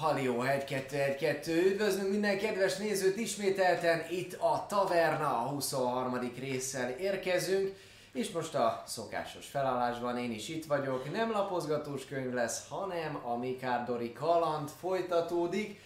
Halió 1-2-1-2, üdvözlünk minden kedves nézőt ismételten, itt a Taverna, a 23. résszel érkezünk, és most a szokásos felállásban én is itt vagyok, nem lapozgatós könyv lesz, hanem a Mikárdori kaland folytatódik.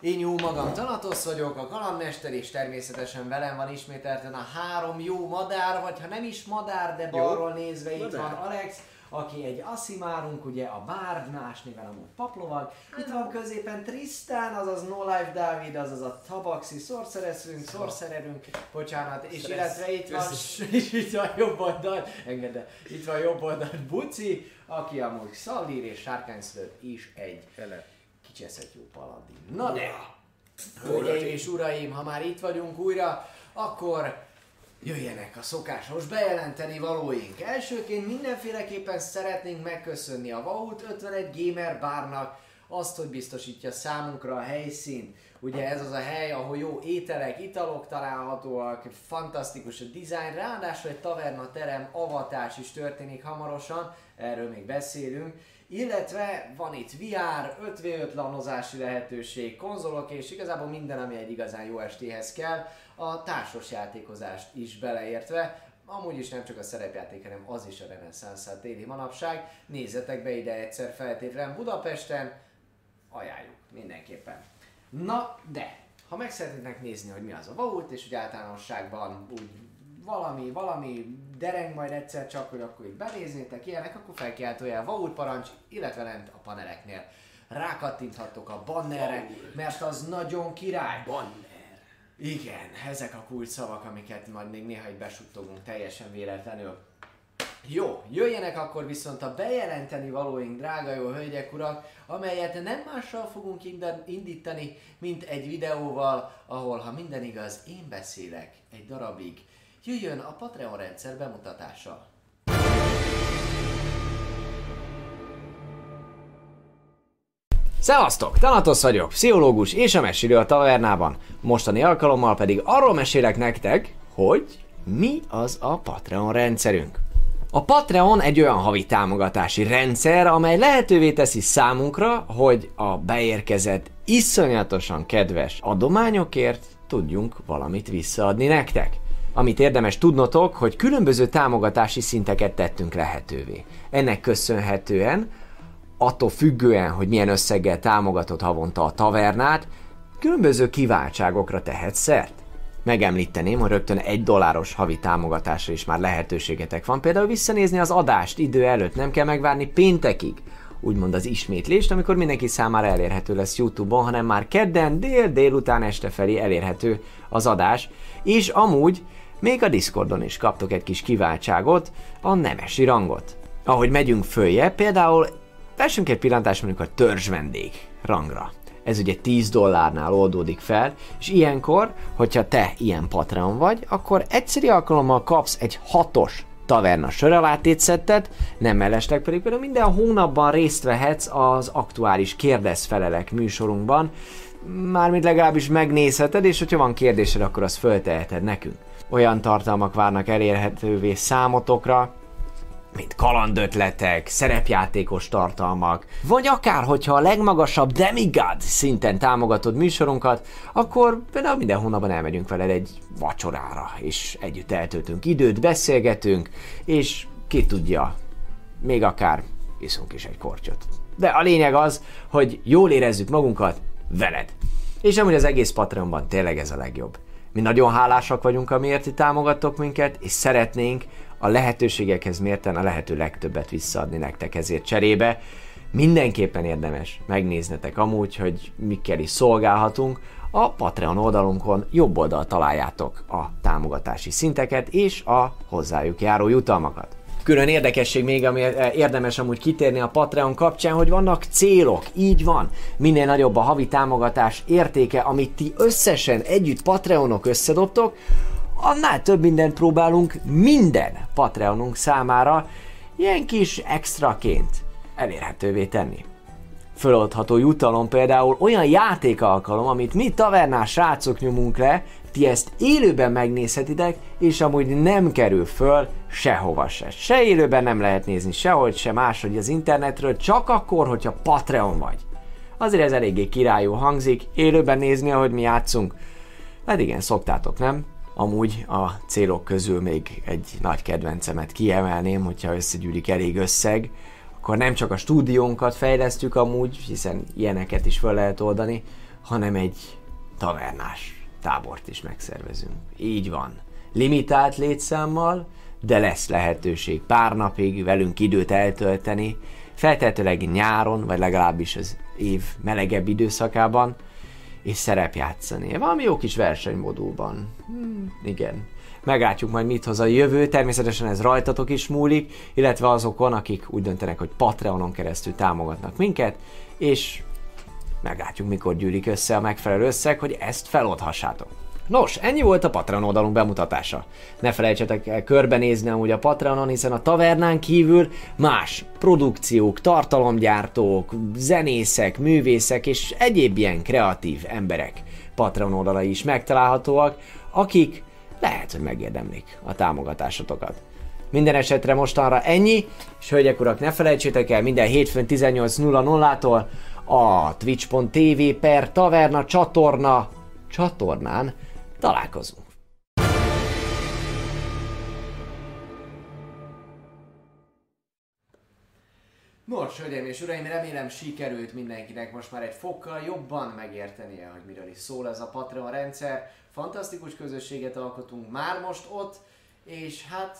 Én jó magam Tanatosz vagyok, a kalandmester, és természetesen velem van ismételten a három jó madár, vagy ha nem is madár, de balról nézve itt madár. van Alex, aki egy asszimárunk, ugye a Bárd, más néven amúgy Paplovag. Itt van középen Tristan, azaz No Life Dávid, azaz a Tabaxi sorceressünk, sorcererünk, bocsánat, és Stressz. illetve itt van, és itt van jobb oldal, engedd el, itt van jobb oldal Buci, aki amúgy Szallír és Sárkányszülött is egy kicseszett jó paladin. Na de, hölgyeim és uraim, ha már itt vagyunk újra, akkor jöjjenek a szokásos bejelenteni valóink. Elsőként mindenféleképpen szeretnénk megköszönni a Vault 51 Gamer Bárnak azt, hogy biztosítja számunkra a helyszínt. Ugye ez az a hely, ahol jó ételek, italok találhatóak, fantasztikus a dizájn, ráadásul egy taverna terem avatás is történik hamarosan, erről még beszélünk. Illetve van itt VR, 5v5 lanozási lehetőség, konzolok és igazából minden, ami egy igazán jó estéhez kell, a társas játékozást is beleértve, amúgy is nem csak a szerepjáték, hanem az is a reneszánszát éli manapság. Nézzetek be ide egyszer feltétlenül Budapesten, ajánljuk mindenképpen. Na, de, ha meg szeretnének nézni, hogy mi az a Vault, és hogy általánosságban úgy valami, valami dereng majd egyszer csak, hogy akkor itt benéznétek ilyenek, akkor felkiáltójel Vault parancs, illetve lent a paneleknél. Rákattinthattok a bannerre, mert az nagyon király. Banner. Igen, ezek a kulcs szavak, amiket majd még néha így besuttogunk teljesen véletlenül. Jó, jöjjenek akkor viszont a bejelenteni valóink, drága jó hölgyek, urak, amelyet nem mással fogunk indítani, mint egy videóval, ahol, ha minden igaz, én beszélek egy darabig. Jöjjön a Patreon rendszer bemutatása. Szevasztok! Tanatos vagyok, pszichológus és a mesélő a tavernában. Mostani alkalommal pedig arról mesélek nektek, hogy mi az a Patreon rendszerünk. A Patreon egy olyan havi támogatási rendszer, amely lehetővé teszi számunkra, hogy a beérkezett iszonyatosan kedves adományokért tudjunk valamit visszaadni nektek. Amit érdemes tudnotok, hogy különböző támogatási szinteket tettünk lehetővé. Ennek köszönhetően attól függően, hogy milyen összeggel támogatod havonta a tavernát, különböző kiváltságokra tehet szert. Megemlíteném, hogy rögtön egy dolláros havi támogatásra is már lehetőségetek van, például visszanézni az adást idő előtt, nem kell megvárni péntekig, úgymond az ismétlést, amikor mindenki számára elérhető lesz YouTube-on, hanem már kedden, dél, délután este felé elérhető az adás, és amúgy még a Discordon is kaptok egy kis kiváltságot, a nemesi rangot. Ahogy megyünk följe, például Vessünk egy pillantást mondjuk a törzs vendég rangra. Ez ugye 10 dollárnál oldódik fel, és ilyenkor, hogyha te ilyen Patreon vagy, akkor egyszeri alkalommal kapsz egy hatos taverna sörelátétszettet, nem mellesleg pedig például minden hónapban részt vehetsz az aktuális kérdezfelelek műsorunkban, mármint legalábbis megnézheted, és hogyha van kérdésed, akkor azt fölteheted nekünk. Olyan tartalmak várnak elérhetővé számotokra, mint kalandötletek, szerepjátékos tartalmak, vagy akár, hogyha a legmagasabb demigod szinten támogatod műsorunkat, akkor például minden hónapban elmegyünk veled egy vacsorára, és együtt eltöltünk időt, beszélgetünk, és ki tudja, még akár iszunk is egy kortyot. De a lényeg az, hogy jól érezzük magunkat veled. És amúgy az egész Patreonban tényleg ez a legjobb. Mi nagyon hálásak vagyunk, amiért ti támogattok minket, és szeretnénk a lehetőségekhez mérten a lehető legtöbbet visszaadni nektek ezért cserébe. Mindenképpen érdemes megnéznetek amúgy, hogy mikkel is szolgálhatunk. A Patreon oldalunkon jobb oldal találjátok a támogatási szinteket és a hozzájuk járó jutalmakat. Külön érdekesség még, ami eh, érdemes amúgy kitérni a Patreon kapcsán, hogy vannak célok, így van. Minél nagyobb a havi támogatás értéke, amit ti összesen együtt Patreonok összedobtok, annál több mindent próbálunk minden Patreonunk számára ilyen kis extraként elérhetővé tenni. Föloldható jutalom például olyan játékalkalom, amit mi tavernás srácok nyomunk le, ti ezt élőben megnézhetitek, és amúgy nem kerül föl sehova se. Se élőben nem lehet nézni, sehogy se máshogy az internetről, csak akkor, hogyha Patreon vagy. azért ez eléggé királyú hangzik, élőben nézni, ahogy mi játszunk. Hát igen, szoktátok, nem? Amúgy a célok közül még egy nagy kedvencemet kiemelném, hogyha összegyűlik elég összeg, akkor nem csak a stúdiónkat fejlesztjük amúgy, hiszen ilyeneket is fel lehet oldani, hanem egy tavernás tábort is megszervezünk. Így van. Limitált létszámmal, de lesz lehetőség pár napig velünk időt eltölteni, feltehetőleg nyáron, vagy legalábbis az év melegebb időszakában, és szerepjátszani. Valami jó kis versenymodulban. Hmm, igen. Meglátjuk majd mit hoz a jövő, természetesen ez rajtatok is múlik, illetve azokon, akik úgy döntenek, hogy Patreonon keresztül támogatnak minket, és meglátjuk mikor gyűlik össze a megfelelő összeg, hogy ezt feloldhassátok. Nos, ennyi volt a Patreon oldalunk bemutatása. Ne felejtsetek el körbenézni amúgy a Patreonon, hiszen a tavernán kívül más produkciók, tartalomgyártók, zenészek, művészek és egyéb ilyen kreatív emberek Patreon oldalai is megtalálhatóak, akik lehet, hogy megérdemlik a támogatásotokat. Minden esetre mostanra ennyi, és hölgyek urak, ne felejtsétek el, minden hétfőn 18.00-tól a twitch.tv per taverna csatorna csatornán találkozunk. Nos, hölgyeim és uraim, remélem sikerült mindenkinek most már egy fokkal jobban megértenie, hogy miről is szól ez a Patreon rendszer. Fantasztikus közösséget alkotunk már most ott, és hát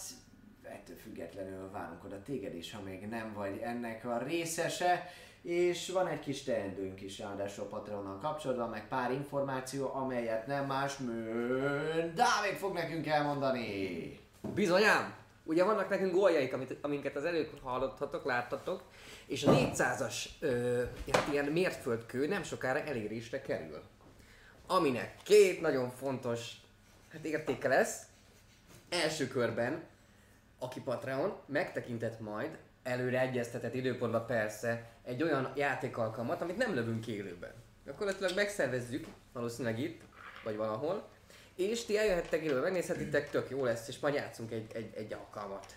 ettől függetlenül várunk oda téged is, ha még nem vagy ennek a részese és van egy kis teendőnk is ráadásul Patreonnal kapcsolatban, meg pár információ, amelyet nem más, mint Dávid fog nekünk elmondani. Bizonyám! Ugye vannak nekünk góljaik, amit, amiket az előbb hallottatok, láttatok, és a 400-as ö, hát ilyen mértföldkő nem sokára elérésre kerül. Aminek két nagyon fontos hát értéke lesz. Első körben, aki Patreon, megtekintett majd előre egyeztetett időpontban persze egy olyan játékalkalmat, amit nem lövünk élőben. Gyakorlatilag megszervezzük, valószínűleg itt, vagy valahol, és ti eljöhettek élőben, megnézhetitek, tök jó lesz, és majd játszunk egy, egy, egy alkalmat.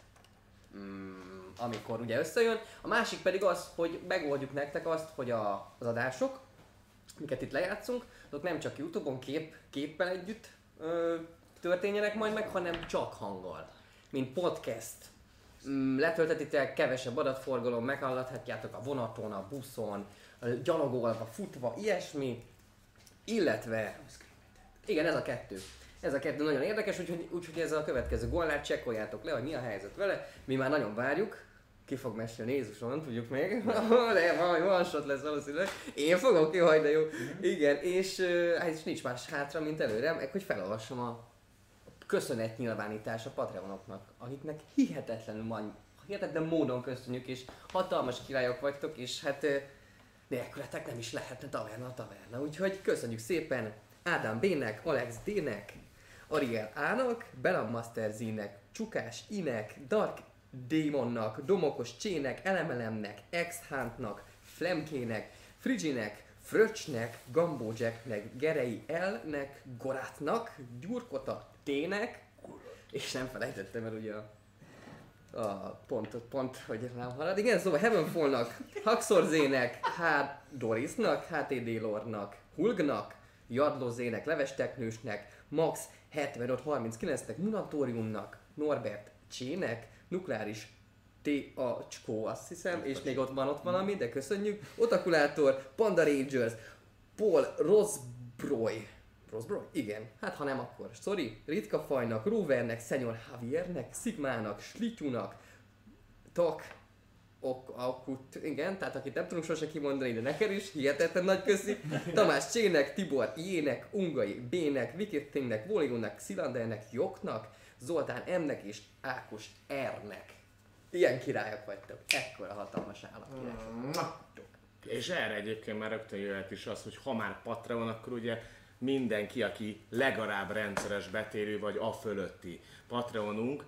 Mm, amikor ugye összejön. A másik pedig az, hogy megoldjuk nektek azt, hogy a, az adások, amiket itt lejátszunk, azok nem csak Youtube-on kép, képpel együtt ö, történjenek majd meg, hanem csak hanggal. Mint podcast, letöltetitek, kevesebb adatforgalom, meghallgathatjátok a vonaton, a buszon, gyalogolva, futva, ilyesmi. Illetve, igen, ez a kettő. Ez a kettő nagyon érdekes, úgyhogy, úgyhogy ez a következő gollát csekkoljátok le, hogy mi a helyzet vele. Mi már nagyon várjuk, ki fog mesélni Jézuson, tudjuk még. de valami shot lesz valószínűleg. Én fogok, jó, de jó. Igen, és hát nincs más hátra, mint előre, meg hogy felolvasom a köszönet nyilvánítás a Patreonoknak, akiknek hihetetlenül van, hihetetlen módon köszönjük, és hatalmas királyok vagytok, és hát nélkületek nem is lehetne taverna a taverna. Úgyhogy köszönjük szépen Ádám B-nek, Alex D-nek, Ariel A-nak, Belam Master Z-nek, Csukás I-nek, Dark Démonnak, Domokos Csének, Elemelemnek, X-Huntnak, Flemkének, Friginek, Fröcsnek, Gambó Jacknek, Gerei L-nek, Gorátnak, Gyurkota T-nek, és nem felejtettem el ugye a, a pontot, pont, hogy nem halad. Igen, szóval Heavenfallnak, Haxorzének, H. Dorisnak, HTD Lordnak, Hulgnak, Jadlozének, Levesteknősnek, Max 7539-nek, Munatoriumnak, Norbert Csének, Nukleáris T. A. Cskó, azt hiszem, és még ott van ott valami, de köszönjük. Otakulátor, Panda Rangers, Paul Rosbroy, Rosbroy? Igen. Hát ha nem, akkor sorry. Ritka fajnak, Rovernek, Senior Javiernek, Sigmának, Slityunak, Tak, ok, akut, igen, tehát akit nem tudunk sose kimondani, de neked is, hihetetlen nagy köszi. Tamás Csének, Tibor Jének, Ungai Bének, Wikittingnek, Voligonnak, Szilandernek, Joknak, Zoltán M-nek és Ákos R-nek. Ilyen királyok vagytok. Ekkora hatalmas állat. Mm. És erre egyébként már rögtön jöhet is az, hogy ha már Patreon, akkor ugye mindenki, aki legalább rendszeres betérő vagy a fölötti Patreonunk,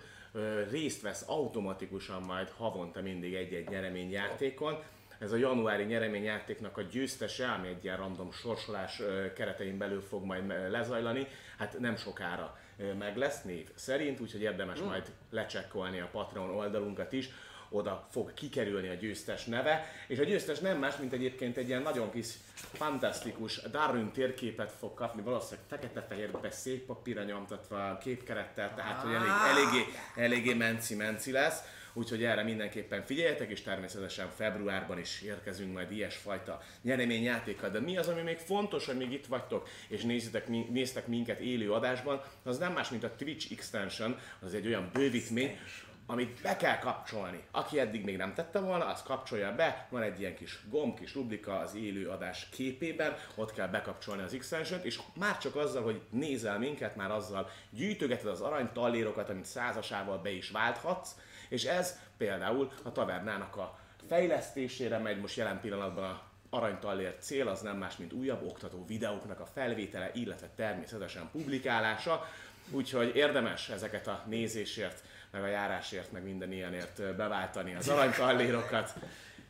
részt vesz automatikusan majd havonta mindig egy-egy nyereményjátékon. Ez a januári nyereményjátéknak a győztese, ami egy ilyen random sorsolás keretein belül fog majd lezajlani, hát nem sokára meg lesz név szerint, úgyhogy érdemes mm. majd lecsekkolni a Patreon oldalunkat is, oda fog kikerülni a győztes neve, és a győztes nem más, mint egyébként egy ilyen nagyon kis fantasztikus Darwin térképet fog kapni, valószínűleg fekete-fehérbe szép papírra nyomtatva képkerettel, tehát hogy elég, eléggé, eléggé menci-menci lesz. Úgyhogy erre mindenképpen figyeljetek, és természetesen februárban is érkezünk majd ilyesfajta nyereményjátékkal. De mi az, ami még fontos, hogy még itt vagytok, és néztek, néztek minket élő adásban, az nem más, mint a Twitch Extension, az egy olyan bővítmény, amit be kell kapcsolni. Aki eddig még nem tette volna, az kapcsolja be, van egy ilyen kis gomb, kis rubrika az élő adás képében, ott kell bekapcsolni az extension és már csak azzal, hogy nézel minket, már azzal gyűjtögeted az arany tallérokat, amit százasával be is válthatsz, és ez például a tavernának a fejlesztésére megy most jelen pillanatban a aranytallér cél az nem más, mint újabb oktató videóknak a felvétele, illetve természetesen publikálása. Úgyhogy érdemes ezeket a nézésért, meg a járásért, meg minden ilyenért beváltani az aranytallérokat.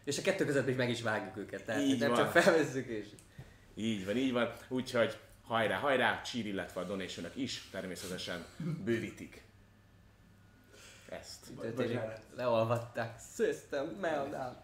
És a kettő között még meg is vágjuk őket, tehát Így nem van. csak felvezzük és... Így van, így van. Úgyhogy hajrá, hajrá, Csír, illetve a donation is természetesen bővítik ezt. Tényleg leolvatták. System meltdown.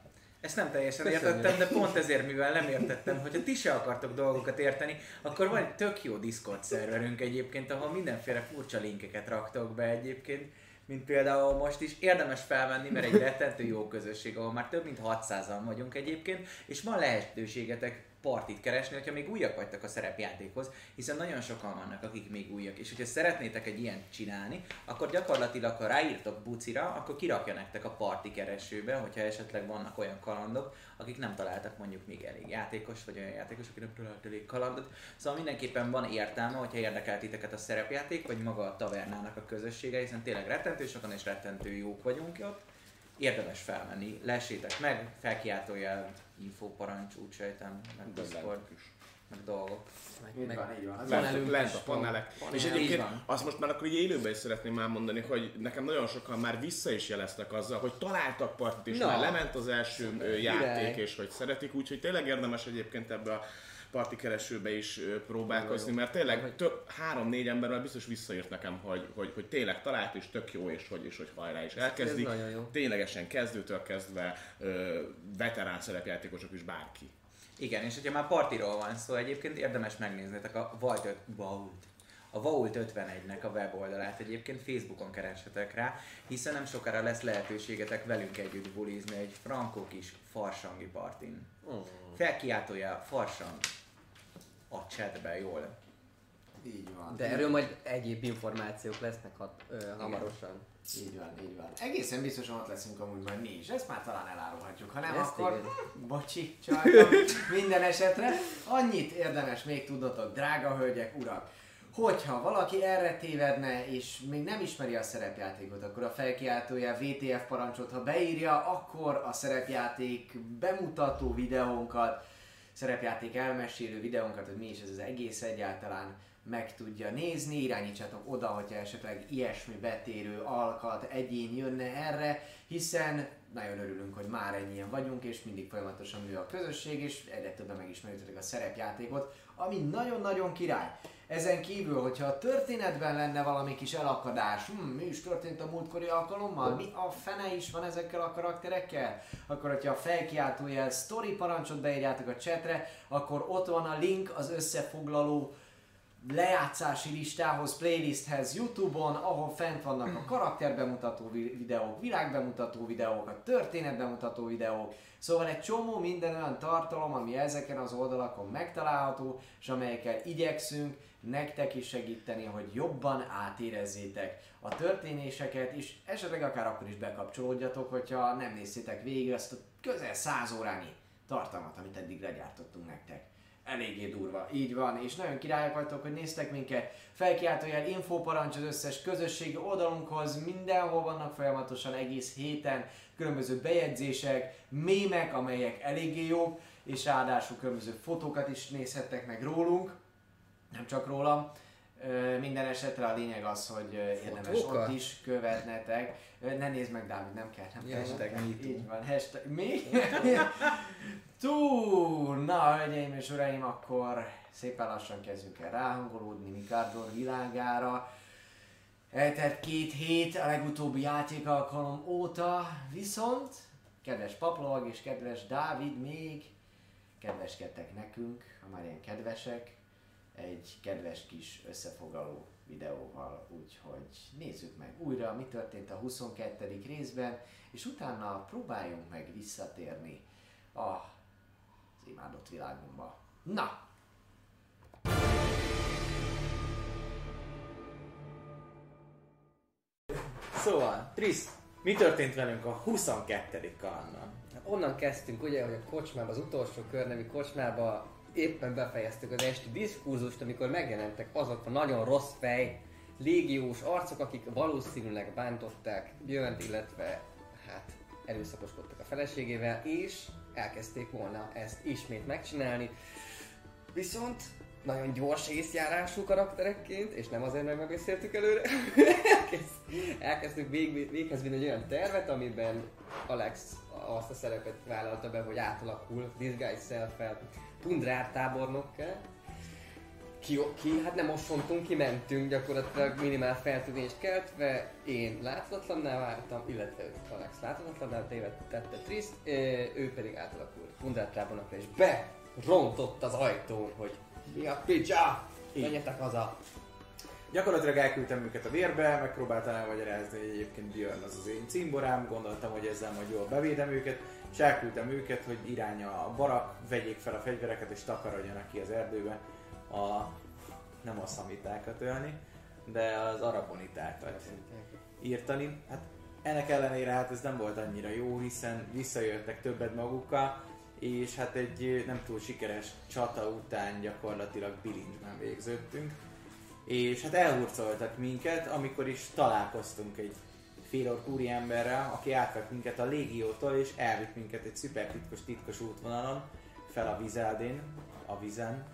Ezt nem teljesen Köszönjük. értettem, de pont ezért, mivel nem értettem, hogyha ti se akartok dolgokat érteni, akkor van egy tök jó Discord szerverünk egyébként, ahol mindenféle furcsa linkeket raktok be egyébként, mint például most is. Érdemes felvenni, mert egy rettentő jó közösség, ahol már több mint 600-an vagyunk egyébként, és van lehetőségetek partit keresni, hogyha még újak vagytok a szerepjátékhoz, hiszen nagyon sokan vannak, akik még újak, és hogyha szeretnétek egy ilyen csinálni, akkor gyakorlatilag, ha ráírtok bucira, akkor kirakja nektek a parti keresőbe, hogyha esetleg vannak olyan kalandok, akik nem találtak mondjuk még elég játékos, vagy olyan játékos, aki nem talált elég kalandot. Szóval mindenképpen van értelme, hogyha érdekel titeket a szerepjáték, vagy maga a tavernának a közössége, hiszen tényleg rettentő sokan és rettentő jók vagyunk ott. Érdemes felmenni, lessétek meg, felkiáltójel, infóparancs, úgy sejtem, meg Discord, meg dolgok. Meg, van, így van. Lent, is, panelek. Panel. És egyébként azt most már akkor így élőben is szeretném már mondani, hogy nekem nagyon sokan már vissza is jeleztek azzal, hogy találtak partit, és Na. már lement az első ö, játék, és hogy szeretik, úgyhogy tényleg érdemes egyébként ebbe a parti keresőbe is próbálkozni, mert tényleg több, három-négy ember már biztos visszaírt nekem, hogy, hogy, hogy tényleg talált, és tök jó, és hogy, és hogy hajrá is elkezdik. Ez nagyon jó. Ténylegesen kezdőtől kezdve ö, veterán szerepjátékosok is bárki. Igen, és hogyha már partiról van szó, egyébként érdemes megnéznetek a Vault, Vault, a Vault 51-nek a weboldalát egyébként Facebookon kereshetek rá, hiszen nem sokára lesz lehetőségetek velünk együtt bulizni egy frankó kis farsangi partin. Oh. Felkiáltója farsang a chatbe jól. Így van. De erről majd egyéb információk lesznek hat, ö, hamarosan. Így van, így van. Egészen biztosan ott leszünk amúgy majd mi is. Ezt már talán elárulhatjuk. Ha nem, Ezt akkor igen. bocsi, csaltam minden esetre. Annyit érdemes még tudnotok, drága hölgyek, urak, hogyha valaki erre tévedne, és még nem ismeri a szerepjátékot, akkor a felkiáltója VTF parancsot, ha beírja, akkor a szerepjáték bemutató videónkat, szerepjáték elmesélő videónkat, hogy mi is ez az egész egyáltalán meg tudja nézni, irányítsátok oda, hogyha esetleg ilyesmi betérő alkat, egyén jönne erre, hiszen nagyon örülünk, hogy már ennyien vagyunk, és mindig folyamatosan nő a közösség, és egyre többen megismerjétek a szerepjátékot, ami nagyon-nagyon király. Ezen kívül, hogyha a történetben lenne valami kis elakadás, hm, mi is történt a múltkori alkalommal, mi a fene is van ezekkel a karakterekkel, akkor hogyha a felkiáltójel story parancsot beírjátok a chatre, akkor ott van a link az összefoglaló lejátszási listához, playlisthez Youtube-on, ahol fent vannak a karakterbemutató vi- videók, világbemutató videók, a történetbemutató videók, szóval egy csomó minden olyan tartalom, ami ezeken az oldalakon megtalálható, és amelyekkel igyekszünk nektek is segíteni, hogy jobban átérezzétek a történéseket, és esetleg akár akkor is bekapcsolódjatok, hogyha nem néztétek végig ezt a közel 100 órányi tartalmat, amit eddig legyártottunk nektek eléggé durva. Így van, és nagyon királyok vagytok, hogy néztek minket. Felkiáltójel infóparancs az összes közösségi oldalunkhoz, mindenhol vannak folyamatosan egész héten különböző bejegyzések, mémek, amelyek eléggé jók, és ráadásul különböző fotókat is nézhettek meg rólunk, nem csak rólam. Minden esetre a lényeg az, hogy érdemes Fotókat? ott is követnetek. Ne nézd meg, Dávid, nem kell, nem Ja, kell. hashtag me. Így van, hashtag mi? Túl! Na, hölgyeim és uraim, akkor szépen lassan kezdjünk el ráhangolódni Mikardor világára. Eltelt két hét a legutóbbi játékalkalom óta, viszont kedves Paplovag és kedves Dávid még kedveskedtek nekünk, ha már ilyen kedvesek, egy kedves kis összefoglaló videóval, úgyhogy nézzük meg újra, mi történt a 22. részben, és utána próbáljunk meg visszatérni a az imádott világunkba. Na, Szóval, Triszt, mi történt velünk a 22. kalandon? Onnan kezdtünk ugye, hogy a kocsmába, az utolsó kör nevű kocsmába éppen befejeztük az esti diskurzust, amikor megjelentek azok a nagyon rossz fej, légiós arcok, akik valószínűleg bántották Björnt, illetve hát erőszakoskodtak a feleségével, és elkezdték volna ezt ismét megcsinálni. Viszont nagyon gyors észjárású karakterekként, és nem azért, mert megbeszéltük előre, elkezd, elkezdtük vég, véghez vinni egy olyan tervet, amiben Alex azt a szerepet vállalta be, hogy átalakul Disguise self-el Tundrár tábornokká. Ki, ki, hát nem osontunk, kimentünk gyakorlatilag minimál feltűnést keltve, én láthatatlanná váltam, illetve Alex láthatatlanná tette Triszt, ő pedig átalakult Tundrár tábornokra, és be rontott az ajtón, hogy mi a picsa? Menjetek haza! Gyakorlatilag elküldtem őket a vérbe, megpróbáltam elmagyarázni, hogy egyébként Björn az az én cimborám, gondoltam, hogy ezzel majd jól bevédem őket, és elküldtem őket, hogy irány a barak, vegyék fel a fegyvereket és takarodjanak ki az erdőbe a, nem a szamitákat ölni, de az arabonitákat írtani. Hát ennek ellenére hát ez nem volt annyira jó, hiszen visszajöttek többet magukkal, és hát egy nem túl sikeres csata után gyakorlatilag bilincsben végződtünk. És hát elhurcoltak minket, amikor is találkoztunk egy félork úriemberrel, aki átvett minket a légiótól, és elvitt minket egy szuper titkos, titkos útvonalon fel a Vizeldén, a vizen,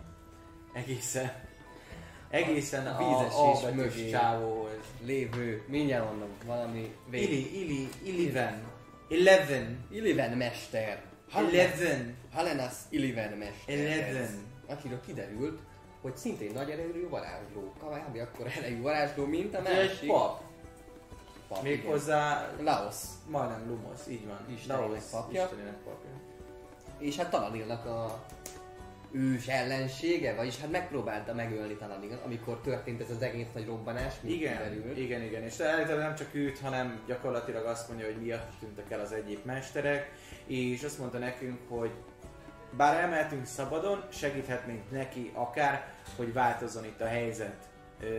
egészen egészen a, vízesés a, a mögé. csávóhoz. Lévő, mindjárt mondom, valami vég. Ili, Ili, Iliven, Eleven, Iliven mester. Eleven, Halenas Iliven mester. Eleven. Akiről kiderült, hogy szintén nagy erejű varázsló. Kvábi akkor erejű varázsló, mint a Ő egy másik. pap. Pap, Méghozzá igen. Laos. majdnem Lumos, így van. Istenének papja. Istenének papja. És hát Talanilnak a ős ellensége, vagyis hát megpróbálta megölni Talanil, amikor történt ez az egész nagy robbanás, mint Igen, kiderült. igen, igen, és állítólag nem csak őt, hanem gyakorlatilag azt mondja, hogy miatt tűntek el az egyéb mesterek, és azt mondta nekünk, hogy bár elmehetünk szabadon, segíthetnénk neki akár, hogy változzon itt a helyzet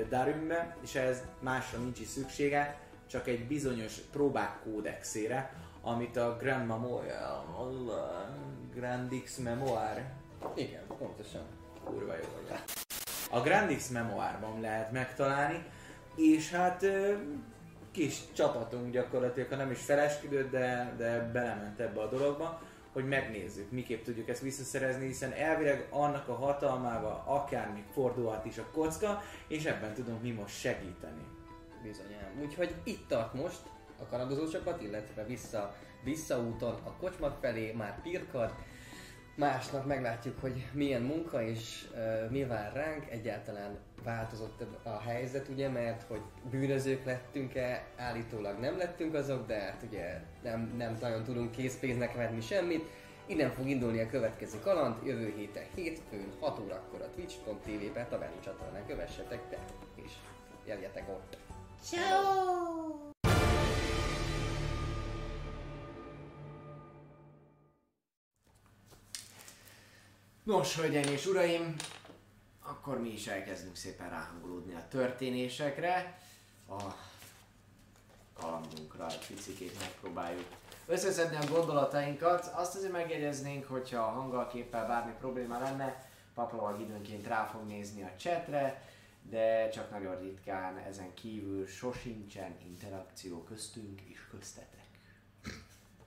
Darümbe, és ez másra nincs is szüksége, csak egy bizonyos próbák kódexére, amit a Grand Memorial, Grandix Memoir, Igen, pontosan. kurva jó vagy. A Grandix Memoárban lehet megtalálni, és hát kis csapatunk gyakorlatilag, ha nem is felesküdött, de, de belement ebbe a dologba, hogy megnézzük, miképp tudjuk ezt visszaszerezni, hiszen elvileg annak a hatalmával akár még fordulhat is a kocka, és ebben tudunk mi most segíteni. Bizonyám. Úgyhogy itt tart most a kanadozó csapat, illetve vissza, visszaúton a kocsma felé, már pirkad. Másnap meglátjuk, hogy milyen munka és uh, mi vár ránk. Egyáltalán változott a helyzet, ugye, mert hogy bűnözők lettünk-e, állítólag nem lettünk azok, de hát ugye nem, nem nagyon tudunk készpénznek venni semmit. Innen fog indulni a következő kaland, jövő héten hétfőn 6 órakor a twitch.tv per Taverni csatornán kövessetek be, és jeljetek ott. Nos, hölgyeim és uraim, akkor mi is elkezdünk szépen ráhangolódni a történésekre. A kalandunkra egy picikét megpróbáljuk összeszedni a gondolatainkat. Azt azért megjegyeznénk, hogyha a hanggal képpel bármi probléma lenne, Paplavag időnként rá fog nézni a chatre, de csak nagyon ritkán ezen kívül sosincsen interakció köztünk és köztetek.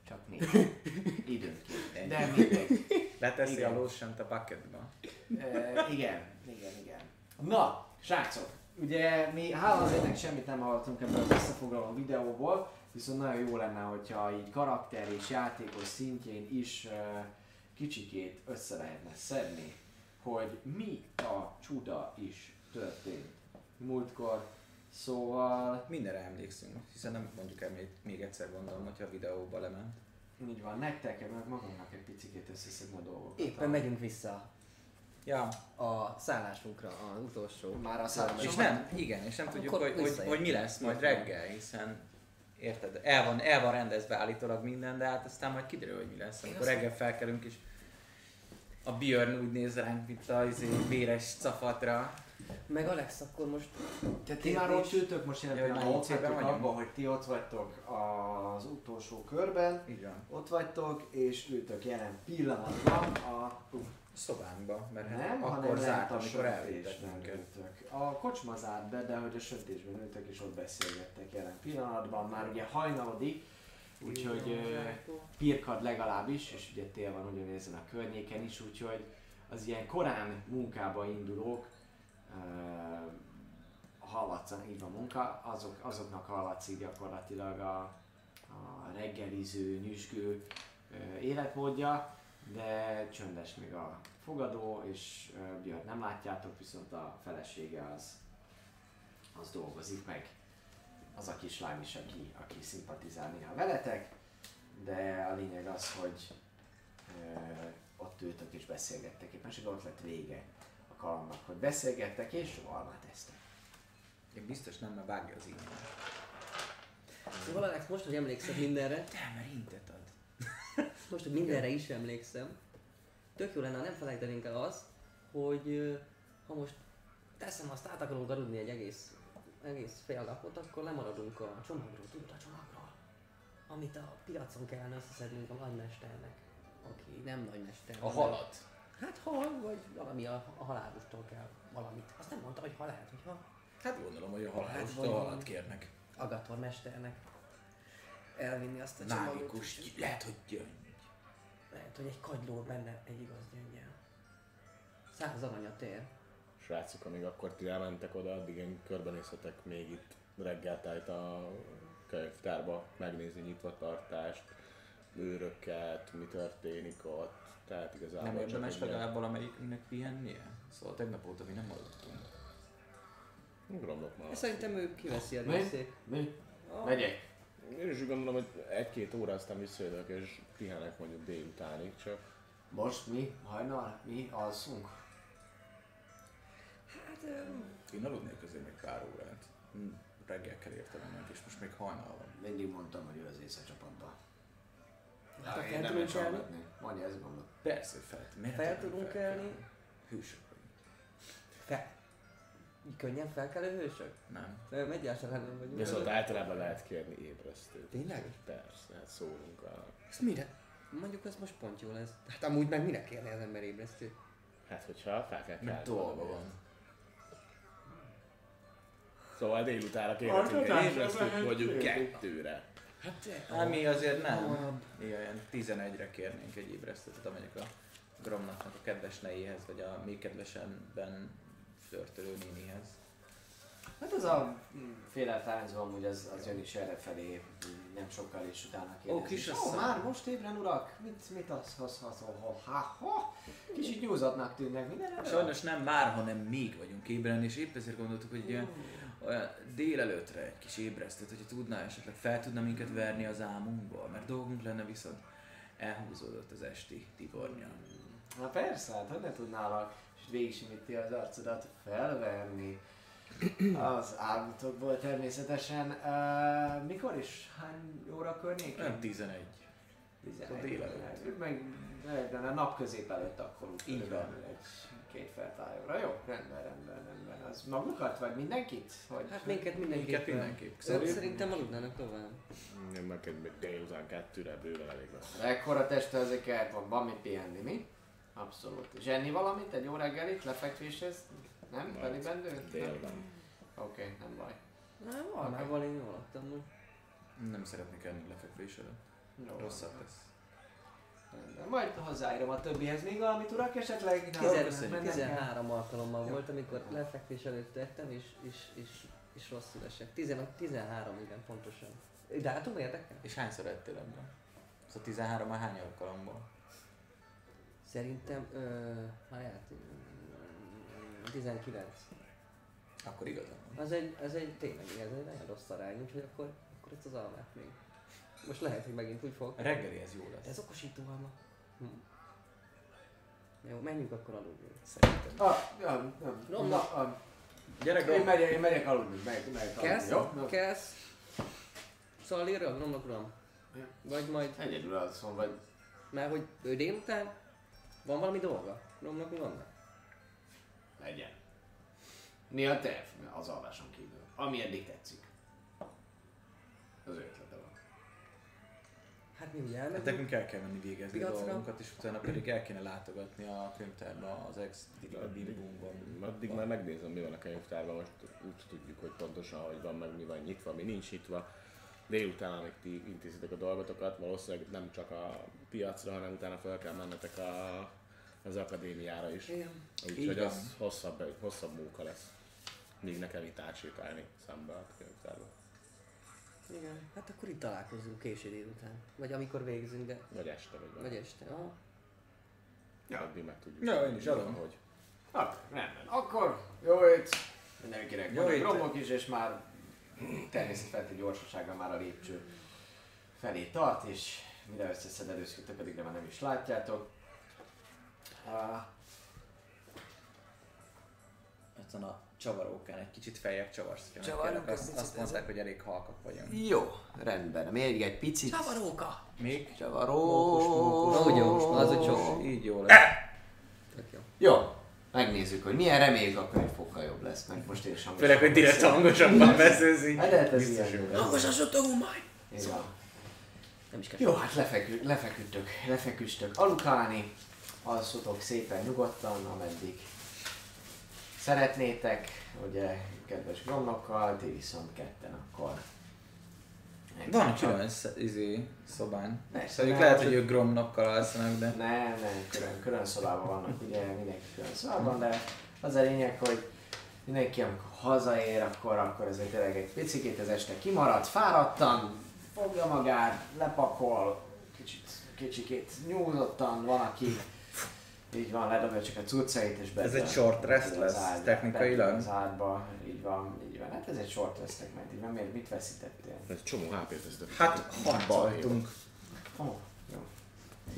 Csak néha. Időnként. De mindegy. Leteszi Igen. a lotion a bucketba. E, igen, igen, igen. Na, srácok, ugye mi hála az semmit nem hallottunk ebből az összefoglaló videóból, viszont nagyon jó lenne, hogyha így karakter és játékos szintjén is e, kicsikét össze lehetne szedni, hogy mi a csuda is történt. Múltkor Szóval Mindenre emlékszünk, hiszen nem mondjuk el még, még egyszer gondolom, hogyha a videóba lement. így van, nektek, meg magunknak egy picit összeszedni a dolgokat. Éppen megyünk vissza Ja, a szállásunkra, az utolsó. Már a szállás. és nem, igen, és nem tudjuk, Akkor hogy, hogy, visszaérünk. hogy mi lesz majd reggel, hiszen érted, el van, el van rendezve állítólag minden, de hát aztán majd kiderül, hogy mi lesz. Amikor reggel felkelünk és a Björn úgy néz ránk, mint a izé, véres cafatra. Meg Alex, akkor most... Tehát ti már ott ültök most jelen Ja, ott abban, hogy ti ott vagytok az utolsó körben, van. ott vagytok, és ültök jelen pillanatban a Szobánkba, mert hát nem, hanem akkor lent zárt, a amikor ültök. A kocsma zárt be, de hogy a söntésben ültök, és ott beszélgettek jelen pillanatban, már ugye hajnalodik, úgyhogy pirkad legalábbis, és ugye tél van ugyanezen a környéken is, úgyhogy az ilyen korán munkába indulók hallatszanak, így van munka, azok, azoknak hallatszik gyakorlatilag a, a reggeliző, nyüzsgő életmódja, de csöndes még a fogadó, és Björn nem látjátok, viszont a felesége az, az dolgozik meg. Az a kislány is, aki, aki szimpatizál néha veletek, de a lényeg az, hogy uh, ott ültök és beszélgettek éppen, és ott lett vége a kalandnak, hogy beszélgettek és almát esztek. Én biztos nem, mert vágja az innen. Szóval Alex, most, hogy emlékszem mindenre, Te, mert hintet ad. most, hogy mindenre is emlékszem, tök jó lenne, ha nem felejtenénk el azt, hogy ö, ha most teszem azt át akarunk darudni egy egész, egész fél lapot, akkor lemaradunk a csomagról, tudod a csomagról? Amit a piacon kellene összeszednünk a nagymesternek, aki nem nagymester. A halat. Hát hal, vagy valami a, a halálustól kell valamit. Azt nem mondta, hogy halált, hogyha Hát gondolom, hogy a Hát, halálostól vagy- halat kérnek. Agator mesternek elvinni azt a csomagot. Mágikus, lehet, hogy gyöngy. Lehet, hogy egy kagyló benne egy igaz gyöngyel. Száz aranyat ér. Srácok, amíg akkor ti elmentek oda, addig én körbenézhetek még itt reggeltájt a könyvtárba, megnézni nyitva tartást, őröket, mi történik ott. Tehát igazából Nem érdemes legalább valamelyiknek pihennie? Szóval tegnap óta mi nem aludtunk. Gondolok már. Szerintem ő kiveszi a Mi? részét. Mi? Ah. Megyek. Én is úgy gondolom, hogy egy-két óra aztán visszajövök és pihenek mondjuk délutánig, csak Most mi? Hajnal? Mi alszunk? Hát, Én aludnék azért még pár órát. Hm, Reggel kell értelemnek, és most még hajnal van. Mindig mondtam, hogy ő az éjszakcsapatban. Hát, ha én fel nem tudunk hallgatni. Mondja, ez gondol. Persze, hogy fel, miért fel tudunk kelni. Hősök vagyunk. Fel. Könnyen felkelő hősök? Nem. Nem, egyáltalán nem vagyunk. viszont általában lehet kérni ébresztőt. Tényleg? Persze, hát szólunk a... Ezt mire? Mondjuk ez most pont jó lesz. Hát amúgy meg minek kérni az ember ébresztő? Hát, hogyha fel kell Mert kelni. dolga van. Szóval délutánra kérhetünk egy ébresztőt, mondjuk kettőre. Hát mi azért nem. Ilyen 11-re kérnénk egy ébresztőt, amelyek a Gromnaknak a kedves nejéhez, vagy a még kedvesenben flörtölő nénihez. Hát az a féle tánzó amúgy az, az jön is erre felé, mm, nem sokkal és utána kérdezi. Ó, kis Ó, már most ébren urak? Mit, mit az, az, az, ha, ha, ha, Kicsit nyúzatnak tűnnek minden. Sajnos nem már, hanem még vagyunk ébren, és épp ezért gondoltuk, hogy ilyen olyan délelőtre egy kis ébresztőt, hogyha tudná esetleg fel tudna minket verni az álmunkból, mert dolgunk lenne viszont elhúzódott az esti tibornya. Na persze, hát hogy ne tudnálak, és végigsimíti az arcodat felverni az álmutokból természetesen. Uh, mikor is? Hány óra környékén? Nem 11. 11. a délelőtt. Meg de a nap közép előtt akkor Így van. egy két feltájóra. Jó, rendben, rendben, rendben. Az magukat vagy mindenkit? Hogy Hát minket Minket mindenképpen. mindenképp. Szerintem aludnának tovább. Én meg egy délután kettőre bőven elég lesz. Ekkora teste azért kellett van, van mit pihenni, mi? Abszolút. Zsenni valamit, egy jó reggelit, lefekvéshez? Nem? Pedig bendő? Délben. Oké, okay, nem baj. Na, valmával én jól laktam most. Nem szeretnék enni lefekvés előtt. Jó, Rosszabb lesz. Rendben. Majd hozzáírom a többihez még valamit, urak, esetleg? Mennek el? 13 alkalommal volt, amikor lefekvés előtt tettem, és, és, és, és rosszul esett. 15, 13, igen, pontosan. Dátum érdekel? És hányszor ettél ebben? Szóval 13 a hány alkalomból? Szerintem, ö, hát, mm, 19. Akkor igazán van. Az egy, ez egy tényleg, ez egy nagyon rossz arány, úgyhogy akkor, akkor ezt az almát még. Most lehet, hogy megint úgy fog. A reggeli ez jó lesz. Ez okosító alma. Hm. Jó, menjünk akkor aludni. Szerintem. Ah, ja, ja, Rom- na, ah, Gyere, én megyek, én megyek aludni, megyek, megyek aludni, Kezd? jó? Kezd? Szalírra, gromnak uram? Ja. Vagy majd, Egyedül alszom, vagy mert hogy ő délután van valami dolga? Gromnak uramnak? legyen. Néha terv, az alváson kívül. Ami eddig tetszik. Az van. Hát mi ugye Hát elmegyünk? nekünk el kell menni végezni a Piacra? dolgunkat, és utána pedig el kéne látogatni a könyvtárba az ex bimbumban. Addig már megnézem, mi van a könyvtárban, most úgy tudjuk, hogy pontosan, hogy van meg, mi van nyitva, mi nincs nyitva. Délután, amíg ti intézitek a dolgotokat, valószínűleg nem csak a piacra, hanem utána fel kell mennetek a, az akadémiára is. Igen. Úgyhogy az hosszabb, hosszabb munka lesz. Míg nekem itt átsétálni szembe a könyvtárba. Igen. Hát akkor itt találkozunk késő délután. Vagy amikor végzünk, de... Vagy este, vagy valami. Vagy este. Ah. Ja. Addig meg tudjuk. Ja, én is adom. Hogy. Hát, rendben. Akkor jó hét mindenkinek. Jó Jó hét. romok is, és már természetfeletti gyorsasággal már a lépcső felé tart, és mire összeszedelőzködtök, addigra már nem is látjátok. Uh, Ezen a csavarókán egy kicsit feljebb csavarsz. Csavarunk egy Azt, picit azt mondták, hogy elég halkak vagyunk. jó, rendben. Még egy picit. Csavaróka! Még? Csavaró. Na, úgy jó, most már az, hogy. Így jó lesz. Tök jó. Jó, megnézzük, hogy milyen reméljük a könyv fokkal jobb lesz, meg most én sem. Főleg, hogy direkt hangosabban beszélsz így. Hát lehet ez ilyen. jó majd! Így van. Nem is kell. Jó, hát lefekü, lefeküdtök, lefeküdtök alukálni, alszotok szépen nyugodtan, ameddig szeretnétek, ugye, kedves gromnokkal, ti viszont ketten akkor. Van külön sz- izé, szobán. Persze, Szóval ők de lehet, hogy ők gromnokkal alszanak, de... Nem, nem, külön, külön szobában vannak, ugye mindenki külön szobában, de az a lényeg, hogy mindenki, amikor hazaér, akkor, akkor ezért tényleg egy picit az este kimaradt, fáradtan, fogja magát, lepakol, kicsit, kicsikét nyúlottan, van, aki így van, ledobja csak a cuccait és Ez egy short rest lesz, az ágyba, technikailag? Az ágyba, így van, így van. Hát ez egy short restek, mert így van, miért, mit veszítettél? Ez egy csomó HP-t vesztett. Hát, harcoltunk. Ó, oh, jó.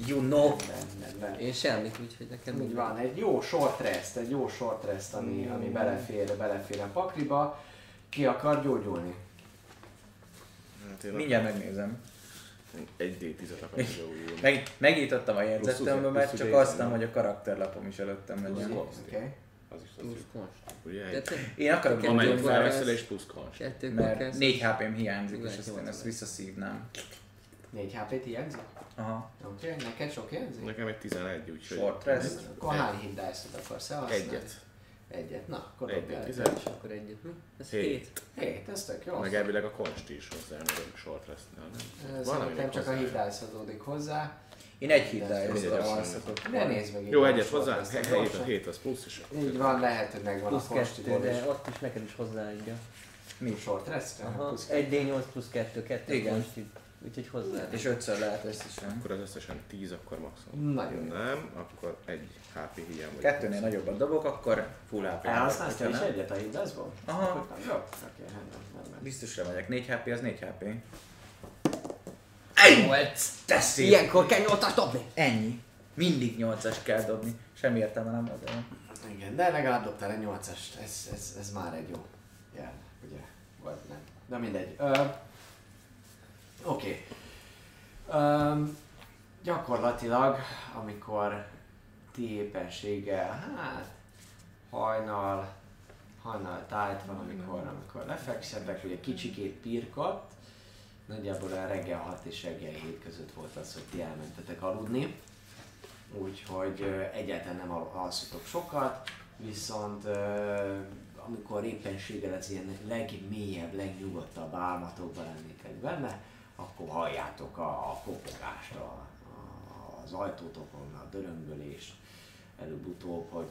You know. Rendben, rendben. Én semmit, úgyhogy nekem Így van, egy jó short rest, egy jó short rest, ami, ami belefér, belefér a pakliba. Ki akar gyógyulni? Hát én Mindjárt megnézem. Egy D10-et akarok. Meg, megnyitottam a ugye- mert plusz csak ugye azt észre, nem, nem? hogy a karakterlapom is előttem Plusz legyen. Okay. Az is az Plusz konst. Egy, Én akarok Kettő amelyik felveszelés plusz konst. Mert kezd. 4 HP-m hiányzik, és azt én ezt visszaszívnám. 4 HP-t hiányzik? Aha. Oké, okay. neked sok hiányzik? Nekem egy 11, úgyhogy... Short rest. Akkor hány hit akarsz elhasználni? Egyet. Egyet, na, akkor Egy dobjál D10. egyet. És akkor egyet. Hm? Ez Hét. hét. Hét, ez tök jó. Meg elvileg a konst is hozzá, meg a short restnél, nem? Ez Van, Szerintem csak a hozzá. hit dice adódik hozzá. Én egy hit Mindent dice-ra egyet alszatok. Ne nézd meg Jó, a egyet hozzá, hét, a hét az plusz, akkor... Így van, lehet, hogy megvan Plusz a kettő, konstiból de is. ott is neked is hozzá egy. Mi? Short Plusz egy D8 plusz kettő, kettő Igen. Úgyhogy hozzá. És ötször lehet ezt is, nem? Akkor az összesen 10, akkor maximum. Nagyon jó. Nem, akkor egy HP hiány vagy. Kettőnél nagyobbat dobok, akkor full HP. Elhasználsz te Hogyha is nem, egyet a hit dice-ból? Aha. Jó, oké. Biztosra megyek. 4 HP az 4 HP. Nyolc! Teszi! Ilyenkor kell nyolcas dobni! Ennyi. Mindig 8-as kell dobni. Semmi értelme nem olyan. Igen, de legalább dobtál egy 8-ast, ez, ez, ez már egy jó jel, ugye? Vagy nem. De mindegy. Ö, Oké. Okay. Gyakorlatilag, amikor ti éppenséggel, hát hajnal, hajnal tájt van, amikor, amikor lefekszebbek, ugye kicsikét pirkadt, nagyjából a reggel 6 és reggel 7 között volt az, hogy ti elmentetek aludni úgyhogy egyáltalán nem al- alszotok sokat, viszont amikor éppenséggel az ilyen legmélyebb, legnyugodtabb álmatokban lennétek benne, akkor halljátok a, a kopogást, a, a, az ajtótokon, a dörömbölést, előbb-utóbb, hogy.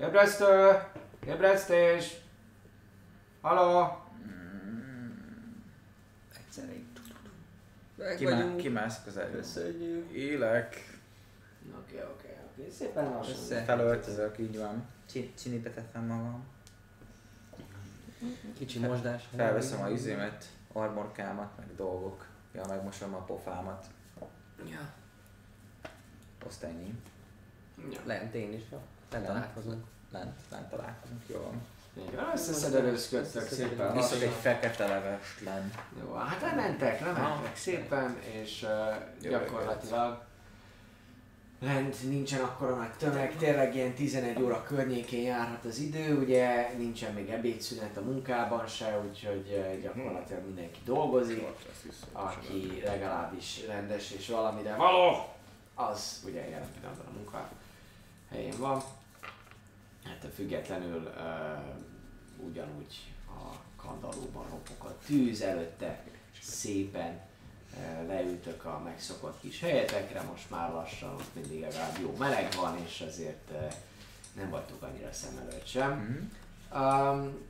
Ébresztő! Ébresztés! Haló! Egyszerre így. Meg Kimá-. Kimászik az elő. Köszönjük. Élek. Oké, oké, oké. Szépen lassan. Felöltözök, így van. Csi- Csinibe teszem magam. Kicsi mosdás. Felveszem a izémet, armorkámat, meg dolgok. Ja, megmosom a pofámat. Ja. Azt ennyi. Lent én is, jó. Nem találkozunk. Lent, lent találkozunk, jó van. Van, összeszederőzködtök szépen Viszont egy fekete levest len. Jó, hát lementek, lementek Ah. szépen, és uh, gyakorlatilag lent nincsen akkora nagy tömeg, tényleg ilyen 11 óra környékén járhat az idő, ugye nincsen még ebédszünet a munkában se, úgyhogy uh, gyakorlatilag mindenki dolgozik, aki legalábbis rendes és valamire való, az ugye jelen pillanatban a munka helyén van. Ettől függetlenül uh, ugyanúgy a kandalóban ropog a tűz előtte, szépen leültök a megszokott kis helyetekre, most már lassan ott mindig legalább jó meleg van, és azért uh, nem vagytok annyira szem előtt sem. Mhm. Um,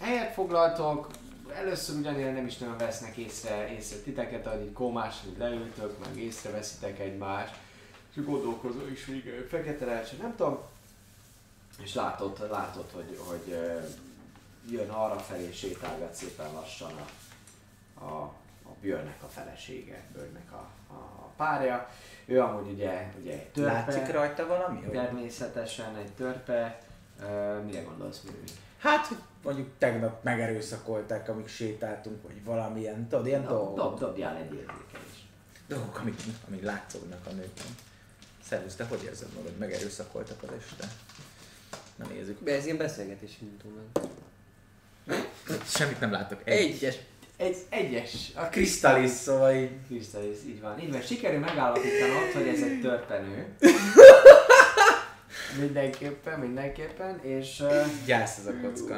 helyet foglaltok, először ugyanilyen nem is nagyon vesznek észre, észre titeket, ahogy így kómás, hogy leültök, meg észreveszitek egymást, és gondolkozó is még ö, fekete lehetse, nem tudom, és látod, látod hogy, hogy jön arra felé, sétálgat szépen lassan a, a, a Björnnek a felesége, Björnnek a, a, párja. Ő amúgy ugye, ugye egy törpe. Látszik rajta valami? Természetesen egy törpe. Uh, mire gondolsz, mi? Hát, hogy mondjuk tegnap megerőszakolták, amíg sétáltunk, vagy valamilyen, tudod, ilyen Dob, dolgok. dob, dobjál egy érzékelést. Dolgok, amik, amik látszódnak a nőkön. Szervusz, te hogy érzed magad? Megerőszakoltak az este? Na nézzük. De ez ilyen beszélgetés indul meg. Semmit nem látok. Egyes. Egy, egyes. A Krisztalis, szóval így Krisztalis, így van. Így van. Sikerül megállapítanod, hogy ez egy törpenő. mindenképpen, mindenképpen, és gyász ez a kocka.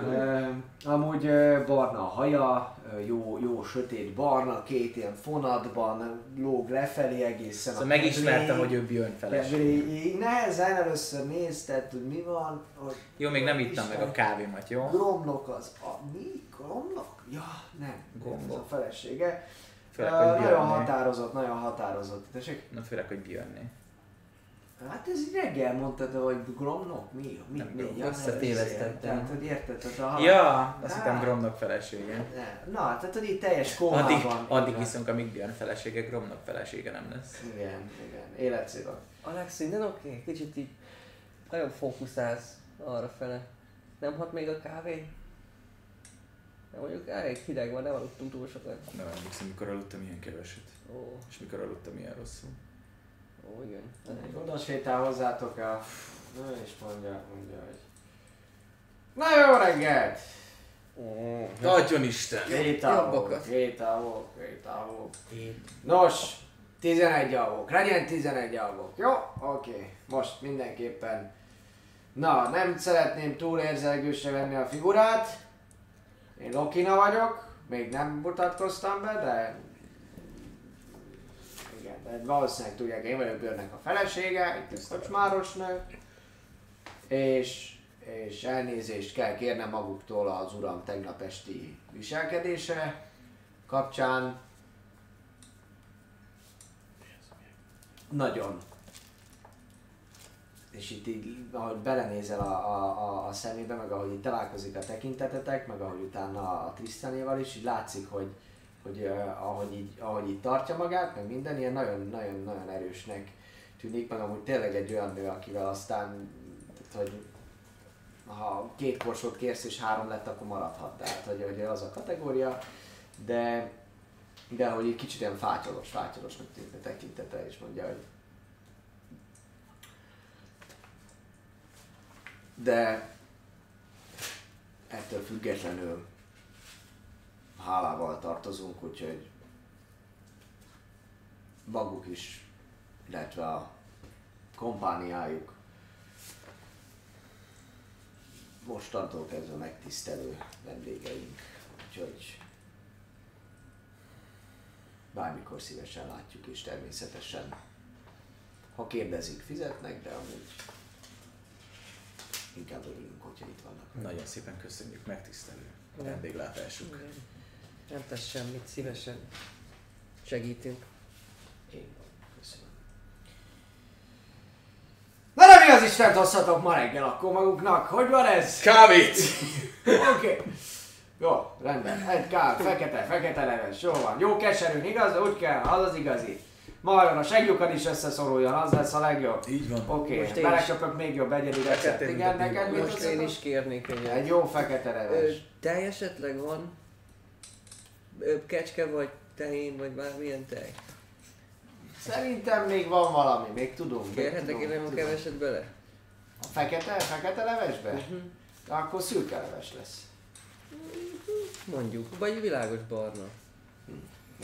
amúgy barna a haja, jó, jó sötét barna, két ilyen fonatban lóg lefelé egészen Szóval kedvéig. hogy ő Björn feles. Kedvéig. Nehezen először nézted, hogy mi van. Hogy Jó, még nem ittam meg a kávémat, jó? Gromlok az a... Mi? Gromlok? Ja, nem. Gromlok. Ez a felesége. Főleg, hogy nagyon Björnné. határozott, nagyon határozott. Tessék? Na főleg, hogy Björnné. Hát ez így reggel mondtad, hogy Gromnok? Mi? Mi? Nem mi? Ja, Összetévesztettem. Tehát, hogy érted? Tehát a Ja, azt Hát. hittem Gromnak felesége. Ne, Na, tehát hogy így teljes kómában. Addig, addig viszont, amíg Björn felesége, Gromnak felesége nem lesz. Igen, igen. Életcélok. Alex, minden oké? Okay? Kicsit így nagyon fókuszálsz arra fele. Nem hat még a kávé? Nem mondjuk elég hideg van, nem aludtunk túl sokat. Nem emlékszem, mikor aludtam ilyen keveset. Ó, És mikor aludtam ilyen rosszul. Ó igen. Oda sétál hozzátok a... Na és mondja, mondja, hogy... Na jó reggelt! Ó. Adjon Isten! Két Jobbakat. alvók, két alvók, két alvók. Nos, 11 alvók, legyen 11 alvók, jó? Oké, most mindenképpen. Na, nem szeretném túl érzelgősre venni a figurát. Én Lokina vagyok, még nem mutatkoztam be, de... De valószínűleg tudják, én vagyok Björnnek a felesége, itt a kocsmáros nő. És, és elnézést kell kérnem maguktól az uram tegnap esti viselkedése kapcsán. Nagyon. És itt így, ahogy belenézel a, a, a, szemébe, meg ahogy itt találkozik a tekintetetek, meg ahogy utána a Trisztánéval is, így látszik, hogy, hogy uh, ahogy, így, ahogy így tartja magát, meg minden ilyen nagyon-nagyon-nagyon erősnek tűnik, meg amúgy tényleg egy olyan nő, akivel aztán, tehát, hogy ha két korsót kérsz és három lett, akkor maradhat. Tehát, hogy, hogy az a kategória, de, de hogy egy kicsit ilyen fátyolos, fátyolosnak tűnik a tekintete, és mondja, hogy de ettől függetlenül hálával tartozunk, úgyhogy maguk is, illetve a kompániájuk mostantól kezdve megtisztelő vendégeink, úgyhogy bármikor szívesen látjuk, és természetesen, ha kérdezik, fizetnek, de amúgy inkább örülünk, hogyha itt vannak. Nagyon szépen köszönjük, megtisztelő vendéglátásuk. Nem tesz semmit, szívesen segítünk. Én köszönöm. Na de mi az Isten hozhatok ma reggel akkor maguknak? Hogy van ez? Kávét! Oké. Okay. Jó, rendben. Egy kár, fekete, fekete leves, jó van. Jó keserű, igaz? Úgy kell, az az igazi. Majd a segjukat is összeszoruljon, az lesz a legjobb. Így van. Oké, okay, beleköpök még jobb egyedi recept. Igen, neked Most én is kérnék Egy egyet. jó fekete Ö, leves. tej esetleg van? Kecske vagy tehén, vagy bármilyen tej? Szerintem még van valami, még tudunk. még Kérhetek tudom, én nem tudom. keveset bele? A fekete, fekete levesbe? Mhm. Akkor szürke leves lesz. Mondjuk. Vagy világos barna.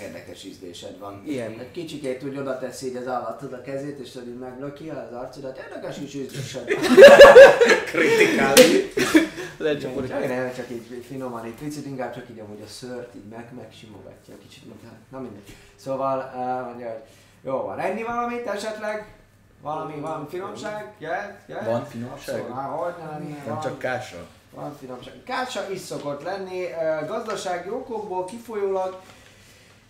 Érdekes ízlésed van. Ilyen. Egy kicsikét úgy oda teszi így az állatod a kezét, és tudod, meglöki az arcodat. Érdekes is ízlésed van. Kritikálni. Lecsapod. Csak nem, csak így finoman, egy picit inkább csak így amúgy a szört így meg, megsimogatja kicsit, hát, na mindegy. Szóval uh, mondja, hogy jó van, enni valamit esetleg? Valami, valami finomság? Jöhet? Jöhet? Van finomság? Szóval, hogy ne lenne, Nem van, csak kása. van finomság. Kácsa is szokott lenni, uh, gazdasági okokból kifolyólag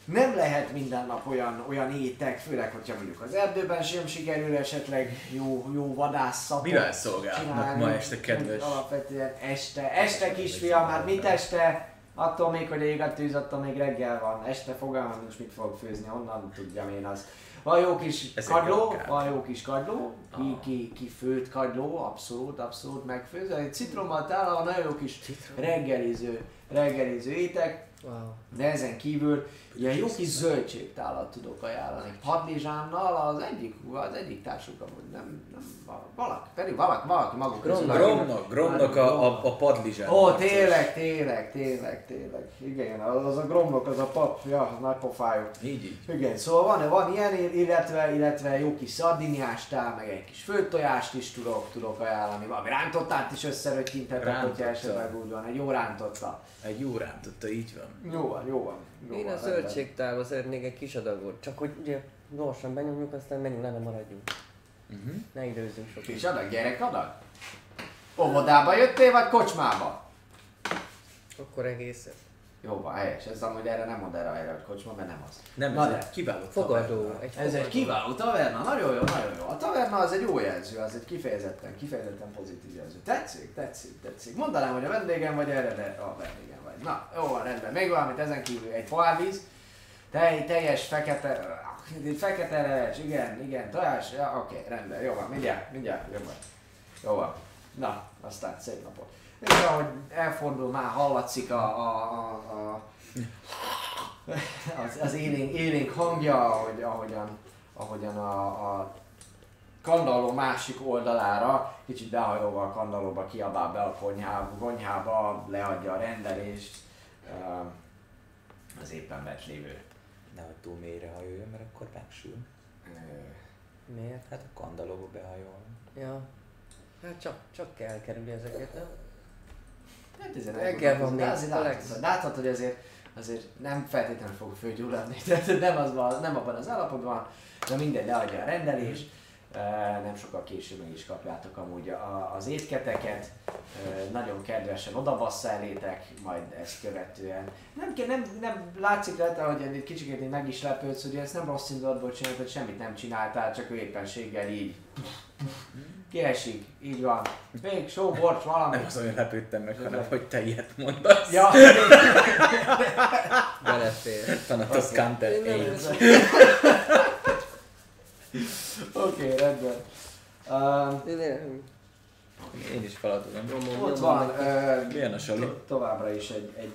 nem lehet minden nap olyan, olyan étek, főleg, hogyha mondjuk az erdőben sem sikerül esetleg jó, jó vadászatot Mivel szolgálnak ma este, kedves? Alapvetően este, este kisfiam, hát mit este? Attól még, hogy ég a tűz, attól még reggel van. Este fogalmam nincs mit fog főzni, onnan tudjam én azt. Van jó kis Ez kagyló, van jó kis kagyló, ki, Ah. ki, ki főtt kagyló, abszolút, abszolút megfőző. Egy citrommal tálva, nagyon jó kis reggeliző, reggeliző étek. Wow. De ezen kívül ilyen jó kis zöldségtálat tudok ajánlani. Padlizsánnal az egyik, az egyik társuk amúgy nem, nem valaki, pedig valaki, valaki maguk közül. Gromnak, Gromnak a, a, a padlizsán. Ó, tényleg, tényleg, tényleg, tényleg. Igen, az, az a gromnak, az a pap, ja, nagy pofájú. Így, így. Igen, szóval van, van ilyen, illetve, illetve jó kis szardiniástál, meg egy kis főtojást is tudok, tudok ajánlani. Valami rántottát is összerötyintetek, hogyha esetleg úgy van, egy jó rántotta. Egy jó rántotta, így van. Jó van, jó van. Jó Én van, a rendben. zöldségtálba szeretnék egy kis adagot. Csak hogy ugye gyorsan benyomjuk, aztán menjünk le, ne maradjunk. Uh-huh. Ne időzzünk sokat. Kis adag, gyerek adag? Óvodába jöttél, vagy kocsmába? Akkor egészet. Jó van, helyes. Ez amúgy erre nem mond erre erre a kocsma, mert nem az. Nem, Na ez de. egy kiváló Fogadó. taverna. Egy Ez egy fogadó. kiváló taverna, nagyon jó, nagyon jó. A taverna az egy jó jelző, az egy kifejezetten, kifejezetten pozitív jelző. Tetszik, tetszik, tetszik. Mondanám, hogy a vendégem vagy erre, de a vendégem vagy. Na, jó rendben. Még valamit ezen kívül, egy poárvíz, tej, teljes fekete, fekete leves, igen, igen, tojás, ja, oké, rendben, jó van, mindjárt, mindjárt, jó van. Jó van. Na, aztán szép napot. És ahogy elfordul, már hallatszik a, a, a, a az, az élénk, élénk hangja, ahogy, ahogyan, ahogyan a, a kandalló másik oldalára, kicsit behajolva a kandallóba kiabál be a konyhába, konyhába leadja a rendelést ö, az éppen bent lévő. Nehogy túl mélyre hajoljon, mert akkor megsül. Miért? Hát a kandalóba behajol. Ja. Hát csak, csak kell kerülni ezeket, nem? Hát ezen Reggel van de még, azért láthatod, láthatod, hogy azért, azért nem feltétlenül fog fölgyulladni, tehát nem, az van, nem abban az állapotban, de mindegy, leadja a rendelés, nem sokkal később meg is kapjátok amúgy a, az étketeket, nagyon kedvesen odabassza elétek, majd ezt követően. Nem, ke- nem, nem látszik rajta, hogy egy kicsit így meg is lepődsz, hogy ezt nem rossz indulatból csináltad, hogy semmit nem csináltál, csak ő éppenséggel így kiesik, így van. Még só, borcs, valami. Nem az olyan lepődtem meg, hanem hogy te ilyet mondasz. Ja, Belefér. Én nem 8. Oké, okay, rendben. Um, Én is feladom. Ott van uh, Milyen a sali? továbbra is egy, egy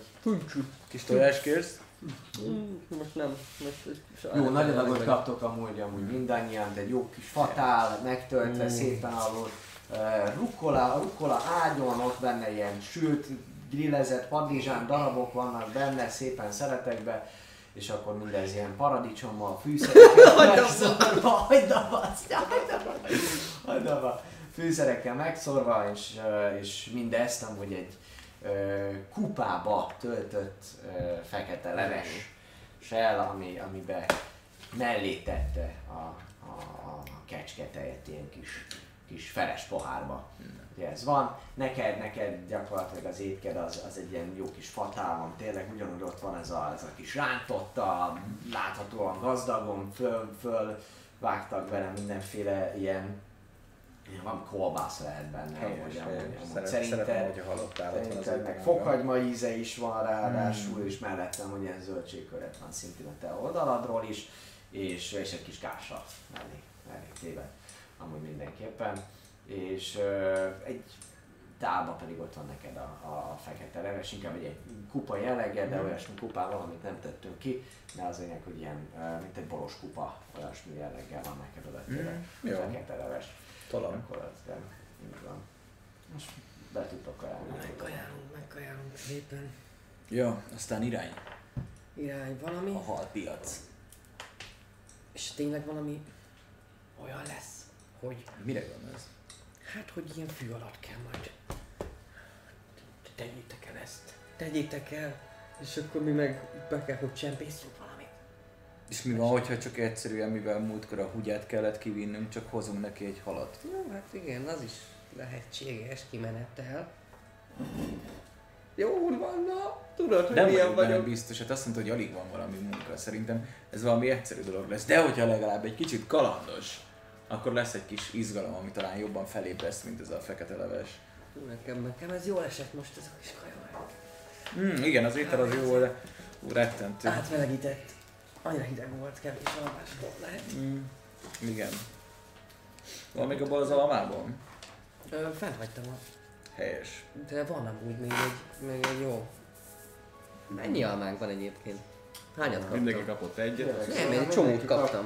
Kis tojás kérsz? Mm, Most nem. Most jó nagy adagot meg. kaptok amúgy, amúgy mindannyian, de egy jó kis fatál, megtöltve, Mm. szépen alul. Uh, rukkola, rukkola ágyon, ott benne ilyen sült, grillezett padlizsán darabok vannak benne, szépen szeretekbe, és akkor mindez ilyen paradicsommal, fűszerekkel. Megszorva, hagyd abba, hagyd abba, fűszerekkel megszorva, és, és mindezt amúgy egy ö, kupába töltött ö, fekete leves sel, ami, amibe mellé tette a, a, a kecsketejet ilyen kis, kis feles pohárba. Ugye ez van, neked, neked gyakorlatilag az étked az, az egy ilyen jó kis fatál van, tényleg ugyanúgy ott van ez a, ez a kis rántotta, láthatóan gazdagon föl, föl vágtak bele mindenféle ilyen Van kolbász lehet benne. Helyes, amúgy, Szerintem- szeretem, hogyha halott állat van az meg fokhagyma íze is van ráadásul, és mellettem, hogy ilyen zöldségköret van szintén a te oldaladról is, és, és egy kis kása mellé, mellé téve, amúgy mindenképpen. És egy tálba pedig ott van neked a, a fekete leves, inkább egy, egy kupa jellege, de olyasmi kupával, amit nem tettünk ki, de az lényeg, hogy ilyen, mint egy boros kupa, olyasmi jelleggel van neked oda Mm, jó. fekete leves. Talán. Akkor az, de így van. Most be tudtok ajánlani. Megkajálunk, megkajálunk szépen. Ja, aztán irány. Irány valami. A halpiac. És tényleg valami olyan lesz, hogy Mire gondolsz? Hát, hogy ilyen fű alatt kell majd. Tegyétek el ezt. Tegyétek el. És akkor mi meg be kell, hogy csempészünk valamit. És mi van, hogyha csak egyszerűen, mivel múltkor a húgyát kellett kivinnünk, csak hozunk neki egy halat? Jó, hát igen, az is lehetséges kimenettel. Jó van, na, tudod, hogy Nem milyen vagyok vagyok. biztos, hát azt mondta, hogy alig van valami munka. Szerintem ez valami egyszerű dolog lesz. De hogyha legalább egy kicsit kalandos, akkor lesz egy kis izgalom, ami talán jobban felébreszt, mint ez a fekete leves. Nekem, nekem ez jól esett most ez a kis kaja. Hmm, igen, az étel az jó, de ú, rettentő. Átmelegített. Annyira hideg volt, kevés alvás volt lehet. Hmm, igen. Van még abban az almában? Ö, fent hagytam a... Helyes. De van amúgy még egy, még egy jó. Mennyi almánk van egyébként? Hányat kaptam? Mindenki kapott egyet. Nem, én egy csomót kaptam.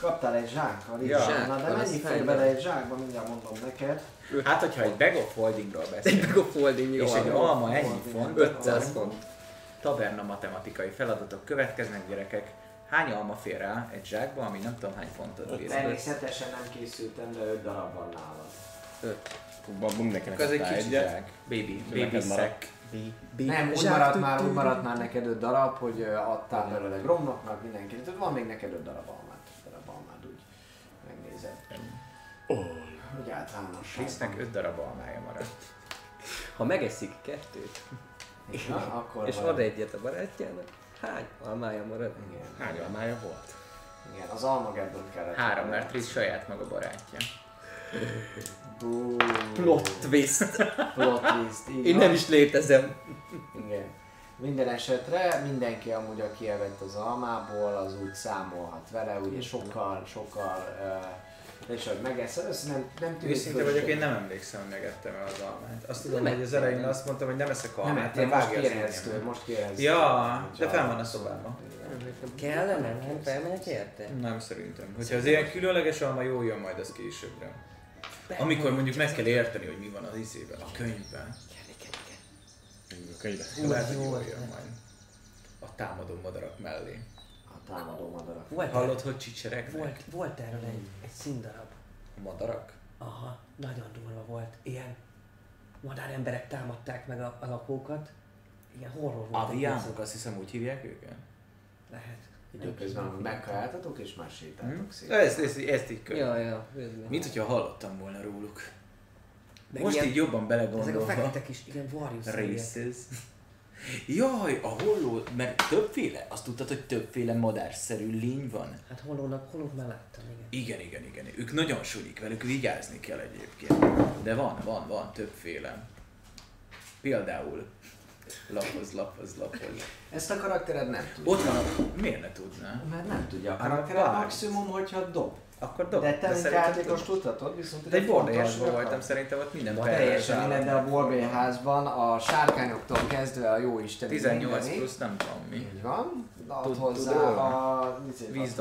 Kaptál egy zsákkal is. Ja. Na de mennyi fér bele egy zsákba, mindjárt mondom neked. Hát, hogyha egy bag of holdingról Egy beszélünk, meg a folding jó. és egy alma. alma ennyi font, 500 akkor font. taverna matematikai feladatok következnek, gyerekek. Hány alma fér rá egy zsákba, ami nem tudom hány fontot bír? Természetesen nem készültem, de 5 darab van nálad. Abban mindenkinek Ez egy kicsi egyet. zsák. Baby, baby sack. Nem, úgy Zsák, maradt már, úgy maradt már neked 5 darab, hogy adtál belőle Gromnoknak mindenkinek. Tehát van még neked 5 darab almát, Úgy általánosságban. Krisznek 5 darab almája maradt. Ha megeszik kettőt, Na, akkor és van. ad egyet a barátjának, hány almája marad? Igen, Hány almája volt? igen, az almageddon kellett. Három, mert Krisz saját maga barátja. Bú, Plot twist. plot twist, így Én van. nem is létezem. Igen. Minden esetre mindenki amúgy, aki elvett az almából, az úgy számolhat vele, ugye sokkal, sokkal, uh, és hogy megeszed, ezt nem, nem tűnik Őszinte vagyok, én nem emlékszem, hogy megettem el az almát. Azt tudom, Nem hogy az ettem. elején azt mondtam, hogy nem eszek Nem, almát, hát nem most vágja az kérhetsz tőle, most kérhetsz. Ja, de fel van a szobában. Kellene? Nem felmegyek érte? Nem szerintem. Hogyha az ilyen különleges alma jó jön majd az későbbre. Amikor mondjuk meg kell érteni, hogy mi van az izében, a könyvben. A könyve. Lehet, hogy jó jól jön majd. A támadó madarak mellé. A támadó madarak. Volt, Hallod, hogy csicseregnek? volt, volt erről egy színdarab. A madarak? Aha, nagyon durva volt. Ilyen madár emberek támadták meg a, a lakókat. Ilyen horror volt. Aviánok, azt hiszem úgy hívják őket? Lehet. Időközben megkajáltatok és már sétáltok Hm? szépen. Ezt, ezt, ezt így könyv. Ja, ja. Mint hogyha hallottam volna róluk. Meg Most ilyen- így jobban Ezek a belegondolva. feketek is, igen, Warriors Races. Jaj, a holló, mert többféle, azt tudtad, hogy többféle madárszerű lény van? Hát holónak, holót már láttam, igen. Igen, igen, igen. Ők nagyon sulik, velük vigyázni kell egyébként. De van, van, van többféle. Például lapoz, lapoz, lapoz. Ezt a karaktered nem tudja. Ott van a... Miért ne tudná? Mert nem tudja. A Hát karaktered maximum, hogyha dob. Akkor dob. De te, mint szerintem játékos tudhatod, viszont De egy a voltam, szerintem ott minden pervers teljesen minden, de a borbélyházban a sárkányoktól kezdve a jó isten 18 plusz nem tudom mi. Így van. Ad Tud- hozzá a...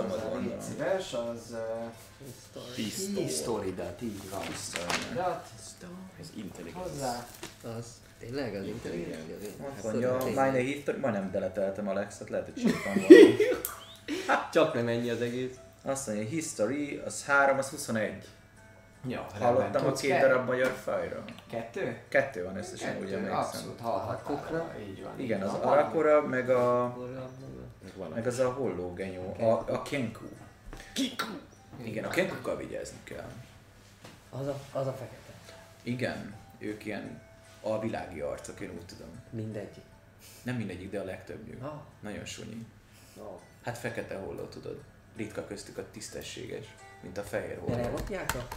hozzá, gondolom. Légy szíves, az... Uh, Historidat, így van. Historidat, Az intelligens. hozzá. Az tényleg az intelligencia? Azt Hát, mondja, majdnem deleteltem Alexot, lehet, hogy sétán valami. Csak nem ennyi az egész. Azt mondja, History, az 3, az 21. Ja, Hallottam a két ke- darab magyar fajra. Kettő? Kettő van összesen, úgy Kettő, emlékszem. abszolút hallhattál. Kokra? Így van. Igen, az. Arakora, meg a... Meg az a hollógenyó, a, a Kenku. Kenku! Igen, a Kenkukkal vigyázni kell. Az a, az a fekete. Igen, ők ilyen alvilági arcok, én úgy tudom. Mindegyik. Nem mindegyik, de a legtöbbjük. Ah, Nagyon sunyi. no. Hát fekete holló, tudod. Ritka köztük a tisztességes, mint a fehér De holló. elrakják a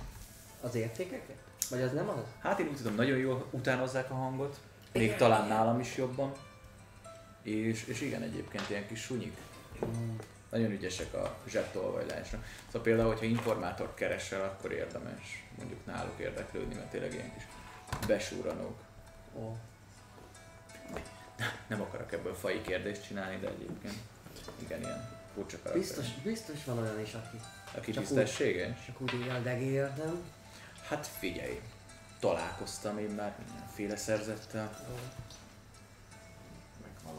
az értékeket? Vagy az nem az? Hát én úgy tudom, nagyon jól utánozzák a hangot, még talán nálam is jobban. És, és igen, egyébként ilyen kis sunyik. Nagyon ügyesek a zsebtolvajlásra. Szóval például, hogyha informátort keresel, akkor érdemes mondjuk náluk érdeklődni, mert tényleg ilyen kis besúranók. Ó. Nem akarok ebből fai kérdést csinálni, de egyébként igen, ilyen furcsa karakter. Biztos, biztos van olyan is, aki Aki csak úgy- tisztességes? csak úgy éldegéltem. Hát figyelj, találkoztam én már mindenféle szerzettel.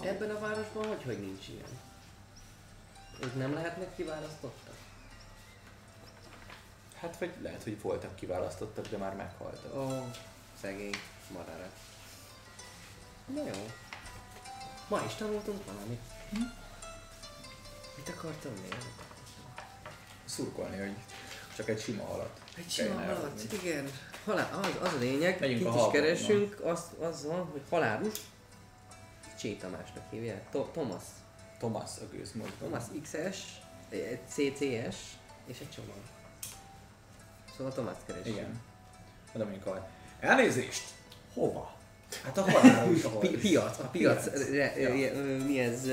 Ebben a városban hogy, hogy nincs ilyen? Ők nem lehetnek kiválasztottak? Hát vagy lehet, hogy voltak kiválasztottak, de már meghaltak. Ó, szegény marára. Na jó. Ma is tanultunk valamit. Mit akartam még? Szurkolni, hogy csak egy sima halat. Egy sima halat, igen. Halál, az, az a lényeg, Megyünk kit a is keresünk, az, az van, hogy halálus. Csé Tamásnak hívják. To- Thomas. Thomas a gőzmódban. Thomas XS, egy CCS és egy csomag. Szóval Thomas keresünk. Igen. Oda mondjuk a... Elnézést! Hova? Hát a halálus A pi- piac, a piac, piac. Re, Ja. mi ez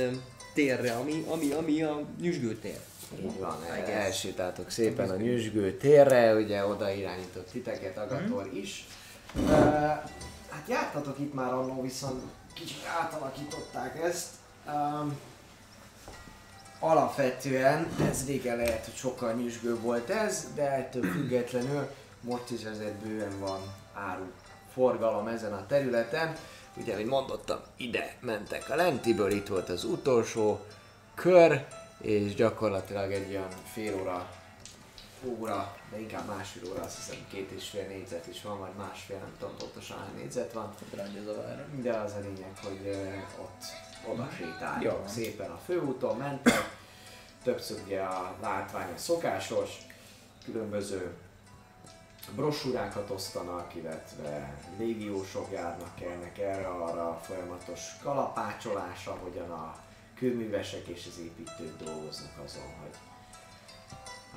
térre, ami, ami, ami a nyüzsgő tér. Így van, elsétáltok szépen a nyüzsgő térre, ugye oda irányított titeket Agator Mhm. is. Uh, hát jártatok itt már annó, viszont kicsit átalakították ezt. Um, alapvetően ez régen lehet, hogy sokkal nyüzsgő volt ez, de ettől függetlenül most is ezért bőven van áru forgalom ezen a területen. Ugye, ahogy mondottam, ide mentek a lentiből, itt volt az utolsó kör, és gyakorlatilag egy olyan fél óra, óra, de inkább másfél óra, azt hiszem két és fél négyzet is van, vagy másfél, nem tudom pontosan hány négyzet van. Zavarra. De az a lényeg, hogy ott oda Jó. sétáltok szépen a főúton, mentek, többször ugye a látvány a szokásos, különböző brosúrákat osztanak, illetve légiósok járnak, kelnek erre, arra folyamatos kalapácsolás, ahogyan a kőművesek és az építők dolgoznak azon, hogy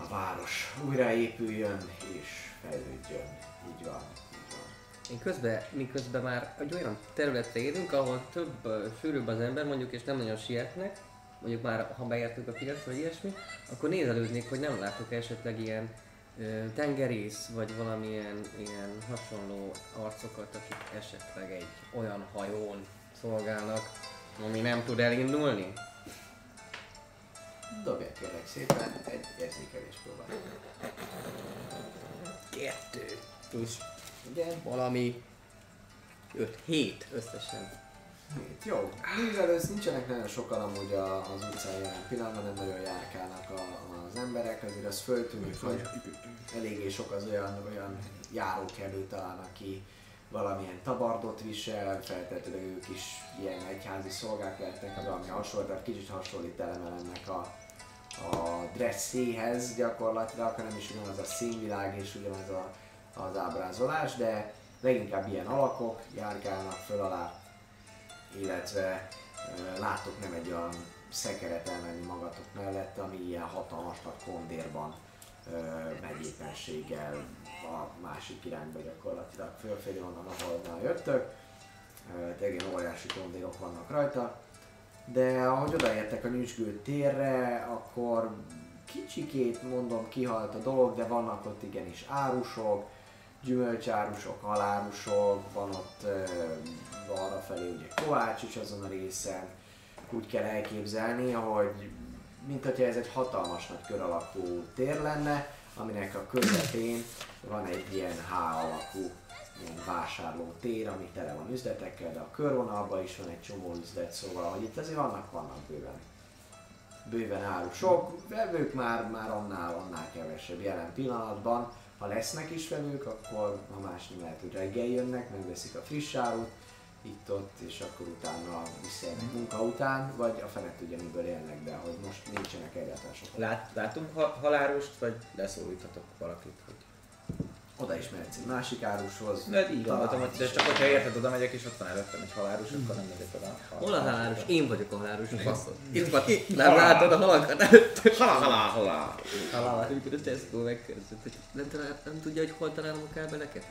a város újraépüljön és fejlődjön. Így van. Én közben, miközben már egy olyan területre érünk, ahol több, ö, sűrűbb az ember mondjuk, és nem nagyon sietnek, mondjuk már ha beértünk a piacra, vagy ilyesmi, akkor nézelődnék, hogy nem látok esetleg ilyen tengerész, vagy valamilyen ilyen hasonló arcokat, akik esetleg egy olyan hajón szolgálnak, ami nem tud elindulni. Dobják kérlek szépen egy érzékelés próbát. Kettő. Plusz. Igen. Valami 5, 7 összesen. Hét. Jó. Nézelősz nincsenek nagyon sokan amúgy az utcán jelen pillanatban, nem nagyon járkálnak a, az emberek, azért az föltűnik, hogy eléggé sok az olyan, olyan járókelő talán, aki valamilyen tabardot visel, feltétlenül ők is ilyen egyházi szolgák lehetnek, vagy valami hasonló, tehát kicsit hasonlít elemelemnek a, a dresszéhez gyakorlatilag, hanem is ugyanaz a színvilág és ugyanaz a, az ábrázolás, de leginkább ilyen alakok járkálnak föl alá, illetve látok nem egy olyan szekeret elmenni magatok mellett, ami ilyen hatalmas nagy kondérban megy éppenséggel a másik irányba gyakorlatilag fölfelé onnan, ahol jöttök. Tényleg ilyen óriási kondérok vannak rajta. De ahogy odaértek a nyüzsgő térre, akkor kicsikét mondom kihalt a dolog, de vannak ott igenis árusok, gyümölcsárusok, halárusok, van ott arra felé ugye Kovács azon a részen. Úgy kell elképzelni, hogy mint hogyha ez egy hatalmas nagy kör alakú tér lenne, aminek a közepén van egy ilyen H alakú ilyen vásárló tér, ami tele van üzletekkel, de a körvonalban is van egy csomó üzlet, szóval hogy itt azért vannak, vannak bőven bőven árusok, vevők már, már annál, annál kevesebb jelen pillanatban. Ha lesznek is vevők, akkor ha más nem lehet, hogy reggel jönnek, megveszik a friss árut, itt-ott, és akkor utána visszajönnek munka után, vagy a fene tudja, miből élnek, de hogy most nincsenek egyáltalán sokan. Lát, látunk ha- halálust, vagy leszólíthatok valakit, hogy oda is mehetsz egy másik árushoz. De így gondoltam, hogy de csak hogyha érted, oda megyek és ott van előttem egy halálus, akkor nem megyek oda. Hol a halálus? Én vagyok a halálus, baszod. Itt van, nem látod a halakat előtt. Halá, halá, halá. Halál. Amikor a Tesco megkérdezett, hogy nem, nem tudja, hogy hol találom a kábeleket?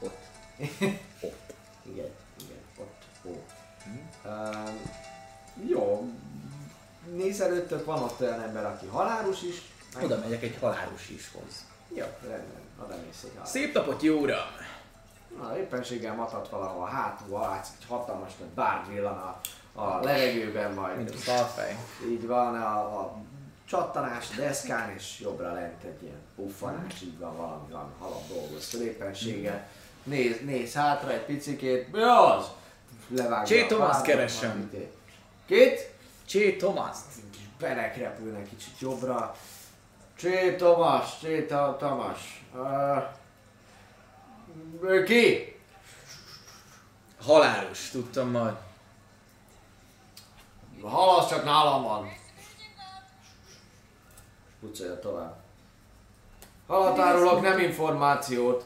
Ott. Igen, igen, Ó. Um, jó. Néz előttök, van ott olyan ember, aki halálus is. Meg- Oda megyek egy halálus ishoz. Jó, rendben. Oda mész egy halálus. Szép napot, jó uram! Na, éppenséggel matat valahol hátul, látsz egy hatalmas nagy bárd villan a, a levegőben, majd Mint a szalfej. így van a, a csattanás deszkán, és jobbra lent egy ilyen puffanás, így van valami, valami halap dolgoz éppenséggel. Néz, néz hátra egy picikét, mi az? Levágja Csé párdat, keresem. Kit? Csé Tomaszt! Kis berek repülnek kicsit jobbra. Csé Tomas, Csé Tamas. Uh, ki? Halálus, tudtam majd. A hal az csak nálam van. Pucolja tovább. Halat árulok, nem információt.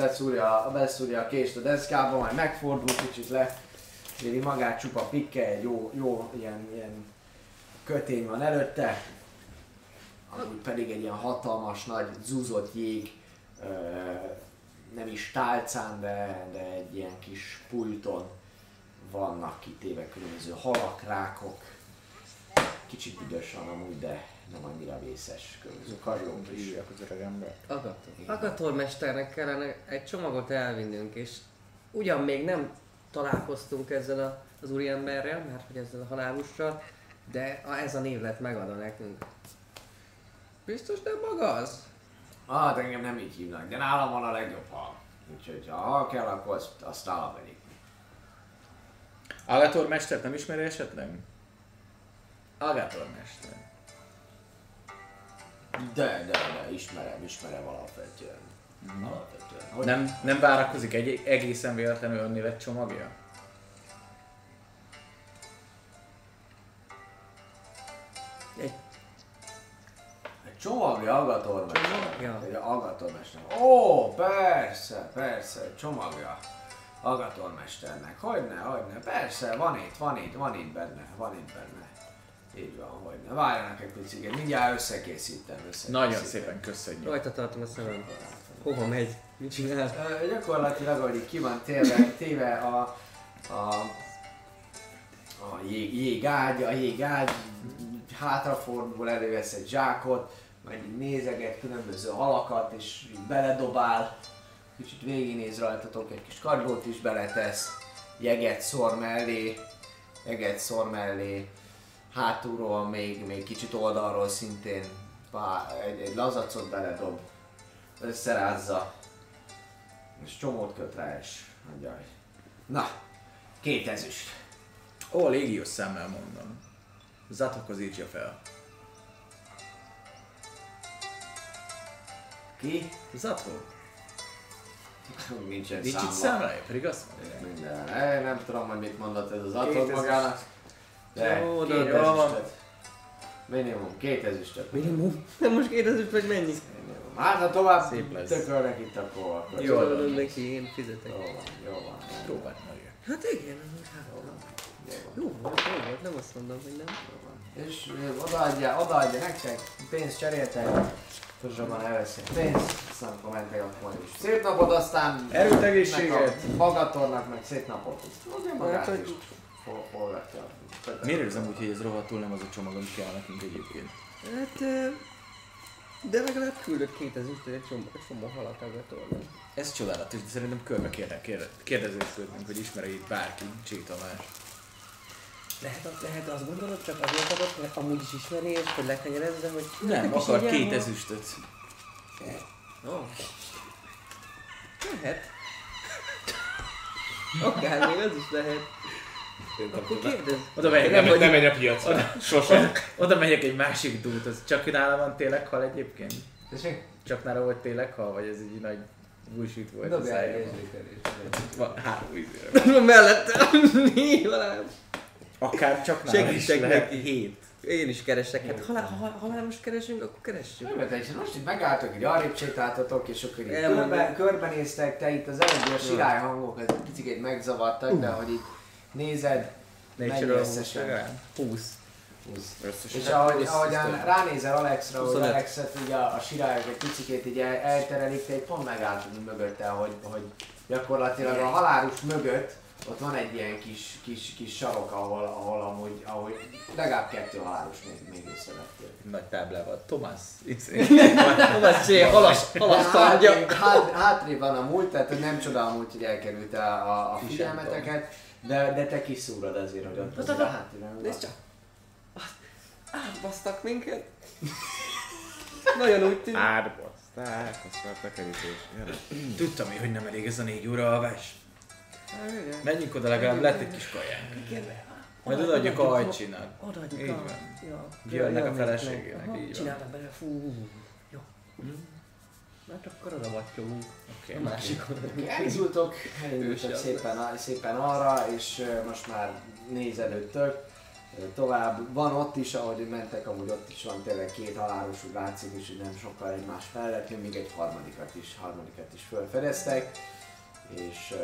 Beszúrja, beszúrja a kést a deszkába, majd megfordul kicsit le. Éri magát csupa pikke, egy jó, jó ilyen, ilyen kötény van előtte. Amúgy pedig egy ilyen hatalmas, nagy, zúzott jég, ö, nem is tálcán, de, de egy ilyen kis pulton vannak kitéve különböző halak, rákok. Kicsit büdös van amúgy, de nem annyira vészes. Karjók is. Hívják az öreg ember. Agator. Mesternek kellene egy csomagot elvinnünk, és ugyan még nem találkoztunk ezzel a, az úriemberrel, mert hogy ezzel a halálussal, de a, ez a név lett megadva nekünk. Biztos nem maga az? Hát engem nem így hívnak, de nálam van a legjobb hal. Úgyhogy ha hal kell, akkor azt, azt nálam elég. Agator mestert nem ismeri esetleg? Agator mester. De, de, de, ismerem, ismerem alapvetően. Alapvetően. Hogy Nem, nem várakozik egy egészen véletlenül egy csomagja? Egy Egy csomagja agatormester. Csomagja? Egy agatormester. Ó, persze, persze, egy csomagja. Agatormesternek. Hogyne, hogyne. Persze, van itt, van itt, van itt benne, van itt benne. Így van, hogyne. Várjanak egy picit, mindjárt összekészítem, összekészítem. Nagyon szépen köszönjük. rajta tartom a szemem. Hova megy? Mit csinál? Ö, gyakorlatilag, ahogy ki van téve, téve a, a, a jég, jégágy, a jégágy hátrafordul, elővesz egy zsákot, majd így nézeget különböző halakat, és beledobál, kicsit végignéz rajtatok, egy kis kagylót is beletesz, jeget szor mellé, jeget szor mellé, hátulról még, még kicsit oldalról szintén pá- egy, egy lazacot beledob, összerázza, és csomót köt rá, és mondja, hogy na, két ezüst. Ó, légiós szemmel mondom. Zatokhoz írtja fel. Ki? Zatok? Nincsen Nincs itt számla. számlája, pedig azt mondja. Minden. Nem tudom, hogy mit mondott ez az ezüst. magának. De Jó, de két jó van. ezüstöt. Minimum, két ezüstöt. Minimum. Nem most kérdezzük, hogy mennyi. Minimum. Hát ha tovább Szép lesz. tökölnek itt, akkor... akkor Jó. Jól neki, én fizetek. Jó van, jó van. Próbáld meg. Hát igen, hát Jó van. jó volt, jó volt, nem azt mondom, hogy nem. És ö, odaadja, odaadja nektek, pénzt cseréltek, Tuzsabban elveszik pénzt, aztán akkor mentek akkor is. Szép napot aztán! Erőt, egészséget! Magatornak meg szép napot! Ugye magát Hát, is forgatja. Miért érzem úgy, hogy ez rohadtul nem az a csomag, amit kell nekünk egyébként? Hát, de legalább küldött két ezüstöt egy csomó, egy csomó halat agatornak. Ez csodálatos, de szerintem körbe kérde, kérde, kérdezősködnünk, hogy ismeri itt bárki Csé Tamás. Lehet, lehet azt gondolod, csak azért adott, mert amúgy is ismeri, és hogy lekenyerezze, hogy... Nem, is akar két ezüstöt. Ó. Lehet. Akár még az is lehet. Akkor. Oda megyek, Nem, nem, nem menj a piacra. Sose. oda megyek egy másik dúthoz. Csak nála van tényleg hal egyébként? Tessék? Csak nála volt tényleg hal, vagy ez egy nagy bullshit volt a Dobjál egy szájában? három izére. Mellette. Akár csak nála Segítek neki. hét. Én is keresek, hát halál, ha halálos keresünk, akkor keressük. Nem, egy- most itt megálltok, így arrébb sétáltatok, és akkor így körbe, körbenéztek, te itt az előbbi a sirály hangok, egy picit megzavartak, de hogy így nézed, mennyi összesen. 20. Összesen. És ahogy, ahogyan ránézel Alexra, hogy 25. Alexet ugye a, a sirályok egy picit így el, elterelik, te egy pont megálltad mögötte, hogy, hogy gyakorlatilag a halálus mögött ott van egy ilyen kis, kis, kis sarok, ahol, ahol amúgy, ahogy legalább kettő halálus még, még észrevettél. Nagy táblával. Thomas. Thomas J. halas, halas tárgya. hátrébb, hát, van a múlt, tehát nem csoda amúgy, hogy elkerült a, a, figyelmeteket, de, de te kiszúrod azért, hogy ott azért a háttérben van. Nézd csak! Átbasztak minket. Nagyon úgy tűnik. Átbaszták, azt már a kerítés. Gyere. Tudtam én, hogy nem elég ez a négy óra alvás. Menjünk oda, legalább lett egy kis kajánk. Majd odaadjuk a Ajcsinak. Odaadjuk Így a... van. Ja. Björnnek a feleségének, így van. Csináltak bele, fú. Jó. Hát akkor oda vagyunk. Oké. A másik. Elindultok, elindultok szépen, szépen arra, és most már nézelődtök. Tovább van ott is, ahogy mentek, amúgy ott is van tényleg két halálos, úgy látszik is, hogy nem sokkal egymás mellett, még egy harmadikat is, harmadikat is felfedeztek. És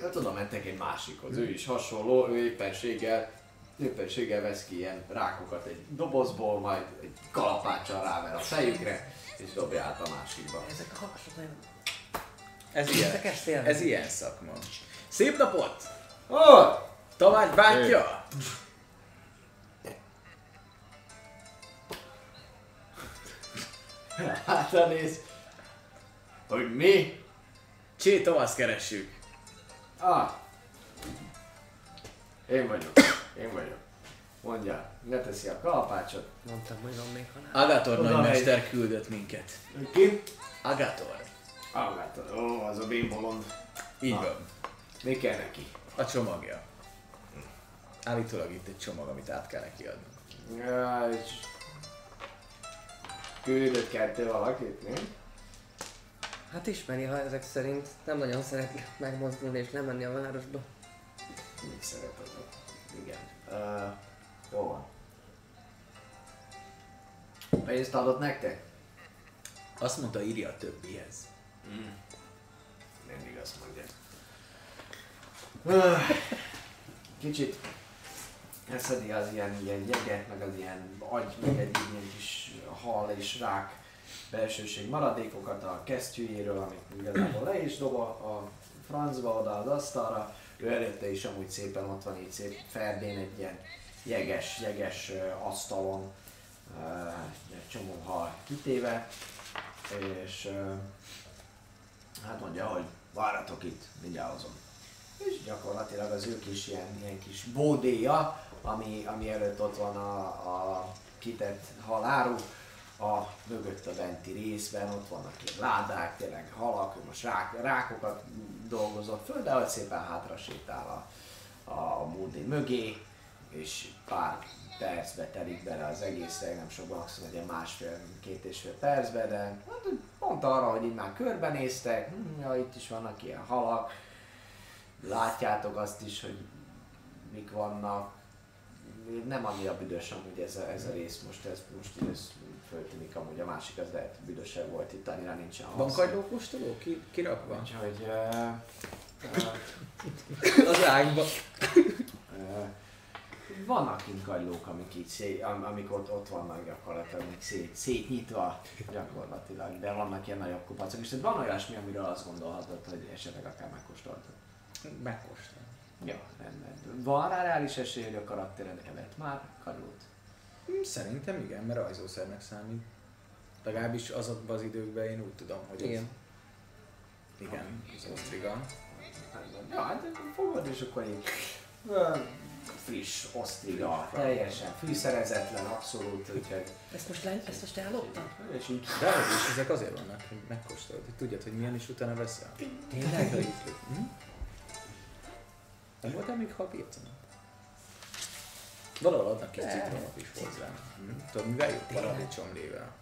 hát oda mentek egy másikhoz, ő is hasonló, ő éppenséggel, éppenséggel vesz ki ilyen rákokat egy dobozból, majd egy kalapáccsal ráver a fejükre, és dobja át a másikba. Ezek a halasok nagyon... Ez ilyen. Ezek. Ez ilyen szakma. Szép napot! Oh! Tamács bátyja! Hátra néz. Hogy mi? Csé Tomasz keressük. Ah. Én vagyok. Én vagyok. Mondja, leteszi a kalapácsot. Mondtam, hogy van még halál. Agator Oda nagymester küldött minket. Ki? Agator. Látod. Ó, az a bémbolond. Így Na. van. Mi kell neki? A csomagja. Állítólag itt egy csomag, amit át kell neki adni. Ja, és... Küldött kettő valakit, mi? Hát ismeri, ha ezek szerint nem nagyon szereti megmozdulni és lemenni a városba. Mit szereted? Igen. Uh, jó van. Pénzt adott nektek? Azt mondta, írja a többihez. Mindig azt mondja. Öh, Kicsit eszedi az ilyen, ilyen jeget, meg az ilyen agy, meg egy ilyen kis hal és rák belsőség maradékokat a kesztyűjéről, amit igazából le is dob a, a francba oda az asztalra. Ő előtte is amúgy szépen ott van így szép ferdén egy ilyen jeges, jeges asztalon, egy csomó hal kitéve, és Hát mondja, hogy váratok itt, mindjárt hozom. És gyakorlatilag az ő kis ilyen, ilyen kis bódéja, ami, ami előtt ott van a, a kitett haláru, a mögött a benti részben, ott vannak ilyen ládák, tényleg halak, most rák, rákokat dolgozott föl, de hogy szépen hátra sétál a, a, bódé mögé, és pár percbe telik bele az egész, nem sok maximum egy másfél, két és fél percbe, de hát pont arra, hogy így már körbenéztek, hm, ja, itt is vannak ilyen halak, látjátok azt is, hogy mik vannak, nem annyira büdös amúgy ez a, ez a rész most, ez most ez föltűnik amúgy a másik az lehet büdösebb volt itt, annyira nincsen Van kagylókóstoló? Ki, kirakva? Úgyhogy uh, Az ágba. uh, vannak kint kagylók, amik így szé, am, amik ott, ott vannak gyakorlatilag, amik szét, szétnyitva gyakorlatilag, de vannak ilyen nagyobb kupacok, és tehát van olyasmi, amiről azt gondolhatod, hogy esetleg akár megkóstoltad. Megkóstol. Ja, rendben. Van rá reális esély, hogy a karaktered evett már kagylót? Hm, Szerintem igen, mert rajzószernek számít. Legalábbis azokban az időkben én úgy tudom, hogy ez- Igen. igen, az osztriga. Ja, hát fogod, és akkor így friss osztriga, teljesen fűszerezetlen, abszolút, úgyhogy Ezt most, le, ezt most elloptam? és így De hogy is, ezek azért vannak, hogy megkóstolod, hogy tudjad, hogy milyen is utána veszel. Tényleg? Hm? Nem voltál még piacon? Valahol adnak kis citromot is hozzá. Hm? Tudod, mivel jó? Paradicsomlével.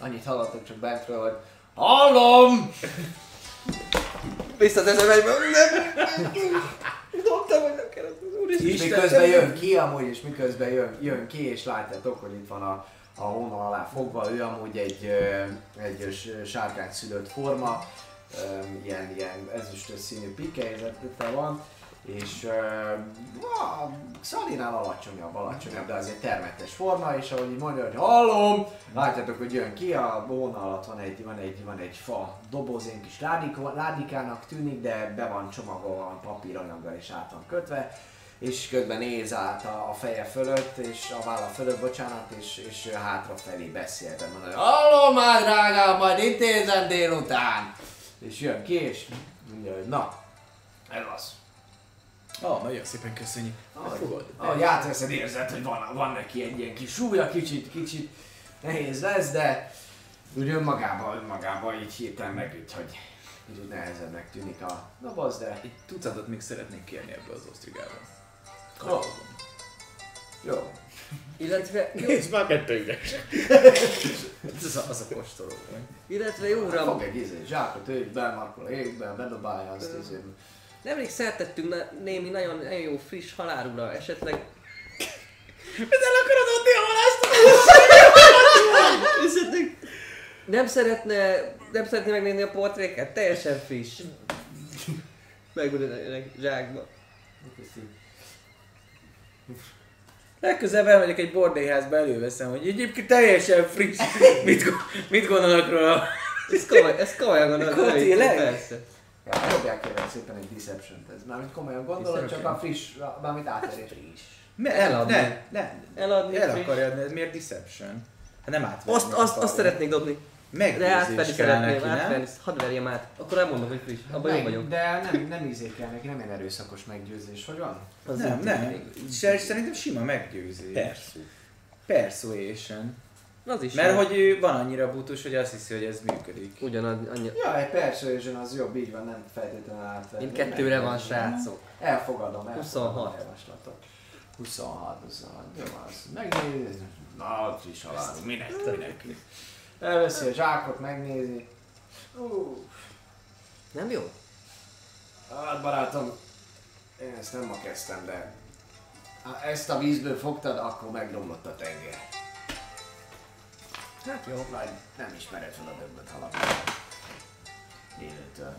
Annyit hallottok csak bentről, hogy Hallom! Visszateszem egybe, nem! Dobtam, hogy nem kell az úristen. És miközben jön ki, amúgy, és miközben jön, jön ki, és látjátok, hogy itt van a, a hónal alá fogva, ő amúgy egy, egy sárkány szülött forma, ilyen, ilyen ezüstös színű pikelyzete van, és uh, a Szalinál alacsonyabb, alacsonyabb, de azért termetes forma, és ahogy így mondja, hogy hallom, látjátok, hogy jön ki, a hóna alatt van egy, van egy, van egy fa doboz, ilyen kis ládika, ládikának tűnik, de be van csomagolva papíranyaggal és át van kötve, és közben néz át a, a feje fölött, és a válla fölött, bocsánat, és, és hátrafelé beszél, de mondja, hogy hallom már drágám, majd intézem délután. És jön ki, és mondja, hogy na, ez az. Ah, nagyon szépen köszönjük. Ahogy, ahogy átveszed, érzed, hogy van, van neki egy ilyen kis súlya, kicsit, kicsit nehéz lesz, de úgy önmagában, önmagában így hirtelen megüt, hogy kicsit nehezebbnek tűnik a doboz, de Egy tucatot még szeretnék kérni ebből az osztrigából. jó. Jó. Illetve, jó, Nézd már kettő üres. Ez a, az a kóstoló. illetve jó uram, Fog egy izé, zsákot, ő bemarkol a égbe, bedobálja azt izé. Nemrég szertettünk némi nagyon, nagyon jó friss halálura, esetleg... El akarod adni a halást? esetleg nem szeretne, nem szeretné megnézni a portréket? Teljesen friss. Megmondani zsákba. Legközelebb elmegyek egy bordélyházba, előveszem, hogy egyébként teljesen friss. Mit, mit gondolnak róla? Ez komoly, ez komolyan gondolod. Tényleg? Persze. Ja, dobják kérlek szépen egy deception ez. Mármint komolyan gondolod, csak a friss, mármint átverés. Ne, Eladni. Ne, ne. Eladni El friss. akarja adni, ez miért deception? Hát nem átvenni. Azt, azt, azt szeretnék dobni. De Meggyőzés átvenni kell szeretném, nem? Hadd verjem át. Akkor elmondom, hogy friss. Abban jó Meg- vagyok. De nem, nem izé kell neki, nem ilyen erőszakos meggyőzés, hogy van? Az Nem, nem. Se- Szerintem sima meggyőzés. Persze. Persuasion. Az is Mert jó. hogy ő van annyira butus, hogy azt hiszi, hogy ez működik. Ugyanaz, annyi. Ja, egy persuasion az jobb, így van, nem feltétlenül átvenni. Mind kettőre van, srácok. Elfogadom, elfogadom 26. a javaslatot. 26, 26, jó az. Megnézni. Na, friss halál, minek, minek. Elveszi a zsákot, megnézi. Ú, Nem jó? hát barátom, én ezt nem ma kezdtem, de ha ezt a vízből fogtad, akkor megromlott a tenger. Hát jó. Vagy nem ismered fel a döbbet halat. Élőtől.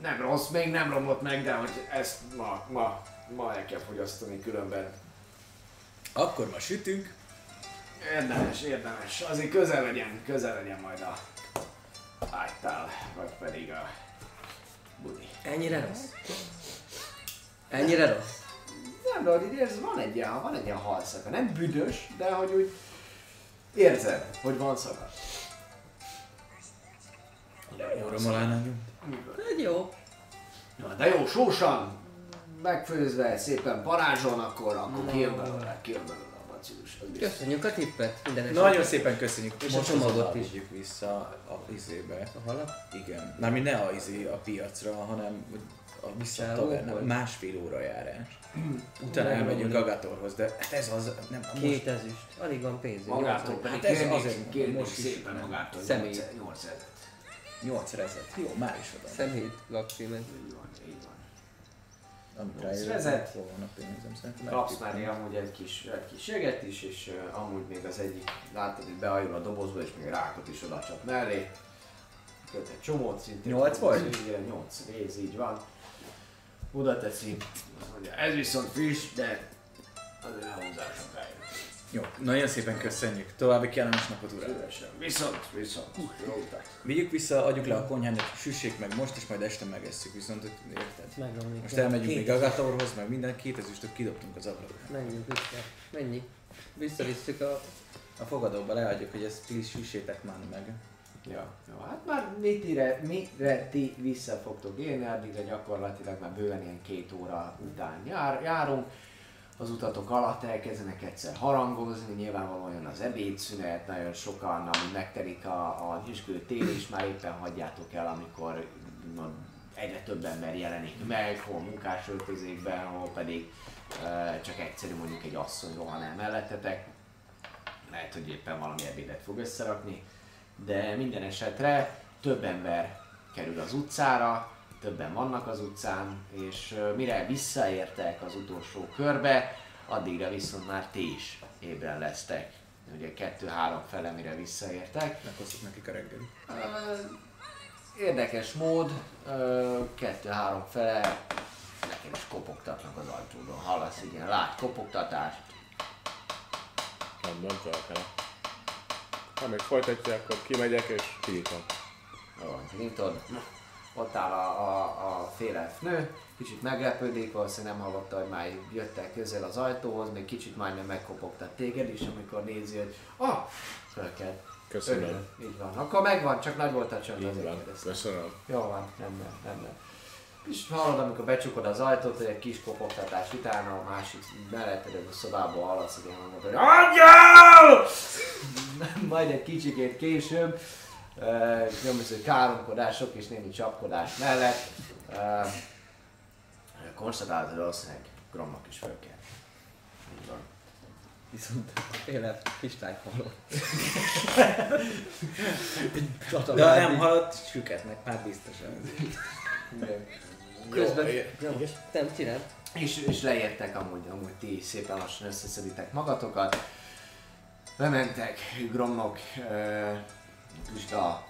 Nem rossz, még nem romlott meg, de hogy ezt ma, ma, ma el kell fogyasztani különben. Akkor ma sütünk. Érdemes, érdemes. Azért közel legyen, közel legyen majd a ágytál, vagy pedig a budi. Ennyire rossz? Ennyire rossz? Nem, de hogy így érzed, van egy ilyen, van egy ilyen halszaga. Nem büdös, de hogy úgy érzed, hogy van szaga. Jó romolánál Hát jó. Na, de jó, sósan, megfőzve, szépen parázson, akkor, akkor kijön belőle, kijön belőle a bacillus. az biztos. Köszönjük a tippet. Minden. Nagyon szépen köszönjük. És a Most csomagot is. vissza a izébe. A halat? Igen. Mármint ne a, izé, a piacra, hanem vissza a? Másfél óra járás. Utána Nem elmegyünk. Agatorhoz, de hát ez az, nem, most Két ezüst. Alig van pénz. Magától pedig Hát ez azért kérnék most szépen magától Személy. 8 ezeret. 8 rezet. Jó, már is adom. Szemét lakcímet. Így van, így van. Amit rájövök, van a pénzem, szerintem Kapsz már amúgy egy kis, egy kis jeget is, és uh, amúgy még az egyik, látod, hogy behajol a dobozba, és még rákot is oda csap mellé. Köt egy csomót szintén. Nyolc volt? Igen, nyolc rész, így van. Oda teszi. Azt mondja, ez viszont friss, de azért nem hozzá sokáig. Jó, nagyon szépen köszönjük. További kellemes napot, uram. Szívesen. Viszont, viszont. Jó utat. Vigyük vissza, adjuk le a konyhányat, süssék meg most, és majd este megesszük, viszont hogy érted? Megromlik. Most elmegyünk még Agatorhoz, meg minden két ezüstöt kidobtunk az ablakon. Menjünk vissza. Mennyi? Visszavisszük a... A fogadóba leadjuk, hogy ezt please süssétek már meg. Ja, jó, hát már mitire, mire ti vissza fogtok élni, addigra gyakorlatilag már bőven ilyen két óra után jár, járunk. Az utatok alatt elkezdenek egyszer harangozni, nyilvánvalóan jön az ebédszünet, nagyon sokan, ami megtelik a, a nyüzsgő tél, és már éppen hagyjátok el, amikor na, egyre több ember jelenik meg, hol munkásöltözékben, hol pedig uh, csak egyszerű mondjuk egy asszony rohan el mellettetek. Lehet, hogy éppen valami ebédet fog összerakni, de minden esetre több ember kerül az utcára, többen vannak az utcán, és mire visszaértek az utolsó körbe, addigra viszont már ti is ébren lesztek. Ugye kettő-három fele, mire visszaértek. Meghoztuk nekik a reggeli. Ö, Érdekes mód, kettő-három fele nekem is kopogtatnak az ajtódon. Hallasz igen, lát kopogtatást. Nem, nem felkel. Ha még folytatja, akkor kimegyek és kinyitom. Jó, nyitod. Ott áll a, a, a félelf nő, kicsit meglepődik, valószínűleg nem hallotta, hogy már jöttek közel az ajtóhoz, még kicsit majdnem megkopogtat téged is, amikor nézi, hogy ah, fölkelt. Köszönöm. Örülök, Így van. Akkor megvan, csak nagy volt a csönd, azért. Köszönöm. Jó van, rendben, rendben. És hallod, amikor becsukod az ajtót, hogy egy kis kopogtatás után a másik melletted a szobából hallasz, hogy mondod, hogy Angyal! Majd egy kicsikét később, uh, különböző káromkodások és némi csapkodás mellett uh, konstatálod, hogy valószínűleg Gromnak is föl kell. Így van. Viszont féle kristály halott. De nem halott, süketnek már biztosan. Közben... Jó, Nem, nem csinál. És, és leértek amúgy, amúgy ti szépen lassan összeszeditek magatokat. Bementek, Gromnok, és a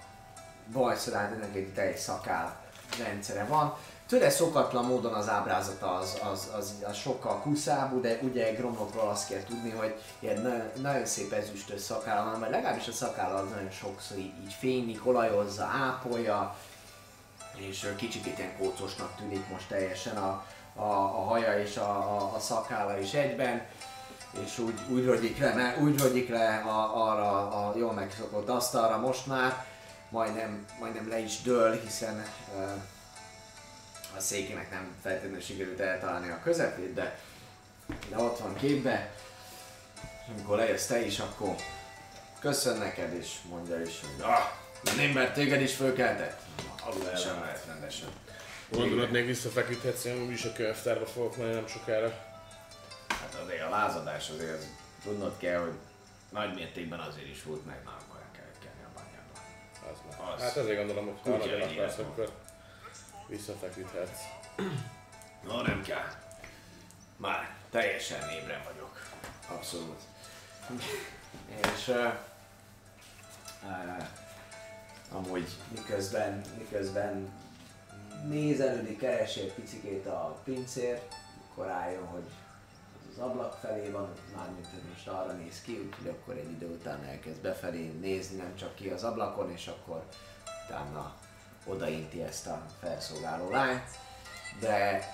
bajszorát ennek egy teljes szakál rendszere van. Tőle szokatlan módon az ábrázata az, az, az, az sokkal kuszábú, de ugye Gromnokról azt kell tudni, hogy ilyen nagyon, nagyon szép ezüstös szakála van, mert legalábbis a szakála az nagyon sokszor így, így fénylik, olajozza, ápolja, és kicsit ilyen kócosnak tűnik most teljesen a, a, a haja és a, a, a szakála is egyben, és úgy, úgy rogyik le, me- úgy rogyik le a, arra a jól megszokott asztalra most már, majdnem, majdnem le is dől, hiszen ö, a székének nem feltétlenül sikerült eltalálni a közepét, de, de ott van képbe, és amikor lejössz te is, akkor köszön neked, és mondja is, hogy ah, én mert téged is fölkeltett. Sem lehet rendesen. Gondolod, még visszafeküdhetsz, én úgyis a könyvtárba fogok menni nem sokára. Hát azért a lázadás azért az tudnod kell, hogy nagy mértékben azért is volt meg, már akkor el kellett kelni a bányába. Az már. Az. Hát azért gondolom, hogy ha nagyon akarsz, akkor visszafeküdhetsz. No, nem kell. Már teljesen ébren vagyok. Abszolút. És uh, uh, amúgy. Miközben, miközben nézelődik, keresi egy picikét a pincér, akkor rájön, hogy az ablak felé van, mármint hogy most arra néz ki, úgyhogy akkor egy idő után elkezd befelé nézni, nem csak ki az ablakon, és akkor utána odainti ezt a felszolgáló lányt, de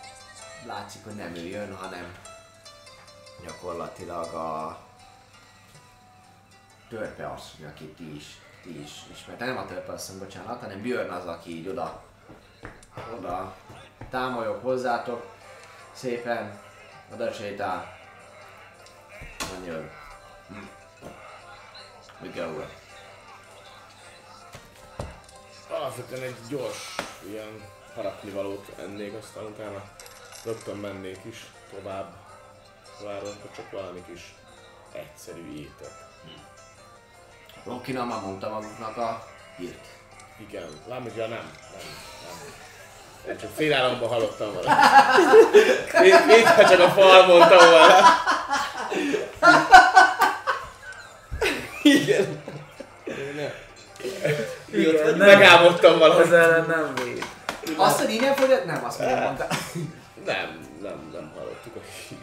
látszik, hogy nem ő jön, hanem gyakorlatilag a törpe asszony, akit ti is, ti is ismert. Nem a törpe asszony, bocsánat, hanem Björn az, aki így oda, oda támolyog hozzátok, szépen oda sétál, hogy hm. Mikkel úr, Alapvetően egy gyors ilyen harapnivalót ennék, aztán utána rögtön mennék is tovább városba, csak valami kis egyszerű étet. Rokkina már mondta maguknak a hírt. Igen, lámidja nem, nem, nem. Én csak félállamban hallottam valamit. Mint, mintha csak a fal mondta volna. Igen. Igen, Megálmodtam valamit. Az ellen nem véd. Azt, hogy innen fogyott? Nem, azt nem mondta. Nem, nem, nem hallottuk a hírt.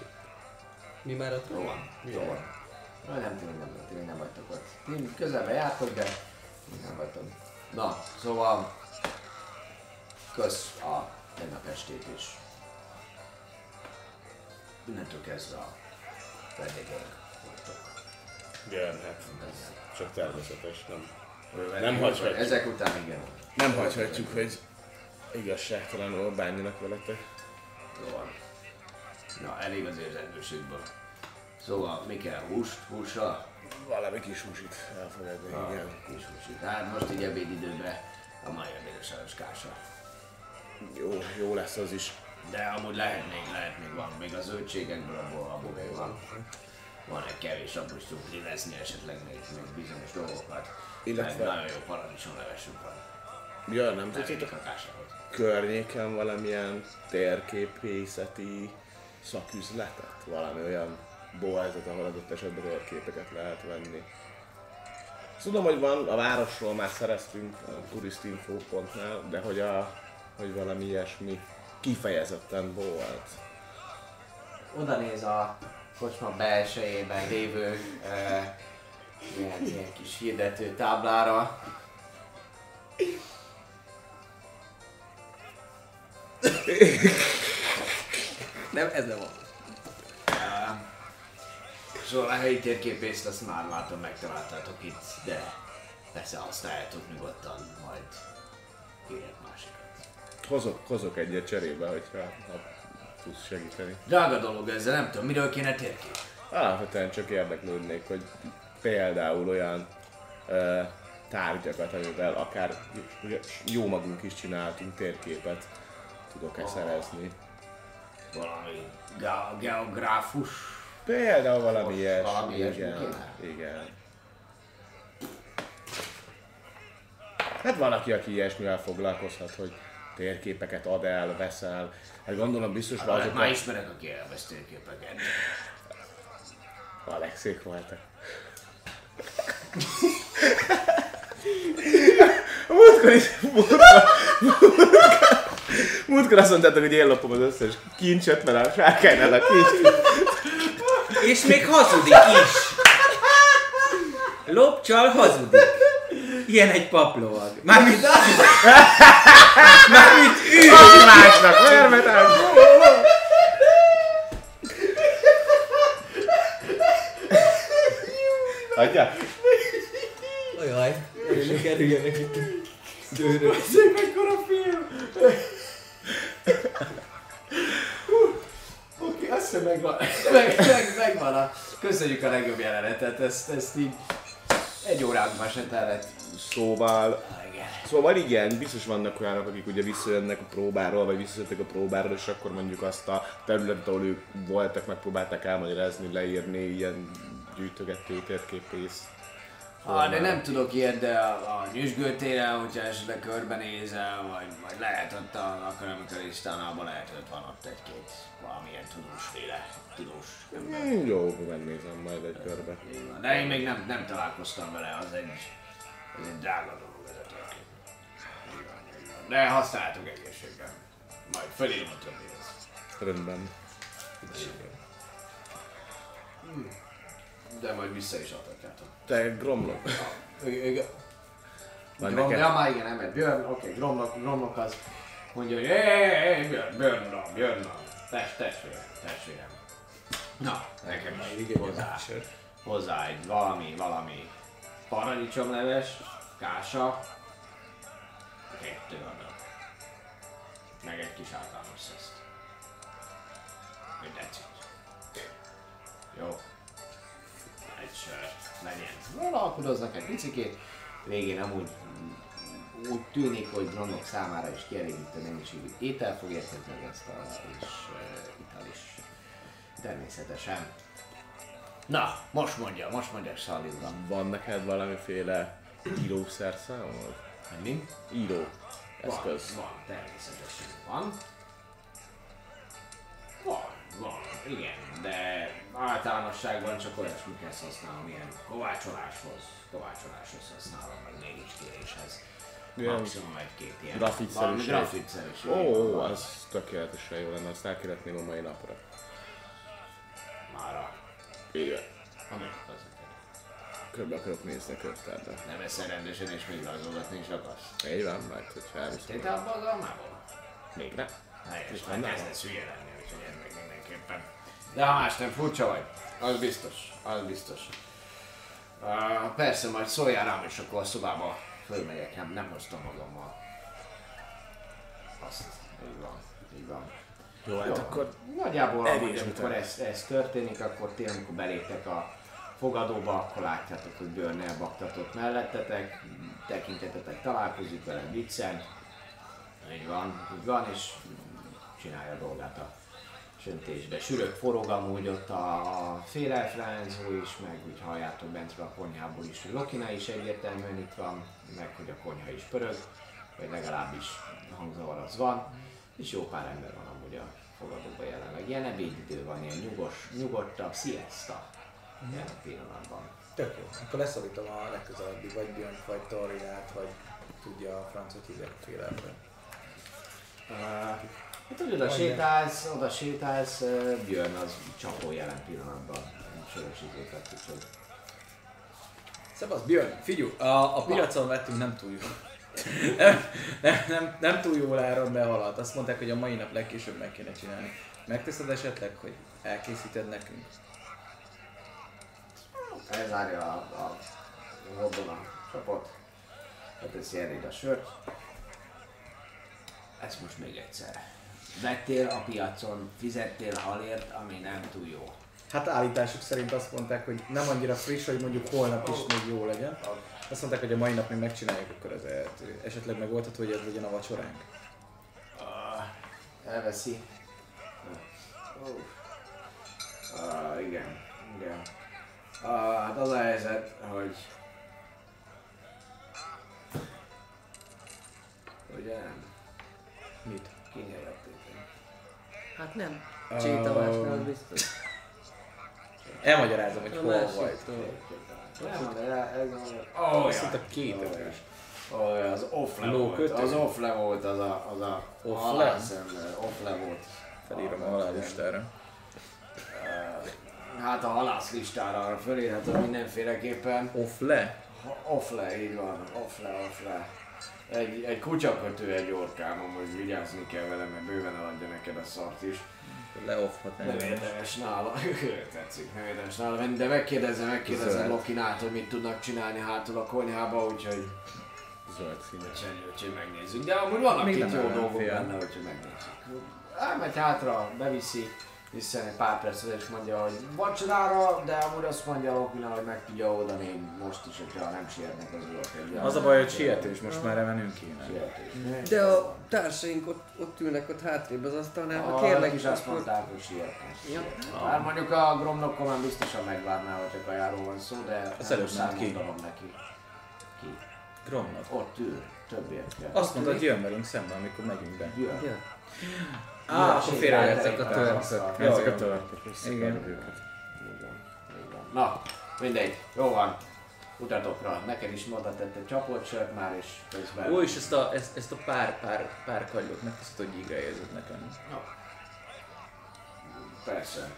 Mi már ott Jó van, jó van. Na, nem, tényleg nem, tényleg nem vagytok ott. Ti közelbe jártok, de nem vagytok. Na, szóval kösz a tegnap estét is. Innentől kezdve a vendégeink voltok. Igen, hát ez csak természetes, nem. Nem hagyhatjuk. Ezek után igen. Nem hagyhatjuk, hogy igazságtalanul bánjanak veletek. Jó van. Na, elég az érzendőségből. Szóval, mi kell? Húst? Húsra? Valami kis húsit elfogadni, igen. Kis húsit. Hát most így ebédidőben a mai ebédes kása. Jó, jó lesz az is. De amúgy lehet még, lehet még van, még a zöldségekből abból, abból még van. van egy kevés, abból is tudunk livezni esetleg még, még bizonyos dolgokat. Illetve- Meg nagyon jó paradicsomlevesünk van. Ja, nem tudjátok a kásához. környéken valamilyen térképészeti szaküzletet? Valami olyan boltot, ahol adott esetben térképeket lehet venni. Tudom, hogy van, a városról már szereztünk a turistinfo.nál, de hogy, a, hogy valami ilyesmi kifejezetten volt. Oda néz a kocsma belsejében lévő uh, ilyen, ilyen kis hirdető táblára. Nem, ez nem van. Szóval a helyi térképészt azt már látom megtaláltátok itt, de persze használjátok nyugodtan, majd kérek másikat. Hozok, hozok egyet cserébe, hogyha ha tudsz segíteni. Drága dolog ezzel, nem tudom, miről kéne térkép. Alapvetően csak érdeklődnék, hogy például olyan ö, tárgyakat, amivel akár jó magunk is csináltunk térképet, tudok-e szerezni. Valami ge- geográfus. Például valami ilyesmi. valami ilyesmi igen, igen. Hát valaki, aki ilyesmivel foglalkozhat, hogy térképeket ad el, veszel. Hát gondolom biztos van Már, azok, már a... ismerek a kielvesz térképeket. Alexék voltak. Múltkor is, múltkor, múltkor azt mondtátok, hogy én lopom az összes kincset, mert a sárkánynál a kincs. És még hazudik is. Lopcsal hazudik. Ilyen egy paplovag. Mármint... Mármint ő. Aki másnak vermet áll. Adja? Ajaj, ne kerüljenek itt. Szőrök. Oké, azt hiszem megvan, meg, meg, megvan a... Köszönjük a legjobb jelenetet, ezt, ezt így egy óránkban se tellett. Szóval, igen. szóval igen, biztos vannak olyanok, akik ugye visszajönnek a próbáról, vagy visszajöttek a próbáról, és akkor mondjuk azt a területet, ahol ők voltak, megpróbálták elmagyarázni, leírni ilyen gyűjtögető térképész. Ah, de nem tudok ilyet, de a, a nyüzsgőtéren, hogyha esetleg körbenézel, vagy, vagy lehet ott a, a krömikalisztánában, lehet, hogy van ott egy-két valamilyen tudósféle, tudós ember. Hmm, jó, megnézem majd egy körbe. De én még nem, nem találkoztam vele, az egy, az egy drága dolog ez a térkép. De használjátok egészségben. Majd fölírom a többihez. Rendben. De majd vissza is adhatjátok. Te gromlok. Van Grom, neked? ja, már igen, nem, mert Björn, oké, okay, Gromnak, Gromnak az mondja, hogy hé, Björn, Björn, Björn, Björn, test, testvérem, testvérem. Na, nekem is hozzá, hozzá egy valami, valami paradicsomleves, kása, kettő adag. Meg egy kis általános szeszt. Hogy tetszik. Jó. Egy sör. Legyen. Vonalkodoznak egy picikét. Végén amúgy úgy tűnik, hogy Gromok számára is kielégítő mennyiségű étel fog érkezni az asztalra, és uh, ital is. Természetesen. Na, most mondja, most mondja Szali uram. Van neked valamiféle írószerszámod? Mi? Író Van, eszköz. van, természetesen van. Van, van, igen, de általánosságban csak olyasmikhez használom, ilyen kovácsoláshoz, kovácsoláshoz használom, meg mégis Ilyen Maximum egy-két ilyen. grafitszerűség. Valami grafitszerűség. Ó, ó, az tökéletesen jó lenne, azt elkérhetném a mai napra. Már a... Igen. Amelyik az. Körbe akarok nézni a könyvtárba. Nem eszel rendesen és még rajzolgatni is akarsz. Így van, majd hogyha elviszem. Tétel abba az almából? Még nem. Helyes, már kezdesz hülye lenni, úgyhogy mindenképpen. De ha más nem, furcsa vagy. Az biztos, az biztos. Uh, persze, majd szóljál rám, és akkor a szobába fölmegyek, nem, nem hoztam magammal. Azt, így van, így van. Jó, hát akkor Nagyjából, amikor ez, ez történik, akkor ti, amikor beléptek a fogadóba, akkor látjátok, hogy Björn elbaktatott mellettetek, tekintetetek találkozik vele viccen. Így van, így van, és csinálja a dolgát a söntésbe. Sürök, forog amúgy ott a, a félelfrányzó is, meg úgy halljátok bentről a konyhából is, hogy Lokina is egyértelműen itt van, meg hogy a konyha is pörög, vagy legalábbis hangzavar az van, és jó pár ember van amúgy a fogadóban jelenleg. Ilyen ebédidő van, ilyen nyugos, nyugodtabb, siesta jelen pillanatban. Tök jó. Akkor leszólítom a legközelebbi, vagy Björn, vagy Toriát, vagy tudja a francot hívják félelmben. Uh, hát, hogy oda sétálsz, oda sétálsz, Björn az csapó jelen pillanatban. Soros vett, úgyhogy Szevasz, Björn, figyelj, a, a piacon vettünk nem túl jó. nem, nem, nem, nem túl jól áron behaladt. Azt mondták, hogy a mai nap legkésőbb meg kéne csinálni. Megteszed esetleg, hogy elkészíted nekünk? elzárja a, a hordon a csapot, leteszi eléd a sört. Ezt most még egyszer. Vettél a piacon, fizettél halért, ami nem túl jó. Hát állításuk szerint azt mondták, hogy nem annyira friss, hogy mondjuk holnap is még jó legyen. Azt mondták, hogy a mai nap még megcsináljuk, akkor az. Esetleg megoldható, hogy ez legyen a vacsoránk. Uh, elveszi. Uh, uh, igen, igen. Uh, hát az a helyzet, hogy... Ugye nem? Mit? Aptéken. Hát nem. Csétavásnál az Um, biztos. Elmagyarázom, hogy A hol vagy. Nem, de ez Oh, azt mondta két ötös. Olyan, az offle volt. Lókötő? Az offle volt, az a, az a Offle? Offle volt. Felírom a halállistára. Hát a halászlistára fölírhatom mindenféleképpen. Off le? Ha- Offle, így van. Offle, offle. Egy, egy kutyakötő egy orkám, hogy vigyázni kell vele, mert bőven eladja neked a szart is. Leoffhat Nem érdemes nála, tetszik, nem érdemes nála venni, de megkérdezem, megkérdezem. Lokinát, hogy mit tudnak csinálni hátul a konyhába, úgyhogy Zöld színes. Úgyhogy, megnézzük. De amúgy vannak itt jó dolgok benne, úgyhogy megnézzük. Elmegy hátra, beviszi, hiszen egy pár percre és mondja, hogy vacsorára, de amúgy azt mondja Lokina, hogy meg tudja oldani most is, hogyha nem sietnek az urak Az a baj, hogy sietős, most már menünk kéne. Sietős. De a társaink ott, ott ülnek ott hátrébb az asztalnál, ha A kérlek is azt mondták, hogy sietnek. Ja. Bár mondjuk a Gromnokkon már biztosan megvárná, hogy a kajáról van szó, de Az nem előbb ki. neki. Ki? Gromnak. Ott ül, többiek kell. Azt mondta, hogy jön velünk szemben, amikor megyünk be. Jön. Ja. Á, akkor a Sétáltak törpök. a- Jó, Ezek a jó. törpök, összekarod őket. Így így. Na, mindegy, jó van. Utatokra. Neked is oda tett egy csapott sört már, és közben... Ó, és ezt a, ezt, ezt a pár, pár, pár kagylót megteszed, hogy ígre érzed nekem. Persze.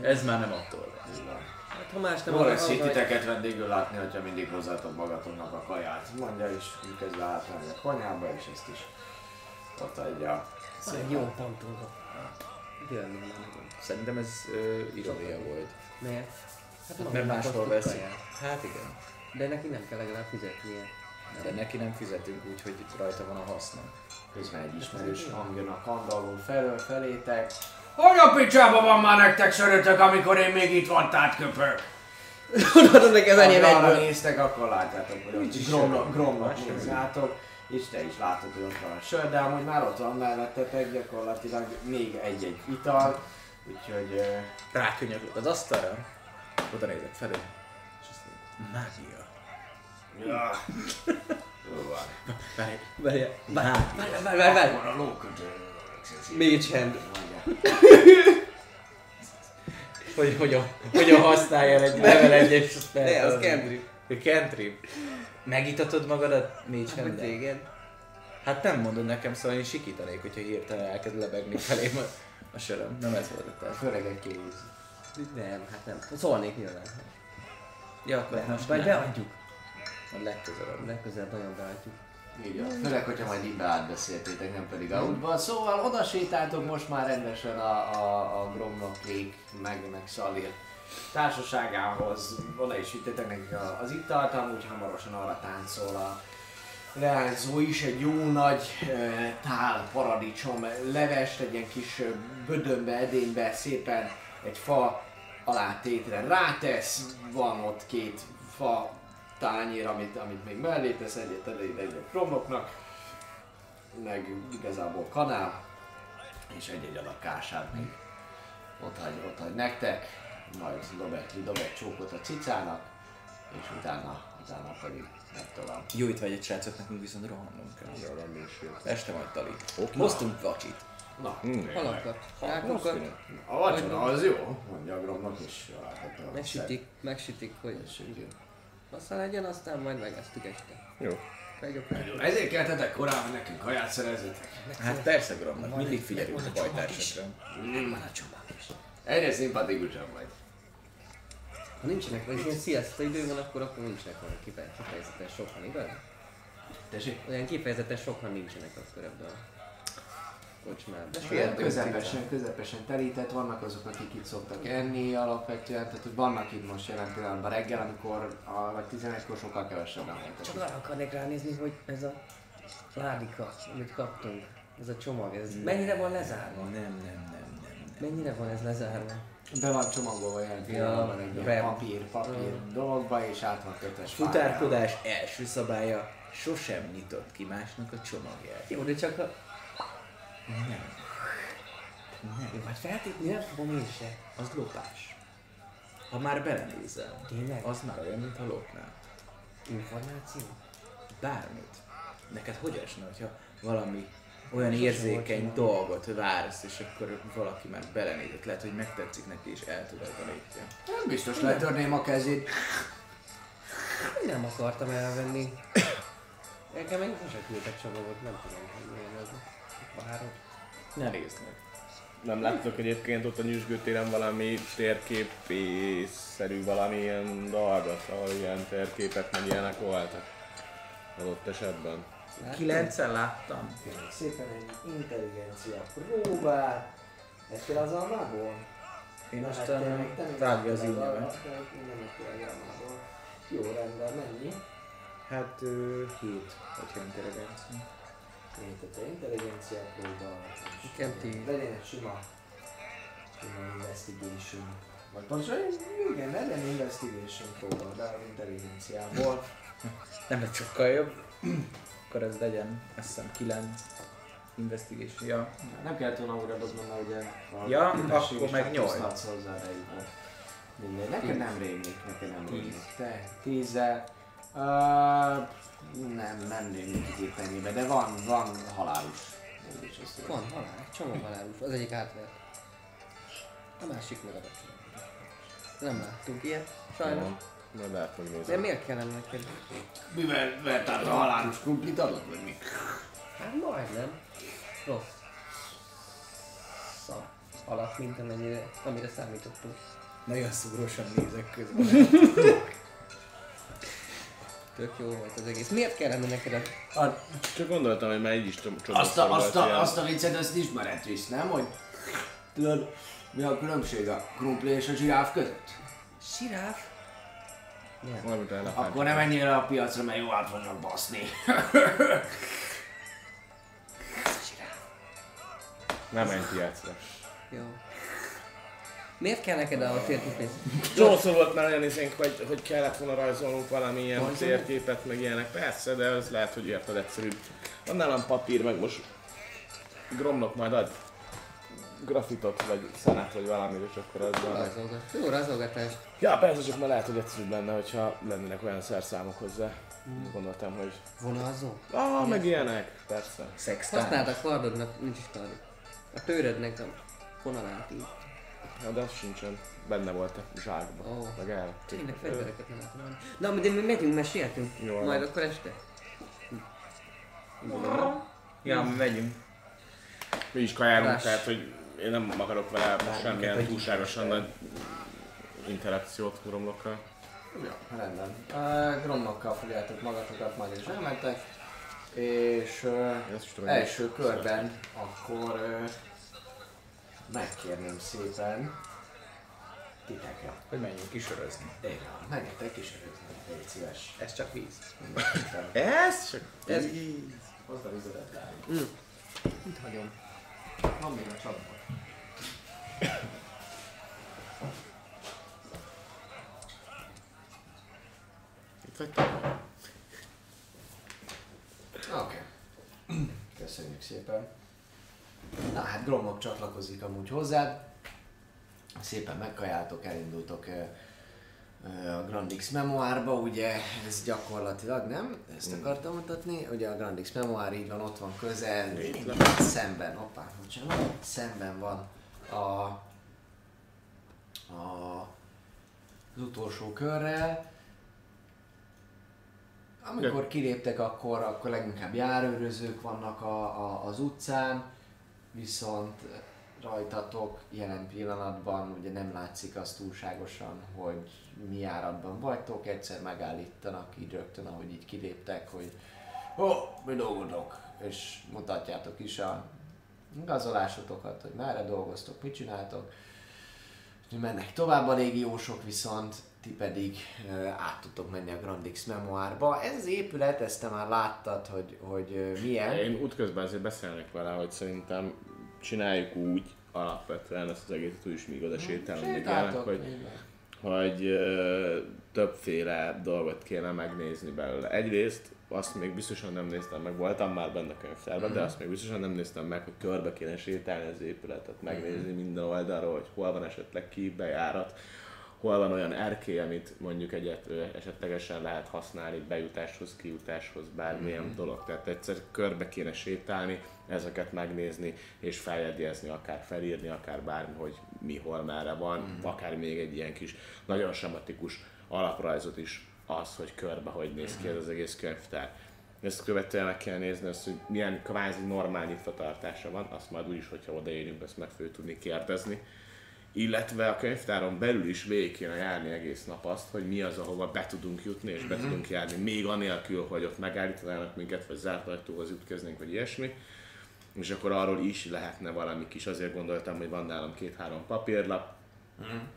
Ez már nem attól lesz. így. Hát ha más nem az lesz itt hogy- titeket vendégül látni, hogyha mindig hozzátok magatoknak a kaját. Mondja is, miközben átmegy a konyhába, és ezt is ott adja. Egy jó pontunk. Már megint. Szerintem ez ö, volt. Miért? Hát Mert magának máshol veszik. Hát igen. De neki nem kell legalább fizetnie. De neki nem fizetünk úgy, hogy itt rajta van a haszna. Közben egy ismerős hang jön a kandalló felől felétek. Hogy a picsába van már nektek sörötök, amikor én még itt van köpök? Tudod, az enyém egyből. néztek, akkor látjátok, hogy ott nézzátok, és te is látod, hogy van a sör, de amúgy már ott van mellettetek gyakorlatilag még egy-egy ital, úgyhogy ö, Rákönyörülök az asztalra, oda nézek felé, és azt mondom, mágia. ja, jó van. Várj, Várj, mágia. várj, várj, várj. Van a lókötő. Mage hand. Hogy hogyan, hogyan használjál egy level 1-es Ne, az cantrip. Cantrip. Megitatod magadat Hogy hand téged. Hát nem mondod nekem, szóval én sikítanék, hogyha hirtelen elkezd lebegni felém a, a söröm. Nem ez volt a terv. Főleg egy kéz. Nem, hát nem. Szólnék nyilván. Ja, akkor De, most vagy nem. beadjuk. A legközelebb. Legközelebb nagyon beadjuk. Így van. Főleg, hogyha majd ibe átbeszéltétek, nem pedig aludban. Szóval oda sétáltok most már rendesen a, a, a Gromnoklék, meg, meg Szalir társaságához. Oda is vittétek nekik az italt, amúgy hamarosan arra táncol a leányzó is egy jó nagy tál paradicsom levest, egy ilyen kis bödönbe, edénybe szépen egy fa alátétre rátesz, van ott két fa tányér, amit, amit még mellé tesz, egyet elég egyet kromloknak, meg igazából kanál, és egy-egy adag kását még ott hagy, ott hagy nektek, majd dob egy, dob egy csókot a cicának, és utána, utána pedig megy tovább. Jó itt vagy egy srácok, nekünk viszont rohannunk kell. Arra mi is jött. Este majd tali. Hoztunk vacsit. Na, Halakat, rákokat, a vacsora az jó, mondja a Gromnak is. A megsütik, megsütik, hogy Megsütik. aztán legyen, aztán majd megesztük este. Jó. Ezért keltetek korán, hogy nekünk kaját szerezzetek. Hát persze, Gromnak, mindig figyelünk a bajtársakra. Egyre szimpatikusabb vagy. Ha nincsenek, vagy ilyen sziasztó idő van, akkor akkor nincsenek olyan kife- kifejezetten sokan, igaz? Tessék? Olyan kifejezetten sokan nincsenek akkor ebben a kocsmában. De Ilyen közepesen, közepesen telített, vannak azok, akik itt szoktak enni alapvetően, tehát hogy vannak itt most jelen pillanatban reggel, amikor a, vagy 11-kor sokkal kevesebben voltak. Csak arra akarnék ránézni, hogy ez a ládika, amit kaptunk, ez a csomag, ez mennyire van lezárva? Nem, nem, nem, nem. nem. Mennyire van ez lezárva? Be van csomagolva Ja, pillanatban egy be- papír, papír dologba, és át van fájlra. Futárkodás első szabálya, sosem nyitott ki másnak a csomagját. Jó, de csak ha... Nem. Nem. Jó, hát feltétlenül nem fogom én se. Az lopás. Ha már belenézel, Tényleg? az már olyan, mint a lopnál. Információ? Bármit. Neked hogy esne, hogyha valami olyan érzékeny dolgot vársz, és akkor valaki már belenézett, lehet, hogy megtetszik neki, és eltulajdonítja. Nem biztos letörném a kezét. Én nem akartam elvenni. Nekem még sose küldtek csomagot, nem tudom, hogy milyen ez. Várok. Ne nézd meg. Nem láttok egyébként ott a nyüzsgőtéren valami térképészerű valamilyen dolgot, ahol ilyen térképek meg ilyenek voltak? Adott esetben. Kilencen láttam. Szépen egy intelligencia próbál. Ettél az almából? Én Hát, most te te még vágja az almából. Jó, rendben, mennyi? Hát ö, hét, hogyha intelligencia. Mint a intelligencia próba. és Nekem tíz. Legyen egy sima, sima investigation. Vagy pontosan, igen, legyen investigation próba, de intelligenciából. Nem lett sokkal jobb. Akkor ez legyen, azt hiszem 9 investigation. Ja. Nem kellett volna újra dobnom, mert ugye a Ja, akkor meg csak nyolc. plusz hatsz hozzá, de így. Mindegy, neked nem rémlik, neked nem rémlik. Te, tízzel. Uh, nem, nem rémlik itt ennyibe, de van, van halálos. Van halál, egy csomó halálus. Az egyik átvert. A másik meg a. Nem láttunk ilyet, sajnos. Majd lehet De megnézni. miért kellene neked? Mivel vert át a halálos krumplit adod, vagy mi? Hát majdnem. Rossz. Szar. Alatt, mint amennyire, amire számítottunk. Nagyon szúrósan nézek közben. Tök jó volt az egész. Miért kellene neked a... A, Csak gondoltam, hogy már így is csomó azt, a, azt, a, azt a viccet, azt ismered Trisz, nem? Hogy tudod, mi a különbség a krumpli és a zsiráf között? Siráf? Elefánt. Akkor nem menjél a piacra, mert jó át fognak baszni. Nem menj piacra. Jó. Miért kell neked a térképész? Csomószor volt már olyan izénk, hogy, hogy kellett volna rajzolnunk valamilyen Rajzolni? térképet, meg ilyenek. Persze, de az lehet, hogy érted egyszerűbb. Van nálam papír, meg most Gromnak majd ad grafitot, vagy szenát, vagy valamit, és akkor az van. Rajzolgat. Jó rajzolgatás. Ja, persze, csak már lehet, hogy egyszerűbb lenne, hogyha lennének olyan szerszámok hozzá. Gondoltam, hogy... Vonalzó. Ah, meg ilyenek, persze. Szextán. Használd a kardodnak, nincs is kardod. A tőrödnek a vonalát így. Ja, de az sincsen. Benne volt a zsákba. Ó. Meg el. Tényleg fegyvereket nem látom. Na, de mi megyünk, mert sietünk. Jól van. Majd akkor este. Ja, mi megyünk. Mi is kajálunk, tehát hogy én nem akarok vele semmilyen vagy túlságosan nagy interakciót Gromlokkal. Jó, rendben. Uh, Gromnokkal fogjátok magatokat, majd is elmentek. És uh, tudom, első körben akkor uh, megkérném szépen titeket. Hogy menjünk kisörözni. Igen, menjetek kísérletezni, légy szíves. Ez csak víz. Ez csak... Ez- Hozd a. Mm. Itt hagyom. Van még a csapban. Itt vagytok? Oké. Köszönjük szépen. Na hát Gromnok csatlakozik amúgy hozzád. szépen megkajáltok, elindultok ö, ö, a Grandix Memoárba, ugye? Ez gyakorlatilag nem, ezt akartam mutatni, ugye a Grandix Memoár így van, ott van közel, szemben, hoppá, bocsánat, szemben van a, a az utolsó körrel. Amikor kiléptek, akkor, akkor leginkább járőrözők vannak a, a, az utcán, viszont rajtatok jelen pillanatban ugye nem látszik az túlságosan, hogy mi járatban vagytok, egyszer megállítanak így rögtön, ahogy így kiléptek, hogy ó, mi dolgotok, és mutatjátok is a igazolásotokat, hogy merre dolgoztok, mit csináltok. Mennek tovább a légiósok, viszont ti pedig át tudtok menni a Grandix Memoárba. Ez az épület, ezt te már láttad, hogy, hogy milyen. Én útközben azért beszélnek vele, hogy szerintem csináljuk úgy, alapvetően ezt az egészet úgy is még oda sétálunk, még ilyenek, hogy, hogy ö, többféle dolgot kéne megnézni belőle. Egyrészt azt még biztosan nem néztem meg, voltam már benne könyvtárban, de azt még biztosan nem néztem meg, hogy körbe kéne sétálni az épületet, megnézni minden oldalról, hogy hol van esetleg kibejárat, hol van olyan erkély, amit mondjuk egyet, esetlegesen lehet használni bejutáshoz, kijutáshoz, bármilyen dolog. Tehát egyszer körbe kéne sétálni, ezeket megnézni, és feljegyezni, akár felírni, akár bármi, hogy mi hol merre van, akár még egy ilyen kis, nagyon sematikus alaprajzot is az, hogy körbe hogy néz ki ez az egész könyvtár. Ezt követően meg kell nézni azt, hogy milyen kvázi normál nyitvatartása van, azt majd úgyis, hogyha odaérünk, azt meg fogjuk tudni kérdezni. Illetve a könyvtáron belül is végig kéne járni egész nap azt, hogy mi az, ahova be tudunk jutni, és be tudunk járni, még anélkül, hogy ott megállítanának minket, vagy zárt ajtóhoz ütköznénk, vagy ilyesmi. És akkor arról is lehetne valami kis, azért gondoltam, hogy van nálam két-három papírlap,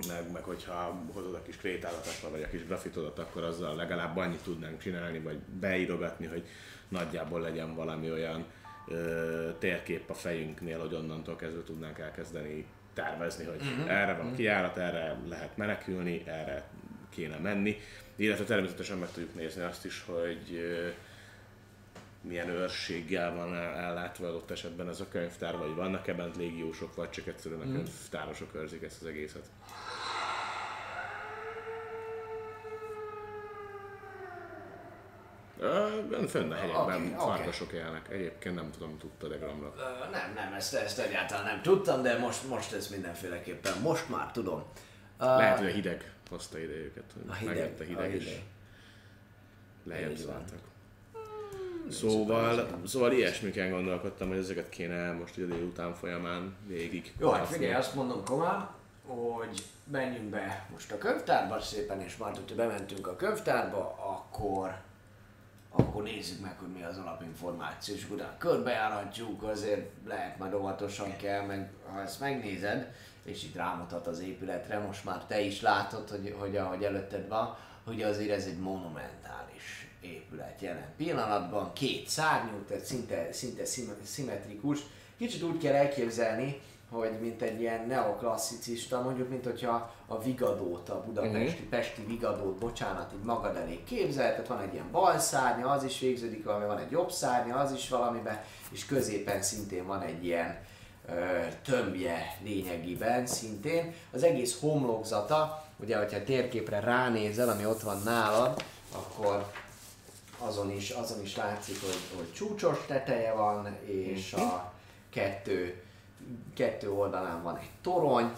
meg, meg hogyha hozod a kis krétálatot, vagy a kis grafitodat, akkor azzal legalább annyit tudnánk csinálni, vagy beírogatni, hogy nagyjából legyen valami olyan ö, térkép a fejünknél, hogy onnantól kezdve tudnánk elkezdeni tervezni, hogy erre van kijárat, erre lehet menekülni, erre kéne menni, illetve természetesen meg tudjuk nézni azt is, hogy ö, milyen őrséggel van el- ellátva adott esetben ez a könyvtár, vagy vannak ebben légiósok, vagy csak egyszerűen a könyvtárosok őrzik ezt az egészet. Ö, Fönn a hegyekben okay, farkasok élnek. Egyébként nem tudom, tudtad de Gramra. Nem, nem, ezt, ezt egyáltalán nem tudtam, de most, most ez mindenféleképpen, most már tudom. Ö, Lehet, hogy a hideg hozta ide őket, a hideg, megjött a hideg, a és hideg. lejjebb Így van. szálltak. Szóval, szóval ilyesmiken gondolkodtam, hogy ezeket kéne most ugye délután folyamán végig. Jó, hát figyelj, azt mondom komán, hogy menjünk be most a könyvtárba szépen, és majd, hogyha bementünk a könyvtárba, akkor akkor nézzük meg, hogy mi az alapinformáció, és utána körbejáratjuk, azért lehet majd óvatosan kell, meg ha ezt megnézed, és itt rámutat az épületre, most már te is látod, hogy, hogy ahogy előtted van, hogy azért ez egy monumentális épület jelen pillanatban, két szárnyú, tehát szinte, szinte szim- szimmetrikus. Kicsit úgy kell elképzelni, hogy mint egy ilyen neoklasszicista, mondjuk, mint hogyha a Vigadót, a budapesti, uh-huh. pesti Vigadót, bocsánat, így magad elé képzel, tehát van egy ilyen bal szárnya, az is végződik valami, van egy jobb szárnya, az is valamiben, és középen szintén van egy ilyen ö, tömbje lényegében szintén. Az egész homlokzata, ugye, hogyha térképre ránézel, ami ott van nálad, akkor azon is, azon is látszik, hogy, hogy csúcsos teteje van, és a kettő, kettő oldalán van egy torony,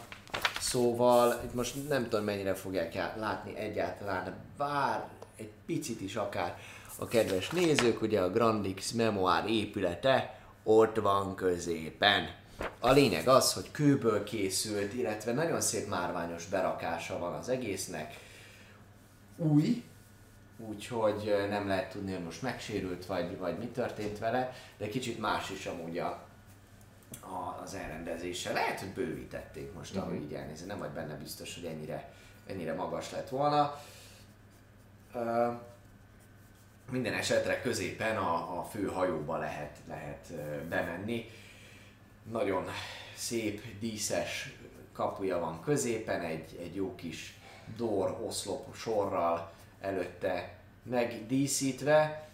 szóval itt most nem tudom mennyire fogják já- látni egyáltalán, bár egy picit is akár a kedves nézők, ugye a Grandix Memoir épülete ott van középen. A lényeg az, hogy kőből készült, illetve nagyon szép márványos berakása van az egésznek. Új, úgyhogy nem lehet tudni, hogy most megsérült, vagy, vagy mi történt vele, de kicsit más is amúgy a, a, az elrendezése. Lehet, hogy bővítették most, uh-huh. ahogy így elnézem, nem vagy benne biztos, hogy ennyire, ennyire magas lett volna. Ö, minden esetre középen a, a fő hajóba lehet, lehet bemenni. Nagyon szép, díszes kapuja van középen, egy, egy jó kis dor oszlop sorral előtte megdíszítve,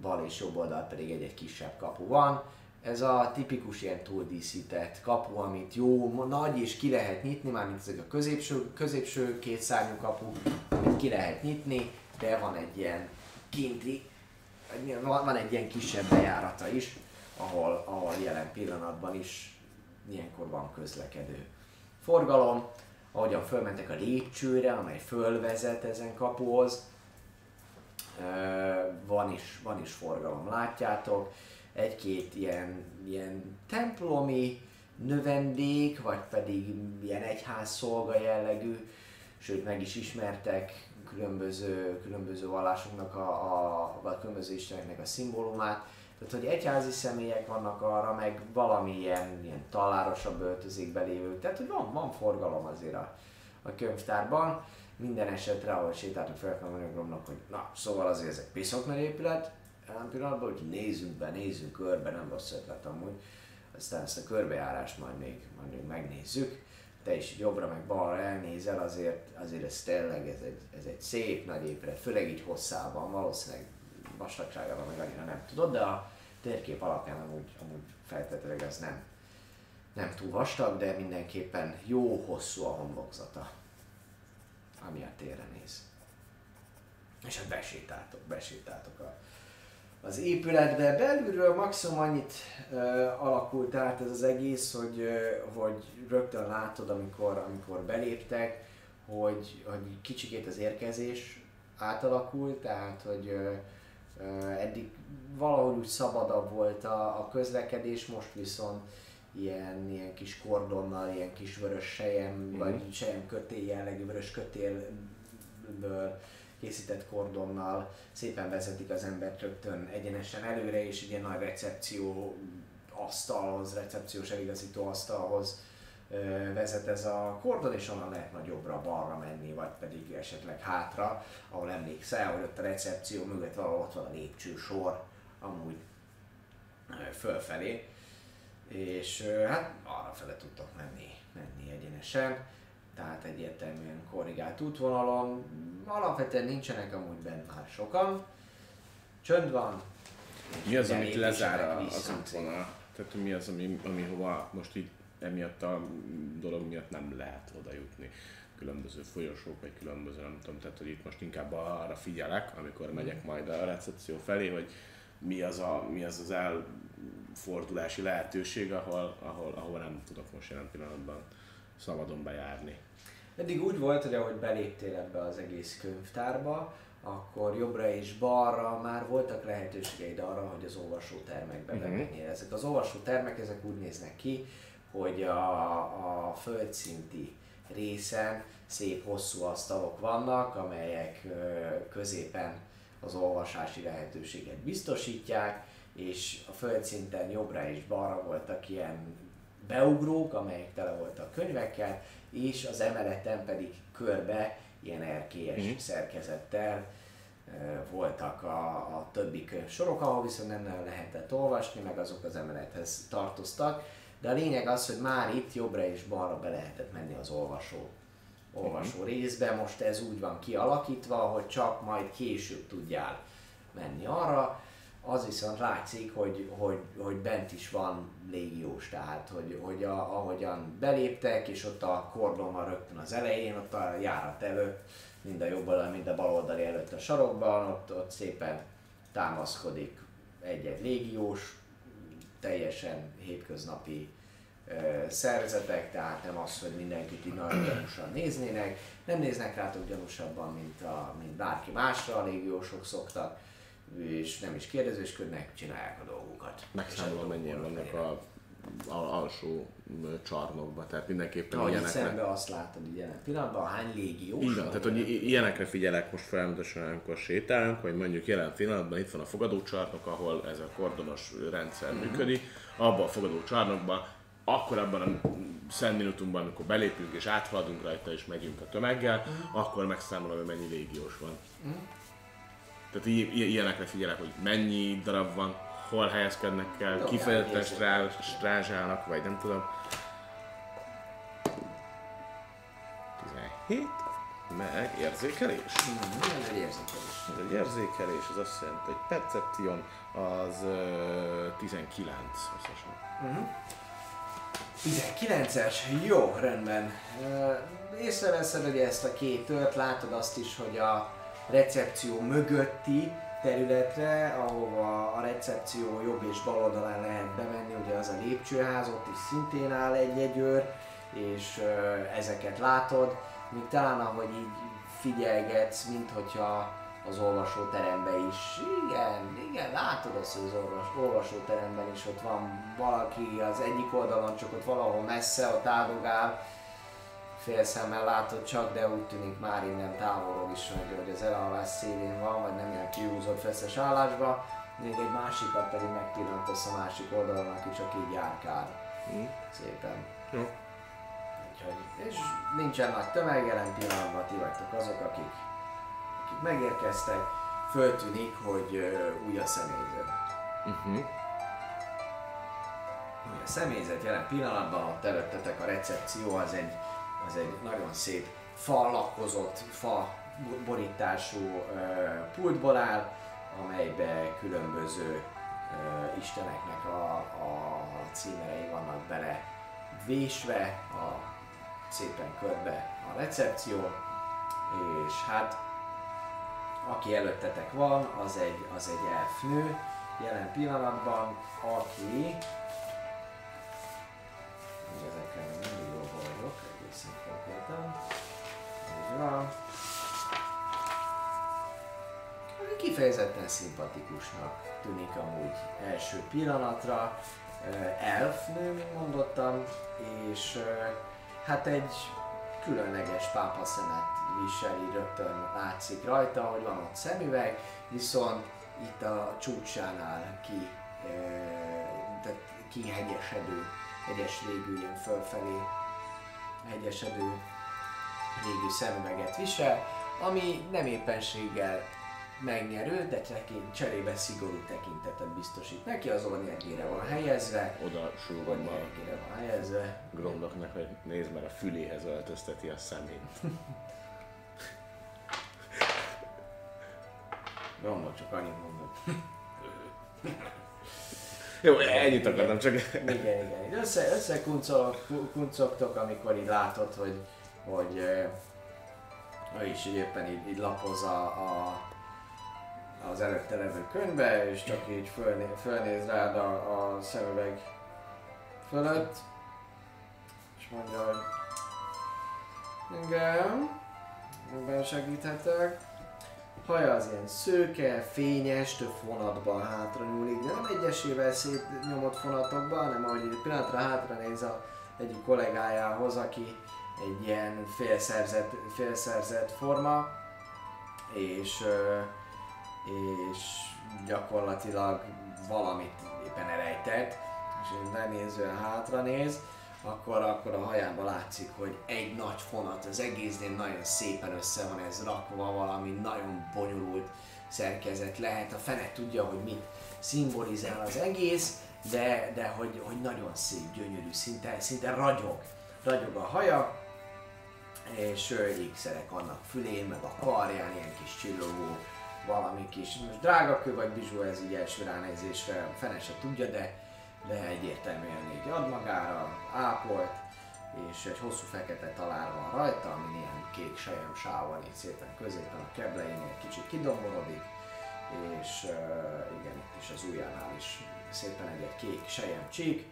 bal és jobb oldal pedig egy, egy kisebb kapu van. ez a tipikus ilyen túldíszített kapu, amit jó, nagy és ki lehet nyitni, mármint ezek a középső, középső két szárnyú kapu, amit ki lehet nyitni, de van egy ilyen kinti, van egy ilyen kisebb bejárata is, ahol, ahol jelen pillanatban is ilyenkor van közlekedő forgalom, ahogyan fölmentek a lépcsőre, amely fölvezet ezen kapuhoz, van is, van is forgalom, látjátok. Egy-két ilyen, ilyen templomi növendék, vagy pedig ilyen egyházszolga jellegű, sőt meg is ismertek különböző, különböző vallásoknak, a, a, vagy különböző isteneknek a szimbólumát. Tehát, hogy egyházi személyek vannak arra, meg valamilyen ilyen talárosabb öltözékbe lévők. Tehát, hogy van, van forgalom azért a, a könyvtárban. Minden esetre, ahol sétáltunk fel a monogromnak, hogy na, szóval azért ez egy piszok nagy épület, jelen pillanatban, hogy nézzünk be, nézzünk körbe, nem rossz ötlet amúgy. Aztán ezt a körbejárást majd még, majd még megnézzük. Te is jobbra meg balra elnézel, azért, azért ez tényleg ez egy, ez egy szép nagy épület, főleg így hosszában, valószínűleg vastagságában meg annyira nem tudod, de a térkép alapján amúgy, amúgy feltétlenül ez nem, nem túl vastag, de mindenképpen jó hosszú a homlokzata, ami a térre néz. És hát besétáltok, besétáltok a, az épületbe. Belülről maximum annyit ö, alakult át ez az egész, hogy, ö, hogy rögtön látod, amikor, amikor beléptek, hogy, hogy kicsikét az érkezés átalakult, tehát hogy ö, eddig valahogy úgy szabadabb volt a, a közlekedés, most viszont ilyen, ilyen kis kordonnal, ilyen kis vörös sejem, mm. vagy sejem kötél jellegű vörös kötélből készített kordonnal szépen vezetik az embert rögtön egyenesen előre, és egy ilyen nagy recepció asztalhoz, recepciós eligazító asztalhoz vezet ez a kordon, és onnan lehet nagyobbra balra menni, vagy pedig esetleg hátra, ahol emlékszel, hogy ott a recepció mögött valahol ott van a lépcsősor, amúgy fölfelé, és hát arra fele tudtok menni, menni egyenesen, tehát egyértelműen korrigált útvonalon, alapvetően nincsenek amúgy bent már sokan, csönd van, Mi az, amit lezár az útvonal? Tehát mi az, ami, ami hova most így emiatt a dolog miatt nem lehet oda jutni? Különböző folyosók, vagy különböző, nem tudom, tehát hogy itt most inkább arra figyelek, amikor megyek majd a recepció felé, hogy mi az, a, mi az az elfordulási lehetőség, ahol, ahol, ahol nem tudok most jelen pillanatban szabadon bejárni. Eddig úgy volt, hogy ahogy beléptél ebbe az egész könyvtárba, akkor jobbra és balra már voltak lehetőségeid arra, hogy az olvasótermekbe Mhm. uh-huh. bemenjél. Ezek az olvasótermek, ezek úgy néznek ki, hogy a, a földszinti részen szép hosszú asztalok vannak, amelyek középen az olvasási lehetőséget biztosítják, és a földszinten jobbra és balra voltak ilyen beugrók, amelyek tele voltak könyvekkel, és az emeleten pedig körbe ilyen erkélyes Mhm. szerkezettel voltak a, a többi könyv sorok, ahol viszont nem nagyon lehetett olvasni, meg azok az emelethez tartoztak. De a lényeg az, hogy már itt jobbra és balra be lehetett menni az olvasó, olvasó részbe. Most ez úgy van kialakítva, hogy csak majd később tudjál menni arra. Az viszont látszik, hogy, hogy, hogy bent is van légiós, tehát hogy, hogy a, ahogyan beléptek, és ott a kordon van rögtön az elején, ott a járat előtt, mind a jobb oldal, mind a bal oldali előtt a sarokban, ott, ott szépen támaszkodik egy-egy légiós, teljesen hétköznapi szerzetek, tehát nem az, hogy mindenkit így nagyon gyanúsan néznének, nem néznek rátok gyanúsabban, mint, a, mint bárki másra, a légiósok szoktak, és nem is kérdezősködnek, csinálják a dolgukat. Megszámolom, mennyien vannak a, alsó csarnokba, tehát mindenképpen Ahogy ilyenekre. szembe azt látod így jelen pillanatban, hány légiós van, van, tehát hogy ilyenekre figyelek most folyamatosan, amikor sétálunk, hogy mondjuk jelen pillanatban itt van a fogadócsarnok, ahol ez a kordonos rendszer Mhm. működik, abban a fogadócsarnokban, akkor abban a szent minutumban, amikor belépünk és áthaladunk rajta és megyünk a tömeggel, Mhm. akkor megszámolom, hogy mennyi légiós van. Tehát i- i- ilyenekre figyelek, hogy mennyi darab van, hol helyezkednek el, Jó, kifejezetten strá- strázsálnak, vagy nem tudom. 17. meg érzékelés. Ez egy érzékelés. Ez egy érzékelés, az azt jelenti, hogy perception az ö, 19 összesen. 19-es, jó, rendben. Észreveszed, hogy ezt a két tört, látod azt is, hogy a recepció mögötti területre, ahova a recepció jobb és bal oldalán lehet bemenni, ugye az a lépcsőház, ott is szintén áll egy-egy és ezeket látod, míg talán ahogy így figyelgetsz, mint hogyha az olvasóteremben is, igen, igen, látod azt, hogy az olvas, olvasóteremben is ott van valaki az egyik oldalon, csak ott valahol messze, ott áldogál, félszemmel látod csak, de úgy tűnik már innen távolról is, hogy, hogy az elalvás szélén van, vagy nem ilyen kiúzott feszes állásba, még egy másikat pedig megpillantasz a másik oldalon, aki csak így járkál. Hm? Szépen. Jó. Úgyhogy, és nincsen nagy tömeg, jelen pillanatban ti vagytok azok, akik, akik megérkeztek. Föltűnik, hogy uh, új a személyzet. Uh-huh. Új a személyzet jelen pillanatban, ott előttetek a recepció, az egy, az egy nagyon szép fa lakozott, fa borítású uh, pultból áll, amelybe különböző uh, isteneknek a, a címerei vannak bele vésve, a szépen körbe a recepció, és hát aki előttetek van, az egy, az egy elfnő jelen pillanatban, aki ezekkel még mindig jól vagyok, egészen konkrétan. Így van. Kifejezetten szimpatikusnak tűnik amúgy első pillanatra. Ö, Elfnő, mint mondottam, és hát egy különleges pápaszemet viseli, rögtön látszik rajta, hogy van ott szemüveg, viszont itt a csúcsánál ki, tehát kihegyesedő, hegyes végű ilyen fölfelé hegyesedő végű szemüveget visel, ami nem éppenséggel megnyerő, de tekint, cserébe szigorú tekintetet biztosít neki, az ornyergére van helyezve, Oda súgom a ornyergére van helyezve, Gromloknak, hogy nézd mert a füléhez öltözteti a szemét. Romlok csak annyit mondok. Jó, ennyit akartam, csak... Igen, igen. Össze, összekuncolok, kuncogtok, amikor így látod, hogy, hogy ő is éppen így, így lapoz a, a, az előtte levő könyvbe, és csak így fölné, fölnéz rád a, a szemüveg fölött, és mondja, hogy igen, ebben segíthetek. Haja az ilyen szőke, fényes, több fonatban hátra nyúlik, de nem egyesével szétnyomott fonatokban, hanem ahogy egy pillanatra hátra néz a egyik kollégájához, aki egy ilyen félszerzett, félszerzett forma, és, ö, és gyakorlatilag valamit éppen elejtett, és lenézően hátra néz, akkor, akkor a hajába látszik, hogy egy nagy fonat, az egésznél nagyon szépen össze van ez rakva, valami nagyon bonyolult szerkezet lehet. A fene tudja, hogy mit szimbolizál az egész, de, de hogy, hogy nagyon szép, gyönyörű, szinte, szinte ragyog. Ragyog a haja, és ölgyékszerek vannak fülén, meg a karján, ilyen kis csillogó, valami kis, most drága kő vagy bizsú, ez így első ránézésre, fene se tudja, de, de egyértelműen így ad magára, ápolt, és egy hosszú fekete talár van rajta, ami ilyen kék sejem sáv van így szépen középen a kebleinél, kicsit kidomborodik, és uh, igen, itt is az ujjánál is szépen egy, egy kék sejem csík,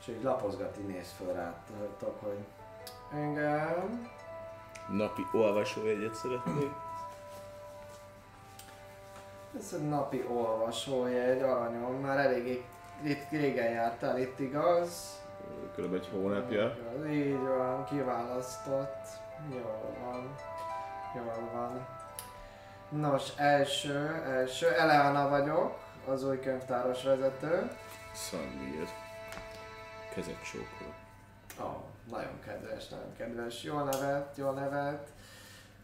és így lapozgat, így néz föl rátok, hogy igen, Napi olvasójegyet szeretnék. Ez egy napi olvasójegy, aranyom, már eléggé itt régen jártál itt, igaz? Körülbelül egy hónapja. Igaz, Így van, kiválasztott. Jól van. Jól van. Nos, első, első, Eleana vagyok, az új könyvtáros vezető. Szanmiért. Kezet csókolok. Ó, oh, nagyon kedves, nagyon kedves. Jól nevet, jól nevet.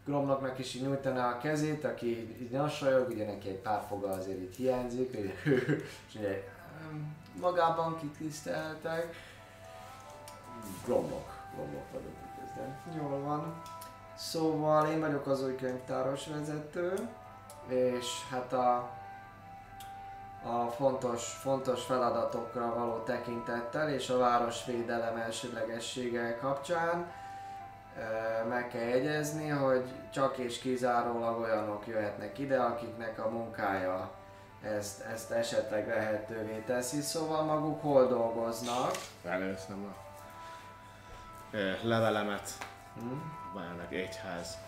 Gromnoknak is így nyújtaná a kezét, aki így, nassajog, ugye neki egy pár foga azért itt hiányzik, hogy és ugye magában kitiszteltek. Gromlok, gromlok vagyok üdvözlöm. Jól van. Szóval én vagyok az új könyvtáros vezető, és hát a, a fontos, fontos feladatokra való tekintettel és a városvédelem elsődlegessége kapcsán meg kell jegyezni, hogy csak és kizárólag olyanok jöhetnek ide, akiknek a munkája ezt, ezt esetleg lehetővé teszi, szóval maguk hol dolgoznak. Felőszem a levelemet. Hm? Válnak egyház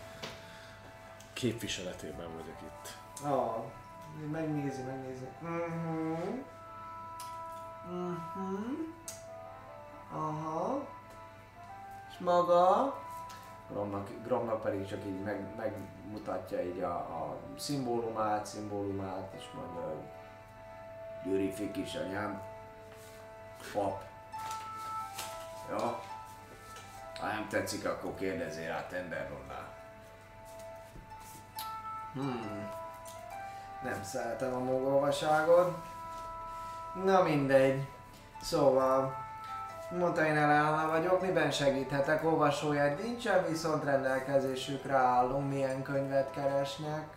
képviseletében vagyok itt. Ja, megnézi, megnézi. Mhm. Mhm. Aha. És maga? Gromnak, Gromnak pedig csak így meg, megmutatja így a, a szimbólumát, szimbólumát, és mondja, hogy Gyuri Fikis anyám, pap. Ja, ha nem tetszik, akkor kérdezzél rá Tenderronnál. Hmm. Nem szeretem a mogolvaságot. Na mindegy. Szóval, mondta én Elena vagyok, miben segíthetek? Olvasóját nincsen, viszont rendelkezésükre állunk, milyen könyvet keresnek.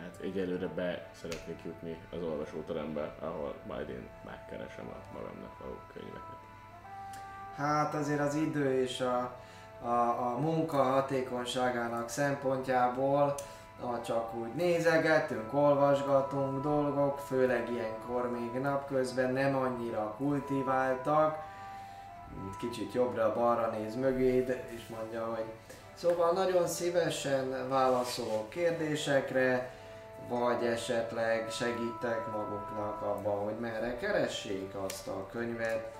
Hát egyelőre be szeretnék jutni az olvasóterembe, ahol majd én megkeresem a magamnak való könyveket. Hát azért az idő és a, a, a munka hatékonyságának szempontjából ha csak úgy nézegetünk, olvasgatunk dolgok, főleg ilyenkor még napközben nem annyira kultiváltak, kicsit jobbra-balra néz mögéd, és mondja, hogy szóval nagyon szívesen válaszolok kérdésekre, vagy esetleg segítek maguknak abban, hogy merre keressék azt a könyvet,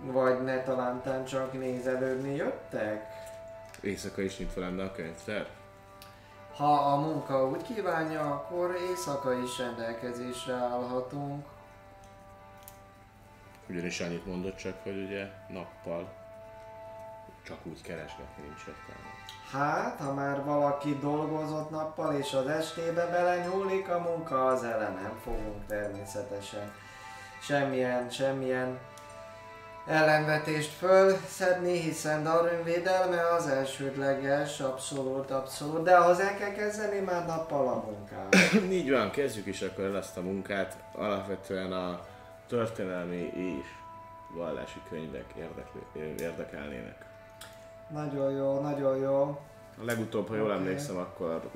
vagy ne talántán csak nézelődni jöttek? Éjszaka is nyitva lenne a könyvtár? Ha a munka úgy kívánja, akkor éjszaka is rendelkezésre állhatunk. Ugyanis annyit mondott csak, hogy ugye nappal csak úgy keresgetni nincs értelme. Hát, ha már valaki dolgozott nappal és az estébe belenyúlik a munka, az ellen nem fogunk természetesen semmilyen, semmilyen ellenvetést fölszedni, hiszen Darwin védelme az elsődleges, abszolút, abszolút, de ahhoz el kell kezdeni már nappal a munkát. Így van, kezdjük is akkor el ezt a munkát. Alapvetően a történelmi és vallási könyvek érdekli, érdekelnének. Nagyon jó, nagyon jó. A legutóbb, ha jól Oké. emlékszem, akkor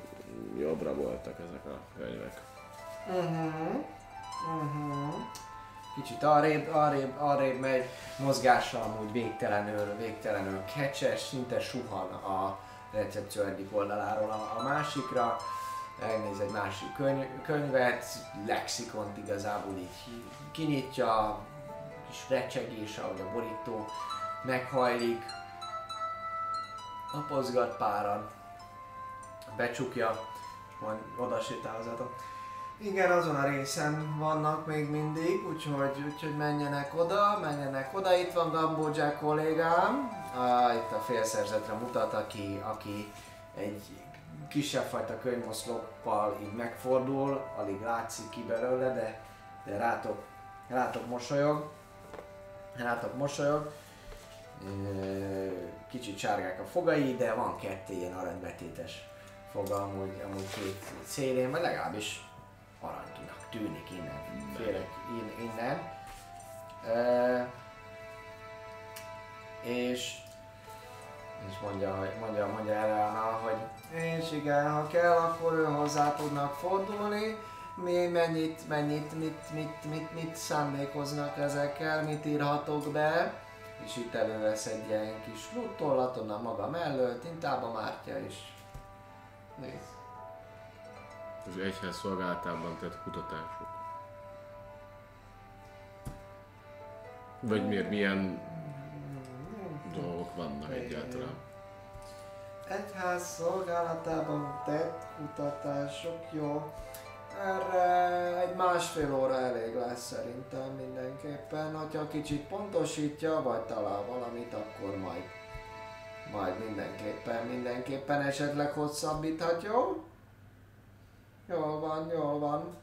jobbra voltak ezek a könyvek. Uh-huh. Uh-huh. Kicsit arrébb, arrébb, arrébb megy, mozgása amúgy végtelenül, végtelenül kecses, szinte suhan a recepció egyik oldaláról a, a másikra. Elnéz egy másik könyv, könyvet, lexikont igazából így kinyitja, kis recsegés, ahogy a borító meghajlik, napozgat páran, becsukja, majd oda sétálzatok. Igen, azon a részen vannak még mindig, úgyhogy, úgyhogy menjenek oda, menjenek oda. Itt van Gambodzsák kollégám, ah, itt a félszerzetre mutat, aki, aki egy kisebb fajta könyvoszloppal így megfordul, alig látszik ki belőle, de, de rátok, rátok mosolyog. Rátok mosolyog. Kicsit sárgák a fogai, de van kettő ilyen aranybetétes foga amúgy, amúgy két szélén, vagy legalábbis aranykinak tűnik innen, félek in, innen. E, és és mondja, hogy- mondja, mondja Eleana, hogy és igen, ha kell, akkor ő hozzá tudnak fordulni. Mi mennyit, mennyit, mit, mit, mit, mit szándékoznak ezekkel, mit írhatok be. És itt elővesz egy ilyen kis luttollat a maga mellől, tintába mártja is. Nézd. Az egyház szolgálatában tett kutatások. Vagy miért, milyen dolgok vannak egyáltalán. Egyház szolgálatában tett kutatások, jó. Erre egy másfél óra elég lesz szerintem mindenképpen. Hogyha kicsit pontosítja, vagy talál valamit, akkor majd, majd mindenképpen, mindenképpen esetleg hosszabbíthat, jó? Jól van, jól van.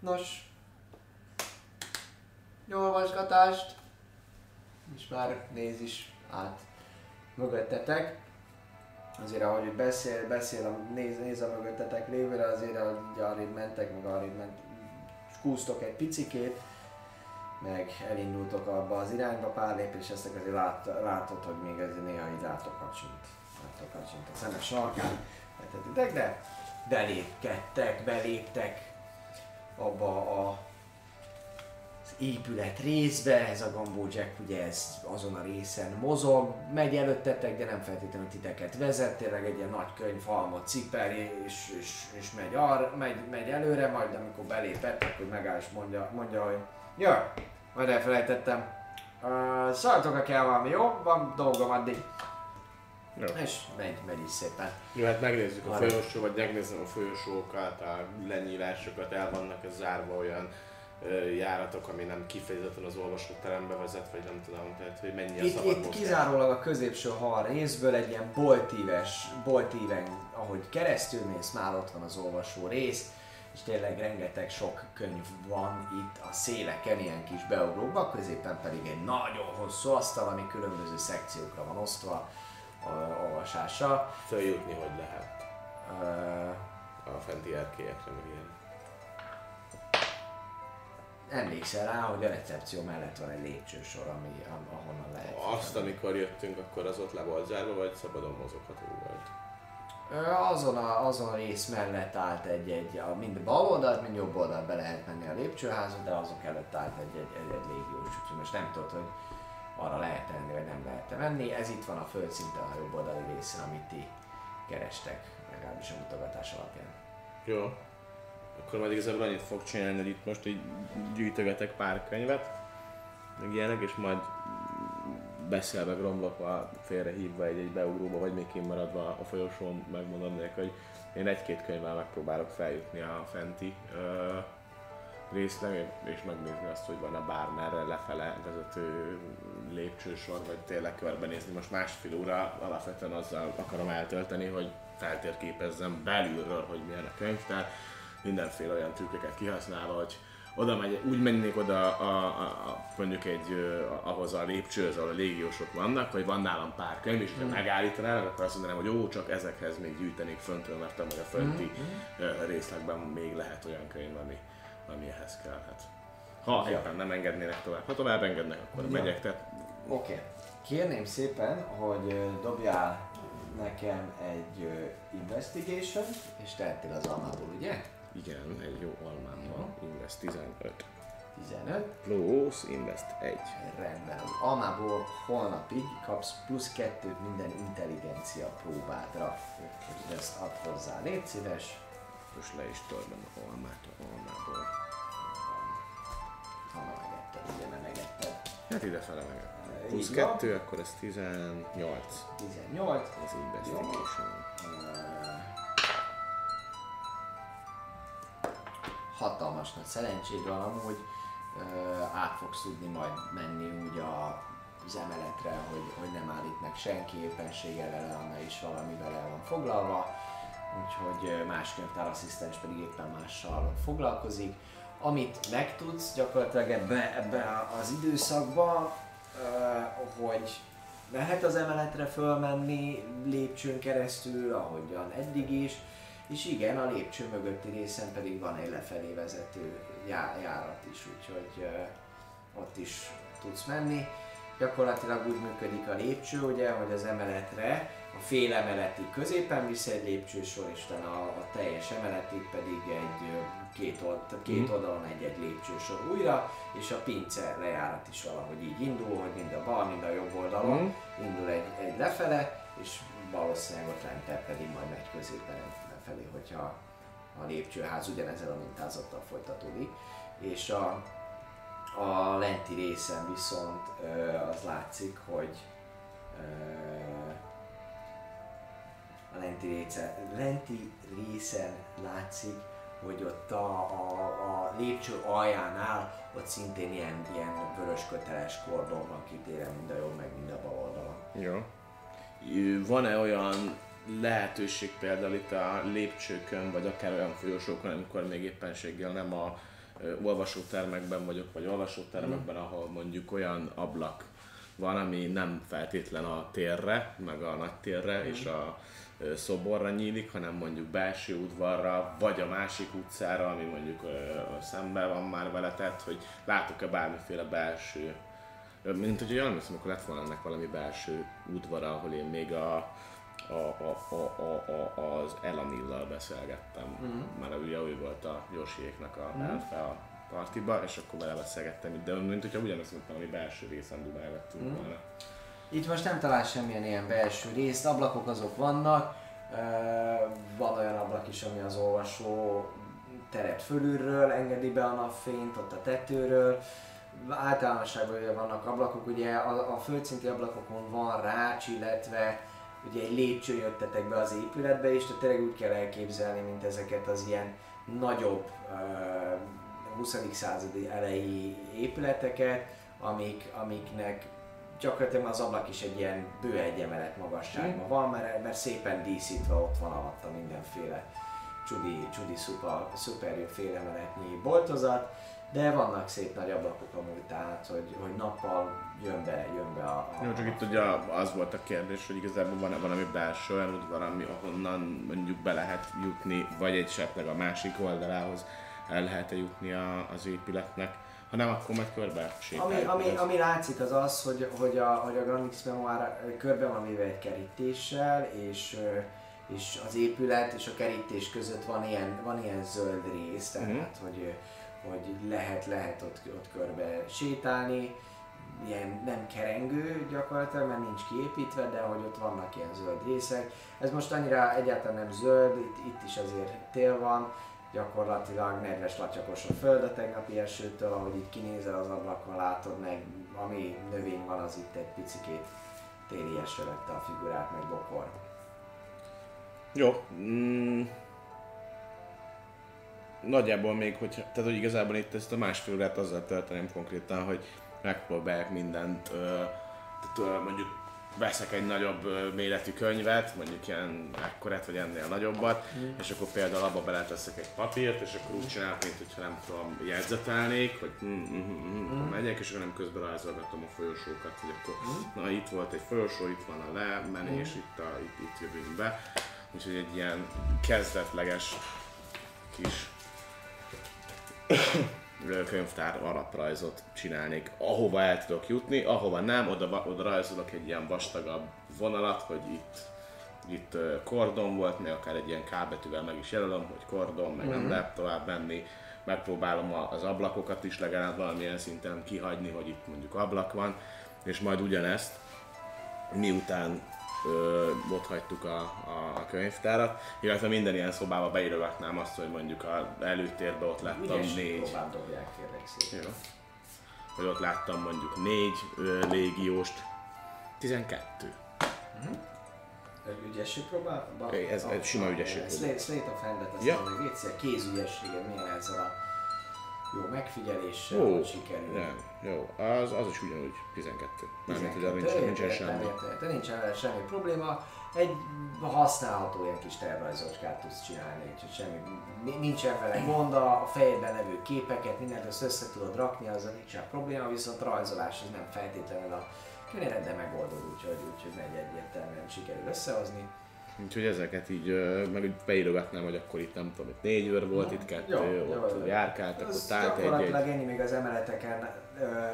Nos, jó olvasgatást! És már néz is át mögöttetek. azért ahogy beszél, beszél, néz, néz a mögöttetek lévőre, azért ahogy arrébb mentek, meg arrébb ment, skúztok egy picikét, meg elindultok abba az irányba pár lépés, ezt azért lát, látod, hogy még ez néha így látok kacsint. Látok kacsint a szemes sarkán, de belépkedtek, beléptek abba a épület részbe, ez a Gambó Jack ugye ez azon a részen mozog, megy előttetek, de nem feltétlenül titeket vezet, tényleg egy ilyen nagy könyvhalmot cipel, és, és, és megy, ar, megy, megy, előre, majd amikor belépettek, hogy megáll és mondja, mondja hogy jó, majd elfelejtettem, uh, szóltok, ha kell valami, jó? Van dolgom addig. Jó. És megy, megy is szépen. Jó, hát megnézzük a folyosó, vagy megnézem a folyosókat, a lenyílásokat, el vannak zárva olyan járatok, ami nem kifejezetten az olvasóterembe vezet, vagy nem tudom, tehát hogy mennyi a Itt, itt kizárólag a középső hal részből egy ilyen boltíves, boltíven, ahogy keresztül mész, már ott van az olvasó rész, és tényleg rengeteg sok könyv van itt a széleken, ilyen kis beugrókban, középen pedig egy nagyon hosszú asztal, ami különböző szekciókra van osztva a olvasással. Följutni, hogy lehet Ö, a fenti erkélyekre, meg ilyen. Emlékszel rá, hogy a recepció mellett van egy lépcsősor, ami, am- ahonnan lehet. Azt, amikor jöttünk, akkor az ott le volt zárva, vagy szabadon mozogható volt? Azon a, azon a rész mellett állt egy, egy a, mind bal oldalt, mind jobb oldalt be lehet menni a lépcsőházat, de azok előtt állt egy, egy, egy, egy légiós, úgyhogy most nem tudod, hogy arra lehet menni, vagy nem lehet menni. Ez itt van a földszinten a jobb oldali részen, amit ti kerestek, legalábbis a mutogatás alapján. Jó. Akkor majd igazából annyit fog csinálni, hogy itt most így gyűjtögetek pár könyvet, meg ilyenek, és majd beszélve, gromlokva, félrehívva egy-egy beugróba, vagy még kimaradva a folyosón, megmondom neki, hogy én egy-két könyvvel megpróbálok feljutni a fenti ö, részre, és megnézni azt, hogy van-e bármerre lefele vezető lépcsősor, vagy tényleg körbenézni. Most másfél óra alapvetően azzal akarom eltölteni, hogy feltérképezzem belülről, hogy milyen a könyvtár, mindenféle olyan trükköket kihasználva, hogy oda megy, úgy mennék oda a, a, a, mondjuk egy, ö, ahhoz a lépcsőhöz, ahol a légiósok vannak, hogy van nálam pár könyv, és ha megállítanál, akkor azt mondanám, hogy ó, csak ezekhez még gyűjtenék föntről, mert hogy a fönti ö, részlegben még lehet olyan könyv, ami, ami ehhez kellhet. Ha Ja. éppen nem engednének tovább. Ha tovább engednek, akkor Ja. megyek. Tehát Oké. Okay. Kérném szépen, hogy dobjál nekem egy investigation, és tehettél az almából, ugye? Igen, egy jó almám van. Invest 15. 15. Plusz invest 1. Rendben. Almából holnapig kapsz plusz kettőt minden intelligencia próbádra. Úgyhogy ezt add hozzá. Légy szíves. Most le is törlöm a almát a almából. Ha megetted, ugye, mert megetted. Hát ide fele meg. Plusz Így van. 2, akkor ez 18. 18. Az investigation. Hatalmas nagy szerencséd van amúgy, át fogsz tudni majd menni úgy a, az emeletre, hogy, hogy nem állít meg senki, éppenséggel Eleana is valamivel el van foglalva, úgyhogy más könyvtárasszisztens pedig éppen mással foglalkozik. Amit megtudsz gyakorlatilag ebbe, ebbe az időszakba, hogy lehet az emeletre fölmenni lépcsőn keresztül, ahogyan eddig is, és igen, a lépcső mögötti részen pedig van egy lefelé vezető já- járat is, úgyhogy uh, ott is tudsz menni. Gyakorlatilag úgy működik a lépcső, ugye, hogy az emeletre a fél emeleti középen visz egy lépcsősor, és a, a teljes emeletig pedig egy két, old, két oldalon egy-egy lépcsősor újra, és a pince lejárat is valahogy így indul, hogy mind a bal, mind a jobb oldalon Mhm. indul egy, egy lefele, és valószínűleg ott lentebb pedig majd megy középen egy lefelé, hogyha a lépcsőház ugyanezzel a mintázattal folytatódik. És a, a lenti részen viszont az látszik, hogy a lenti részen, lenti részen látszik, hogy ott a, a, a lépcső aljánál ott szintén ilyen, ilyen vörös köteles kordon van kitérve mind a jobb, meg mind a bal oldalon. Jó. Van-e olyan lehetőség például itt a lépcsőkön, vagy akár olyan folyosókon, amikor még éppenséggel nem a olvasótermekben vagyok, vagy olvasótermekben, ahol mondjuk olyan ablak van, ami nem feltétlen a térre, meg a nagy térre és a szoborra nyílik, hanem mondjuk belső udvarra, vagy a másik utcára, ami mondjuk szemben van már vele, tehát hogy látok-e bármiféle belső mint hogy olyan akkor lett volna ennek valami belső udvara, ahol én még a, a, a, a, a, a, az Elamillal beszélgettem, mm. mert ugye ő volt a Josiéknak a mm. elfe a partiba, és akkor vele beszélgettem, de mint hogyha ugyanazt mondtam, valami belső részen dumálgattunk mm. volna. Itt most nem talál semmilyen ilyen belső részt, ablakok azok vannak, van olyan ablak is, ami az olvasó teret fölülről engedi be a napfényt, ott a tetőről. Általánosságban ugye vannak ablakok, ugye a, a földszinti ablakokon van rács, illetve ugye egy lépcső jöttetek be az épületbe, és tehát tényleg úgy kell elképzelni, mint ezeket az ilyen nagyobb uh, 20. századi elejé épületeket, amik, amiknek gyakorlatilag az ablak is egy ilyen bő egy emelet magasságban van, mert, mert szépen díszítve ott van alatta mindenféle csudi, csudi szuper, szuper félemeletnyi boltozat, de vannak szép nagy ablakok amúgy, tehát hogy, hogy nappal jön be, jön be a, a Jó, csak itt ugye az volt a kérdés, hogy igazából van-e valami belső olyan udvar, ami ahonnan mondjuk be lehet jutni, vagy esetleg a másik oldalához el lehet -e jutni a, az épületnek. Ha nem, akkor majd körbe Ami, ami, ami látszik az az, hogy, hogy a, hogy a Granix Memoir ö, körbe van véve egy kerítéssel, és, és az épület és a kerítés között van ilyen, van ilyen zöld rész, tehát Mhm. hogy, hogy lehet, lehet ott, ott körbe sétálni, ilyen nem kerengő gyakorlatilag, mert nincs kiépítve, de hogy ott vannak ilyen zöld részek. Ez most annyira egyáltalán nem zöld, itt, itt is azért tél van, gyakorlatilag nedves latyakos a föld a tegnapi esőtől, ahogy itt kinézel az ablakon, látod meg, ami növény van, az itt egy picikét téli eső lett a figurát, meg bokor. Jó. Mm. Nagyjából még, hogy, tehát hogy igazából itt ezt a másfél órát azzal tölteném konkrétan, hogy megpróbálják mindent, tehát mondjuk veszek egy nagyobb méretű könyvet, mondjuk ilyen ekkorát, vagy ennél nagyobbat, és akkor például abba beleteszek egy papírt, és akkor úgy csinálok, mint hogyha nem tudom, jegyzetelnék, hogy mm, mm, mm, mm, akkor megyek, és akkor nem közben rajzolgatom a folyosókat, hogy akkor na itt volt egy folyosó, itt van a lemenés, itt, a, itt, itt jövünk be. Úgyhogy egy ilyen kezdetleges kis könyvtár alaprajzot csinálnék, ahova el tudok jutni, ahova nem, oda, oda rajzolok egy ilyen vastagabb vonalat, hogy itt, itt kordon volt, még akár egy ilyen K betűvel meg is jelölöm, hogy kordon, meg nem lehet tovább menni, megpróbálom az ablakokat is legalább valamilyen szinten kihagyni, hogy itt mondjuk ablak van, és majd ugyanezt miután ott hagytuk a, a, a könyvtárat, illetve minden ilyen szobába beírogatnám azt, hogy mondjuk a előtérbe ott láttam Ügyes négy, próbát dobják, kérlek szépen. jó. hogy ott láttam mondjuk négy ö, légióst, 12. Ügyesség próbál? Ba- Oké, ez- ez sima ügyesség. Slate, Slate of Hand-et, azt Ja. ja. még egyszer kézügyességed milyen ezzel a jó megfigyeléssel, Ó, sikerül. nem, jó, az, az is ugyanúgy 12. Mármint, hogy 12. nincsen, semmi. értem, nincsen vele semmi probléma. Egy használható ilyen kis tervrajzocskát tudsz csinálni, úgyhogy semmi, ni- nincsen vele gond, a fejedben levő képeket, mindent össze, össze tudod rakni, azzal nincsen probléma, viszont rajzolás az nem feltétlenül a könnyered, de megoldod, úgyhogy, úgyhogy megy egyértelműen sikerül összehozni. Úgyhogy ezeket így, meg úgy beírogatnám, hogy akkor itt nem tudom, itt négy őr volt, itt kettő, jó, ott jó. járkáltak, Az ott állt egy, ennyi még az emeleteken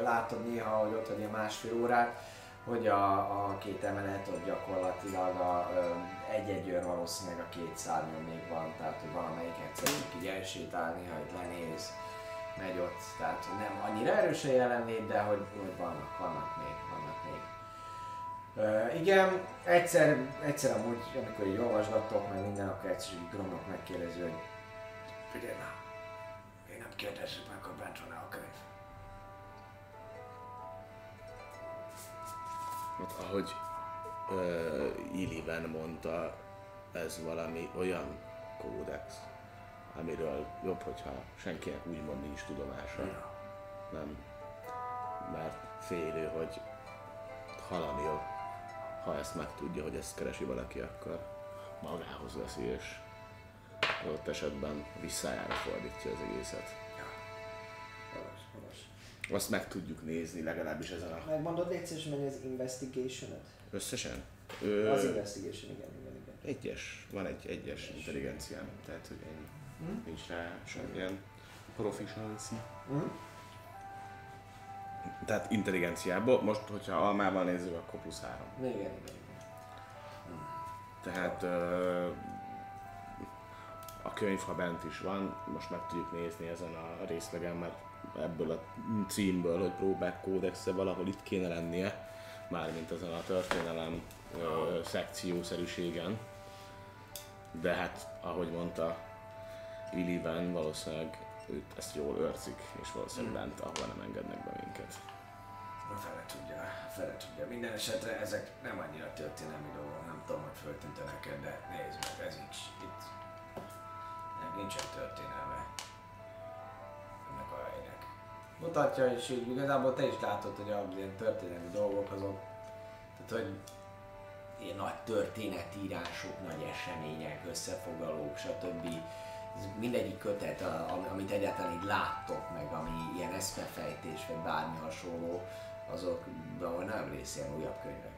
látod néha, hogy ott vagy ilyen másfél órát, hogy a, a két emelet ott gyakorlatilag a, egy-egy őr valószínűleg a két szárnyon még van, tehát hogy valamelyik egyszer így elsétálni, ha itt lenéz, megy ott, tehát hogy nem annyira erős a jelenlét, de hogy, hogy vannak, vannak még. Uh, igen, egyszer, egyszer amúgy, amikor így olvasgattok, meg minden, akkor egyszer Gromnak megkérdezi, hogy figyelj már, én nem kérdezzük meg, hogy bent van-e a könyv. Hát, ahogy uh, Illiven mondta, ez valami olyan kódex, amiről jobb, hogyha senkinek úgymond nincs tudomása. Nem. Mert félő, hogy halani jobb. Ha ezt megtudja, hogy ezt keresi valaki, akkor magához veszi, és adott esetben visszájára fordítja az egészet. Jogos, jogos. azt meg tudjuk nézni legalábbis ezen a Megmondod légy szíves, mennyi az investigation összesen. Az Ö, investigation, igen, igen, igen. egyes, van egy egyes intelligenciám, tehát hogy ennyi. Hm? Nincs rá semmilyen proficiency. Hm? Tehát intelligenciából, most hogyha almával nézzük, akkor plusz három. Igen, igen. Tehát a könyv, ha bent is van, most meg tudjuk nézni ezen a részlegen, mert ebből a címből, hogy próbák kódexe valahol itt kéne lennie, mármint ezen a történelem ö, szekciószerűségen. De hát, ahogy mondta Illiven, valószínűleg őt ezt jól őrzik, és valószínűleg bent, ahova nem engednek be minket. A fele tudja, fele tudja. Minden esetre ezek nem annyira történelmi dolgok, nem tudom, hogy föltűnte neked, de nézd meg, ez nincs itt. Ennek nincsen történelme. Ennek a helynek. Mutatja, és így igazából te is látod, hogy a ilyen történelmi dolgok azok, tehát hogy ilyen nagy történetírások, nagy események, összefoglalók, stb. Mindegyik kötet, amit egyáltalán így láttok, meg ami ilyen eszmefejtés, vagy bármi hasonló, azok valahol nem rész ilyen újabb könyvek.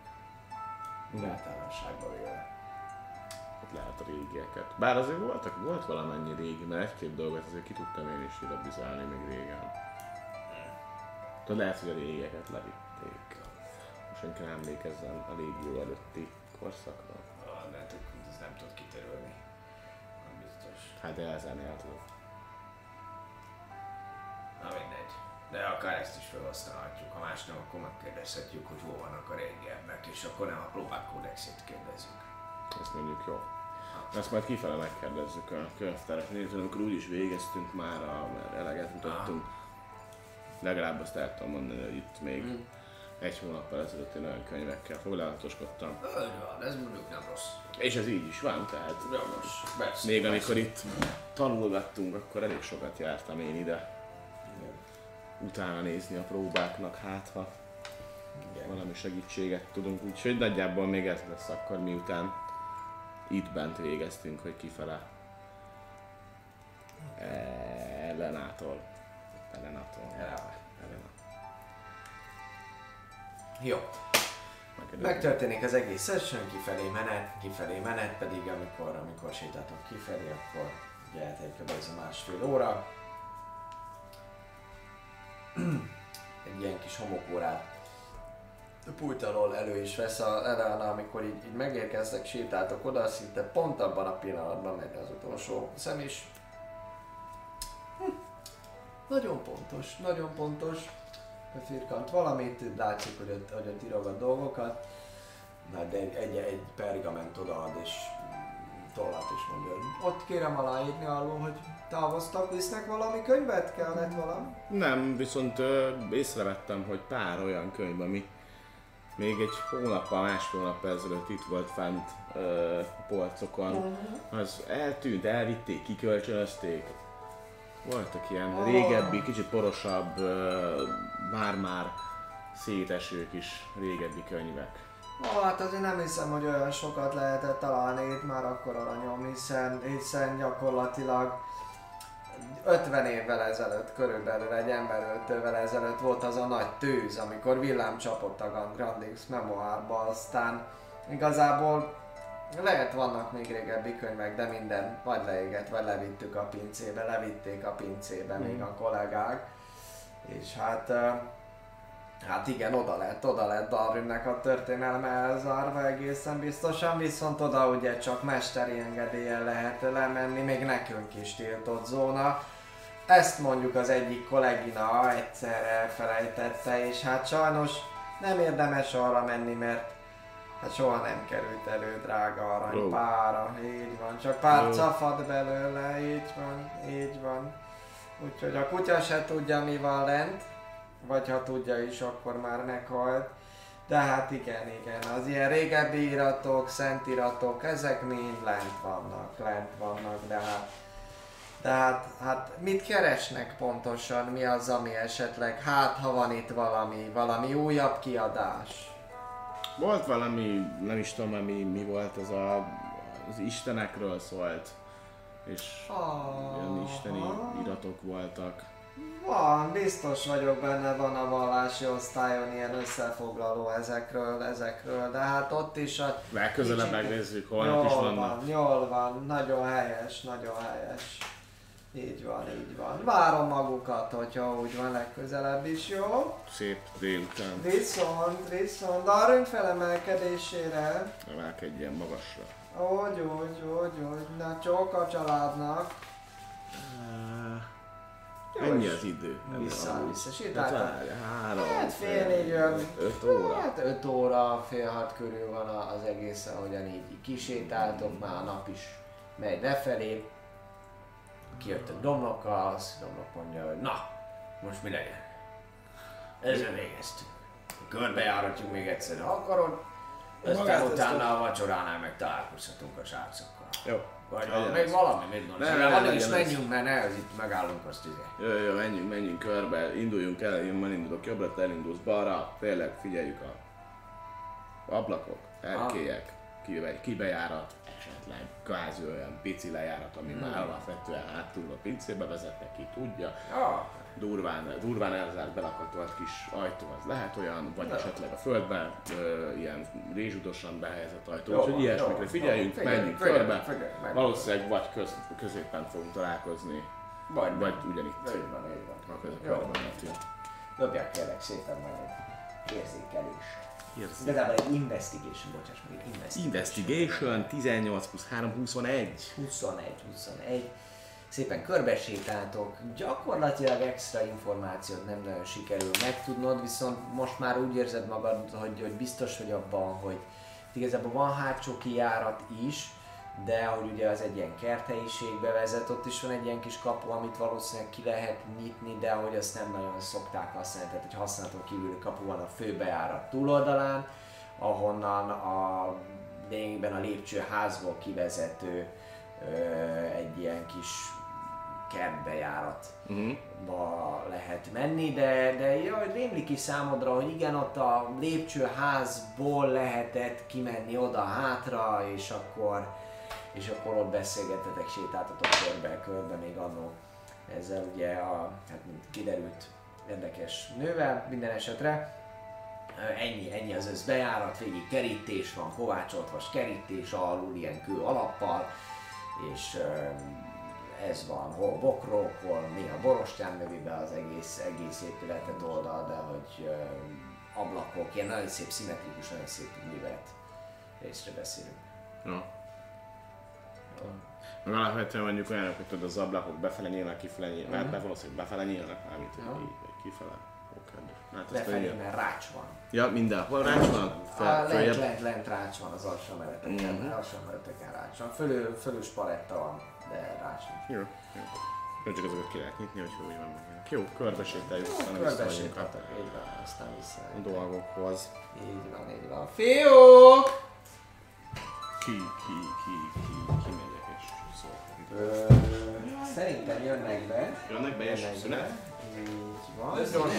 Úgy általánosságban véve. Hát lehet a régieket. Bár azért voltak, volt valamennyi régi, mert egy-két dolgot azért ki tudtam én is ide bizálni még régen. Tudod, lehet, hogy a régieket levitték. Most senki nem emlékezzen a légió előtti korszakra. Hát de elzenéltük. Na mindegy. De akár ezt is felhasználhatjuk, ha más nem, akkor megkérdezhetjük, hogy hol vannak a régebnek, és akkor nem a próbák kódexét kérdezzük. Ez mondjuk jó. Ezt majd kifele megkérdezzük a könyvtárat nézve, amikor úgyis végeztünk már, a, mert eleget mutattunk. Legalább azt el tudom mondani, hogy itt még Mm. Egy hónappal ezelőtt én olyan könyvekkel foglalatoskodtam. Van, ez mondjuk nem rossz. És ez így is van, tehát Jogos, persze. még amikor itt tanulgattunk, akkor elég sokat jártam én ide. Utána nézni a próbáknak, hát ha Igen. valami segítséget tudunk, úgyhogy nagyjából még ez lesz akkor miután itt bent végeztünk, hogy kifele Ellenától. Ellenától. Elena. Jó. Megtörténik az egész session, kifelé menet, kifelé menet pedig, amikor, amikor sétáltok kifelé, akkor ugye eltelik kb. ez a másfél óra. Egy ilyen kis homokórát a pult alól elő is vesz a Elena, amikor így, így megérkeztek, sétáltok oda, szinte pont abban a pillanatban megy az utolsó szem is. Hm. Nagyon pontos, nagyon pontos. Firkant valamit, látszik, hogy ott, hogy ott írogat dolgokat. Na, de egy, egy, egy pergament odaad, és tollat is mondja, hogy ott kérem aláírni arról, hogy távoztak, visznek valami könyvet, kellett valami? Nem, viszont ö, észrevettem, hogy pár olyan könyv, ami még egy hónappal, másfél hónappal ezelőtt itt volt fent ö, a polcokon, az eltűnt, elvitték, kikölcsönözték. Voltak ilyen régebbi, kicsit porosabb, ö, már-már szétesők is régebbi könyvek. Ó, hát azért nem hiszem, hogy olyan sokat lehetett találni itt már akkor aranyom, hiszen, hiszen gyakorlatilag 50 évvel ezelőtt, körülbelül egy emberöltővel ezelőtt volt az a nagy tűz, amikor villám csapott a Grandix memoárba, aztán igazából lehet vannak még régebbi könyvek, de minden vagy leégett, vagy levittük a pincébe, levitték a pincébe még a kollégák. És hát Hát igen, oda lett, oda lett Darwinnek a történelme elzárva egészen biztosan, viszont oda ugye csak mesteri engedélyen lehet lemenni, még nekünk is tiltott zóna. Ezt mondjuk az egyik kollégina egyszer elfelejtette, és hát sajnos nem érdemes arra menni, mert hát soha nem került elő drága arany pára, így van, csak pár cafad belőle, így van, így van. Úgyhogy a kutya se tudja mi van lent, vagy ha tudja is, akkor már meghalt. De hát igen, igen, az ilyen régebbi iratok, szentiratok, ezek mind lent vannak, lent vannak, de hát de hát, hát mit keresnek pontosan, mi az, ami esetleg, hát ha van itt valami, valami újabb kiadás. Volt valami, nem is tudom, mi, mi volt, az a, az istenekről szólt, és Ah. olyan isteni iratok voltak. Van, biztos vagyok benne, van a vallási osztályon ilyen összefoglaló ezekről, ezekről, de hát ott is a... Legközelebb megnézzük, is Jól vannak. van, jól van, nagyon helyes, nagyon helyes. Így van, így van. Várom magukat, hogyha úgy van legközelebb is, jó? Szép délután. Viszont, viszont, arra felemelkedésére, Emelkedjen magasra. Úgy, úgy, úgy, úgy, na csók a családnak. Ennyi az idő. Vissza, vissza, sétáltam. három, Hát fél négy, öt óra. Hát 5 óra, fél hat körül van az egész, ahogyan így kisétáltok, már a nap is megy lefelé. Kijöttök Domnokkal, az Domnok mondja, hogy na, most mi legyen? Ezzel végeztünk. Körbejáratjuk még egyszer, ha akarod. Aztán ezt utána a vacsoránál meg találkozhatunk a srácokkal. Jó. Vagy van még ez. valami, mit gondolsz? Nem, addig is ez. menjünk, mert ne, az itt megállunk azt izé. Jó, jó, menjünk, menjünk körbe, induljunk el, én majd indulok jobbra, te elindulsz balra, tényleg figyeljük a ablakok, erkélyek, kibe, kibejárat, esetleg kvázi olyan pici lejárat, ami már alapvetően hátul a pincébe vezetnek, ki tudja. Ja, Durván, durván elzárt, belakatolt kis ajtó, az lehet olyan, vagy esetleg a földben ö, ilyen rézsudosan behelyezett ajtó, Jó úgyhogy ilyesmikre jó, figyeljünk, jó, menjünk figyelj, körbe, figyelj, meg- valószínűleg vagy köz, középen fogunk találkozni, vagy, vagy ugyanitt. Így van, így van. A között Jó. körben. Dobják kérlek szépen majd egy érzékelés. Érzi. Igazából egy investigation, bocsáss meg, egy investigation. Investigation 18 plusz 3, 21. 21, 21. Szépen körbesétáltok, gyakorlatilag extra információt nem nagyon sikerül megtudnod, viszont most már úgy érzed magad, hogy, hogy biztos vagy abban, hogy igazából van hátsó kijárat is, de hogy ugye az egy ilyen kerthelyiségbe vezet, ott is van egy ilyen kis kapu, amit valószínűleg ki lehet nyitni, de hogy azt nem nagyon szokták használni, tehát hogy használaton kívüli kapu van a főbejárat túloldalán, ahonnan a lényegben a lépcsőházból kivezető ö, egy ilyen kis kertbejárat Uh-huh. ba lehet menni, de, de jaj, rémlik is számodra, hogy igen, ott a lépcsőházból lehetett kimenni oda hátra, és akkor, és akkor ott beszélgetetek, sétáltatok körbe, körbe még annó ezzel ugye a, hát kiderült, érdekes nővel minden esetre. Ennyi, ennyi az összbejárat, végig kerítés van, kovácsolt vas kerítés alul, ilyen kő alappal, és ez van, hol bokrok, hol néha borostyán növi be az egész, egész épületet oldal, de hogy ablakok, ilyen nagyon szép, szimmetrikus, nagyon szép művelet részre beszélünk. No. Meg alapvetően mondjuk olyanok, hogy tudod, az ablakok befele nyílnak, kifele nyílnak, mm. hát valószínűleg befele nyílnak, mármint Ja. így, kifele. Hát azt Befelé, mert rács van. Ja, mindenhol rács van? Fel, lent, följebb? lent, lent rács van az alsó emeleteken, Mhm. alsó emeleteken rács van. Fölül, fölül spaletta van, de rács nincs. Jó, jó. Jó, csak azokat ki lehet nyitni, hogy úgy van meg. Jó, körbesétáljuk, aztán a Körbesétáltak, így van, aztán vissza. dolgokhoz. Így van, így van. Fiúk! Ki, ki, ki, ki, ki megyek és szól. Ö, Szerintem jönnek be. Jönnek be és szünet? Így van.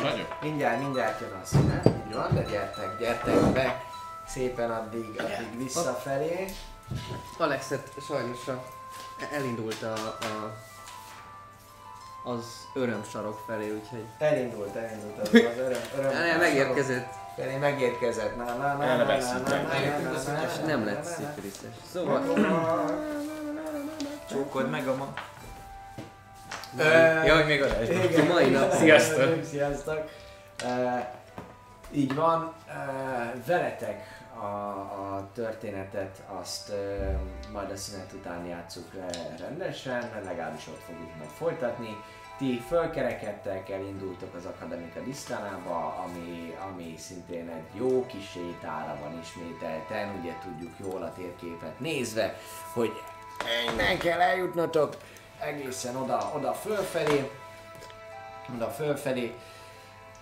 Vagyok? Mindjárt, mindjárt jön a szünet. Így van, de gyertek, gyertek be. Szépen addig, addig visszafelé. Alexet sajnos a, elindult a, a az örömsarok felé, úgyhogy... Elindult, elindult az, az öröm, öröm. Nem, megérkezett, Felé megérkezett. Na, na, na, na, na, na, és nem lett szifiliszes. Szóval... Csókold meg a ma. Jaj, még. Igen. Mai nap. Sziasztok. Sziasztok! Uh, így van, uh, veletek a, a történetet, azt uh, majd a szünet után játsszuk le rendesen, legalábbis ott fogjuk majd folytatni. Ti fölkerekedtek, elindultok az Akademika Disztánába, ami, ami szintén egy jó kis sétára van ismételten, ugye tudjuk jól a térképet nézve, hogy innen kell eljutnotok egészen oda, oda fölfelé, oda fölfelé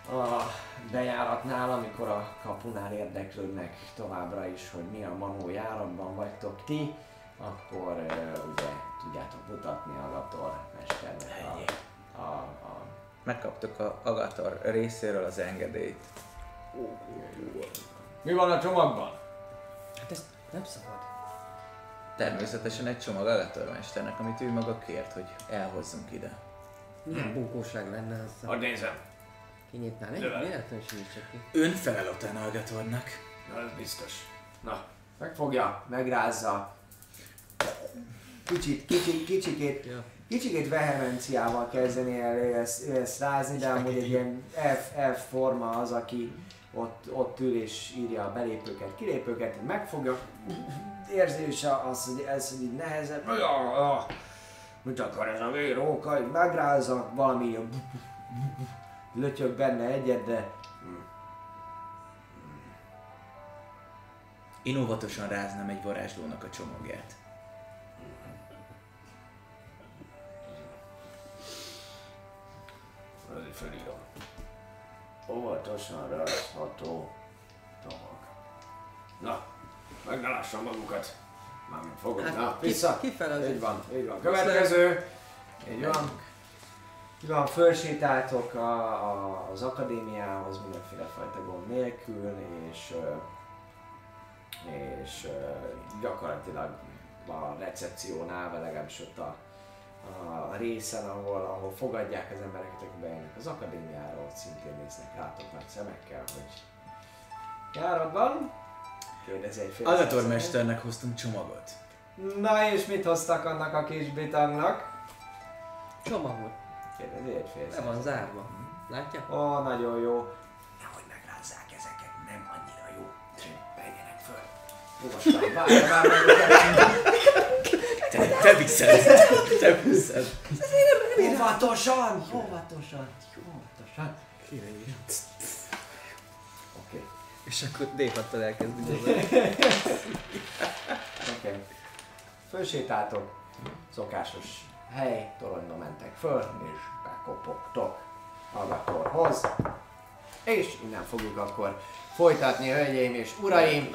a bejáratnál, amikor a kapunál érdeklődnek továbbra is, hogy mi a manó járatban vagytok ti, akkor uh, ugye tudjátok mutatni a Gator mesternek a, a, a Megkaptuk a Agator részéről az engedélyt. Mi van a csomagban? Hát ezt nem szabad. Természetesen egy csomag Agator mesternek, amit ő maga kért, hogy elhozzunk ide. Milyen bunkóság lenne az, Hadd nézem. Kinyitnál egy Dövel. véletlenül nyitsa ki. Ön felel a Tenalgatornak. Na, ez biztos. Na, megfogja, megrázza. Kicsit, kicsit, kicsikét, Ja. kicsikét vehemenciával kezdeni el ezt, ezt rázni, de amúgy egy ilyen elf, elf forma az, aki ott, ott ül és írja a belépőket, kilépőket, megfogja, érzi is az, hogy ez hogy így nehezebb, mit akar ez a véróka, megrázza, valami lötyög benne egyet, de Én óvatosan ráznám egy varázslónak a csomagját. Azért felírom. Óvatosan rázható csomag. Na, meg ne lássam magukat. Mármint fogom. Hát, Na, vissza. kifele az- Így van, így van. Következő. Így van. Így van, fölsétáltok a, a, az akadémiához mindenféle fajta gond nélkül, és, és gyakorlatilag a recepciónál, vagy legalábbis ott a, a részen, ahol, ahol fogadják az embereket, akik bejönnek az akadémiára, ott szintén néznek rátok nagy szemekkel, hogy járod van? Kérdezi egy fél Agator százalék. mesternek hoztam csomagot. Na és mit hoztak annak a kis bitagnak? Csomagot. Kérdezi egy fél Le van zárva. Látja? Ó, nagyon jó. Nehogy megrázzák ezeket, nem annyira jó. Menjenek föl. Nyugodtan, várj, várj, Te, te viszed! Te viszed! Óvatosan! Óvatosan! Óvatosan! Oké, És akkor D6-tal elkezdünk. oké. Fölsétáltok. Szokásos hely, toronyba mentek föl, és bekopogtok Agatorhoz. És innen fogjuk akkor folytatni, hölgyeim és uraim.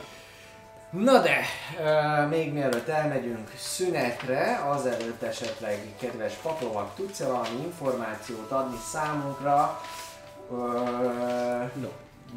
Na de, ö, még mielőtt elmegyünk szünetre, azelőtt esetleg, kedves paplovak, tudsz-e valami információt adni számunkra? Ö, No.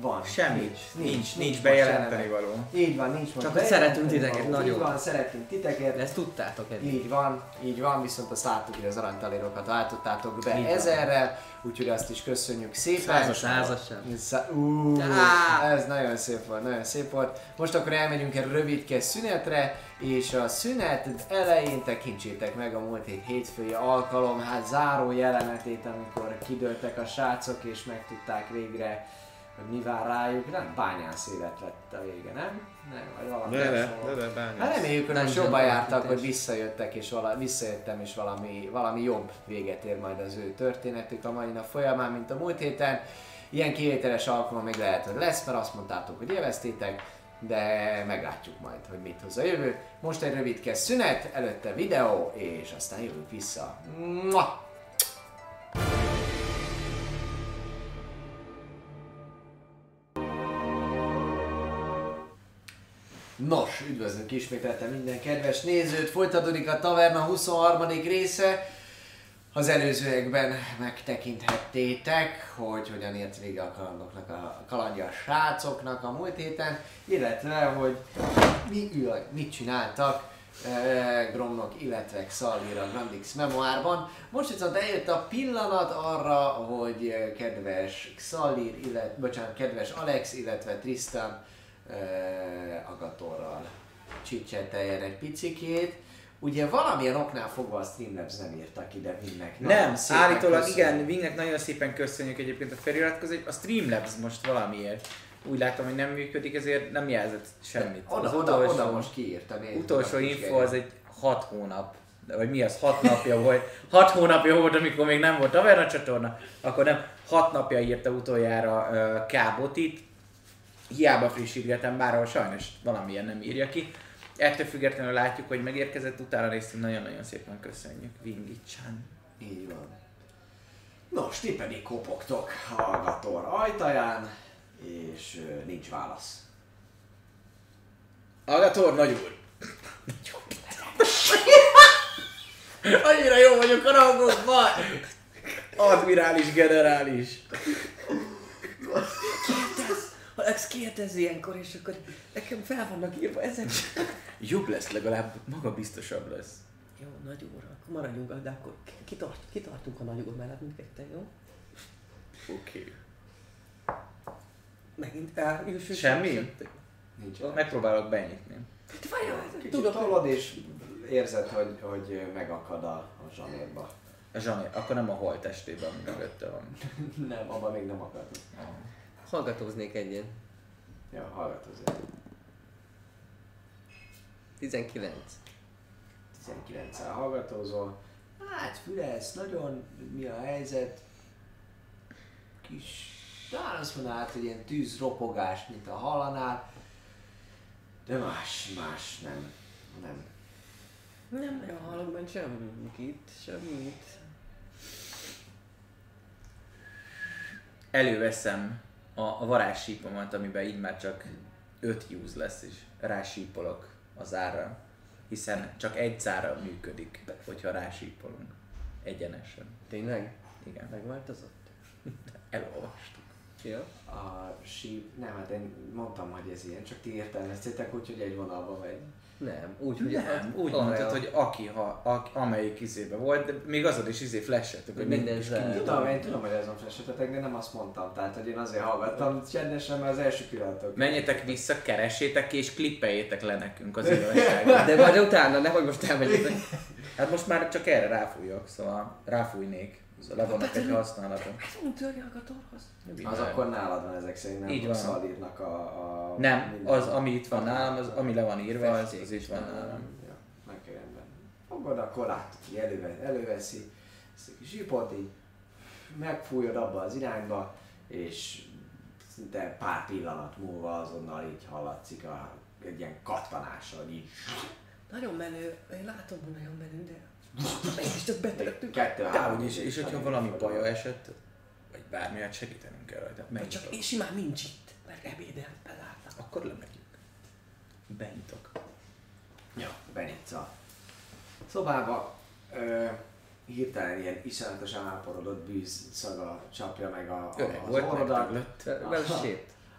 Van. Semmi. Nincs, Nincs, nincs bejelenteni való. Így van, nincs most Csak hogy szeretünk titeket, nagyon. Így van, szeretünk titeket. De ezt tudtátok eddig. Így van, így van, viszont azt láttuk, hogy az aranytalérokat váltottátok be Így van. ezerrel, úgyhogy azt is köszönjük szépen. Százas, százas sem. Szá- Ú, Á! ez nagyon szép volt, nagyon szép volt. Most akkor elmegyünk egy rövidke szünetre, és a szünet elején tekintsétek meg a múlt hét hétfői alkalom, hát záró jelenetét, amikor kidőltek a srácok, és megtudták végre, hogy mi vár rájuk. Nem bányász élet lett a vége, nem? Nem, vagy valami De, de, hasonló. de, de, bányász. Hát reméljük, hogy most jobban jártak, hogy visszajöttek, és vala, visszajöttem, és valami, valami jobb véget ér majd az ő történetük a mai nap folyamán, mint a múlt héten. Ilyen kivételes alkalom még lehet, hogy lesz, mert azt mondtátok, hogy élveztétek, de meglátjuk majd, hogy mit hoz a jövő. Most egy rövid szünet, előtte videó, és aztán jövünk vissza. Mua! Nos, üdvözlünk ismételten minden kedves nézőt, folytatódik a Taverna 23. része. Az előzőekben megtekinthettétek, hogy hogyan ért vége a kalandoknak, a kalandja a srácoknak a múlt héten, illetve hogy mi ül, mit csináltak eh, Gromnok, illetve Xalvir a Grandix memoárban. Most viszont eljött a pillanat arra, hogy kedves Xalir, illetve, bocsánat, kedves Alex, illetve Tristan Agatorral csicseteljen egy picikét. Ugye valamilyen oknál fogva a Streamlabs nem írtak ide Wingnek. Nem, állítólag köszönjük. igen, Wingnek nagyon szépen köszönjük egyébként a feliratkozást. A Streamlabs most valamiért úgy látom, hogy nem működik, ezért nem jelzett semmit. Oda, Az oda, utolsó- oda most kiírta, nézd. utolsó info az egy 6 hónap, vagy mi az, 6 napja volt. 6 hónapja volt, amikor még nem volt Taverna csatorna, akkor nem, 6 napja írta utoljára uh, Kábotit. Hiába frissítgetem, bár sajnos valamilyen nem írja ki. Ettől függetlenül látjuk, hogy megérkezett, utána néztünk, nagyon-nagyon szépen köszönjük. Vingi-chan. Így van. Nos, ti pedig kopogtok hallgatór ajtaján, és ö, nincs válasz. Agator, nagy úr! Annyira jó vagyok a rangokban! Admirális, generális. Alex kérdez ilyenkor, és akkor nekem fel vannak írva ezek. Jobb lesz legalább, maga biztosabb lesz. Jó, nagy óra, akkor maradjunk, de akkor kitart, kitartunk a nagy óra mellett mindketten, jó? Oké. Okay. Megint eljussunk. Semmi? Nincs. Megpróbálok benyitni. Kicsit Tudod, tolod és érzed, hogy, hogy megakad a, a zsanérba. A Zsani, akkor nem a holtestében, ami mögötte van. Nem, abban még nem akad. Hallgatóznék egyen. Ja, hallgatózz. 19. 19-el hallgatózol. Hát fülesz, nagyon mi a helyzet? Kis, talán azt mondanád, hogy ilyen tűz ropogás, mint a halanál. De más, más nem. Nem. Nem nagyon hallok benne semmit, semmit. Előveszem a, a varázssípomat, amiben így már csak 5 use lesz, és rásípolok az ára. Hiszen csak egy zára működik, hogyha rásípolunk. Egyenesen. Tényleg? Igen, Megváltozott? elolvastuk. Ja. A síp, nem, hát én mondtam, hogy ez ilyen, csak ti értelmeztétek, úgyhogy egy vonalba megy. Nem, úgy, hogy Nem, úgy arra- mondtad, hogy aki, ha, a, amelyik izébe volt, de még azon is izé flasheltük, hogy Minden zár. Tudom, én tudom, hogy azon flesetetek, de nem azt mondtam. Tehát, hogy én azért hallgattam csendesen, mert az első pillanatok. Menjetek vissza, keressétek ki, és klippeljétek le nekünk az igazságot. De majd utána, nehogy most elmegyek. Hát most már csak erre ráfújok, szóval ráfújnék. Szóval le vannak egy használata. Mondj, törjek a torhoz. Az akkor nálad van ezek szerint, nem Így van. írnak a, a... Nem, minden- az, ami itt van nálam, az, ami le van írva, az, az itt van nálam. Ja, meg kell rendben. Fogod, akkor látod, előve, előveszi ezt a kis zsipot, így megfújod abba az irányba, és szinte pár pillanat múlva azonnal így hallatszik a, egy ilyen kattanással, így Nagyon menő, én látom, hogy nagyon menő, de mégis csak kettő Dehogy is, és hogyha valami baja esett, vagy bármi, hát segítenünk kell rajta. Vagy csak én simán nincs itt, mert ebédel beláttam. Akkor lemegyünk. Benyitok. Ja, benyitsz a szobába. Ö, hirtelen ilyen iszonyatosan áporodott bűz szaga csapja meg a, a, az orrodat.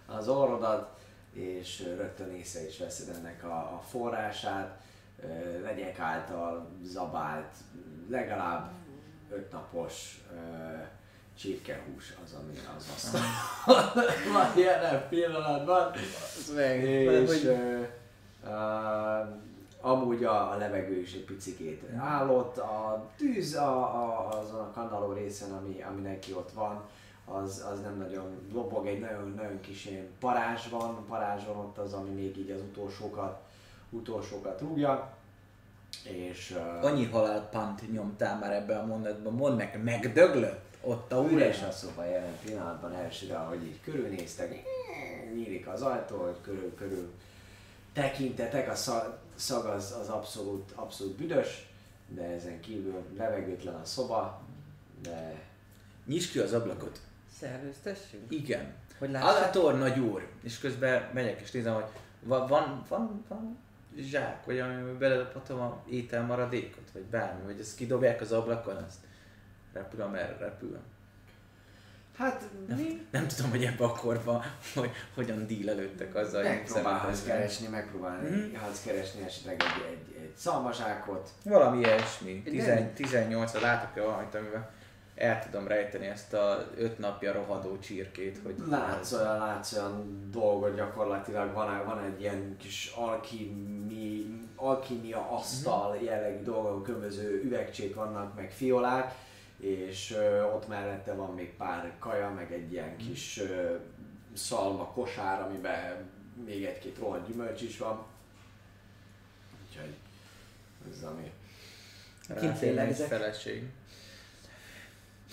az orrodat, és rögtön észre is veszed ennek a, a forrását, legyek által zabált, legalább öt napos csirkehús az, ami az asztal. van jelen pillanatban. meg. És hogy- ö, ö, amúgy a, a levegő is egy picikét állott, a tűz a, a, azon a kanaló részen, ami, ami neki ott van, az, az nem nagyon lobog, egy nagyon, nagyon kis ilyen parázs van, parázs van ott az, ami még így az utolsókat, utolsókat rúgja. És uh, Annyi halálpant nyomtál már ebben a mondatban, mondd meg, megdöglött ott a üres úr. a szoba jelen pillanatban elsőre, ahogy így körülnéztek, nyílik az ajtó, hogy körül, körül tekintetek, a szag, az, az abszolút, abszolút büdös, de ezen kívül levegőtlen a szoba, de Nyisd ki az ablakot. Szerőztessünk? Igen. Hogy Az a lássák? tor nagy úr. És közben megyek és nézem, hogy van, van, van, van zsák, vagy amiben beledobhatom a ételmaradékot, vagy bármi, vagy ezt kidobják az ablakon, azt repül, amerre repül. hát mi? Nem tudom, hogy ebben a korban, hogy hogyan dílelődtek azzal, Megpróbálhatsz keresni, megpróbálni, Mhm. hát keresni esetleg egy, egy, egy szalmazsákot, Valami ilyesmi. Nem. 10, 18 látok-e valamit, amivel el tudom rejteni ezt a öt napja rohadó csirkét, hogy Látsz olyan, látsz olyan dolgot gyakorlatilag, van, van egy ilyen kis alkimi, alkimia asztal jellegű dolgok, különböző üvegcsék vannak, meg fiolák, és ö, ott mellette van még pár kaja, meg egy ilyen kis ö, szalma kosár, amiben még egy-két rohadt gyümölcs is van. Úgyhogy ez ami... Kint lélegzek. feleség.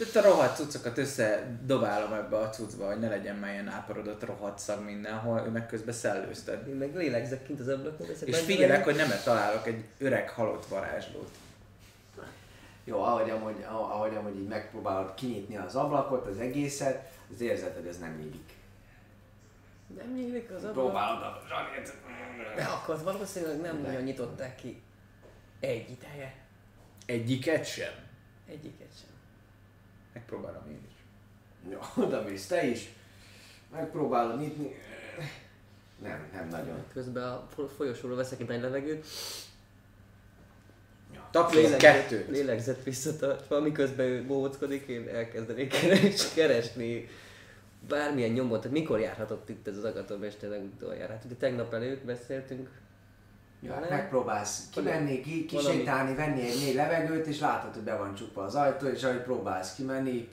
Itt a rohadt cuccokat összedobálom ebbe a cuccba, hogy ne legyen már ilyen áporodott rohadt szag mindenhol, ő meg közben szellőzted. Én meg lélegzek kint az ablakon, És figyelek, hogy nem találok egy öreg halott varázslót. Jó, ahogy amúgy, ahogy amúgy így megpróbálod kinyitni az ablakot, az egészet, az érzed, hogy ez nem nyílik. Nem nyílik az ablak. Próbálod a zsarét. De akkor valószínűleg nem nagyon nyitották ki. Egy ideje. Egyiket sem. Egyiket sem. Megpróbálom én is. Jó, oda mész te is. Megpróbálod nyitni. Nem, nem nagyon. Közben a fo- folyosóról veszek egy nagy levegőt. Ja. Tapsolok kettőt. lélegzett visszatartva, miközben ő bóckodik, én elkezdenék keres, keresni bármilyen nyomot. Tehát mikor járhatott itt ez az agatomester legutoljára? Hát ugye tegnap előtt beszéltünk. Ja, hát megpróbálsz kimenni, ki, kisétálni, venni egy mély levegőt, és látod, hogy be van csukva az ajtó, és ahogy próbálsz kimenni,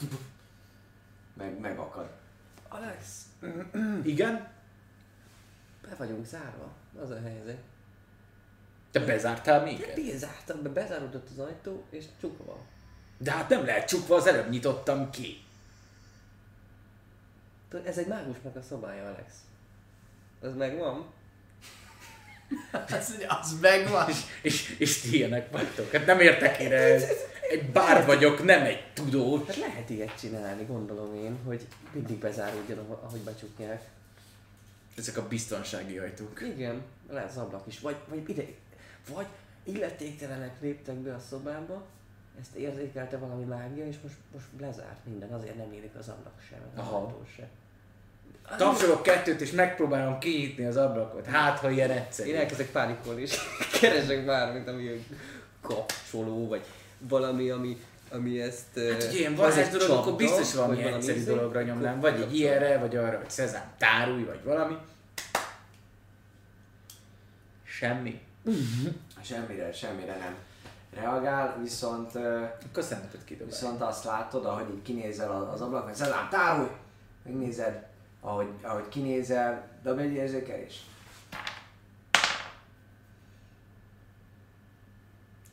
meg, megakad. Alex, Igen? be vagyunk zárva. Az a helyzet. Te bezártál minket? Bezártam be, bezáródott az ajtó, és csukva van. De hát nem lehet csukva, az előbb nyitottam ki. Tudod, Ez egy mágusnak a szobája, Alex. Ez megvan? Az, az megvan. És, és ti ilyenek vagytok. Hát nem értek én ez. Egy bár vagyok, nem egy tudós. Hát lehet ilyet csinálni, gondolom én, hogy mindig bezáródjon, ahogy- becsukják. Ezek a biztonsági ajtók. Igen, lehet az ablak is. Vagy, vagy ide, vagy illetéktelenek léptek be a szobába, ezt érzékelte valami mágia, és most, most lezárt minden, azért nem érik az ablak sem, az Aha. ajtó se. Tapsolok kettőt, és megpróbálom kinyitni az ablakot. Hát, ha ilyen egyszerű. Én elkezdek pánikolni, és keresek bármit, ami kapcsoló, vagy valami, ami, ami ezt... Hát, hogy ilyen varázs dolog, akkor biztos valami vagy egyszerű izé, dologra nyomnám. Vagy egy ilyenre, vagy arra, hogy szezám tárulj, vagy valami. Semmi. Semmire, semmire nem reagál, viszont, szemetet kidobálj. viszont azt látod, ahogy így kinézel az az ablakon, Szezám, tárulj! Megnézed, ahogy, ahogy kinézel, dobj egy érzékelés.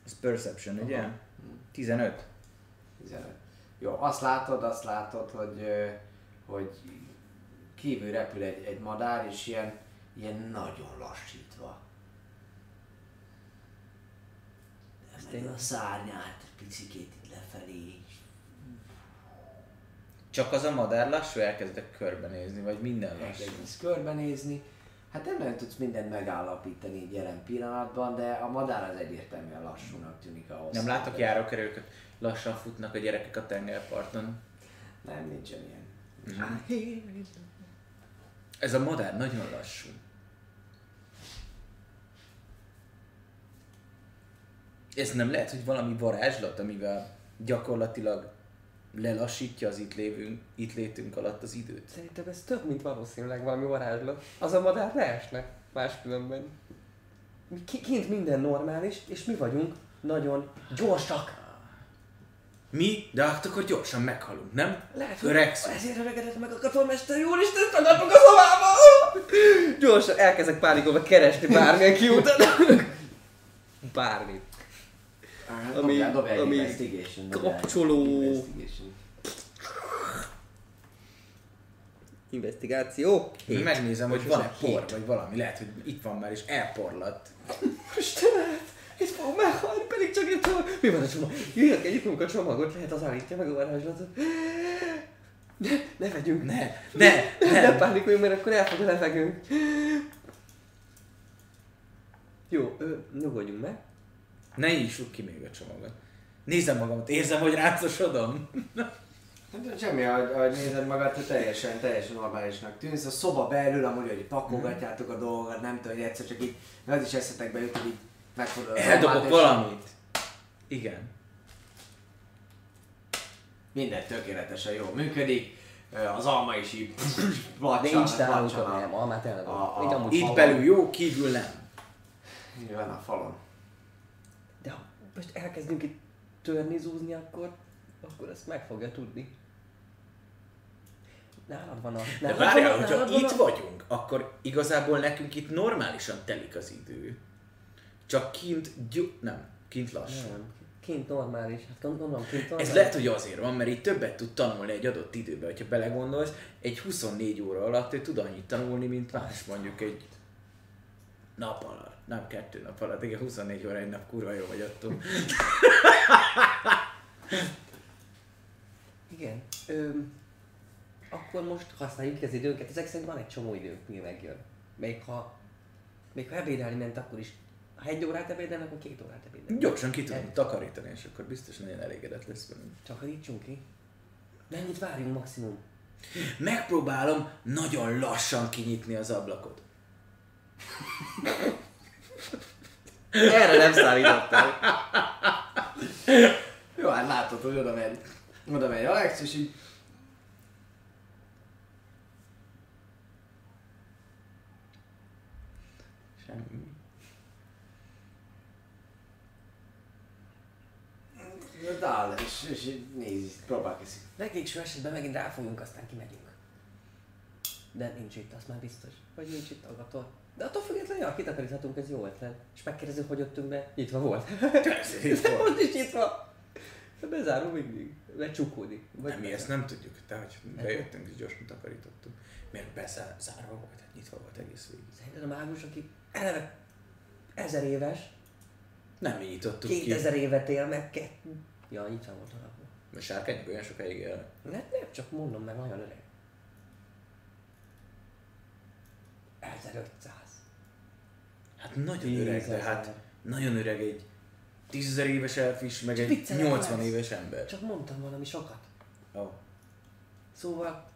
Ez perception, ugye? Aha. 15. 15. Jó, azt látod, azt látod, hogy, hogy kívül repül egy, egy madár, és ilyen, ilyen nagyon lassítva. Emeli a szárnyát, picikét itt lefelé. Csak az a madár lassú, elkezdek körbenézni, vagy minden lassú. Elkezdesz körbenézni. Hát nem nagyon tudsz mindent megállapítani így jelen pillanatban, de a madár az egyértelműen lassúnak tűnik ahhoz. Nem látok járókerőket, lassan futnak a gyerekek a tengerparton. Nem, nincsen ilyen. Ez a madár nagyon lassú. Ez nem lehet, hogy valami varázslat, amivel gyakorlatilag lelassítja az itt, lévünk, itt létünk alatt az időt. Szerintem ez több, mint valószínűleg valami varázslat. Az a madár ne esne máskülönben. Kint minden normális, és mi vagyunk nagyon gyorsak. Mi? De hát akkor gyorsan meghalunk, nem? Lehet, hogy Öregszünk. ezért öregedett meg a katonmester, jól is tagadtuk a szobába! Gyorsan elkezdek pánikolva keresni bármilyen kiutat. Bármit. Ami- Dobjál, dobjál ami investigation. dobjál kapcsoló. investigation. Investigáció. Én megnézem, hogy van-e por, vagy valami. Lehet, hogy itt van már, és elporlatt. Istenem, itt fog meghalni, pedig csak egy csomag. Mi van a csomag? Jöjjön egyikünk a csomagot, lehet az állítja meg a varázslatot. Ne, ne vegyünk. Ne, ne, Ne ne. pánikoljunk, mert akkor elfog a levegőnk. Jó, ö, nyugodjunk meg. Ne nyissuk ki még a csomagot. Nézem magamat, érzem, hogy rácosodom. Hát semmi, ahogy, ahogy nézed magad, te teljesen, teljesen normálisnak tűnsz. A szoba belül amúgy, hogy pakolgatjátok a dolgokat, nem tudom, hogy egyszer csak így, az is eszetekbe jut, hogy így megfordul a Eldobok valamit. Igen. Minden tökéletesen jól működik. Az alma is így placsan, Nincs a- nem, almát Így amúgy Itt belül jó, kívül nem. így van a falon. De most elkezdünk itt törni, zúzni, akkor, akkor ezt meg fogja tudni. Nálad van a... De nálad várjál, van a- hogyha nálad itt a- vagyunk, akkor igazából nekünk itt normálisan telik az idő. Csak kint, gy- nem, kint lassú. Nem, kint normális. Hát gondolom, kint normális. Ez lehet, hogy azért van, mert így többet tud tanulni egy adott időben. hogyha belegondolsz, egy 24 óra alatt ő tud annyit tanulni, mint más mondjuk egy nap alatt. Nem kettő nap alatt, igen, 24 óra egy nap kurva jó vagy attól. Igen. Ö, akkor most használjuk ki az időnket. Ezek szerint van egy csomó időnk, mi megjön. Még ha, még ha ebédelni ment, akkor is. Ha egy órát ebédelnek, akkor két órát ebédelnek. Gyorsan ki tudunk takarítani, és akkor biztos nagyon elégedett lesz velünk. Takarítsunk ki. Mennyit várjunk maximum? Megpróbálom nagyon lassan kinyitni az ablakot. Erre nem számítottál. Jó, hát látod, hogy oda megy. Oda megy Alex, és így... Semmi. De áll, és, és így nézi, próbál kiszi. Legvégső esetben megint ráfogunk, aztán kimegyünk. De nincs itt, az már biztos. Vagy nincs itt agator. De attól függetlenül, ja, kitakaríthatunk, ez jó ötlet. És megkérdezzük, hogy jöttünk be. Nyitva volt. De most is nyitva. De bezárom mindig. Becsukódik. Vagy Nem, mi ezt nem tudjuk. De hogy bejöttünk és gyorsan takarítottunk. Miért bezárva volt? Hát nyitva volt egész végig. Szerinted a mágus, aki eleve ezer éves, Nem mi nyitottuk 2000 évet él meg, kettő. Ja, nyitva volt a lakó. ki. A sárkányok olyan sokáig él. Hát nem, csak mondom, mert nagyon öreg. 1500. Hát nagyon öreg, de hát nagyon öreg egy tízezer éves elf is, meg egy viccelek 80 lesz. éves ember. Csak mondtam valami sokat. Ó. Szóval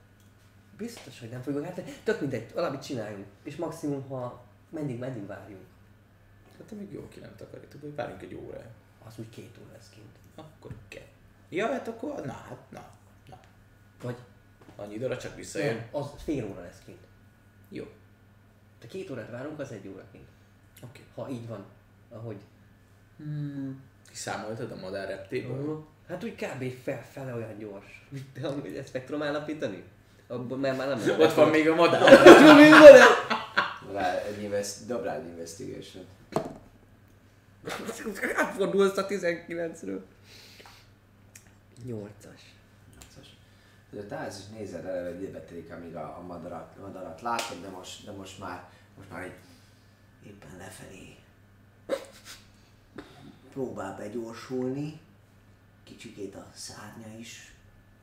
biztos, hogy nem fogjuk hát tök mindegy, valamit csináljunk. És maximum, ha meddig, meddig várjunk. Hát amíg jól ki nem takarítunk, hogy várjunk egy órát. Az úgy két óra lesz kint. Akkor kell. Ja, hát akkor, na, hát, na, na. Vagy Annyi időre csak visszajön. nem, az fél óra lesz kint. Jó. De két órát várunk, az egy óra kint. Oké. Ha így van, ahogy. Kiszámoltad a madár reptéből? Hát úgy kb. felfele olyan gyors. De amúgy ezt meg tudom állapítani? Abban mert már nem Ott van még a madár. Rá egy invest, dob rá egy investigation. Átfordulsz a 19-ről. 8-as. De te ez is nézed el, hogy amíg a, a madarat, madarat látod, de most, de most már, most már egy éppen lefelé próbál begyorsulni. Kicsikét a szárnya is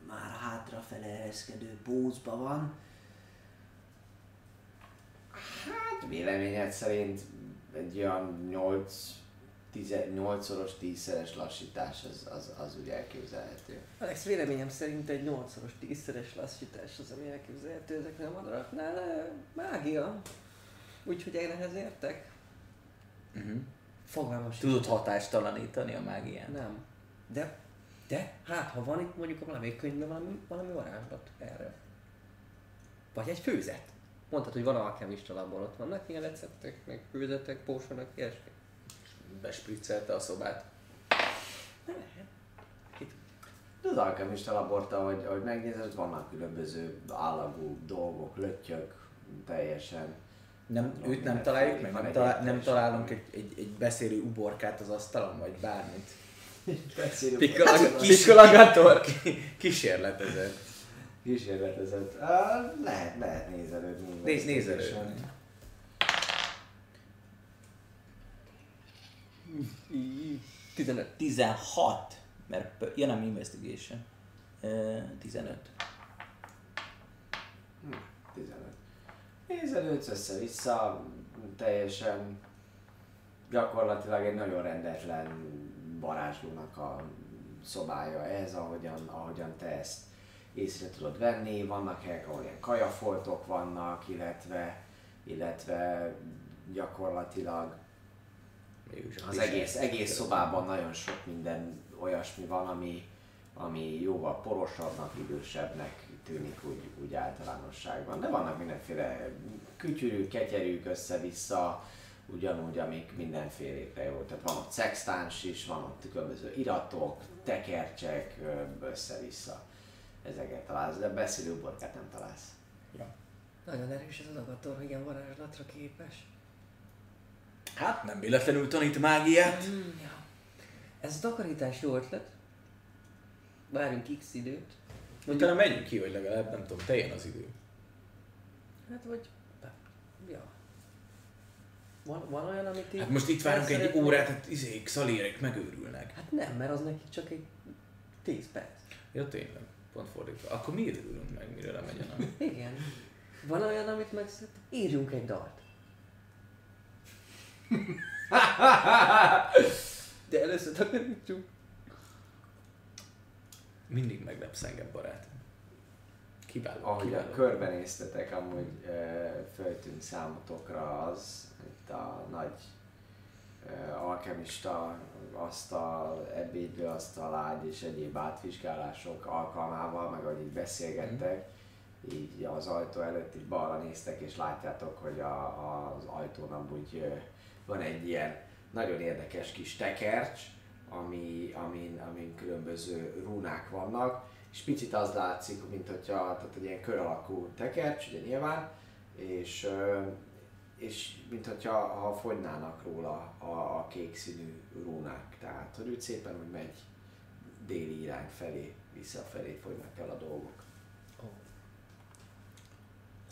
már hátrafele ereszkedő pózba van. Hát véleményed szerint egy olyan 8 8-szoros, 10-szeres lassítás az, az, az úgy elképzelhető. Alex, véleményem szerint egy 8-szoros, 10-szeres lassítás az, ami elképzelhető ezeknél a madaraknál. de Mágia. Úgyhogy én ehhez értek. Uh-huh. Fogalmam sincs. Tudod hatástalanítani a mágián? Nem. De, de, hát ha van itt mondjuk a valamelyik könyvben valami, valami varázslat erre. Vagy egy főzet. Mondtad, hogy van alkemista labor, ott vannak ilyen receptek, meg főzetek, pósonok, ilyesmi. Bespriccelte a szobát. Nem lehet. De az alkemista labort, ahogy, ahogy megnézed, vannak különböző állagú dolgok, löttyök, teljesen. Nem, Tudom, őt nem mindenféle- találjuk meg? van Nem, talál, nem találunk egy, egy, egy beszélő uborkát az asztalon, vagy bármit? Pikkolagator. Kísérletezett. Kísérletezett. Uh, lehet, lehet nézelődni. Nézd, nézelődni. 15. 16, mert ja nem investigation. Uh, 15. 15. Nézelődsz össze-vissza, teljesen gyakorlatilag egy nagyon rendetlen varázslónak a szobája ez, ahogyan, ahogyan te ezt észre tudod venni. Vannak helyek, ahol ilyen kajafoltok vannak, illetve, illetve gyakorlatilag az egész, egész szobában nagyon sok minden olyasmi van, ami, ami jóval porosabbnak, idősebbnek tűnik úgy, úgy általánosságban. De vannak mindenféle kütyürük, ketyerűk össze-vissza, ugyanúgy, amik mindenfélékre jó. Tehát van ott szextáns is, van ott különböző iratok, tekercsek, össze-vissza. Ezeket találsz, de beszélő borkát nem találsz. Nagyon erős ez az agator, hogy ilyen varázslatra képes. Hát nem véletlenül tanít mágiát. Ja. Ez a takarítás jó ötlet. Várjunk x időt. Utána menjünk ki, hogy legalább nem tudom, teljen az idő. Hát vagy... Ja. Van, van olyan, amit így... Hát most itt várunk egy órát, hát izék, szalérek megőrülnek. Hát nem, mert az neki csak egy 10 perc. Ja tényleg, pont fordítva. Akkor mi örülünk meg, mire lemegy a nap? Igen. Van olyan, amit meg írjunk egy dalt. De először takarítsunk. Mindig meglepsz engem, barátom. Kiváló, Ahogy a kiváló. körbenéztetek, amúgy e, föltűnt számotokra az, itt a nagy e, alkemista asztal, ebédlő asztal, ágy és egyéb átvizsgálások alkalmával, meg ahogy így beszélgettek, így az ajtó előtt így balra néztek, és látjátok, hogy a, az ajtón amúgy ö, van egy ilyen nagyon érdekes kis tekercs, ami, amin, amin különböző rúnák vannak, és picit az látszik, mint hogyha, tehát egy ilyen kör alakú tekercs, ugye nyilván, és, és mint hogyha ha fogynának róla a, a kék színű rúnák. Tehát, hogy úgy szépen úgy megy déli irány felé, visszafelé fogynak el a dolgok.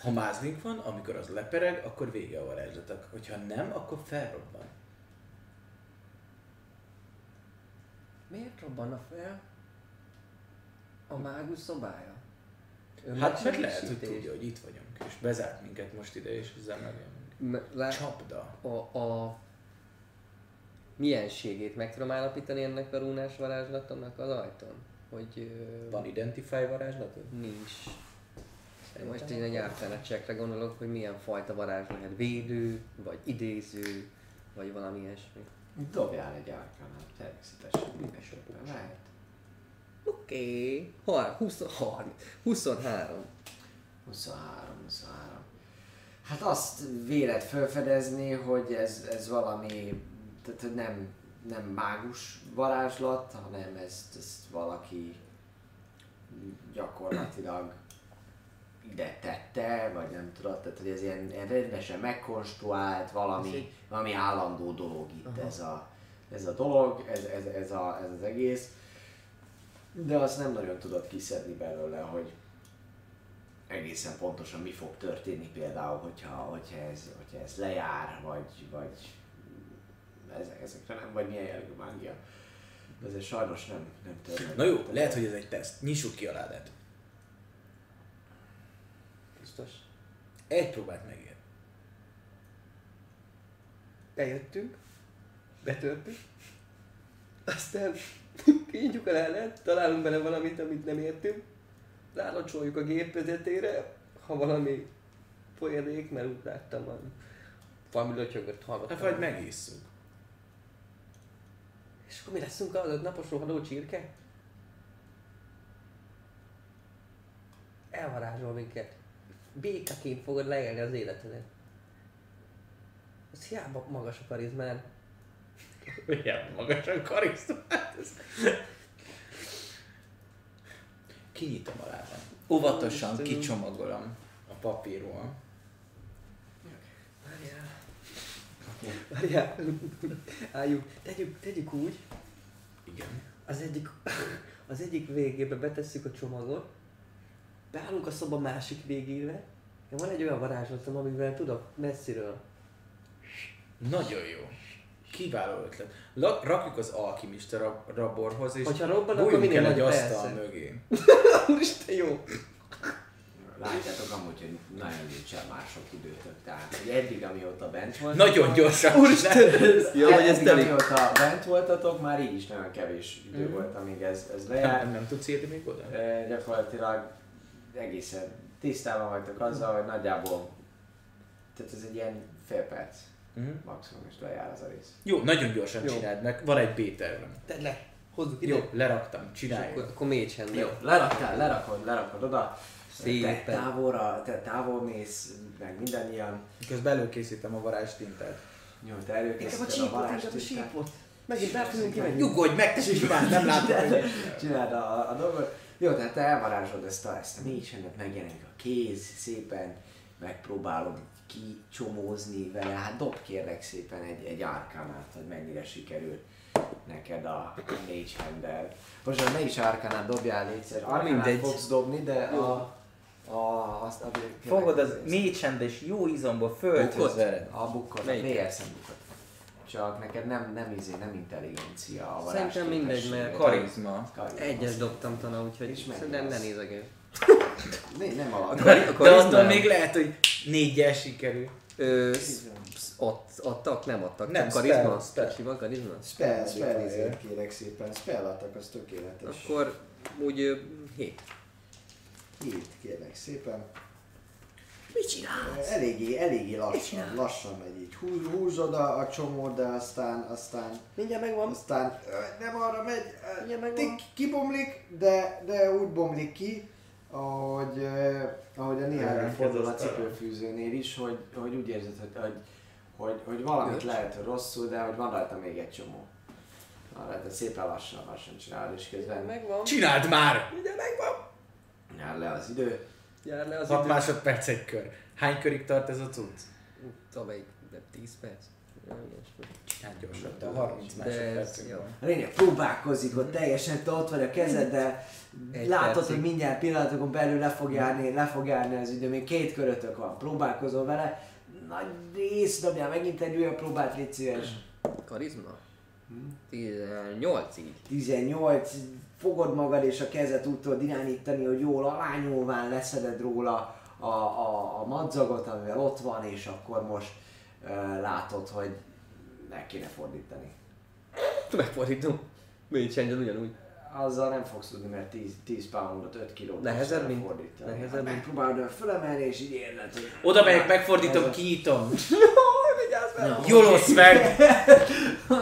Ha mázlink van, amikor az lepereg, akkor vége a varázslatok. Hogyha nem, akkor felrobban. Miért robbanna fel a mágus szobája? Hát mert lehet, hogy tudja, hogy itt vagyunk, és bezárt minket most ide, és ezzel megjönünk. Me- lá- Csapda. a, a mienségét meg tudom állapítani ennek a rúnás varázslatomnak az ajtón? Hogy Van Identify varázslatod? nincs. Most én a nyelvtánatságra gondolok, hogy milyen fajta varázs lehet. Védő, vagy idéző, vagy valami ilyesmi. Dobjál egy árkánát, természetesen mindenképpen lehet. Oké. Okay. 23. 23. 23, 23. Hát azt véled felfedezni, hogy ez, ez valami, tehát nem, nem mágus varázslat, hanem ezt, ezt valaki gyakorlatilag ide tette, vagy nem tudod, tehát hogy ez ilyen, ilyen rendesen megkonstruált, valami, valami állandó dolog itt ez a, ez a dolog, ez, ez, ez, a, ez az egész. De azt nem nagyon tudod kiszedni belőle, hogy egészen pontosan mi fog történni például, hogyha, hogyha, ez, hogyha ez lejár, vagy, vagy ezek, ezekre nem, vagy milyen jellegű mágia. De ezért sajnos nem, nem törnek. Na jó, lehet, hogy ez egy teszt. Nyissuk ki a ládát. Biztos. Egy próbát megér. Bejöttünk, betörtük, aztán kinyitjuk a lelet, találunk bele valamit, amit nem értünk, rálocsoljuk a gépezetére, ha valami folyadék, mert úgy láttam, van valami lötyögött hallottam. Hát vagy megisszuk. És akkor mi leszünk az napos rohadó csirke? Elvarázsol minket. Békaként fogod leélni az életedet. Ez hiába magas a karizmád. Ilyen magasan karizmát. Kinyitom a ládát. Óvatosan kicsomagolom a papírról. Várjál. Várjál. Álljunk. Tegyük, tegyük úgy, Igen. az egyik, az egyik végébe betesszük a csomagot, beállunk a szoba másik végére, van egy olyan varázslatom, amivel tudok messziről. Nagyon jó. Kiváló ötlet. La- rakjuk az alkimista rab- raborhoz, és Hogyha robban, akkor minél el egy asztal persze. mögé. Úristen, jó. Látjátok amúgy, hogy nagyon nincsen mások időtök. Tehát, hogy eddig, amióta bent volt. Nagyon gyorsan. Jó, hogy ez eddig, telik. amióta bent voltatok, már így is nagyon kevés idő volt, amíg ez, ez lejár. Nem, nem tudsz érni még oda? E, gyakorlatilag egészen tisztában vagytok azzal, hogy nagyjából, tehát ez egy ilyen fél perc Mhm. maximum, és lejár az a rész. Jó, nagyon gyorsan Jó. csináld meg. Van egy B-tervem. Tedd le. Hozzuk ide. Jó, leraktam, csináljuk. akkor, akkor hand Jó, leraktál, lerakod, lerakod oda. Te Szépen. távolra, te távol mész, meg mindannyian. Közben előkészítem a varázstintát. Jó, te előkészíted a varázstintát. Megint be fogunk kimenni. Nyugodj meg, te nem látom, Csináld a, a dolgot. Jó, tehát te elvarázsolod ezt a, ezt a mélysendet, megjelenik a kéz, szépen megpróbálod kicsomózni vele. Hát dob kérlek szépen egy, egy árkánát, hogy mennyire sikerül neked a mage handel. Most ne is árkánát dobjál. Árkánát mindegy. fogsz dobni, de a, a, azt a, Fogod az mécsendes jó izomból földhöz vered. a bukkot, a VS-en bukkot. Csak neked nem, nem izé, nem intelligencia a Szerintem mindegy, mert Karizma. Karizma. Egyes dobtam tana, úgyhogy szerintem ne nézegél. Ne, nem a De attól még lehet, hogy négyel sikerül. Ö, ott, adtak, nem adtak. Nem, csak karizma? spell, spell. Karizma? Spell, spell, ezért kérek szépen. Spell adtak, az tökéletes. Akkor úgy ö, hét. Hét kérlek szépen. Mit csinálsz? Eléggé, eléggé lassan, lassan megy így. Húz, húzod a, a csomót, de aztán, aztán, Mindjárt megvan. aztán ö, nem arra megy, tik, kibomlik, de, de úgy bomlik ki, ahogy, ö, ahogy a néhány fordul a cipőfűzőnél is, hogy, hogy úgy érzed, hogy, hogy, hogy, hogy valamit lehet, hogy rosszul, de hogy van rajta még egy csomó. Van rajta szépen lassan, lassan csinálod, és közben Megvan. Csináld már! Mindjárt megvan. jár le az idő. Jár le az 6 idő. másodperc egy kör. Hány körig tart ez a cucc? Tudom, de 10 perc. Hát gyorsabb, de 30 De ez másodperc. A lényeg próbálkozik, ott teljesen te ott vagy a kezed, Egy látod, percig. hogy mindjárt pillanatokon belül le fog járni, le fog járni az idő, még két körötök van, próbálkozol vele, nagy rész, dobjál megint egy újabb próbát, légy szíves. Karizma? 18 így. 18, fogod magad és a kezet úgy tudod irányítani, hogy jól alányulván leszeded róla a, a, a madzagot, amivel ott van, és akkor most uh, látod, hogy meg kéne fordítani. Megfordítom. Még csendben ugyanúgy. Azzal nem fogsz tudni, mert 10, 10 poundot, 5 kilót Nehezebb, mint- fordítani. nehezebb, Hát mint- Megpróbálod fölemelni, és így érled, hogy... Oda megyek, megfordítom, kinyitom. Vigyázz fel! Jolosz meg!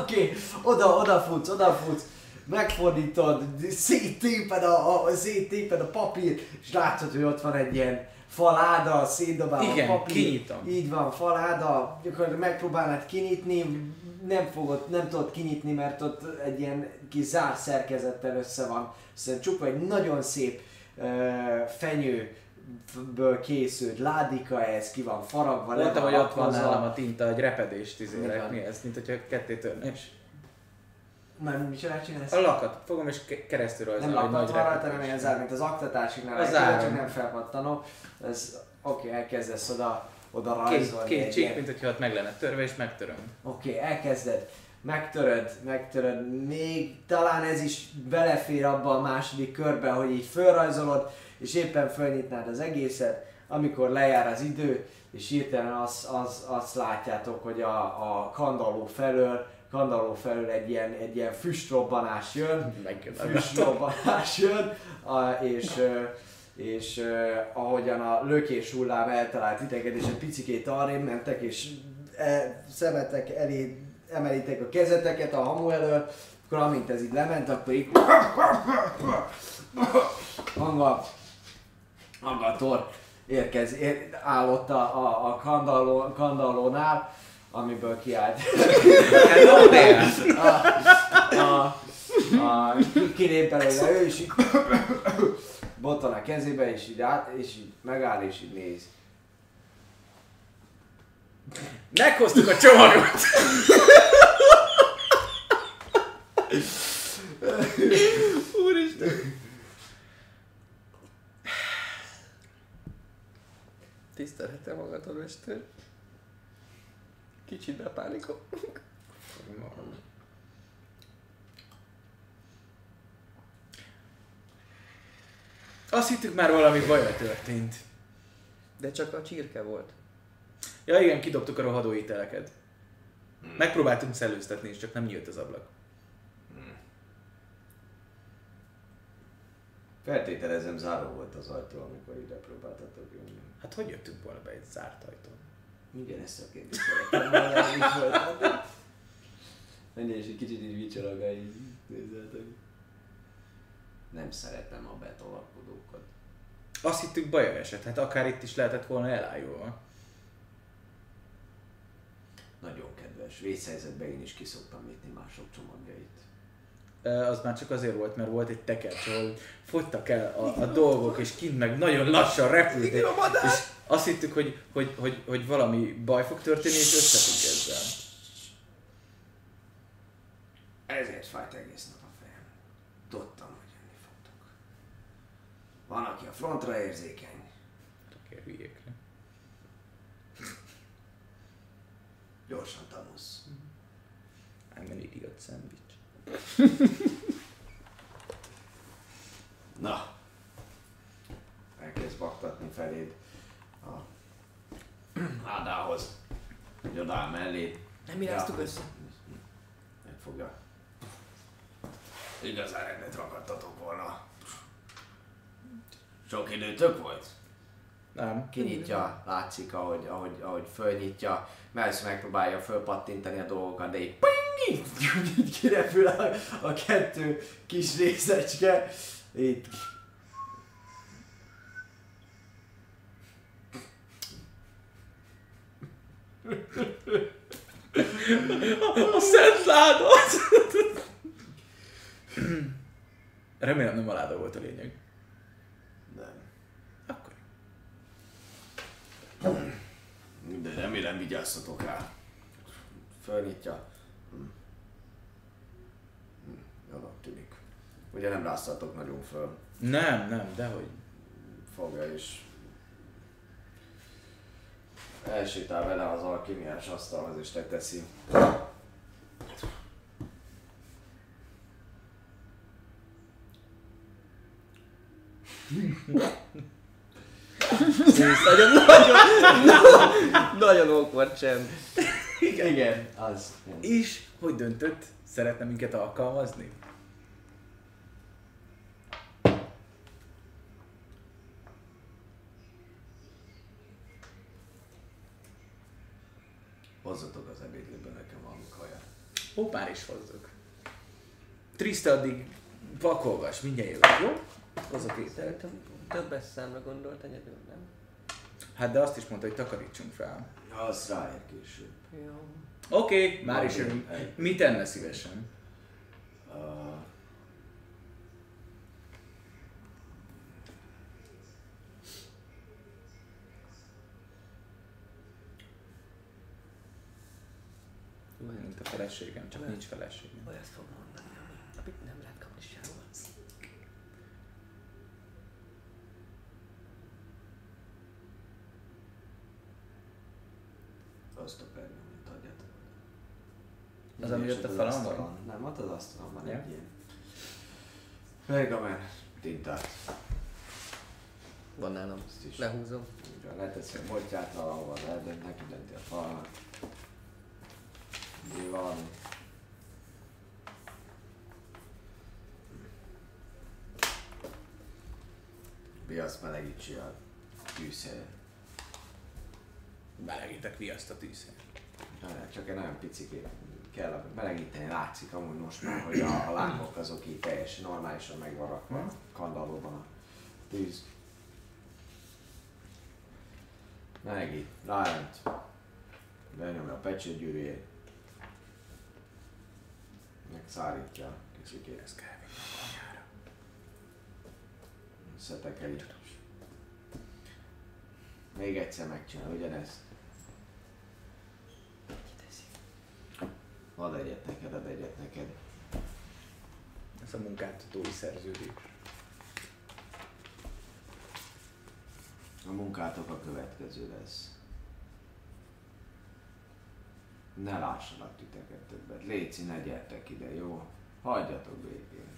Oké, okay. oda, odafutsz, odafutsz, megfordítod, széttéped a, a, széttéped a papír, és látod, hogy ott van egy ilyen faláda, szétdobálva Igen, a papír. kinyitom. Így van, faláda, gyakorlatilag megpróbálnád kinyitni, nem fogod, nem tudod kinyitni, mert ott egy ilyen kis zárt szerkezettel össze van. Szóval csupa egy nagyon szép uh, fenyőből készült ládika, ez ki van faragva, Mondtam, hogy ott van nálam a tinta, egy repedést van? Mi ez? Mint hogyha ketté törnés. Már csinál, csinálsz? A lakat fogom és ke- keresztül Nem rajzolom lapat nagy van rajta, ilyen zár, mint az aktatásiknál. Az zárom. Csak nem felpattanó. Ez, oké, okay, elkezdesz oda, oda Két, rajzolni. két egy csík, mint hogyha ott meg lenne törve, és megtöröm. Oké, okay, elkezded, megtöröd, megtöröd, még talán ez is belefér abba a második körbe, hogy így fölrajzolod, és éppen fölnyitnád az egészet, amikor lejár az idő, és hirtelen azt, az, azt látjátok, hogy a, a kandalló felől, kandalló felől egy ilyen, egy ilyen füstrobbanás jön, füstrobbanás jön, a, és, és ö, ahogyan a lökés hullám eltalált titeket, és egy picikét arrébb mentek, és e, szemetek elé emelitek a kezeteket a hamu elől, akkor amint ez így lement, akkor így hanga, hangator érkez, ér, áll ott a, a, a kandalló, kandallónál, amiből kiállt a, a, a, kilép belőle ő, és így bottan a kezébe, és így, át, és így megáll, és így néz. Meghoztuk a csomagot! Úristen! Tisztelhetem magadon, mester. Kicsit bepánikol. Azt hittük már valami baja történt. De csak a csirke volt. Ja igen, kidobtuk a rohadó ételeket. Megpróbáltunk szellőztetni, és csak nem nyílt az ablak. Feltételezem záró volt az ajtó, amikor ide próbáltatok jönni. Hát hogy jöttünk volna be egy zárt ajtón? Igen, ezt a kérdést szerettem volna is föltenni. Menj és egy kicsit így vicsorog, így. Nem szeretem a betolakodókat. Azt hittük baja esett, hát akár itt is lehetett volna elájulva. Nagyon kedves. Vészhelyzetben én is kiszoktam nyitni mások csomagjait. Az már csak azért volt, mert volt egy tekercs, ahol fogytak el a, a dolgok, és kint meg nagyon lassan repült. És azt hittük, hogy, hogy, hogy, hogy valami baj fog történni, és összefügg ezzel. Ezért fájt egész nap a fejem. Tudtam, hogy jönni fogtok. Van, aki a frontra érzékeny. Tökér hülyékre. Gyorsan tanulsz. I'm an idiot sandwich. Na. Elkezd baktatni feléd a hádához. Hogy odáll mellé. Nem iráztuk össze. Megfogja. Igazán rendet ragadtatok volna. Sok időtök volt? Nem. Kinyitja, látszik, ahogy, ahogy, ahogy fölnyitja, Melsz megpróbálja fölpattintani a dolgokat, de így ping, így, így kirepül a, a kettő kis részecske. Itt A szent ládat! Remélem nem a láda volt a lényeg. Nem. Akkor. De remélem vigyázzatok rá. Fölnyitja. Hm. Hm, Jónak tűnik. Ugye nem ráztatok nagyon föl. Nem, nem, dehogy. Fogja is. Elsétál vele az alkimiás asztalhoz és leteszi. Nagyon, nagyon, nagyon awkward csend. Igen, igen, az. És hogy döntött? Szeretne minket alkalmazni? Hozzatok az ebédlőben nekem valami kaját. Ó, már is hozzuk. Trista addig pakolgas, mindjárt jövök, jó? Hozok ételt. Szerintem többes számra gondolt egyedül, nem? Hát de azt is mondta, hogy takarítsunk fel. Az ráér később. Jó. Oké, okay, már is jövünk. Mit tenne szívesen? Uh, Mint a feleségem, csak nincs feleségem. Olyat fog mondani, ami, amit nem lehet kapni sehol. azt a pergamint adjátok. Az, ami ott a falon van? Nem, ott az asztalon van Ja. egy ilyen. Pergamen, tintát. Van nálam. Ezt is. Lehúzom. Úgy van, leteszi a botját valahova, lehet, neki dönti a falnak. Mi valami. Viasz melegítsi a tűzhelyet. Melegítek viaszt a tűzhez. Ne, Csak egy nagyon picikét kell melegíteni, látszik amúgy most már, hogy a, a lángok azok így teljesen normálisan meg van rakva a kandallóban a tűz. Melegít, rájött, benyomja a pecsétgyűrűjét, megszárítja kicsikét. Ez kell Szetekeli. Még egyszer megcsinál ugyanezt. Ad egyet neked, ad egyet neked. Ez a munkáltatói szerződés. A munkátok a következő lesz. Ne lássanak titeket többet. Léci, ne gyertek ide, jó? Hagyjatok békén.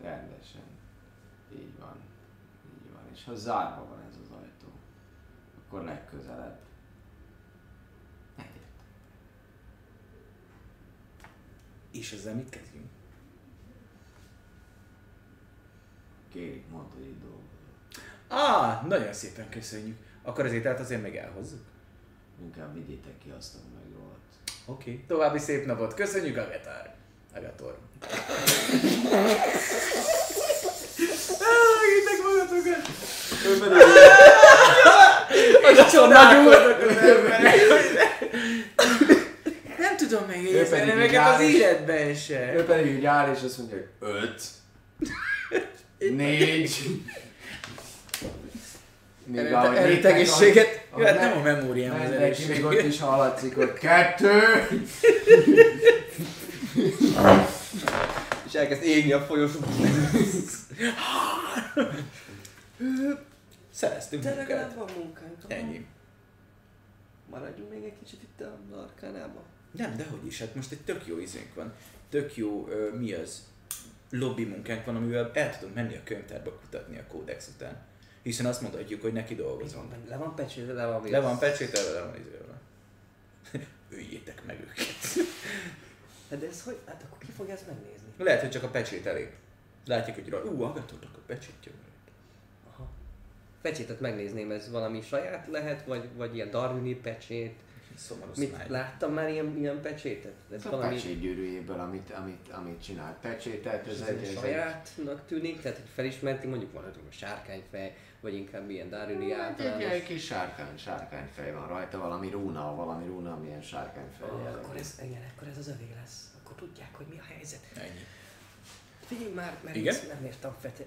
Rendesen. Így van. Így van. És ha zárva van ez az ajtó, akkor legközelebb. Ne gyertek. És ezzel mit kezdjünk? Kérik, mondd, hogy itt dolgozol. Á, nagyon szépen köszönjük. Akkor az ételt azért még elhozzuk? Inkább vigyétek ki azt, ami meg volt. Oké. Okay. További szép napot. Köszönjük, Agatár. Agator. Elmegitek magatokat! Ő pedig emberek. Nem tudom megjegyezni neveket az életben se. Ő pedig így áll és azt mondja, hogy öt, négy, még ahogy egészséget. Jó, hát nem a memóriám az ki, még ott is hallatszik, hogy kettő, És elkezd égni a folyosó. Szereztünk De legalább van munkánk. Ennyi. Maradjunk még egy kicsit itt a arkánában. Nem, dehogy is, hát most egy tök jó izénk van. Tök jó, ö, mi az, lobby munkánk van, amivel el tudunk menni a könyvtárba kutatni a kódex után. Hiszen azt mondhatjuk, hogy neki dolgozunk. Le van pecsélve, le van Le van pecsételve, le van izélve. Öljétek meg őket. Hát de ez hogy? Hát akkor ki fogja ezt megnézni? Lehet, hogy csak a pecsét elég. Látják, hogy ú, Agatornak a pecsétje. Aha. pecsétet megnézném, ez valami saját lehet, vagy, vagy ilyen darwini pecsét? Szomorú Mit, smile. láttam már ilyen, ilyen pecsétet? Ez a pecsét gyűrűjéből, amit, amit, amit csinált. Pecsétet, ez ez egy, egy ez egy sajátnak tűnik, tehát hogy felismerti mondjuk van hogy a sárkányfej, vagy inkább ilyen egy, egy, általános. egy kis sárkány, sárkányfej van rajta, valami rúna, valami rúna, amilyen sárkányfej Ah, akkor ez, igen, akkor ez az övé lesz. Akkor tudják, hogy mi a helyzet. Ennyi. Figyelj már, mert Igen? Nem értem fete.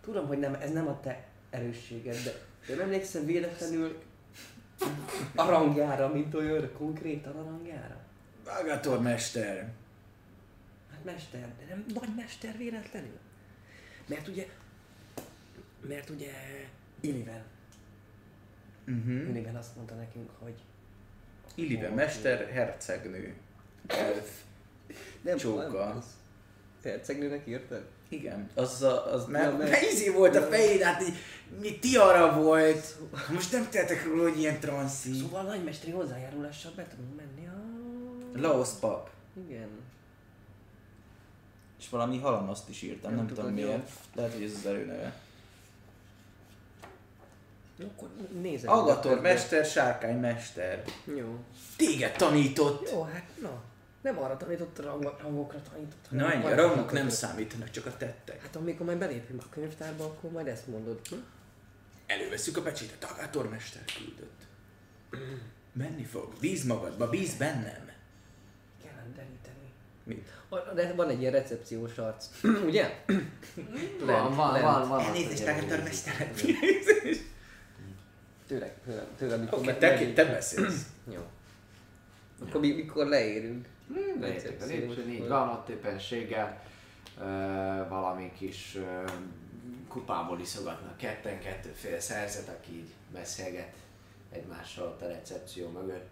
Tudom, hogy nem, ez nem a te erősséged, de, nem emlékszem véletlenül a rangjára, mint olyan konkrétan a rangjára. Agator mester. Hát mester, de nem nagy mester véletlenül. Mert ugye, mert ugye Illiven, Uh-huh. Illiven azt mondta nekünk, hogy Illive mester, hercegnő. Elf. nem Csóka. az. Hercegnőnek írtad? Igen, az, a, az mert, mert- mert izé volt a fejed, hát így, mi tiara volt. Most nem tehetek róla, hogy ilyen transzi. Szóval nagymesteri hozzájárulással be tudunk menni a... Laos pap. Igen. És valami halanoszt is írtam, Nem nem, tudom miért. Lehet, hogy ez az erőneve. Jó, akkor nézem. Agator mester, sárkány mester. Jó. Téged tanított. Jó, hát na. Nem arra tanított a rang, rangokra tanított. Na ennyi, a rangok nem számítanak, csak a tettek. Hát amikor majd belépünk a könyvtárba, akkor majd ezt mondod. Hm? Előveszük a pecsétet, Agator mester küldött. Menni fog, bíz magadba, bíz bennem. Kellene deríteni. Mit? De van egy ilyen recepciós arc. Ugye? Van, van, lent. van, van. Elnézést, ott egy Agator ilyen- mester. Tőle, tőle, tőle, amikor Oké, be- te, te beszélsz. Jó. Akkor mi, mikor leérünk? Hmm, Leértek a lépcsőn, így van, ott éppenséggel valami kis kupából iszogatnak ketten, kettőféle szerzet, aki így beszélget egymással ott a recepció mögött.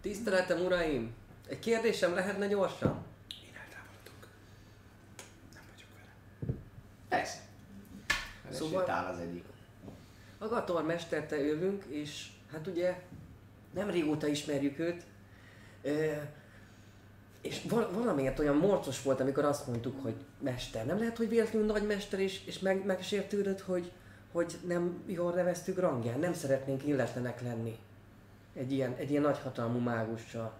Tiszteletem uraim! Egy kérdésem lehetne gyorsan? Én eltávolodok. Nem vagyok vele. Persze. Szóval- Szóval... áll az egyik. Agator mesterte jövünk, és hát ugye nem régóta ismerjük őt, és val- valamiért olyan morcos volt, amikor azt mondtuk, hogy mester. Nem lehet, hogy véletlenül nagy mester is, és meg, megsértődött, hogy, hogy nem jól neveztük rangján. Nem szeretnénk illetlenek lenni. Egy ilyen, egy ilyen nagyhatalmú mágussal.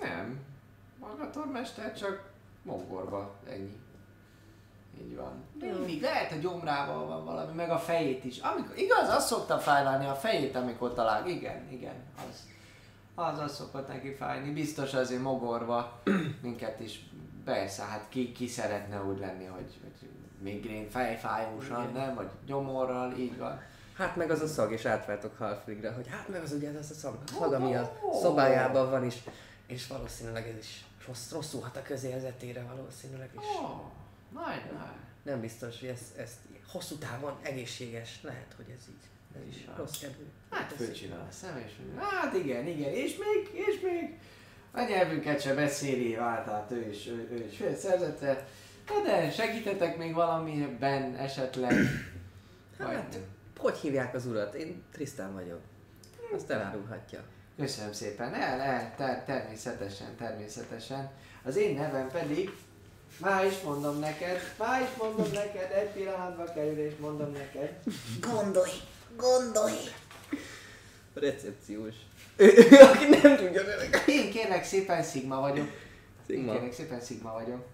Nem. Magatormester csak mogorba, ennyi. Így van. Mindig lehet a gyomrával van valami, meg a fejét is. Amikor, igaz, azt szokta fájlani a fejét, amikor talál. Igen, igen, az. Az az szokott neki fájni. Biztos azért mogorva minket is. Persze, hát ki, ki szeretne úgy lenni, hogy, hogy migrén fejfájósan, nem? Vagy gyomorral, így van. Hát meg az a szag, és átváltok Halfligre, hogy hát meg az ugye az a szag, szag ami a szobájában van is, és valószínűleg ez is rossz, rosszul hat a közérzetére valószínűleg is. Oh, nagy. Nem biztos, hogy ez, ez hosszú távon egészséges, lehet, hogy ez így. Ez is van. rossz kedvű. Hát fölcsinál a szem, és mondja, hát igen, igen, és még, és még. A nyelvünket se beszéli, váltát ő is, ő, ő is fél szerzetre. Na de segítetek még valamiben esetleg. Hát, hogy hívják az urat? Én Trisztán vagyok. Azt elárulhatja. Köszönöm szépen, el, el, ter, természetesen, természetesen. Az én nevem pedig, már is mondom neked, már is mondom neked, egy pillanatba kerül és mondom neked. Gondolj, gondolj. Recepciós. Aki nem tudja neveket. Én kérlek szépen Sigma vagyok. Én Sigma. kérlek szépen Sigma vagyok.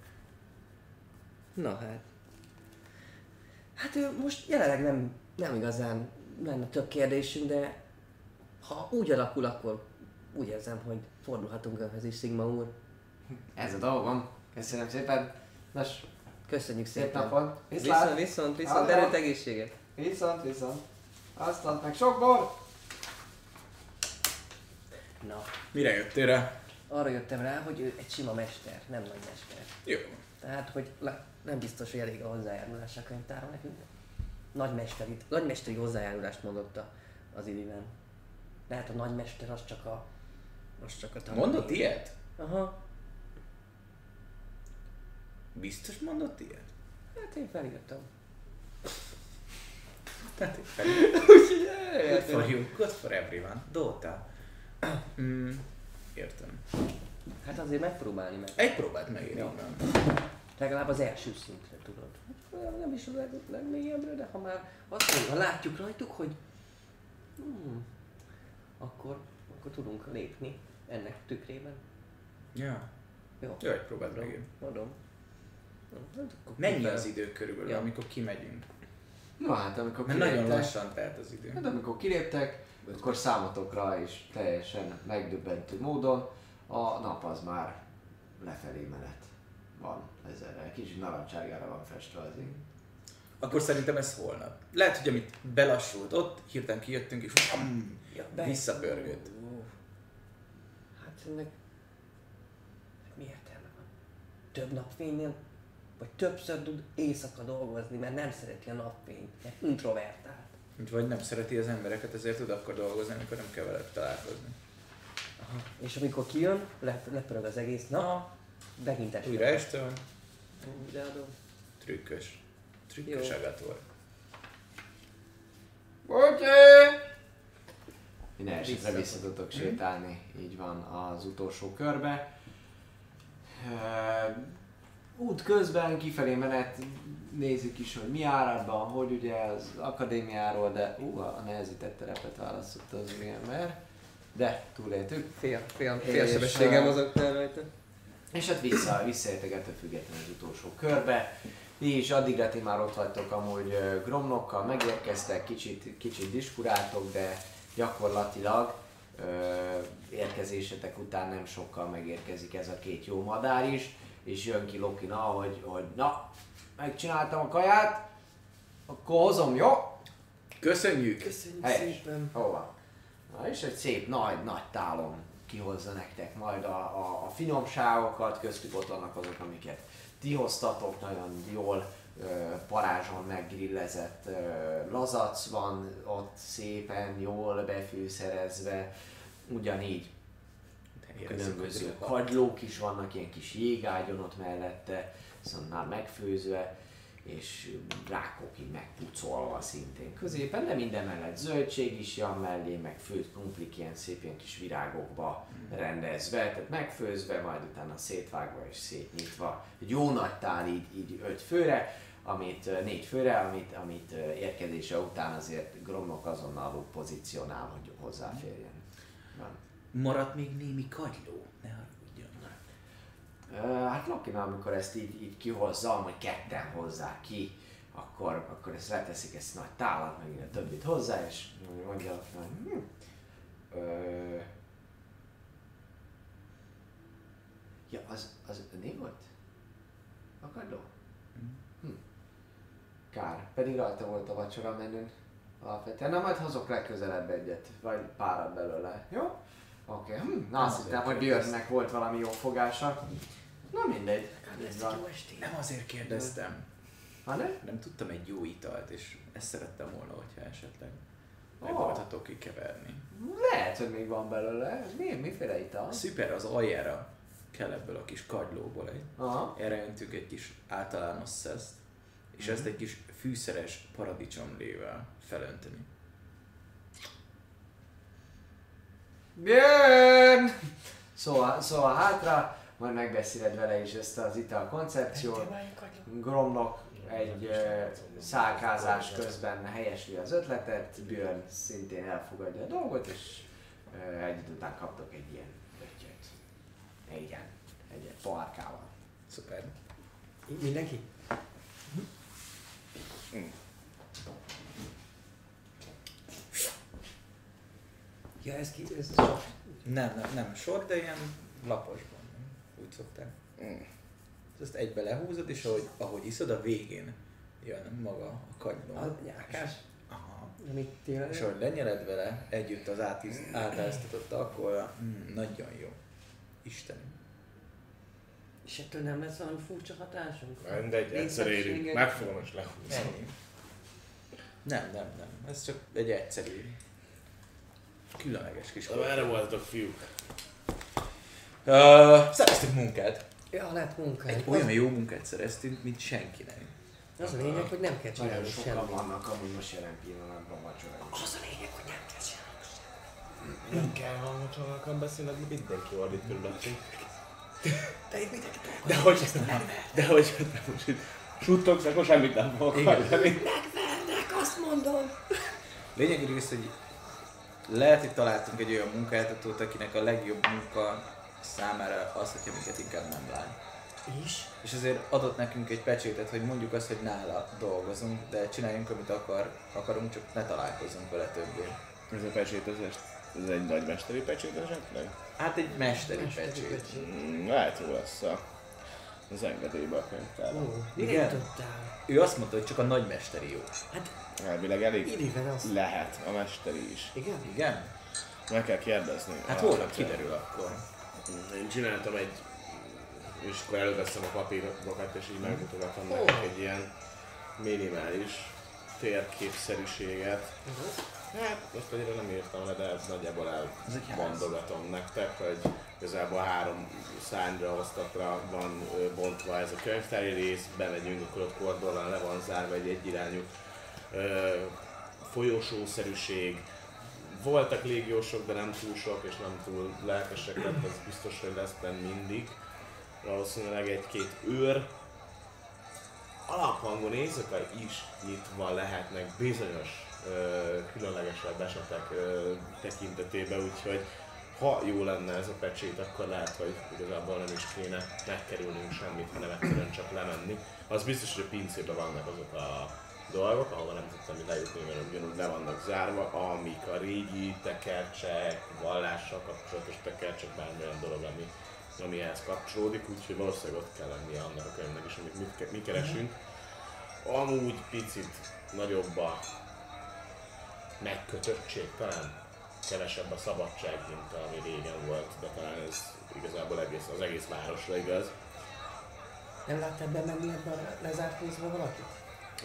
Na hát. Hát ő most jelenleg nem, nem igazán lenne több kérdésünk, de ha úgy alakul, akkor úgy érzem, hogy fordulhatunk önhöz is, Sigma úr. Ez a dolgom. Köszönöm szépen. Nos, Köszönjük szép szépen. napot. Viszont, Viszlát. viszont, viszont, Halló. erőt egészséget. Viszont, viszont. Azt ad meg sok bor. Na, Mire jöttél rá? arra jöttem rá, hogy ő egy sima mester, nem nagy mester. Jó. Tehát, hogy le, nem biztos, hogy elég a hozzájárulás a könyvtáron nekünk. Nagymesteri, nagymesteri hozzájárulást mondott a- az Illiven. Lehet a nagymester az csak a... Az csak a tanuló. Mondott ilyet? Aha. Biztos mondott ilyet? Hát én felírtam. Tehát Good for you, good for everyone. Dota. Mm, értem. Hát azért megpróbálni meg. Egy próbát. Jó. nem? Legalább az első szintre tudod. Hát, Nem is a leg, legmélyebbre, de ha már azt mondjuk, ha látjuk rajtuk, hogy hmm, akkor, akkor tudunk lépni ennek tükrében. Ja. Jó. Jó, egy próbát megéri. Adom. Hát Mennyi az idő körülbelül, Ja. amikor kimegyünk? Na hát amikor Mert nagyon kiléptek, lassan telt az idő. hát amikor kiléptek, akkor számotokra is teljesen megdöbbentő módon a nap az már lefelé menet van ezerrel. Kicsit narancsárgára van festve az ég. Akkor szerintem ez holnap. Lehet, hogy amit belassult ott, hirtelen kijöttünk és bam, Ja, visszapörgött. Hát ennek mi értelme van? Több napfénynél, vagy többször tud éjszaka dolgozni, mert nem szereti a napfényt, mert introvertált. Vagy nem szereti az embereket, ezért tud akkor dolgozni, amikor nem kell veled találkozni. Aha. És amikor kijön, le, lepörög az egész nap, megint este. Újra este van, De adom. trükkös. Trükkös agator. Bocsi! Minden esetre Vissza. vissza tudtok sétálni, így van az utolsó körbe. Út közben kifelé menet, nézzük is, hogy mi áradban, hogy ugye az akadémiáról, de ú, a nehezített terepet választotta az ember. De túléltük. Fél, fél, És, fél sebességem mozogtál rajta. És hát vissza, visszaértek ettől függetlenül az utolsó körbe. Is addigra ti már ott vagytok amúgy Gromnokkal, megérkeztek, kicsit, kicsit diskuráltok, de gyakorlatilag ö, érkezésetek után nem sokkal megérkezik ez a két jó madár is, és jön ki Lokina, hogy, hogy na, megcsináltam a kaját, akkor hozom, jó? Köszönjük! Köszönjük Helyes. szépen. Hol van? Na és egy szép nagy, nagy tálon kihozza nektek majd a, a, a finomságokat, köztük ott vannak azok, amiket ti hoztatok, nagyon jól parázson meggrillezett lazac van ott szépen, jól befűszerezve, ugyanígy különböző kagylók is vannak, ilyen kis jégágyon ott mellette, viszont már megfőzve, és rákok így megpucolva szintén középen, de minden mellett zöldség is jön mellé, meg főtt krumplik ilyen szép ilyen kis virágokba rendezve, tehát megfőzve, majd utána szétvágva és szétnyitva. Egy jó nagy tál így, így öt főre, amit, négy főre, amit, amit érkezése után azért Gromnok azonnal pozícionál, hogy hozzáférjen. Maradt még némi kagyló, ne haragudjon. Ö, Hát Lokina, amikor ezt így, így kihozza, hogy ketten hozzák ki, akkor, akkor ezt leteszik ezt nagy tálat, meg a többit hozzá, és mondja Lokina, hogy hm, ö, ja, az, az öné volt? A kagyló? Hm. Kár, pedig rajta volt a vacsora menün alapvetően. Na majd hozok legközelebb egyet, vagy párat belőle, jó? Oké, okay. hm, na azt hittem, hogy. Björnnek volt valami jó fogása. Na mindegy. Van. Nem azért kérdeztem, Hanem? nem tudtam egy jó italt, és ezt szerettem volna, hogyha esetleg Ó. megoldhatok kikeverni. Lehet, hogy még van belőle. Mi, miféle ital? Szuper, az aljára kell ebből a kis kagylóból egy. Aha. Erre öntünk egy kis általános szeszt, és ezt egy kis fűszeres paradicsomlével felönteni. Björn! Szóval, szóval hátra, majd megbeszéled vele is ezt az ital koncepciót. Gromnak egy szálkázás közben helyesli az ötletet, Björn szintén elfogadja a dolgot, és egy idő után kaptok egy ilyen öttyöt. Igen, egy ilyen pohárkával. Szuper. Mindenki? Ja, ez ki, ez sok. Nem, nem, nem sor, de ilyen laposban. Úgy szokták. Ezt egybe lehúzod, és ahogy, ahogy iszod, a végén jön maga a kagyló. A nyákás. Aha. Amit tényleg. És ahogy lenyered vele együtt az átíz- átáztatott akkor mm, nagyon jó. Isteni. És ettől nem lesz valami furcsa hatásunk? Mindegy, egyszer érünk. Megfogom és lehúzom. Ennyi. Nem, nem, nem. Ez csak egy egyszerű, különleges kis De merre voltatok fiúk? Uh, szereztünk munkát. Ja, lett munkány. Egy olyan jó munkát szereztünk, mint senkinek. Az a lényeg, hogy nem kell Nagyon csinálni sokan semmit. vannak amúgy most jelen pillanatban vacsorán. Az a lényeg, hogy nem kell csinálni. Nem kell hallgatónakkal beszélni, mindenki ordít körülöttünk. De itt mindenki. De hogy, de hogy de most itt suttogsz, akkor semmit nem fogok. Megvernek, azt mondom. Lényeg rész, hogy lehet, hogy találtunk egy olyan munkáltatót, akinek a legjobb munka számára az, hogyha minket inkább nem lát. És? És azért adott nekünk egy pecsétet, hogy mondjuk azt, hogy nála dolgozunk, de csináljunk, amit akar, akarunk, csak ne találkozzunk vele többé. Ez a pecsétezés, ez egy nagy mesteri pecsét esetleg? Hát egy mesteri pecsét. Mm, Lehet jó lesz a, az engedélybe a könyvtárban. Ó, Igen. Tudtál? Ő azt mondta, hogy csak a nagymesteri jó. Hát Elvileg elég irivel az. lehet a mesteri is. Igen? Igen? Meg kell kérdezni. Hát A- holnap kiderül akkor. Én csináltam egy, és akkor előveszem a papírokat, és így megmutogatom Ó. nekik egy ilyen minimális térképszerűséget. Hát, most annyira nem írtam le, de nagyjából Ez elmondogatom nektek, hogy igazából három szárnyra, osztatra van bontva ez a könyvtári rész, bemegyünk, akkor ott kordonnal le van zárva egy egyirányú folyosószerűség. Voltak légiósok, de nem túl sok, és nem túl lelkesek, tehát az biztos, hogy lesz benne mindig. Valószínűleg egy-két őr, alaphangon éjszaka is nyitva lehetnek bizonyos különlegesebb esetek tekintetében, úgyhogy ha jó lenne ez a pecsét, akkor lehet, hogy igazából nem is kéne megkerülnünk semmit, hanem egyszerűen csak lemenni. Az biztos, hogy a pincében vannak azok a dolgok, ahova nem tudtam lejutni, mert ugyanúgy le vannak zárva, amik a régi tekercsek, vallással kapcsolatos tekercsek, bármilyen dolog, ami, ami ehhez kapcsolódik, úgyhogy valószínűleg ott kell lennie annak a könyvnek is, amit mi, mi keresünk. Amúgy picit nagyobb a megkötöttség talán, kevesebb a szabadság, mint ami régen volt, de talán ez igazából egész, az egész városra igaz. Nem láttál bemenni ebbe a lezárt részbe valakit?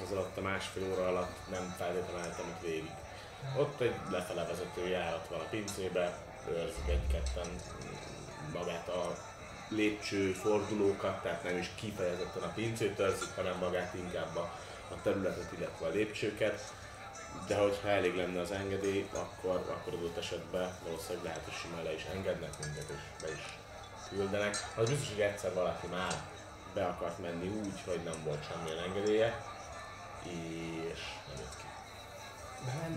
Az alatt a másfél óra alatt nem feltétlenül álltam itt végig. Ott egy lefele vezető járat van a pincébe, őrzik egy-ketten magát a lépcső fordulókat, tehát nem is kifejezetten a pincét őrzik, hanem magát inkább a, a területet, illetve a lépcsőket. De hogyha elég lenne az engedély, akkor, akkor adott esetben valószínűleg lehet, hogy simán le is engednek minket, és be is küldenek. Az biztos, hogy egyszer valaki már be akart menni úgy, hogy nem volt semmilyen engedélye, és nem jött ki.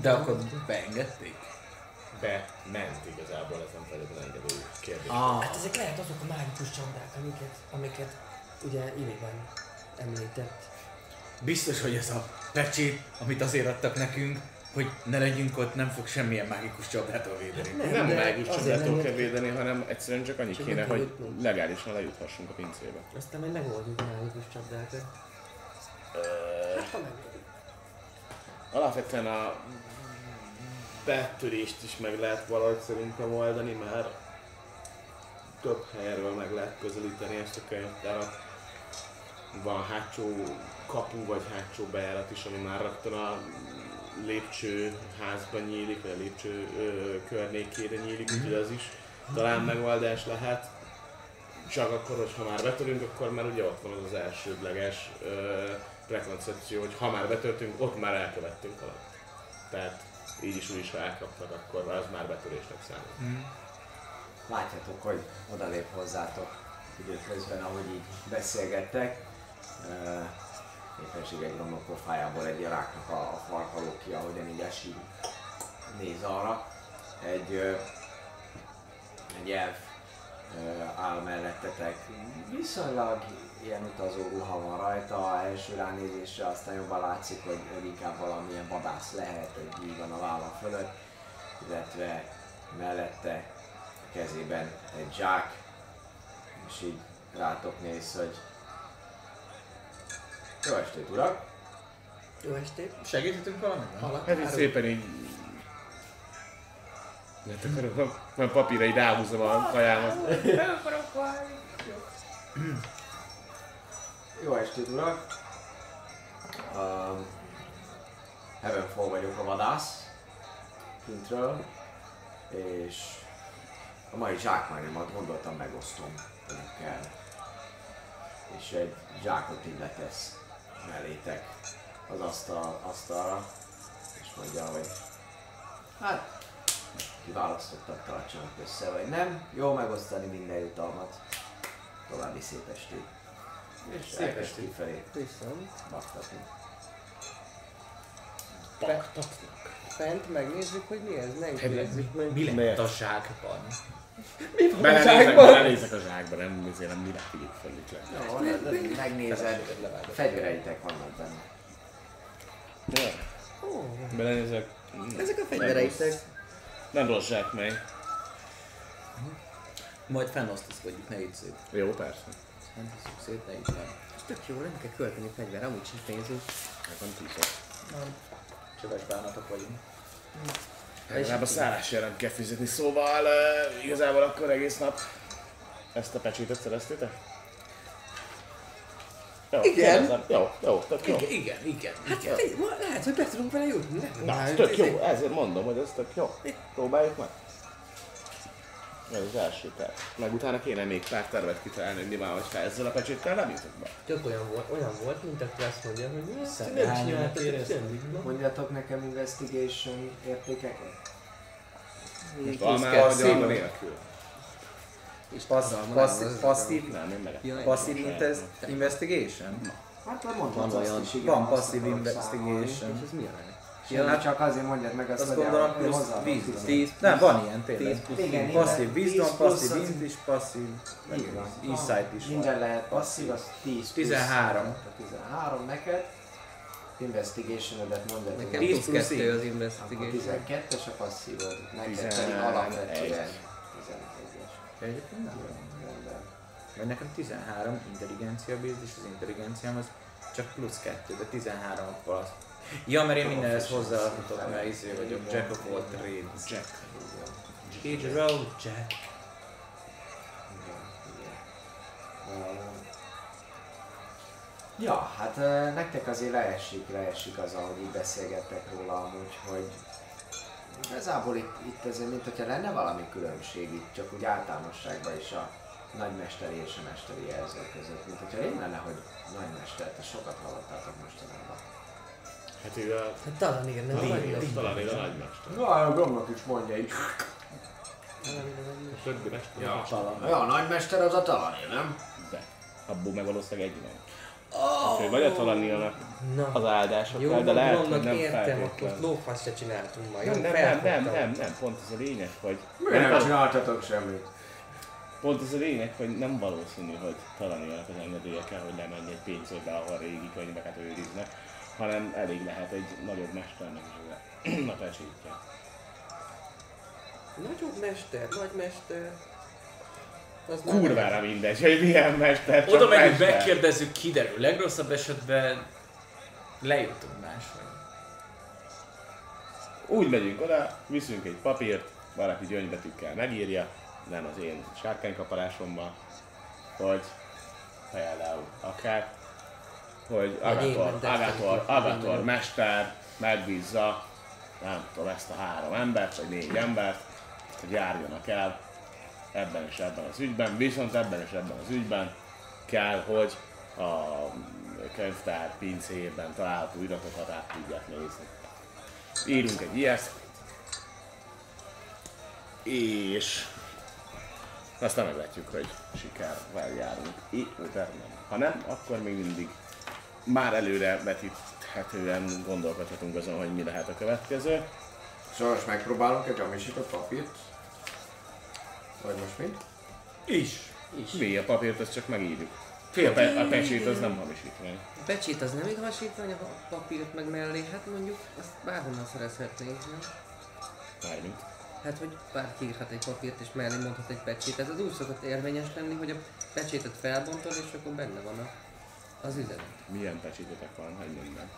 De akkor beengedték? Bement igazából, ez nem feltétlenül engedély kérdés. Ah, Hát ezek lehet azok a mágikus csapdák, amiket, amiket ugye Iriben említett. Biztos, hogy ez a pecsét, amit azért adtak nekünk, hogy ne legyünk ott, nem fog semmilyen mágikus csapdától védeni. Nem, nem de mágus azért csodától nem kell védeni, hanem egyszerűen csak annyi Csak kéne, hogy jutnunk. legálisan lejuthassunk a pincébe. Aztán majd megoldjuk a mágikus csapdákat. Hát ha. Alapvetően a betörést is meg lehet valahogy szerintem oldani, mert több helyről meg lehet közelíteni ezt a könyvtárat. Van hátsó kapu vagy hátsó bejárat is, ami már rögtön a lépcső házban nyílik, vagy a lépcső ö, környékére nyílik, úgyhogy az is talán megoldás lehet. Csak akkor, hogyha már betörünk, akkor már ugye ott van az az elsődleges ö, prekoncepció, hogy ha már betörtünk, ott már elkövettünk valamit. Tehát így is úgy is, ha elkapnak, akkor az már betörésnek számít. Látjátok, hogy odalép hozzátok időközben, ahogy így beszélgettek. Uh, éppenség egy romló pofájából egy ráknak a, a farkaló ki, ahogyan így esik, néz arra. Egy, ö, egy elf áll mellettetek. Viszonylag ilyen utazó ruha van rajta, első ránézésre aztán jobban látszik, hogy, hogy inkább valamilyen vadász lehet, egy így van a válla fölött, illetve mellette a kezében egy zsák, és így rátok néz, hogy jó estét, urak! Jó estét. Segíthetünk valamiben? Halak, Ez így szépen így... Hát akkor a, a papírra így ráhúzom a kajámat. Jó estét, urak! Um, Heavenfall vagyok a vadász kintről, és a mai zsákmányomat gondoltam megosztom önökkel. És egy zsákot így letesz mellétek az asztal, asztalra, és mondja, hogy hát kiválasztottak tartsanak össze, vagy nem. Jó megosztani minden jutalmat. további szép estét. És Szép estét. kifelé Viszont baktatni. fent megnézzük, hogy mi ez, ne idézzük meg. Mi lett Miért? a zsákban? Belenézek, belenézek a zsákba, nem, azért nem mire figyelj fel. Jó, de megnézed, fegyvereitek vannak benne. Belenézek. Ezek a fegyvereitek. Nem rossz zsákmely. Majd fennosztozkodjuk, ne így szép. Jó, persze. Fennosztjuk szét, ne így nem. Ez tök jó, nem kell költeni fegyver, amúgy sem pénzünk. Hát nem tízek. Csöves bánatok vagyunk. Legalább a szállásért nem kell fizetni, szóval uh, igazából akkor egész nap ezt a pecsétet szereztétek? Jó, Igen. kérdezem. Jó, jó, tök jó. Igen, igen, igen. Hát igen. figyelj, ma lehet, hogy be tudunk vele jutni. Na, tök jó, ezért mondom, hogy ez tök jó. Próbáljuk meg. Ez az első terv. Meg utána kéne még pár tervet kitalálni, hogy mi van, hogyha ezzel a pecséttel nem jutok be. Tök olyan volt, olyan volt, mint aki azt mondja, hogy mi nem. Mondjatok nekem investigation értékeket. Most almával vagy alma nélkül? Passz, Zalma nem, passzív, Nem, én meg. Jaj. passzív investigation? Hát vagy mondhatsz Van passzív investigation. És ez mi a Ja. csak azért mondjad meg azt, Azt hogy gondolom plusz hozzáadom wisdom. 10 Nem, van ilyen tényleg. 10 plusz Igen, tíz. Passzív 10 wisdom, plusz passzív az- int is, passzív insight is Minden lehet passzív, az 10 plusz. 13. A 13 neked. Investigation-ödet mondjad. Nekem 10 plusz plusz 2 az investigation. 12-es a passzívod, neked pedig 11. alapvetően 11-es. Egyébként nem. Rendben. Vagy nekem 13 intelligencia based, és az intelligenciám az csak plusz 2, de 13 akkor az. Ja, mert én mindenhez hozzáadhatok, mert izé vagyok, Jack of all trades. Jack. Így roll, Jack. Ja, hát nektek azért leesik, leesik az, ahogy így beszélgettek róla amúgy, hogy igazából itt, itt azért, mint hogyha lenne valami különbség itt, csak úgy általánosságban is a nagymesteri és a mesteri jelző között, mint hogyha én lenne, hogy nagymester, te sokat hallottátok mostanában. Hát ő a... Hát talán igen, nem vagy. Talán én a nagymester. Na, a gomnak is mondja így. A többi mester. Ja, ja, a nagymester az a talanér, nem? De. Abból meg valószínűleg egy van. Úgyhogy vagy a talanianak Na, az áldásokkal, jó, de lehet, hogy nem értem, akkor lófasz se csináltunk ma. Nem, nem, nem, nem, nem, nem, pont ez a lényeg, hogy Miért nem csináltatok semmit? Pont ez a lényeg, hogy nem valószínű, hogy talanianak az engedélye kell, hogy lemenj egy pénzőbe, ahol régi könyveket őriznek, hanem elég lehet egy nagyobb mesternek is a- pecsétje. Nagyobb mester, nagy mester. Az Kurvára mindegy, hogy milyen mester, csak Oda megyünk, mester. megkérdezzük, kiderül. Legrosszabb esetben lejutunk máshogy. Úgy megyünk oda, viszünk egy papírt, valaki gyöngybetűkkel megírja, nem az én sárkánykaparásommal, hogy például akár, hogy Vagy én Agator, mester megbízza, nem tudom, ezt a három embert, vagy négy embert, hogy járjanak el ebben és ebben az ügyben, viszont ebben és ebben az ügyben kell, hogy a könyvtár pincéjében található iratokat át tudják nézni. Írunk egy ilyet, és aztán meglátjuk, hogy sikerrel járunk. Vagy nem. Ha nem, akkor még mindig már előre vetíthetően gondolkodhatunk azon, hogy mi lehet a következő. Szóval most megpróbálunk egy hamisított papírt? Vagy most mi? Is. Mi a papírt, azt csak megírjuk. Fél A, pe- a pecsét az nem hamisítvány. A pecsét az nem igazsítvány, a papírt meg mellé, hát mondjuk azt bárhonnan szerezhetnénk, nem? Mármint. Hát, hogy bárki írhat egy papírt és mellé mondhat egy pecsét. Ez az úgy szokott érvényes lenni, hogy a pecsétet felbontod és akkor benne van a, az üzenet. Milyen pecsétetek van, hogy minden.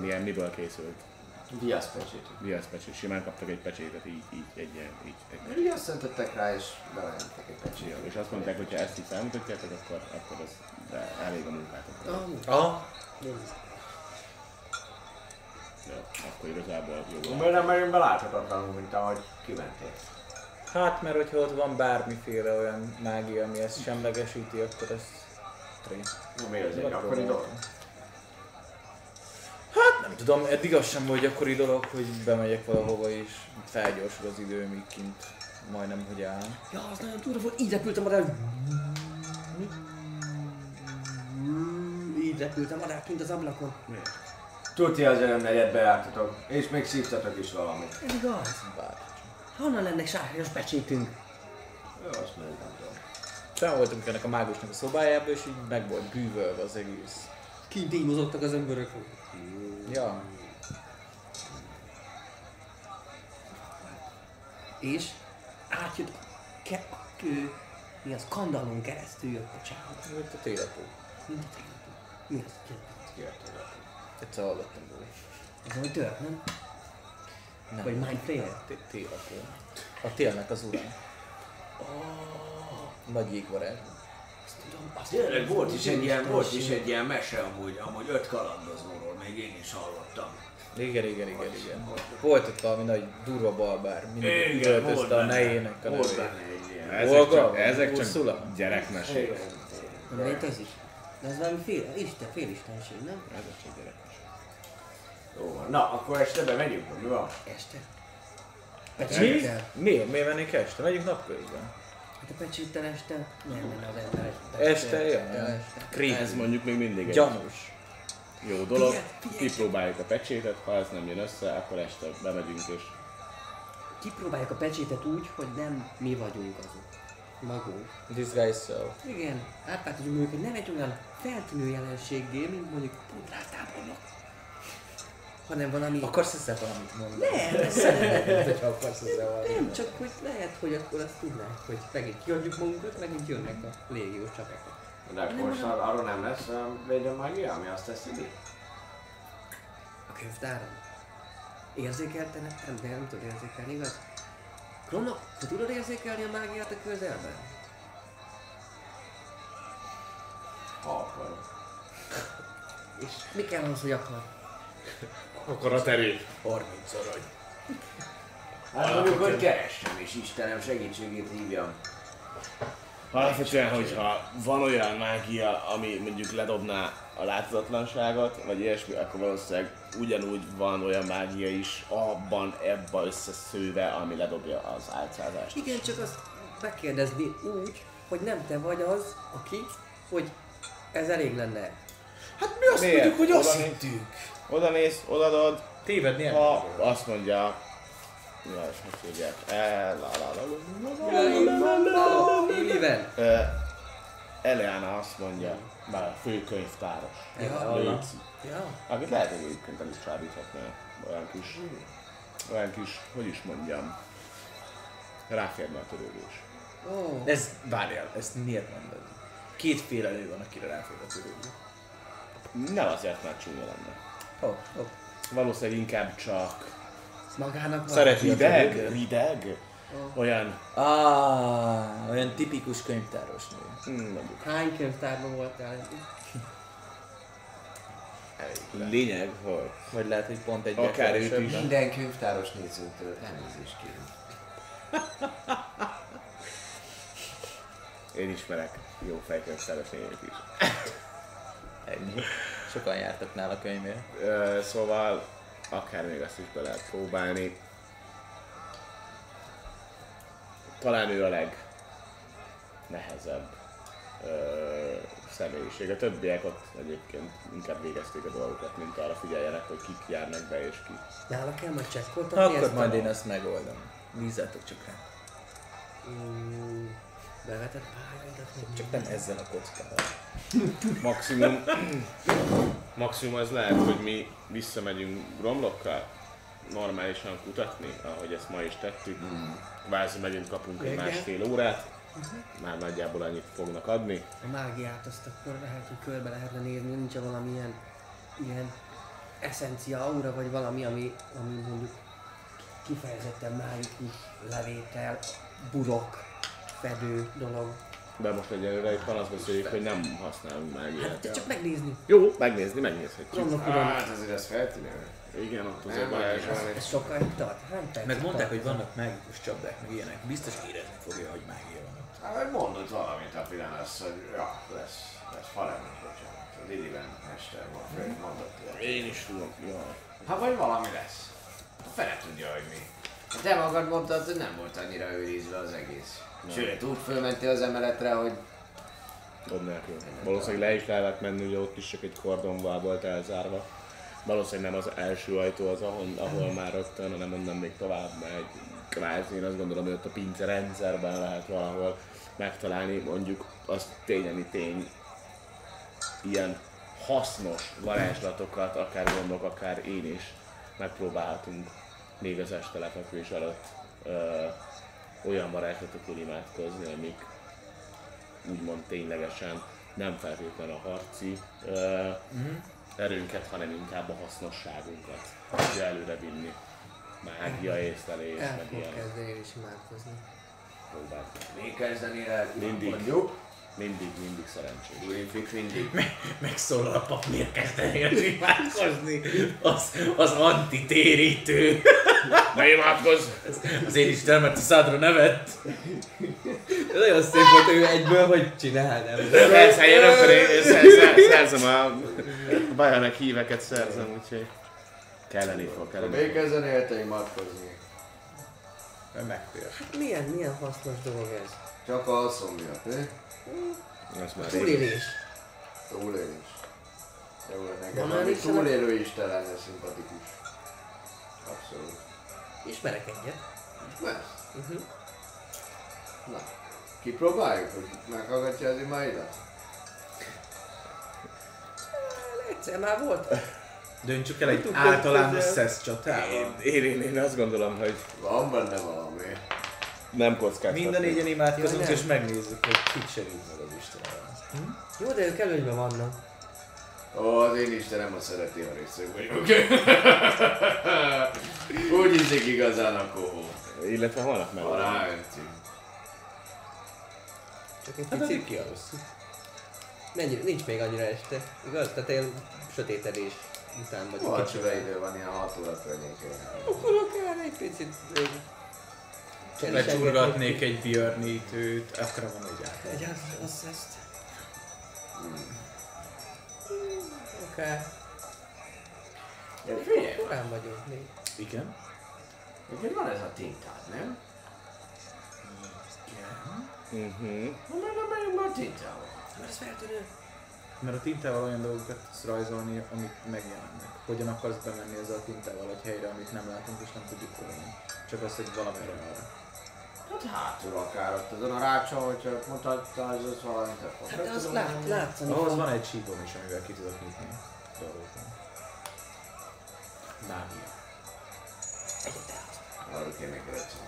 Milyen, miből készült? Viaszpecsét. Viasz pecsét. Simán kaptak egy pecsétet, így, így, egy ilyen, így, egy Viaszt öntöttek rá és belementek egy pecsét. Jó, és azt mondták, hogy ha ezt így felmutatjátok, akkor, akkor az de elég a munkátok. Ah, Ah, Jó, akkor igazából jó. Miért nem megyünk be láthatatlanul, mint ahogy kimentél? hát mert hogyha ott van bármiféle olyan mágia, ami ezt semlegesíti, akkor ez tré. Mi az egy akkori dolog? Hát nem tudom, eddig az sem volt gyakori dolog, hogy bemegyek valahova és felgyorsul az idő, míg kint majdnem hogy áll. ja, az nagyon durva volt, így repültem oda. Így repült a madár kint az ablakon. Tuti az örömnegyedbe jártatok, és még szívtatok is valamit. Ez igaz. Honnan lenne sárgányos pecsétünk? Jó, azt mondjuk Fel voltunk ennek a mágusnak a szobájába, és így meg volt bűvölve az egész. Kint így mozogtak az emberek. Ja, És átjött a, ke- a kő, mi az, kandallon keresztül jött a csávó. mint a télapó. Mint a tényleg. Mi az? Ki- Egyszer hallottam róla. Ez olyan tört, nem? Nem. Vagy Mind Flayer? T- Télapó. A télnek az ura. Nagy jégvarázs. Azt tudom, azt Tényleg tudom, volt is egy ilyen, volt is egy ilyen mese amúgy, amúgy öt kalandozóról, még én is hallottam. Igen, igen, igen, igen. Volt ott valami nagy durva balbár, mindig Igen, volt öltözte a benne. nejének a Volt nevét. benne egy ilyen. Ezek Olga? csak, ezek Ursula? csak gyerekmesék. Nem létezik? De ez valami fél, isten, félistenség, nem? Ezek csak gyerekmesék. Jó van. Na, akkor este bemegyünk, mi van? Este. Mi? Pecséttel? Miért? Miért vennék este? Megyünk napközben. Hát a pecséttel este nem menne az ember este. Este, ja, este. Ez mondjuk még mindig egy Gyanús. jó dolog. Kipróbáljuk a pecsétet, ha ez nem jön össze, akkor este bemegyünk és Kipróbáljuk a pecsétet úgy, hogy nem mi vagyunk azok. Magunk. Disguise self. Igen, átváltozunk őket, nem egy olyan feltűnő jelenséggé, mint mondjuk pudrártábornok. Hanem valami... Akarsz ezzel valamit mondani? Nem, ez szeretem. Hogyha akarsz ezzel valamit Nem, csak hogy lehet, hogy akkor azt tudnák, hogy megint kiadjuk magunkat, megint jönnek a légiós csapatok. De akkor most ar- arról nem lesz a védő magia, ami azt teszi ki? A könyvtáron. Érzékeltenek? Nem, de nem tudod érzékelni, igaz? Kronok, te tudod érzékelni a mágiát a közelben? Ha akarod. És mi kell ahhoz, hogy akar? Akarat erő. 30 arany. Hát mondjuk, hogy keressem, és Istenem segítségét hívjam. Alapvetően, hogyha van olyan mágia, ami mondjuk ledobná a láthatatlanságot, vagy ilyesmi, akkor valószínűleg ugyanúgy van olyan mágia is abban, ebbe összeszőve, ami ledobja az álcázást. Igen, csak azt megkérdezni úgy, hogy nem te vagy az, aki, hogy ez elég lenne. Hát mi azt Miért? mondjuk, hogy azt hittük. Oda mész, odadod, Tévedni ha tudod. azt mondja, mi az, hogy hívják, E, Mivel? Ö, Eleana azt mondja, már a főkönyvtáros. Léci. Akit lehet, hogy egyébként el is csábíthatná. Olyan kis, olyan kis, hogy is mondjam, ráférne a törődés. Ó, Ez, várjál, ezt miért mondod? Kétféle lő van, akire ráfér a törődő. Nem azért, mert csúnya lenne. Ó, oh, ó. Oh. Valószínűleg inkább csak magának a rideg, rideg, olyan, Ah, olyan tipikus könyvtáros nő. hm, mondjuk, Hány könyvtárban voltál lényeg, hogy Vagy lehet, hogy pont egy Akár őt is. Minden könyvtáros nézőtől elnézést kérünk. én ismerek jó fejkönyvtáros lényeket is. Ennyi. Sokan jártak nála könyvére. Szóval akár még azt is be lehet próbálni. Talán ő a legnehezebb ö, személyiség. A többiek ott egyébként inkább végezték a dolgokat, mint arra figyeljenek, hogy kik járnak be és ki. Nála kell majd csekkoltatni akkor ezt majd a- én ezt megoldom. Bízzátok csak rá. Mm, Bevetett pályaidat még Csak nem ezzel a kockával. Maximum, maximum az lehet, hogy mi visszamegyünk romlokkal, normálisan kutatni, ahogy ezt ma is tettük. Kvázi megint kapunk egy másfél órát, már nagyjából annyit fognak adni. a mágiát azt akkor lehet, hogy körbe lehetne nézni, nincs valamilyen ilyen eszencia, aura, vagy valami, ami, ami mondjuk kifejezetten mágikus levétel, burok, fedő dolog. De most egyelőre itt van azt beszéljük, hogy nem használunk Hát mágiát. de csak megnézni. Jó, megnézni, megnézhetjük. Tudom. Hát azért ez feltűnő. Igen, ott azért Balázs nem, van. Ez sokáig tart? Hány percig Meg mondták, hogy vannak mágikus csapdák, meg ilyenek. Biztos érezni fogja, hogy mágia van ott. Hát mondott valamit a pillanat, hogy ja, lesz, lesz faragnak, bocsánat. Az Illiven mester van, főleg mondott. Én is tudom, jó. Hát vagy valami lesz. A fele tudja, hogy mi. Te magad mondtad, hogy nem volt annyira őrizve az egész. Sőt, úgy fölmentél az emeletre, hogy Gond nélkül. Valószínűleg le is lehetett menni, ugye ott is csak egy kordonval volt elzárva. Valószínűleg nem az első ajtó az, ahol, ahol már rögtön, hanem onnan még tovább megy. Kvázi, én azt gondolom, hogy ott a pince rendszerben lehet valahol megtalálni, mondjuk az tényeni tény, ilyen hasznos varázslatokat, akár gondok, akár én is megpróbáltunk még az este lefekvés előtt olyan varázslatokról imádkozni, amik úgymond ténylegesen nem feltétlenül a harci ö, erőnket, hanem inkább a hasznosságunkat tudja előre vinni. Mágia, észlelés, El meg ilyen kezdeni én is imádkozni. próbák. Mi kezdeni el? Mindig. Mondjuk. Mindig, mindig szerencsés. Greenfix mindig. Megszólal a pap, miért kezdenél imádkozni? Az, az antitérítő. Ne imádkozz! Az én Istenem, mert a szádra nevet. Nagyon szép volt ő egyből, hogy csinál, nem? Persze, én rögtön szerzem a bajonek híveket szerzem, úgyhogy kelleni fog, kelleni Mi fog. kezdeni el te imádkozni? Megtér. Milyen, milyen hasznos dolog ez? Csak alszom miatt, mi? Azt már. Túlélés. Túlélés. Jó, nekem Van Istenem? túlélő isten lenne szimpatikus. Abszolút. Ismerek egyet. Lesz. Uh-huh. Na, kipróbáljuk, hogy meghallgatja az imáidat? Egyszer már volt. Döntsük el egy általános szesz csatával. Én, én, én, én azt gondolom, hogy Van benne valami. Nem kockáztatni. Mind a négyen imádkozunk, Ja, nem. és megnézzük, hogy kit segít meg az Istenem. Jó, de ők előnyben vannak. Ó, az én Istenem a szereti a részek vagyok. Úgy hiszik igazán a kohó. Illetve holnap meg Ha ráönti. Csak egy Hát picit. kialusszik. Mennyi, nincs még annyira este, igaz? Tehát ilyen sötétedés után vagyunk. Vacsora idő van, ilyen 6 óra környékén. Akkor akár egy picit. Lecsurgatnék egy björnítőt, akkor van egy át. Egy az, az ezt. Oké. Ja, figyelj, Korán vagyunk még. Igen. neked van ez a tintád, nem? Uh-huh. Na, mert nem megyünk a tintával. Mert ez feltűnő. Mert a tintával olyan dolgokat tudsz rajzolni, amik megjelennek. Hogyan akarsz bemenni ezzel a tintával egy helyre, amit nem látunk és nem tudjuk hol van. Csak azt, hogy valamire arra. Hát hátul akár ott azon a rácson, hogyha mutatta, az az valamit akkor. Hát de azt lát, látszani Ahhoz van egy sípom is, amivel ki tudok nyitni dolgokat. Mágia. Arra kéne a gész.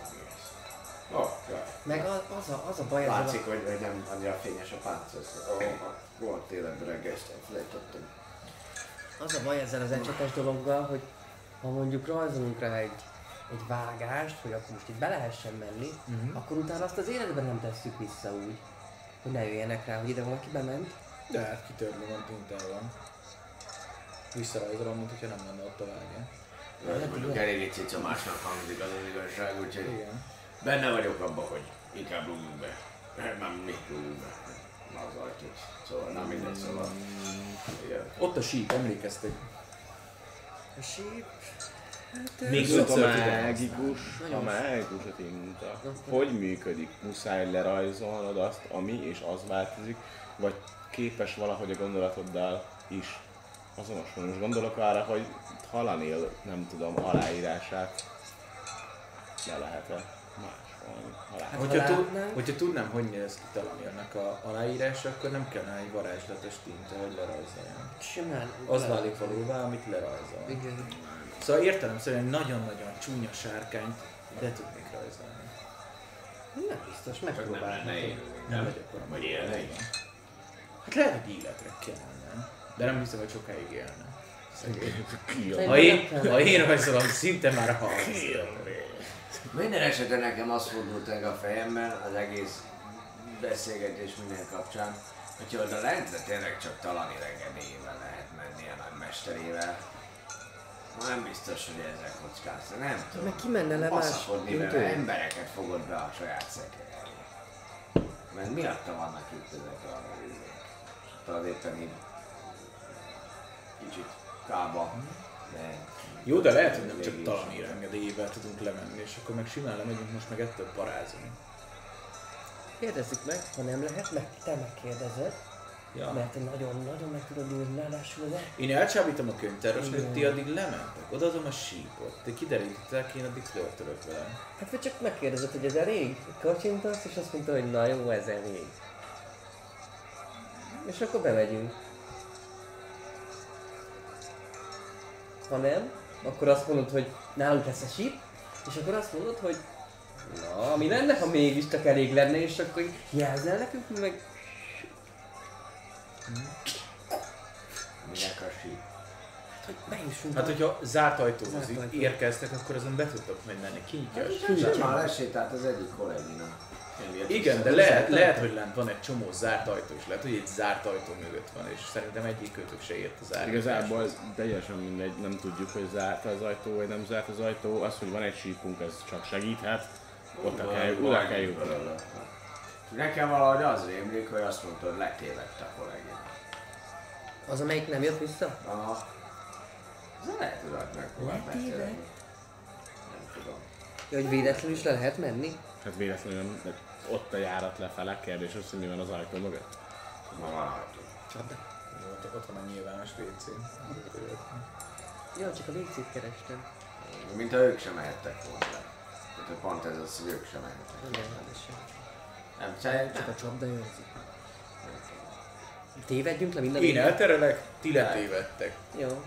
Oké. Meg az, az, a, az a baj Látszik, a... hogy, hogy nem annyira fényes a páncél. Ó, volt tényleg reggel, felejtettem. Az a baj ezzel az ecsetes dologgal, hogy ha mondjuk rajzolunk rá egy, egy vágást, hogy akkor most itt be lehessen menni, Mhm. akkor utána azt az életben nem tesszük vissza úgy, hogy ne jöjjenek rá, hogy ide valaki bement. De hát kitörni van tintával. Visszarajzolom, mint hogyha nem lenne ott a vágja. Ez mondjuk eléggé cicamásnak hangzik az az igazság, úgyhogy Igen. benne vagyok abban, hogy inkább rúgjunk be. Már mi rúgjunk be. Az ajtót. Szóval nem mindegy, szóval. Igen. Ott a síp, emlékeztek? A síp... Még Viszont a mágikus, a Nagyon mágikus a tinta. Hogy működik? Muszáj lerajzolnod azt, ami és az változik, vagy képes valahogy a gondolatoddal is azonosulni. Most gondolok arra, hogy Halanél, nem tudom, aláírását le lehet-e másolni. Alá. Hát, Hogyha, ha tud, hogyha tudnám, hogy néz ki Talamérnek a aláírása, akkor nem kellene egy varázslatos tinta, hogy lerajzoljam. Simán. Az válik valóvá, amit lerajzol. Igen. Szóval értelemszerűen nagyon-nagyon csúnya sárkányt le tudnék rajzolni. Nem biztos, Csak nem élő. Nem vagyok olyan. Vagy élne. Hát lehet, hogy életre kellene. De nem hiszem, hogy sokáig élne. Szegény. Ha én, nem ha én rajzolom, szinte már hal. Minden esetre nekem az fordult meg a fejemben az egész beszélgetés minden kapcsán, hogyha oda lentre tényleg csak talani regedélyével lehet menni a nagy mesterével, nem biztos, hogy ezzel kockázta, nem tudom. Meg ki menne le más, vele, embereket fogod be a saját szekre elé. Mert miatta vannak itt ezek a izék. Talán éppen így kicsit kába, de Jó, de lehet, hogy nem csak. Talamír engedélyével tudunk lemenni, és akkor meg simán lemegyünk most meg ettől parázni. Kérdezzük meg, ha nem lehet, meg te megkérdezed. Ja. Mert nagyon-nagyon meg tudod írni, ráadásul az Én elcsábítom a könyvtárosnőt, ti addig lementek, odaadom a sípot. Te kiderítettek, én addig flörtölök velem. Hát vagy csak megkérdezed, hogy ez elég? Kacsintasz, és azt mondta, hogy na jó, ez elég. És akkor bemegyünk. Ha nem, akkor azt mondod, hogy nálunk lesz a síp, és akkor azt mondod, hogy na, mi lenne, ha mégis csak elég lenne, és akkor jelzel nekünk, meg Minek a síp? hogy bejussunk. Hát, hogyha zárt ajtóhoz Zárt ajtó. érkeztek, akkor azon be tudtok majd menni. Kinyitja a Sem sípot. már lesétált az egyik kollégina. Igen, de lehet, lehet, hogy lent van egy csomó zárt ajtó, és lehet, hogy egy zárt ajtó mögött van, és szerintem egyik kötök se ért az árnyékás. Igazából ez teljesen mindegy, nem tudjuk, hogy zárt az ajtó, vagy nem zárt az ajtó. Az, hogy van egy sípunk, ez csak segíthet. Ott kell, oda kell jutni. Nekem valahogy az rémlik, hogy azt mondta, hogy letévedt a kollégina. Az, amelyik nem jött vissza? Aha. Ez lehet, hogy megpróbált megtörni. Nem tudom. Ja, hogy véletlenül is le lehet menni? Hát véletlenül nem, de ott a járat lefele, kérdés az, hogy mi van az ajtó mögött. Ma van ajtó. Ott, ott van a nyilvános WC. Ja, csak a WC-t kerestem. Mint ha ők sem mehettek volna le. Tehát pont ez az, hogy ők sem mehettek. Nem lehet ez sem. Nem, szerintem. Csak a csapda őrzi. Tévedjünk le minden Én elterelek, ti letévedtek. Jó.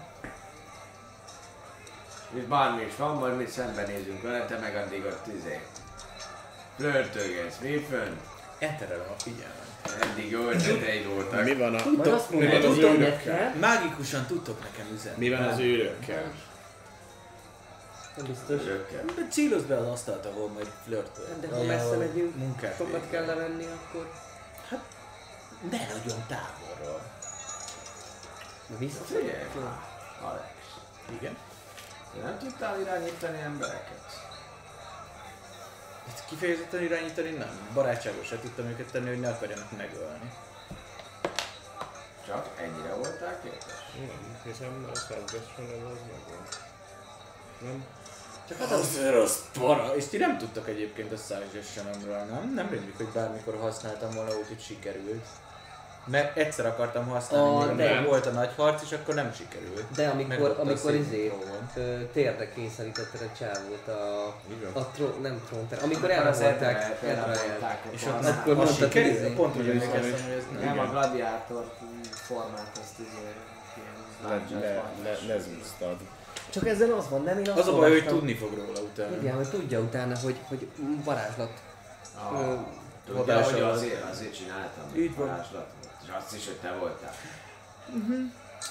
És bármi is van, majd mi szembenézünk vele, te meg addig ott izé. Flörtölgetsz, mi fönn? Elterelem a figyelmet. Eddig jó ötleteid voltak. Mi van a... Majd azt mi mondod, van az őrökkel? Mágikusan tudtok nekem üzenni. Mi van az őrökkel? Nem biztos. Örökkel. De célozd be az asztalt, ahol majd flörtöl. De ha messze megyünk, munkát sokat kell levenni, akkor... Ne nagyon távolról. Na vissza. Figyelj már, Alex. Igen? Te nem tudtál irányítani embereket? Itt kifejezetten irányítani nem. Barátságosra tudtam őket tenni, hogy ne akarjanak megölni. Csak ennyire voltál képes? Nem, hiszem a szerzesen ez az megvan. Nem? Csak hát az rossz para. És ti nem tudtak egyébként a Suggestionemről, nem? Nem rémlik, hogy bármikor használtam volna úgy, hogy sikerült. Mert egyszer akartam használni, A, de- volt a nagy harc, és akkor nem sikerült. De amikor, a amikor izé, térdre kényszerítetted a csávót a, Igen. a tró, nem trónter, amikor elrabolták, elrabolták. És ott akkor mondtad, hogy izé- Pont úgy emlékeztem, hogy ez nem. Nem, a gladiátor formát azt izé... Le, le, le, lezúztad. Csak ezzel az van, nem? Én azt Az a baj, hogy tudni fog róla utána. Igen, hogy tudja utána, hogy, hogy varázslat. Ah, Tudja, hogy azért, azért csináltam. Így van. varázslatot. És azt is, hogy te voltál.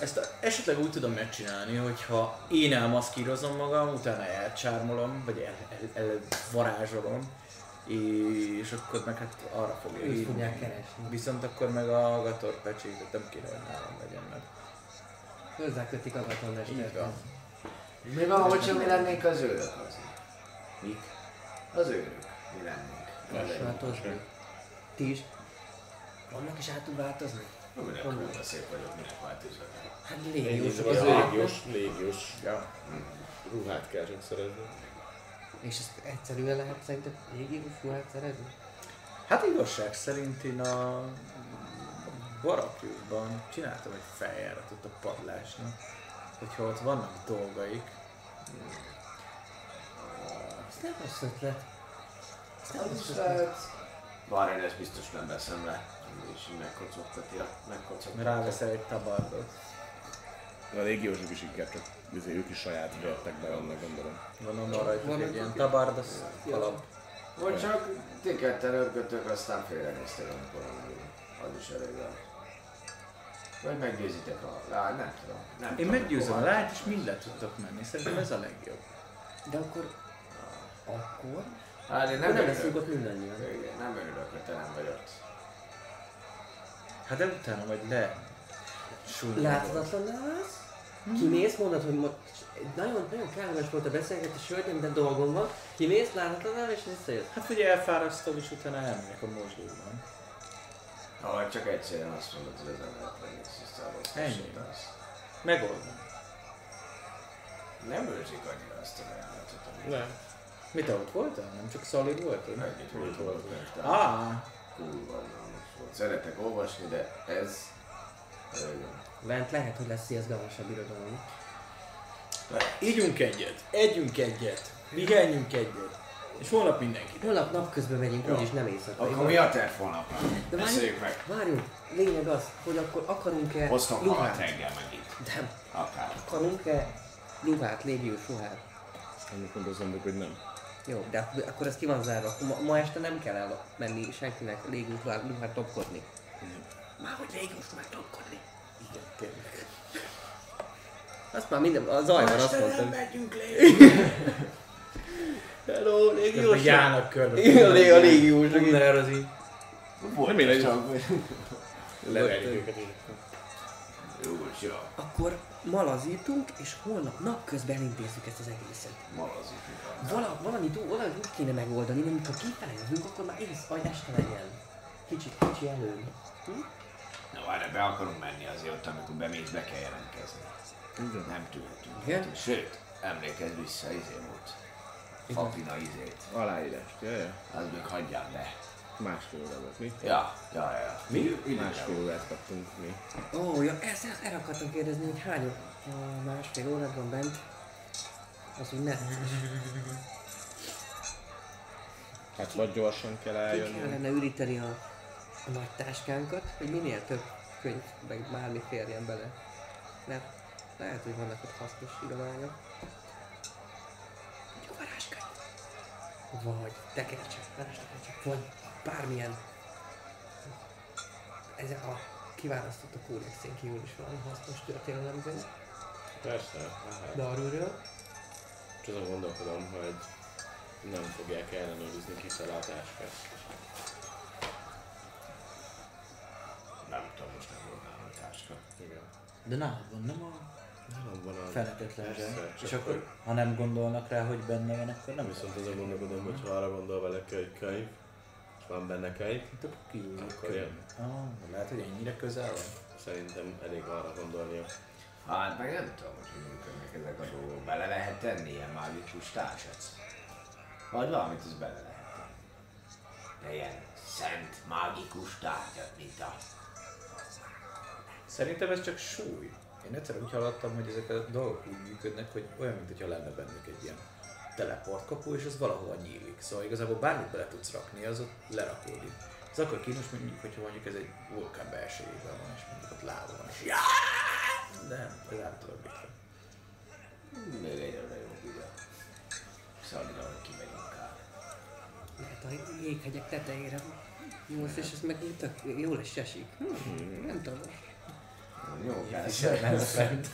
Ezt a, esetleg úgy tudom megcsinálni, hogyha én elmaszkírozom magam, utána elcsármolom, vagy el, el, el varázsolom, és akkor meg hát arra fogja Őt fogják keresni. Viszont akkor meg a Gator pecsétet nem kéne, hogy nálam legyen meg. Hozzákötik a van. Mi van, hogyha mi lennénk az őrök az? Mik? Az őrök. Mi lennénk. Változni. Ti is. Vannak is át tud változni? Minek kurva szép vagyok, minek változok. Hát légiós Az légiós, légiós. Ja. Ruhát kell csak szerezni. És ezt egyszerűen lehet szerintem légiós ruhát szerezni? Hát igazság szerint én a Barakjusban csináltam egy feljáratot a padlásnak, hogyha ott vannak dolgaik, Ez nem rossz ötlet. Ez nem Az rossz ötlet. Bár én ezt biztos nem veszem le. És így megkocogtatja. Megkocogtatja. ráveszel egy tabardot. A légiósok is inkább csak izé, ők is saját vertek be annak gondolom. Gondolom van rajtuk Van egy ilyen oké. tabard, az kalap. Vagy csak ti ketten örkötök, aztán félrenéztek, amikor. Az is elég. Vagy meggyőzitek a lány, nem tudom. Nem Én tudom, meggyőzöm a lányt, és mindent tudtok menni. Szerintem ez a legjobb. De akkor... Akkor? Hát én Nem, nem leszünk örülök. ott mindannyian. Igen, Nem örülök, hogy te nem vagy ott. Hát de utána majd le. Láthatatlan állsz? Kimész, mondod, hogy most nagyon, nagyon kellemes volt a beszélgetés, hölgyem, de dolgom van. Kimész, láthatatlan és visszajössz. Hát hogy elfárasztom, és utána elmegyek a mosdóban. Ha csak egyszerűen azt mondod, hogy az ember legész, és te Ennyi. Megoldom. Nem őrzik annyira azt a amit Nem. Mit te ott voltál? Nem csak Szali volt? együtt volt volt. Á, kurva volt. Szeretek olvasni, de ez... Öregem. Lent lehet, hogy lesz izgalmasabb irodalom. Ígyunk egyet, együnk egyet, pihenjünk egyet. És holnap mindenki. Holnap napközben megyünk, úgyis nem éjszaka. Akkor mi a terv holnapra? De Beszéljük meg. Várjunk, lényeg az, hogy akkor akarunk-e Hoztam ruhát? reggel megint. Nem. Akár. Akarunk-e ruhát, légiós ruhát? Amikor azt mondjuk, hogy nem. Jó, de ak- akkor ez ki van zárva. Akkor ma, ma este nem kell elmenni senkinek légiós ruhát, ruhát topkodni. Már hogy légiós ruhát topkodni. Igen, tényleg. Azt már minden, a zajban azt mondtam. megyünk Hello, Közben járnak körbe. Igen, a légiós. Under az így. Volt mindegy. csak. Leverjük őket. Jó. Akkor malazítunk, és holnap napközben elintézzük ezt az egészet. Malazik. Vala, valamit, valamit úgy kéne megoldani, nem csak kifele jövünk, akkor már ész, vagy este legyen. Kicsit, kicsi előn. Na várj, be akarunk menni azért ott, amikor bemész, be kell jelentkezni. Nem tűhetünk. Igen? Sőt, emlékezz vissza, izé volt. Papina izét. Aláírást, jaj, jaj. Az még hagyjál be. Másfél óra volt, mi? Ja, ja, ja. Mi? Másfél órát kaptunk mi. Ó, ja, ezt, ezt erre akartam kérdezni, hogy hány másfél órát van bent. Az úgy ne. Hát vagy gyorsan kell Ki eljönni. kellene üríteni a, a nagy táskánkat, hogy minél több könyv, meg bármi férjen bele. Mert lehet, hogy vannak ott hasznos irányok. Mondjuk varázskönyv. Vagy tekercsek, varázstekercsek, vagy bármilyen. Ez a kiválasztott a kódexén kívül is valami hasznos történelemkönyv. Persze, lehet. Darülről. Csak azon gondolkodom, hogy nem fogják ellenőrizni kifele a táskát. Nem tudom, most nem volt nálam táska. Igen. De nálad van, nem a Nálam van a... felhetetlen zseb. csak És akkor, ha nem gondolnak rá, hogy benne van, akkor nem Viszont azon gondolkodom, hogy ha arra gondol valaki, hogy könyv, és van benne könyv, Itt akkor kiúzik Akkor jön. Ah, lehet, hogy ennyire közel van. szerintem elég arra gondolnia. Hát meg nem tudom, hogy hogy működnek ezek a dolgok. Bele lehet tenni ilyen mágikus társat? Vagy valamit az bele lehet tenni. De ilyen szent, mágikus tárgyat, mint a... Szerintem ez csak súly. Én egyszer úgy hallottam, hogy ezek a dolgok úgy működnek, hogy olyan, mintha lenne bennük egy ilyen teleportkapu, és az valahova nyílik. Szóval igazából bármit bele tudsz rakni, az ott lerakódik. Ez akkor kínos mondjuk, hogyha mondjuk ez egy vulkán belsejében van, és mondjuk ott láva van, és nem, ez általában biztos. Még egyre jobb ide. Szadra, hogy kimegyünk el. Lehet a jéghegyek tetejére. Most és ez meg tök jól is esik. Hm, nem tudom. Jó, fent.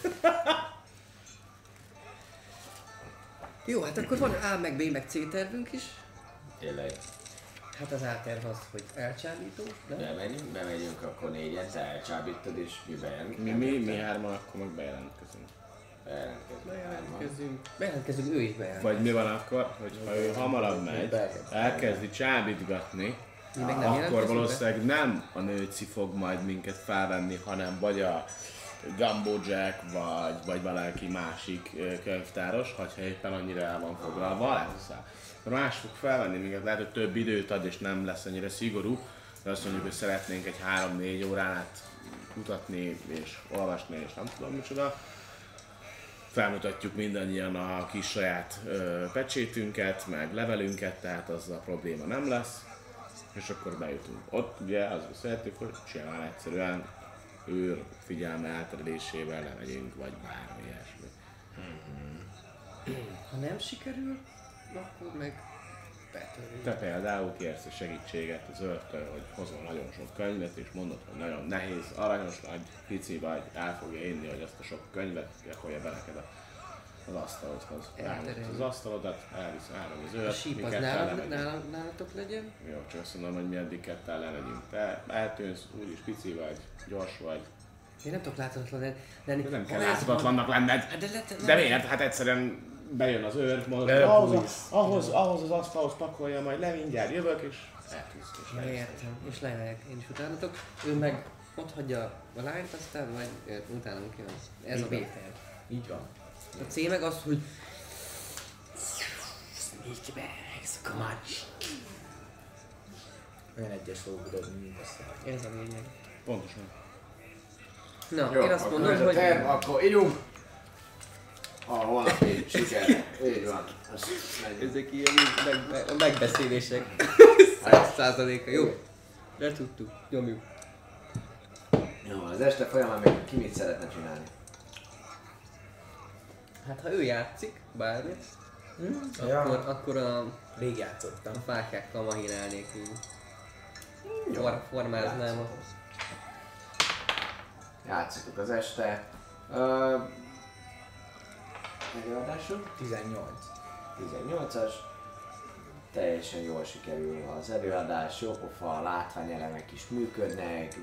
Jó, hát akkor van A meg B meg C tervünk is. Tényleg. Hát az A terv az, hogy elcsábító, de Bemegyünk, bemegyünk, akkor négyen, te elcsábítod és mi bejelent. Mi, mi, mi hárman akkor meg bejelentkezünk. Bejelentkezünk. bejelentkezünk. Bejelentkezünk, ő is bejelent. Vagy mi van akkor, hogy ha ő hamarabb megy, elkezdi csábítgatni, Mi meg nem akkor jelentkezünk be? valószínűleg nem a nőci fog majd minket felvenni, hanem vagy a Gumbo Jack, vagy, vagy valaki másik könyvtáros, ha éppen annyira el van foglalva, lehet, hogy más fog felvenni minket, lehet, hogy több időt ad, és nem lesz annyira szigorú, de azt mondjuk, hogy szeretnénk egy 3-4 órán át kutatni, és olvasni, és nem tudom micsoda. Felmutatjuk mindannyian a kis saját ö, pecsétünket, meg levelünket, tehát az a probléma nem lesz és akkor bejutunk. Ott ugye az szeretjük, hogy simán egyszerűen őr figyelme elterelésével lemegyünk, vagy bármi ilyesmi. Ha nem sikerül, akkor meg betörünk. Te például kérsz segítséget az őrtől, hogy hozol nagyon sok könyvet, és mondod, hogy nagyon nehéz, aranyos vagy, pici vagy, el fogja inni, hogy ezt a sok könyvet gyakorolja be neked a, az asztalodhoz. Az asztalodat, elvisz áram az A őrt, síp az nálam, nálam, nálatok legyen. Jó, csak azt mondom, hogy mi eddig ketten lemegyünk. Te eltűnsz, úgyis pici vagy, gyors vagy. Én nem tudok láthatatlan lenni. De nem kell láthatatlannak lenned. van- De, le, De miért? Hát egyszerűen bejön az őr, mondod, hogy Be- ahhoz, busz. ahhoz, ahhoz az asztalhoz pakolja, majd le mindjárt jövök, és eltűnsz. És Ja, értem. És lejövök én is utánatok. Ő meg ott hagyja a lányt, aztán vagy ö, utánunk jön. Ez a B terv. Így van. A C meg az, hogy Sneak bags, come on. Olyan egyes fogok dobni, mint a. Ez a lényeg. Pontosan. Na, Jó, én azt akkor mondom, a hogy... terv, akkor ígyunk. A holnapi siker. Így van. Ezek ilyen meg, a megbeszélések. Száz százaléka, jó? De tudtuk, nyomjuk. Jó, az este folyamán még ki mit szeretne csinálni? Hát ha ő játszik, bármit, Hm? akkor, akkor a, Rég játszottam. a fákákkal mahinálnék így. For, formáznám a... Játszitok az este. Ö, Előadások? 18. 18-as. Teljesen jól sikerül az előadás, jó pofa, látványelemek is működnek.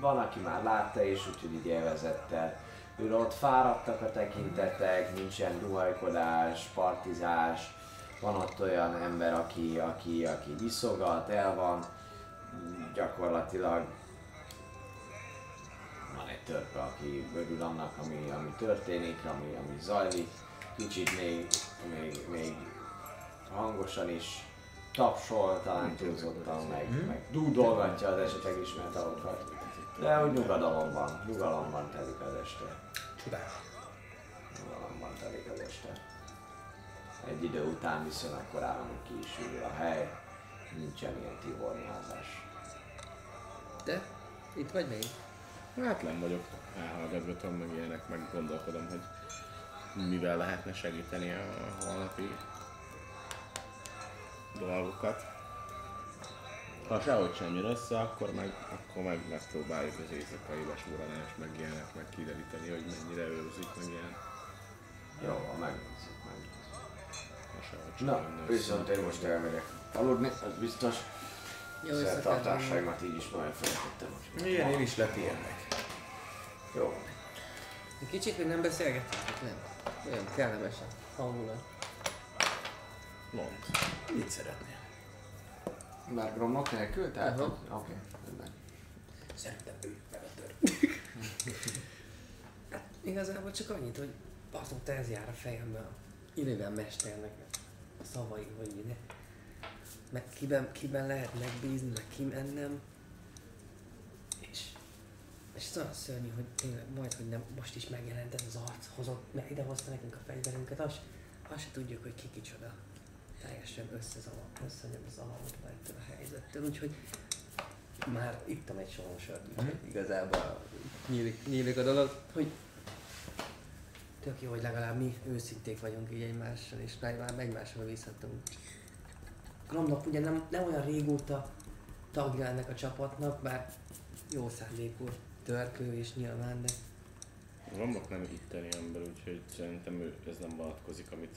Van, aki már látta is, úgyhogy így élvezettel ül ott. Fáradtak a tekintetek, nincsen duhajkodás, partizás. Van ott olyan ember, aki, aki, aki viszogat, el van. Gyakorlatilag van egy törpe, aki örül annak, ami, ami történik, ami, ami zajlik. Kicsit még, még, még hangosan is tapsol, talán túlzottan, meg, meg dúdolgatja az esetleg ismert dalokat. De úgy nyugadalomban, nyugalomban telik az este. Csodás. Nyugalomban telik az este. Egy idő után viszonylag korán ki is ül a hely, nincsen ilyen tivornyázás. De? Itt vagy még? Hát nem vagyok, elhallgatgatom, meg ilyenek, meg gondolkodom, hogy mivel lehetne segíteni a holnapi dolgokat. Ha sehogy sem jön össze, akkor meg, akkor meg megpróbáljuk az éjszakai besúranást, meg ilyenek, meg kideríteni, hogy mennyire őrzik, meg ilyen. Jó, van, megnézzük, megnézzük. Ha sehogy sem Na, viszont én most elmegyek aludni, az biztos. Jó. Szertartásaimat így is majd feltettem. Igen, én is lepihennek. Jó. Kicsit még nem beszélgettünk, nem? Olyan kellemes a hangulat. Mond. Mit szeretnél? Már gromlok nélkül? Tehát. Oké, okay, rendben. Szerintem ő meg a tör. Igazából csak annyit, hogy azóta ez jár a fejemben. Időben mesternek a szavai, hogy ide. Meg kiben, kiben lehet megbízni, meg kiben nem. És, és ez olyan szörnyű, hogy tényleg majd, hogy nem, most is megjelent ez az arc, hozott, mert ide hozta nekünk a fegyverünket, azt, azt se tudjuk, hogy ki kicsoda. Teljesen összezavar, összezavarodva ettől a helyzettől, úgyhogy már ittam egy sorosat, úgyhogy igazából nyílik, nyílik a dolog, hogy tök jó, hogy legalább mi őszinték vagyunk így egymással, és legalább egymással bízhatunk. Gromnak ugye nem, nem olyan régóta tagja ennek a csapatnak, bár jó szándékú törpő és nyilván, de Rombok nem itteni ember, úgyhogy szerintem ő, ez nem vonatkozik, amit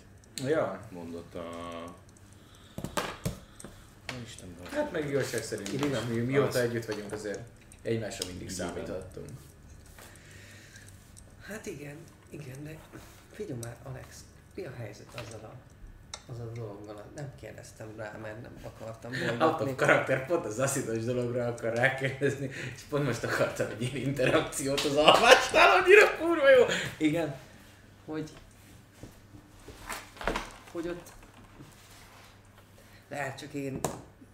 Ja, mondott a... Isten, hát meg igazság szerint Igen. is. Mi, mióta Az. együtt vagyunk azért egymásra mindig Igen. számíthattunk. hát igen, igen, de figyelj már Alex, mi a helyzet azzal a, azzal a dologgal? Nem kérdeztem rá, mert nem akartam Out of bolygatni. karakter pont az asszidos dologra akar rákérdezni, és pont most akartam egy ilyen interakciót az alvásnál, annyira kurva jó. Igen. hogy hogy ott lehet csak én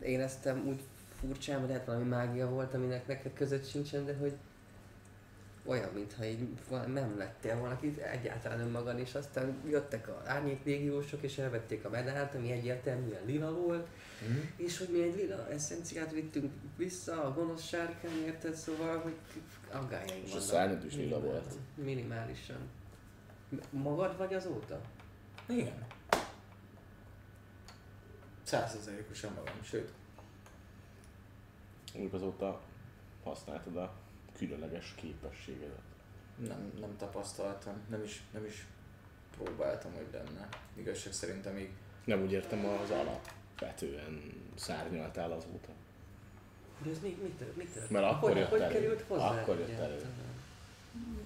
éreztem úgy furcsán, vagy lehet valami mágia volt, aminek neked között sincsen, de hogy olyan, mintha így nem lettél valakit egyáltalán önmagad, és aztán jöttek a árnyék légiósok, és elvették a medált, ami egyértelműen lila volt, Mhm. és hogy mi egy lila eszenciát vittünk vissza a gonosz sárkány, érted? Szóval, hogy aggájaim És a szárnyad is lila volt. Minimálisan. Magad vagy azóta? Igen. Százszerzelékosan magam, sőt. Mondjuk azóta használtad a különleges képességedet. Nem, nem tapasztaltam, nem is, nem is próbáltam, hogy lenne. Igazság szerint, amíg Nem úgy értem az alapvetően szárnyaltál azóta. De ez mi, mi, tört, mi tört? Mert akkor hogy, jött hogy elő. került hozzá? Akkor jött elő.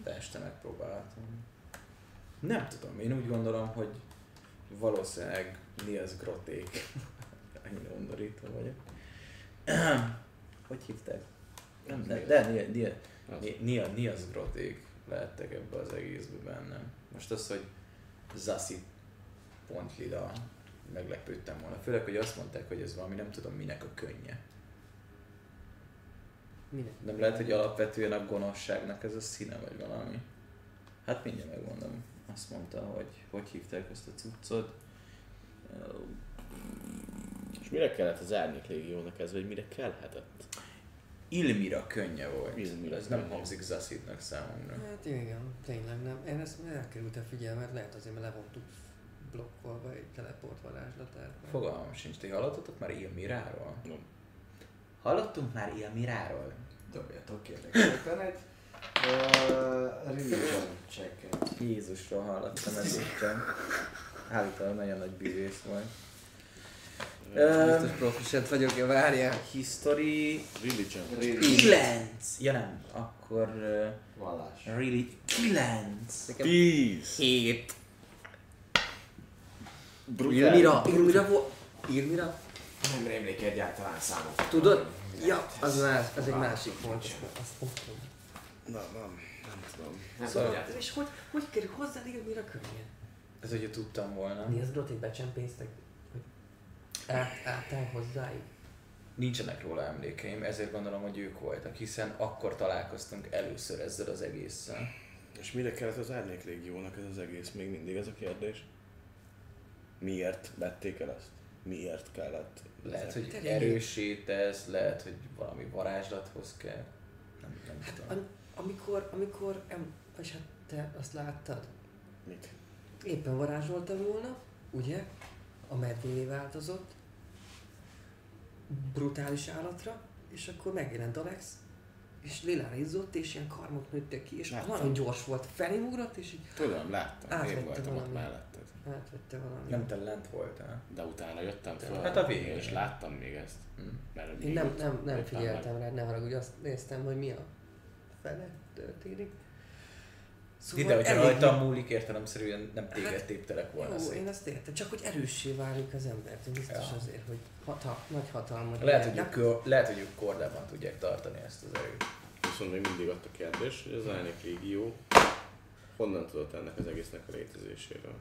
de este megpróbáltam. Nem tudom, én úgy gondolom, hogy valószínűleg Niels Groték. Ennyire undorító vagyok. hogy hívták? Nem, de, de Niels, Niels, Az. Groték lehettek ebbe az egészbe bennem. Most az, hogy Zassi pont lila, meglepődtem volna. Főleg, hogy azt mondták, hogy ez valami nem tudom minek a könnye. Minek? Nem lehet, hogy alapvetően a gonoszságnak ez a színe vagy valami. Hát mindjárt megmondom. Azt mondta, hogy hogy hívták ezt a cuccot. És mire kellett az árnyék légiónak ez, vagy mire kellhetett? Ilmira könnye volt. Ilmira ez nem hangzik Zaszidnak számomra. Hát igen, tényleg nem. Én ezt elkerültem figyelmet, lehet azért, mert le voltunk blokkolva egy teleport varázslatát. Fogalmam sincs, ti hallottatok már Ilmiráról? Nem. Hallottunk már Ilmiráról? Dobjatok kérlek szépen egy uh, religion checket. Jézusról hallottam ezúttal. Állítólag nagyon nagy bűvész volt. Biztos proficient vagyok, ja várjál. History Religion. 9! Ja nem, akkor uh, Vallás. really 9! Nekem Tíz. hét. Brutál. Ilmira, Ilmira volt. Ilmira? Nem rémlik egyáltalán számok. Tudod? Ja, az, más, az egy másik nem tudom. Na, nem, nem tudom. Nem Szóval- tudjátok. És hogy, hogy kerül hozzá Ilmira könnyen? Ez ugye tudtam volna. Mi az Grotit becsempésztek? Át, átáll hozzájuk? Nincsenek róla emlékeim, ezért gondolom, hogy ők voltak, hiszen akkor találkoztunk először ezzel az egésszel. És mire kellett az árnyék légiónak ez az egész? Még mindig ez a kérdés? Miért vették el ezt? Miért kellett? Lehet, hogy Te erősítesz, lehet, hogy valami varázslathoz kell. Nem, nem Hát tudom. am, amikor, amikor, em, vagy hát te azt láttad, Mit? éppen varázsoltam volna, ugye? A medvévé változott, brutális állatra, és akkor megjelent Alex, és lilán izzott, és ilyen karmok nőttek ki, és Láttam. nagyon gyors volt, felém ugrott, és így Tudom, láttam. Átvette Én voltam ott valami. melletted. átvette valami. Nem te lent voltál. De utána jöttem föl. Hát a végén. És láttam még ezt. Hm. Mert Én még nem, ott nem, nem éppen figyeltem rá, ne haragudj, azt néztem, hogy mi a fele történik. Szóval De hogyha elég- rajtam múlik értelemszerűen nem téged Hát, téptelek volna Jó, szét. én azt értem, csak hogy erőssé válik az ember, de biztos Ja. azért, hogy hata, nagy hatalmat Lehet, hogy, ők, lehet, hogy ők kordában tudják tartani ezt az erőt. Viszont még mindig ott a kérdés, hogy az árnyék légió honnan tudott ennek az egésznek a létezéséről?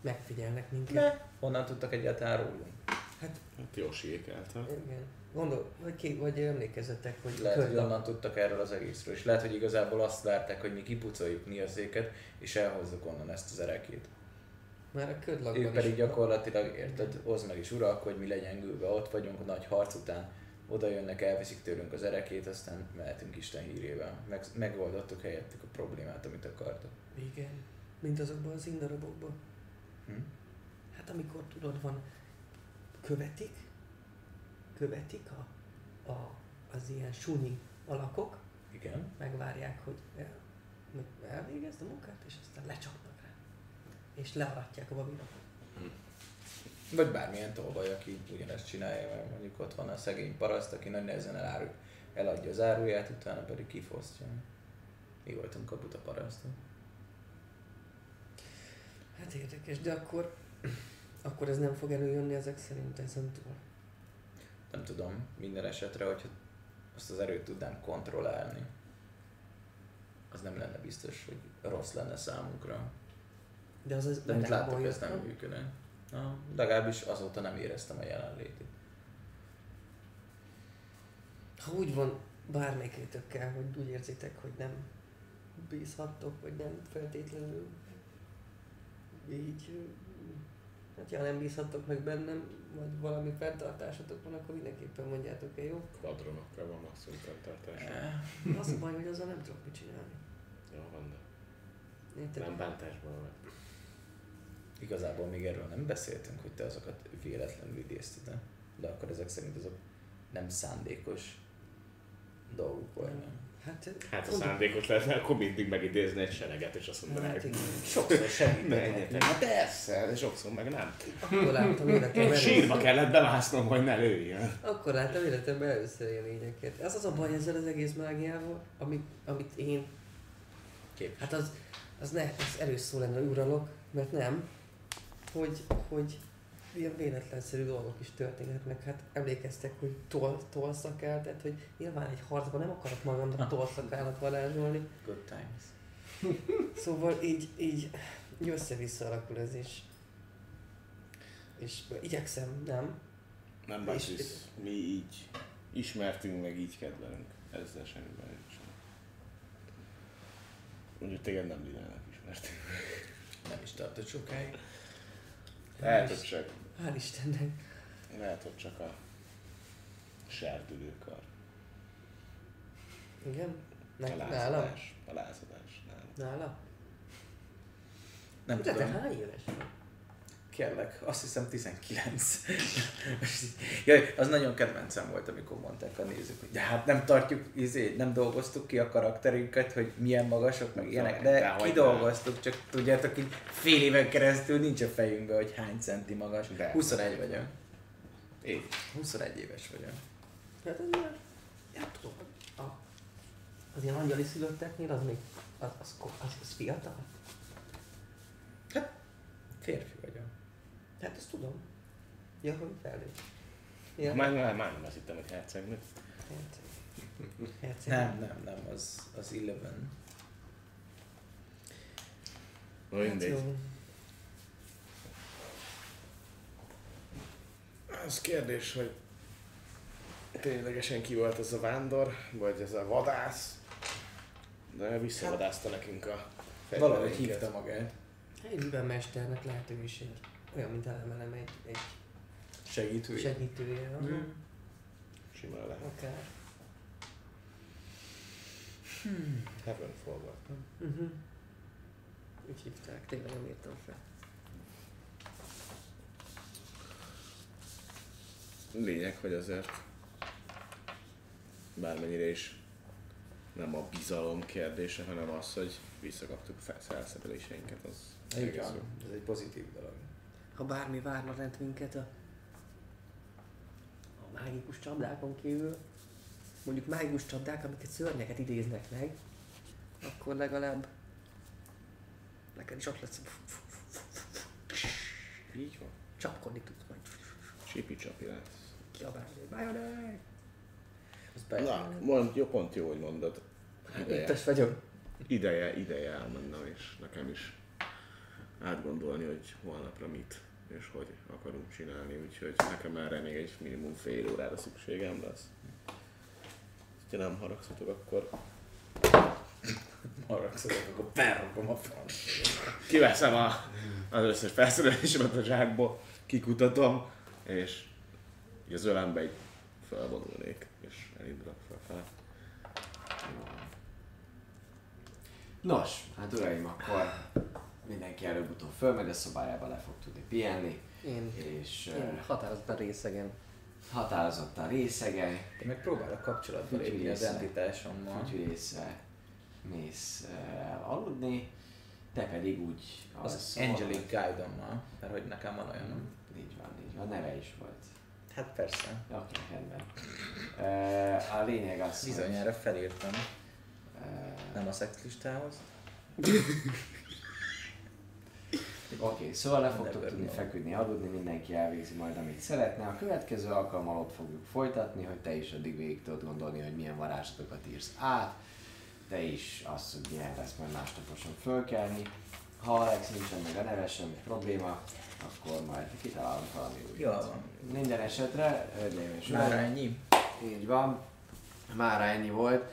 megfigyelnek minket. Ne. Honnan tudtak egyáltalán rólunk? Hát Jósiék által. Igen. Gondol, vagy, ki, vagy emlékezzetek, hogy Lehet, hogy ködlap- onnan tudtak erről az egészről, és lehet, hogy igazából azt várták, hogy mi kipucoljuk Nirzéket, és elhozzuk onnan ezt az erekét. Már a ködlakban Ők is pedig gyakorlatilag, érted, hozd meg is uralkodj, mi legyengülve ott vagyunk, a nagy harc után oda jönnek, elviszik tőlünk az erekét, aztán mehetünk Isten hírével. Meg, megoldottuk helyettük a problémát, amit akartak. Igen, mint azokban az indarabokban. Hm? Hát amikor tudod, van, követik, követik a, a, az ilyen sunyi alakok, Igen. megvárják, hogy el, elvégezd a munkát, és aztán lecsapnak rá. És learatják a babinat. Vagy bármilyen tolvaj, aki ugyanezt csinálja, mert mondjuk ott van a szegény paraszt, aki nagy nehezen elárul, eladja az áruját, utána pedig kifosztja. Mi voltunk a buta parasztok. Hát érdekes, de akkor, akkor ez nem fog előjönni ezek szerint ezentúl. Nem tudom, minden esetre, hogyha azt az erőt tudnám kontrollálni, az nem lenne biztos, hogy rossz lenne számunkra. De az az De mint láttuk, ez nem működne. Na, legalábbis azóta nem éreztem a jelenlétét. Ha úgy van bármelyikétökkel, hogy úgy érzitek, hogy nem bízhattok, vagy nem feltétlenül így, hát ja, nem bízhattok meg bennem, vagy valami fenntartásatok van, akkor mindenképpen mondjátok el, jó? Kvadronokkal van maximum fenntartás. Az a baj, hogy azzal nem tudok mit csinálni. Jó van, de Érted? nem bántásban vagy. Igazából még erről nem beszéltünk, hogy te azokat véletlenül idézted, de akkor ezek szerint azok nem szándékos dolgok voltak. Hát, Hát a mondom, szándékos lenne, akkor mindig megidézni egy sereget, és azt Hát mondanák, igen. Sokszor segítettek. menjetek. Hát persze, de sokszor meg nem. Akkor láttam életemben először, kellett bemásznom, hogy ne lőjön. akkor láttam életemben először ilyen lényeket. Ez az a baj ezzel az egész mágiával, amit, amit én Kép. Hát az, az, ne, az erős szó lenne, uralok, mert nem, hogy, hogy ilyen véletlenszerű dolgok is történhetnek. Hát emlékeztek, hogy tol, tolszakál, tehát hogy nyilván egy harcban nem akarok magamnak tolszakállat varázsolni. Good times. Szóval így, így, így össze-vissza alakul ez is. És igyekszem, nem? Nem És- bácsisz, mi így. ismertünk, meg így kedvelünk. Ezzel semmi baj nincs. Úgyhogy téged nem Linának ismertünk. Nem is tartott sokáig. Lehet, hogy csak, Hál' Istennek. lehet, hogy csak a serdülőkar. Igen? A Ne, nála? lázadás. A lázadás. Nála. Nála? Nem De te tudom. hány éves vagy? Kérlek, azt hiszem 19. Jaj, az nagyon kedvencem volt, amikor mondták a nézők, hogy de hát nem tartjuk, izé, nem dolgoztuk ki a karakterünket, hogy milyen magasok, meg ilyenek, de kidolgoztuk, csak tudjátok, így fél éven keresztül nincs a fejünkben, hogy hány centi magas. De. 21 vagyok. Én. 21 éves vagyok. Hát az ilyen, nem tudom, a, az ilyen angyali szülötteknél az még, az, az, az, az fiatal? Férfi vagyok. Hát azt tudom. Ja, hogy felnőtt. Ja. Már, már, már nem azt hittem, hogy hercegnő. Herceg. Nem, nem, nem, az, az Eleven. Na mindegy. Hát. Az kérdés, hogy ténylegesen ki volt ez a vándor, vagy ez a vadász, de visszavadászta nekünk a Valahogy hívta magát. Egyben mesternek lehetőség. Olyan, mint elemelem egy, egy Segítő. segítője. Mm. Simán lehet. Akár. Heaven Forward. Uh-huh. Úgy hívták, tényleg nem írtam fel. Lényeg, hogy azért bármennyire is nem a bizalom kérdése, hanem az, hogy visszakaptuk fel- felszereléseinket, az jó. Ez egy pozitív dolog. Ha bármi várna rend minket a, a mágikus csapdákon kívül, mondjuk mágikus csapdák, amiket szörnyeket idéznek meg, akkor legalább neked is ott lesz, Így van. csapkodni tudsz majd Csipi csapi lesz. kiabálni, be... Na, mond, jó, pont jó, hogy mondod. Ideje, Itt vagyok. ideje, ideje elmennem, és nekem is átgondolni, hogy holnapra mit és hogy akarunk csinálni, úgyhogy nekem erre még egy minimum fél órára szükségem lesz. Ha nem haragszatok, akkor Haragszolok, akkor felrakom a franc. kiveszem a, az összes felszerelésemet a zsákból, kikutatom, és így az ölembe így felvonulnék, és elindulok felfele. Nos, hát uraim, akkor mindenki előbb-utóbb fölmegy a szobájába, le fog tudni pihenni, Én, és én uh, határozottan részegen. határozottan részege, Én meg próbálok kapcsolatba lépni az entitásommal. fütyűrészre mész uh, aludni, te pedig úgy Az alszol, Angelic Guide-ommal, mert hogy nekem van olyan. Így van, így van, neve is volt. Hát persze. Oké, rendben. Uh, a lényeg az, hogy, Bizonyára felírtam. uh, Nem a szexlistához. Oké, szóval le fogtok tudni feküdni, aludni, mindenki elvégzi majd, amit szeretne. A következő alkalommal ott fogjuk folytatni, hogy te is addig végig tudod gondolni, hogy milyen varázslatokat írsz át. Te is azt, hogy milyen lesz majd másnaposan fölkelni. Ha Alex nincsen meg a neve, semmi probléma, akkor majd kitalálunk valami újat. Van. Minden esetre, hölgyeim és Már ennyi? így van. Mára ennyi volt.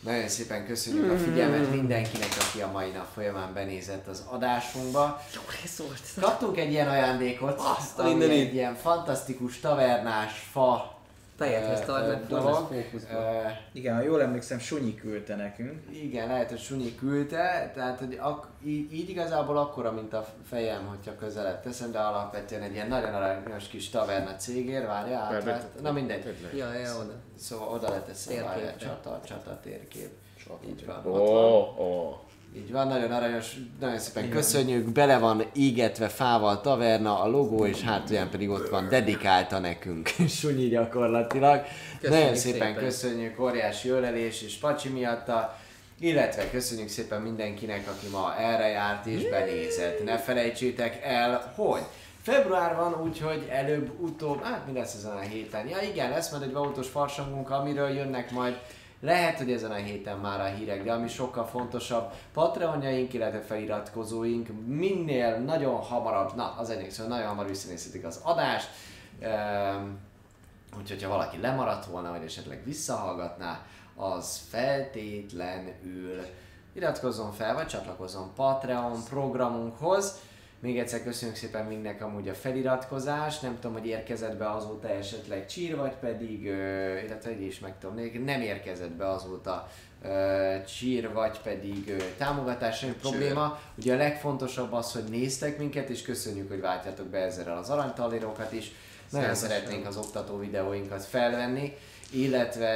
Nagyon szépen köszönjük a figyelmet mindenkinek, aki a mai nap folyamán benézett az adásunkba. Szólt. Kaptunk egy ilyen ajándékot, Azt ami egy ilyen fantasztikus tavernás fa Fejedhez ö, mert dolog. Igen, ha jól emlékszem, Sunyi küldte nekünk. igen, lehet, hogy Sunyi küldte, tehát hogy ak- így, így igazából akkora, mint a fejem, hogyha közelebb teszem, de alapvetően egy ilyen nagyon aranyos kis taverna cégér, várja, átvált, na mindegy. Ja, ja, oda. Szóval oda leteszem, várja, csata, csata térkép. Így van, Ó, ott van. ó. Így van, nagyon aranyos, nagyon szépen köszönjük, bele van égetve fával taverna, a logó, és hátulján pedig ott van dedikálta nekünk, sunyi gyakorlatilag. Köszönjük nagyon szépen, szépen. köszönjük, óriási ölelés és pacsi miatta, illetve köszönjük szépen mindenkinek, aki ma erre járt és benézett. Ne felejtsétek el, hogy Február van, úgyhogy előbb-utóbb, hát mi lesz ezen a héten? Ja igen, lesz majd egy autós farsangunk, amiről jönnek majd lehet, hogy ezen a héten már a hírek, de ami sokkal fontosabb, Patreonjaink, illetve feliratkozóink minél nagyon hamarabb, na az egyik, szóval nagyon hamar visszanézhetik az adást. Ehm, Úgyhogy ha valaki lemaradt volna, vagy esetleg visszahallgatná, az feltétlenül iratkozzon fel, vagy csatlakozzon Patreon programunkhoz. Még egyszer köszönjük szépen mindnek amúgy a feliratkozás, nem tudom, hogy érkezett be azóta esetleg csír, vagy pedig, ö, illetve egy is meg tudom, nem érkezett be azóta ö, csír, vagy pedig ö, támogatás, semmi probléma. Ugye a legfontosabb az, hogy néztek minket, és köszönjük, hogy váltjátok be ezzel az aranytalérokat is. Nagyon szeretnénk az oktató videóinkat felvenni, illetve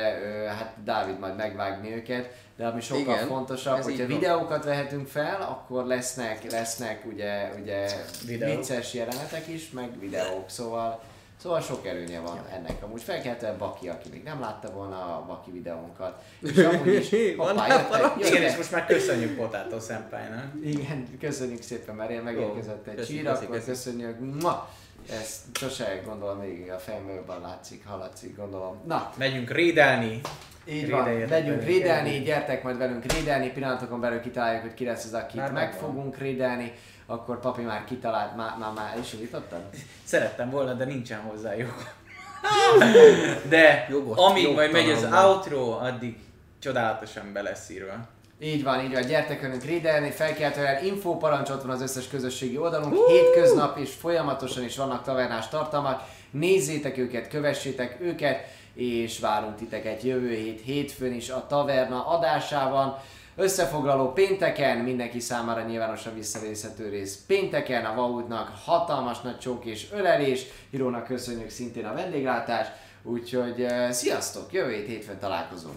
hát Dávid majd megvágni őket, de ami sokkal Igen, fontosabb, hogyha videókat vehetünk fel, akkor lesznek, lesznek ugye, ugye Videók. vicces jelenetek is, meg videók, szóval Szóval sok előnye van ennek. Amúgy felkeltően Baki, aki még nem látta volna a Baki videónkat. És amúgy is, hoppá, jöttek? Igen, és most már köszönjük Potato Senpai-nak. Igen, köszönjük szépen, mert én megérkezett egy csír, akkor köszönjük. Ma! Ezt sose gondolom végig a fejemből látszik, hallatszik, gondolom. Na, Megyünk rédelni. így van, Rédeljetek megyünk velünk. rédelni, gyertek majd velünk rédelni, pillanatokon belül kitaláljuk, hogy ki lesz az, akit Már meg megvan. fogunk rédelni, akkor papi már kitalált, már, már, már is indítottad? Szerettem volna, de nincsen hozzá jó. De Jogos, amíg majd megy az outro, addig csodálatosan be lesz írva. Így van, így van, gyertek velünk rédelni, felkeltően info parancs, ott van az összes közösségi oldalunk, hétköznap és folyamatosan is vannak tavernás tartalmak, nézzétek őket, kövessétek őket, és várunk titeket jövő hét hétfőn is a taverna adásában. Összefoglaló pénteken, mindenki számára nyilvánosan visszanézhető rész pénteken, a Vaudnak hatalmas nagy csók és ölelés, Hírónak köszönjük szintén a vendéglátást, úgyhogy uh, sziasztok, jövő hét hétfőn találkozunk.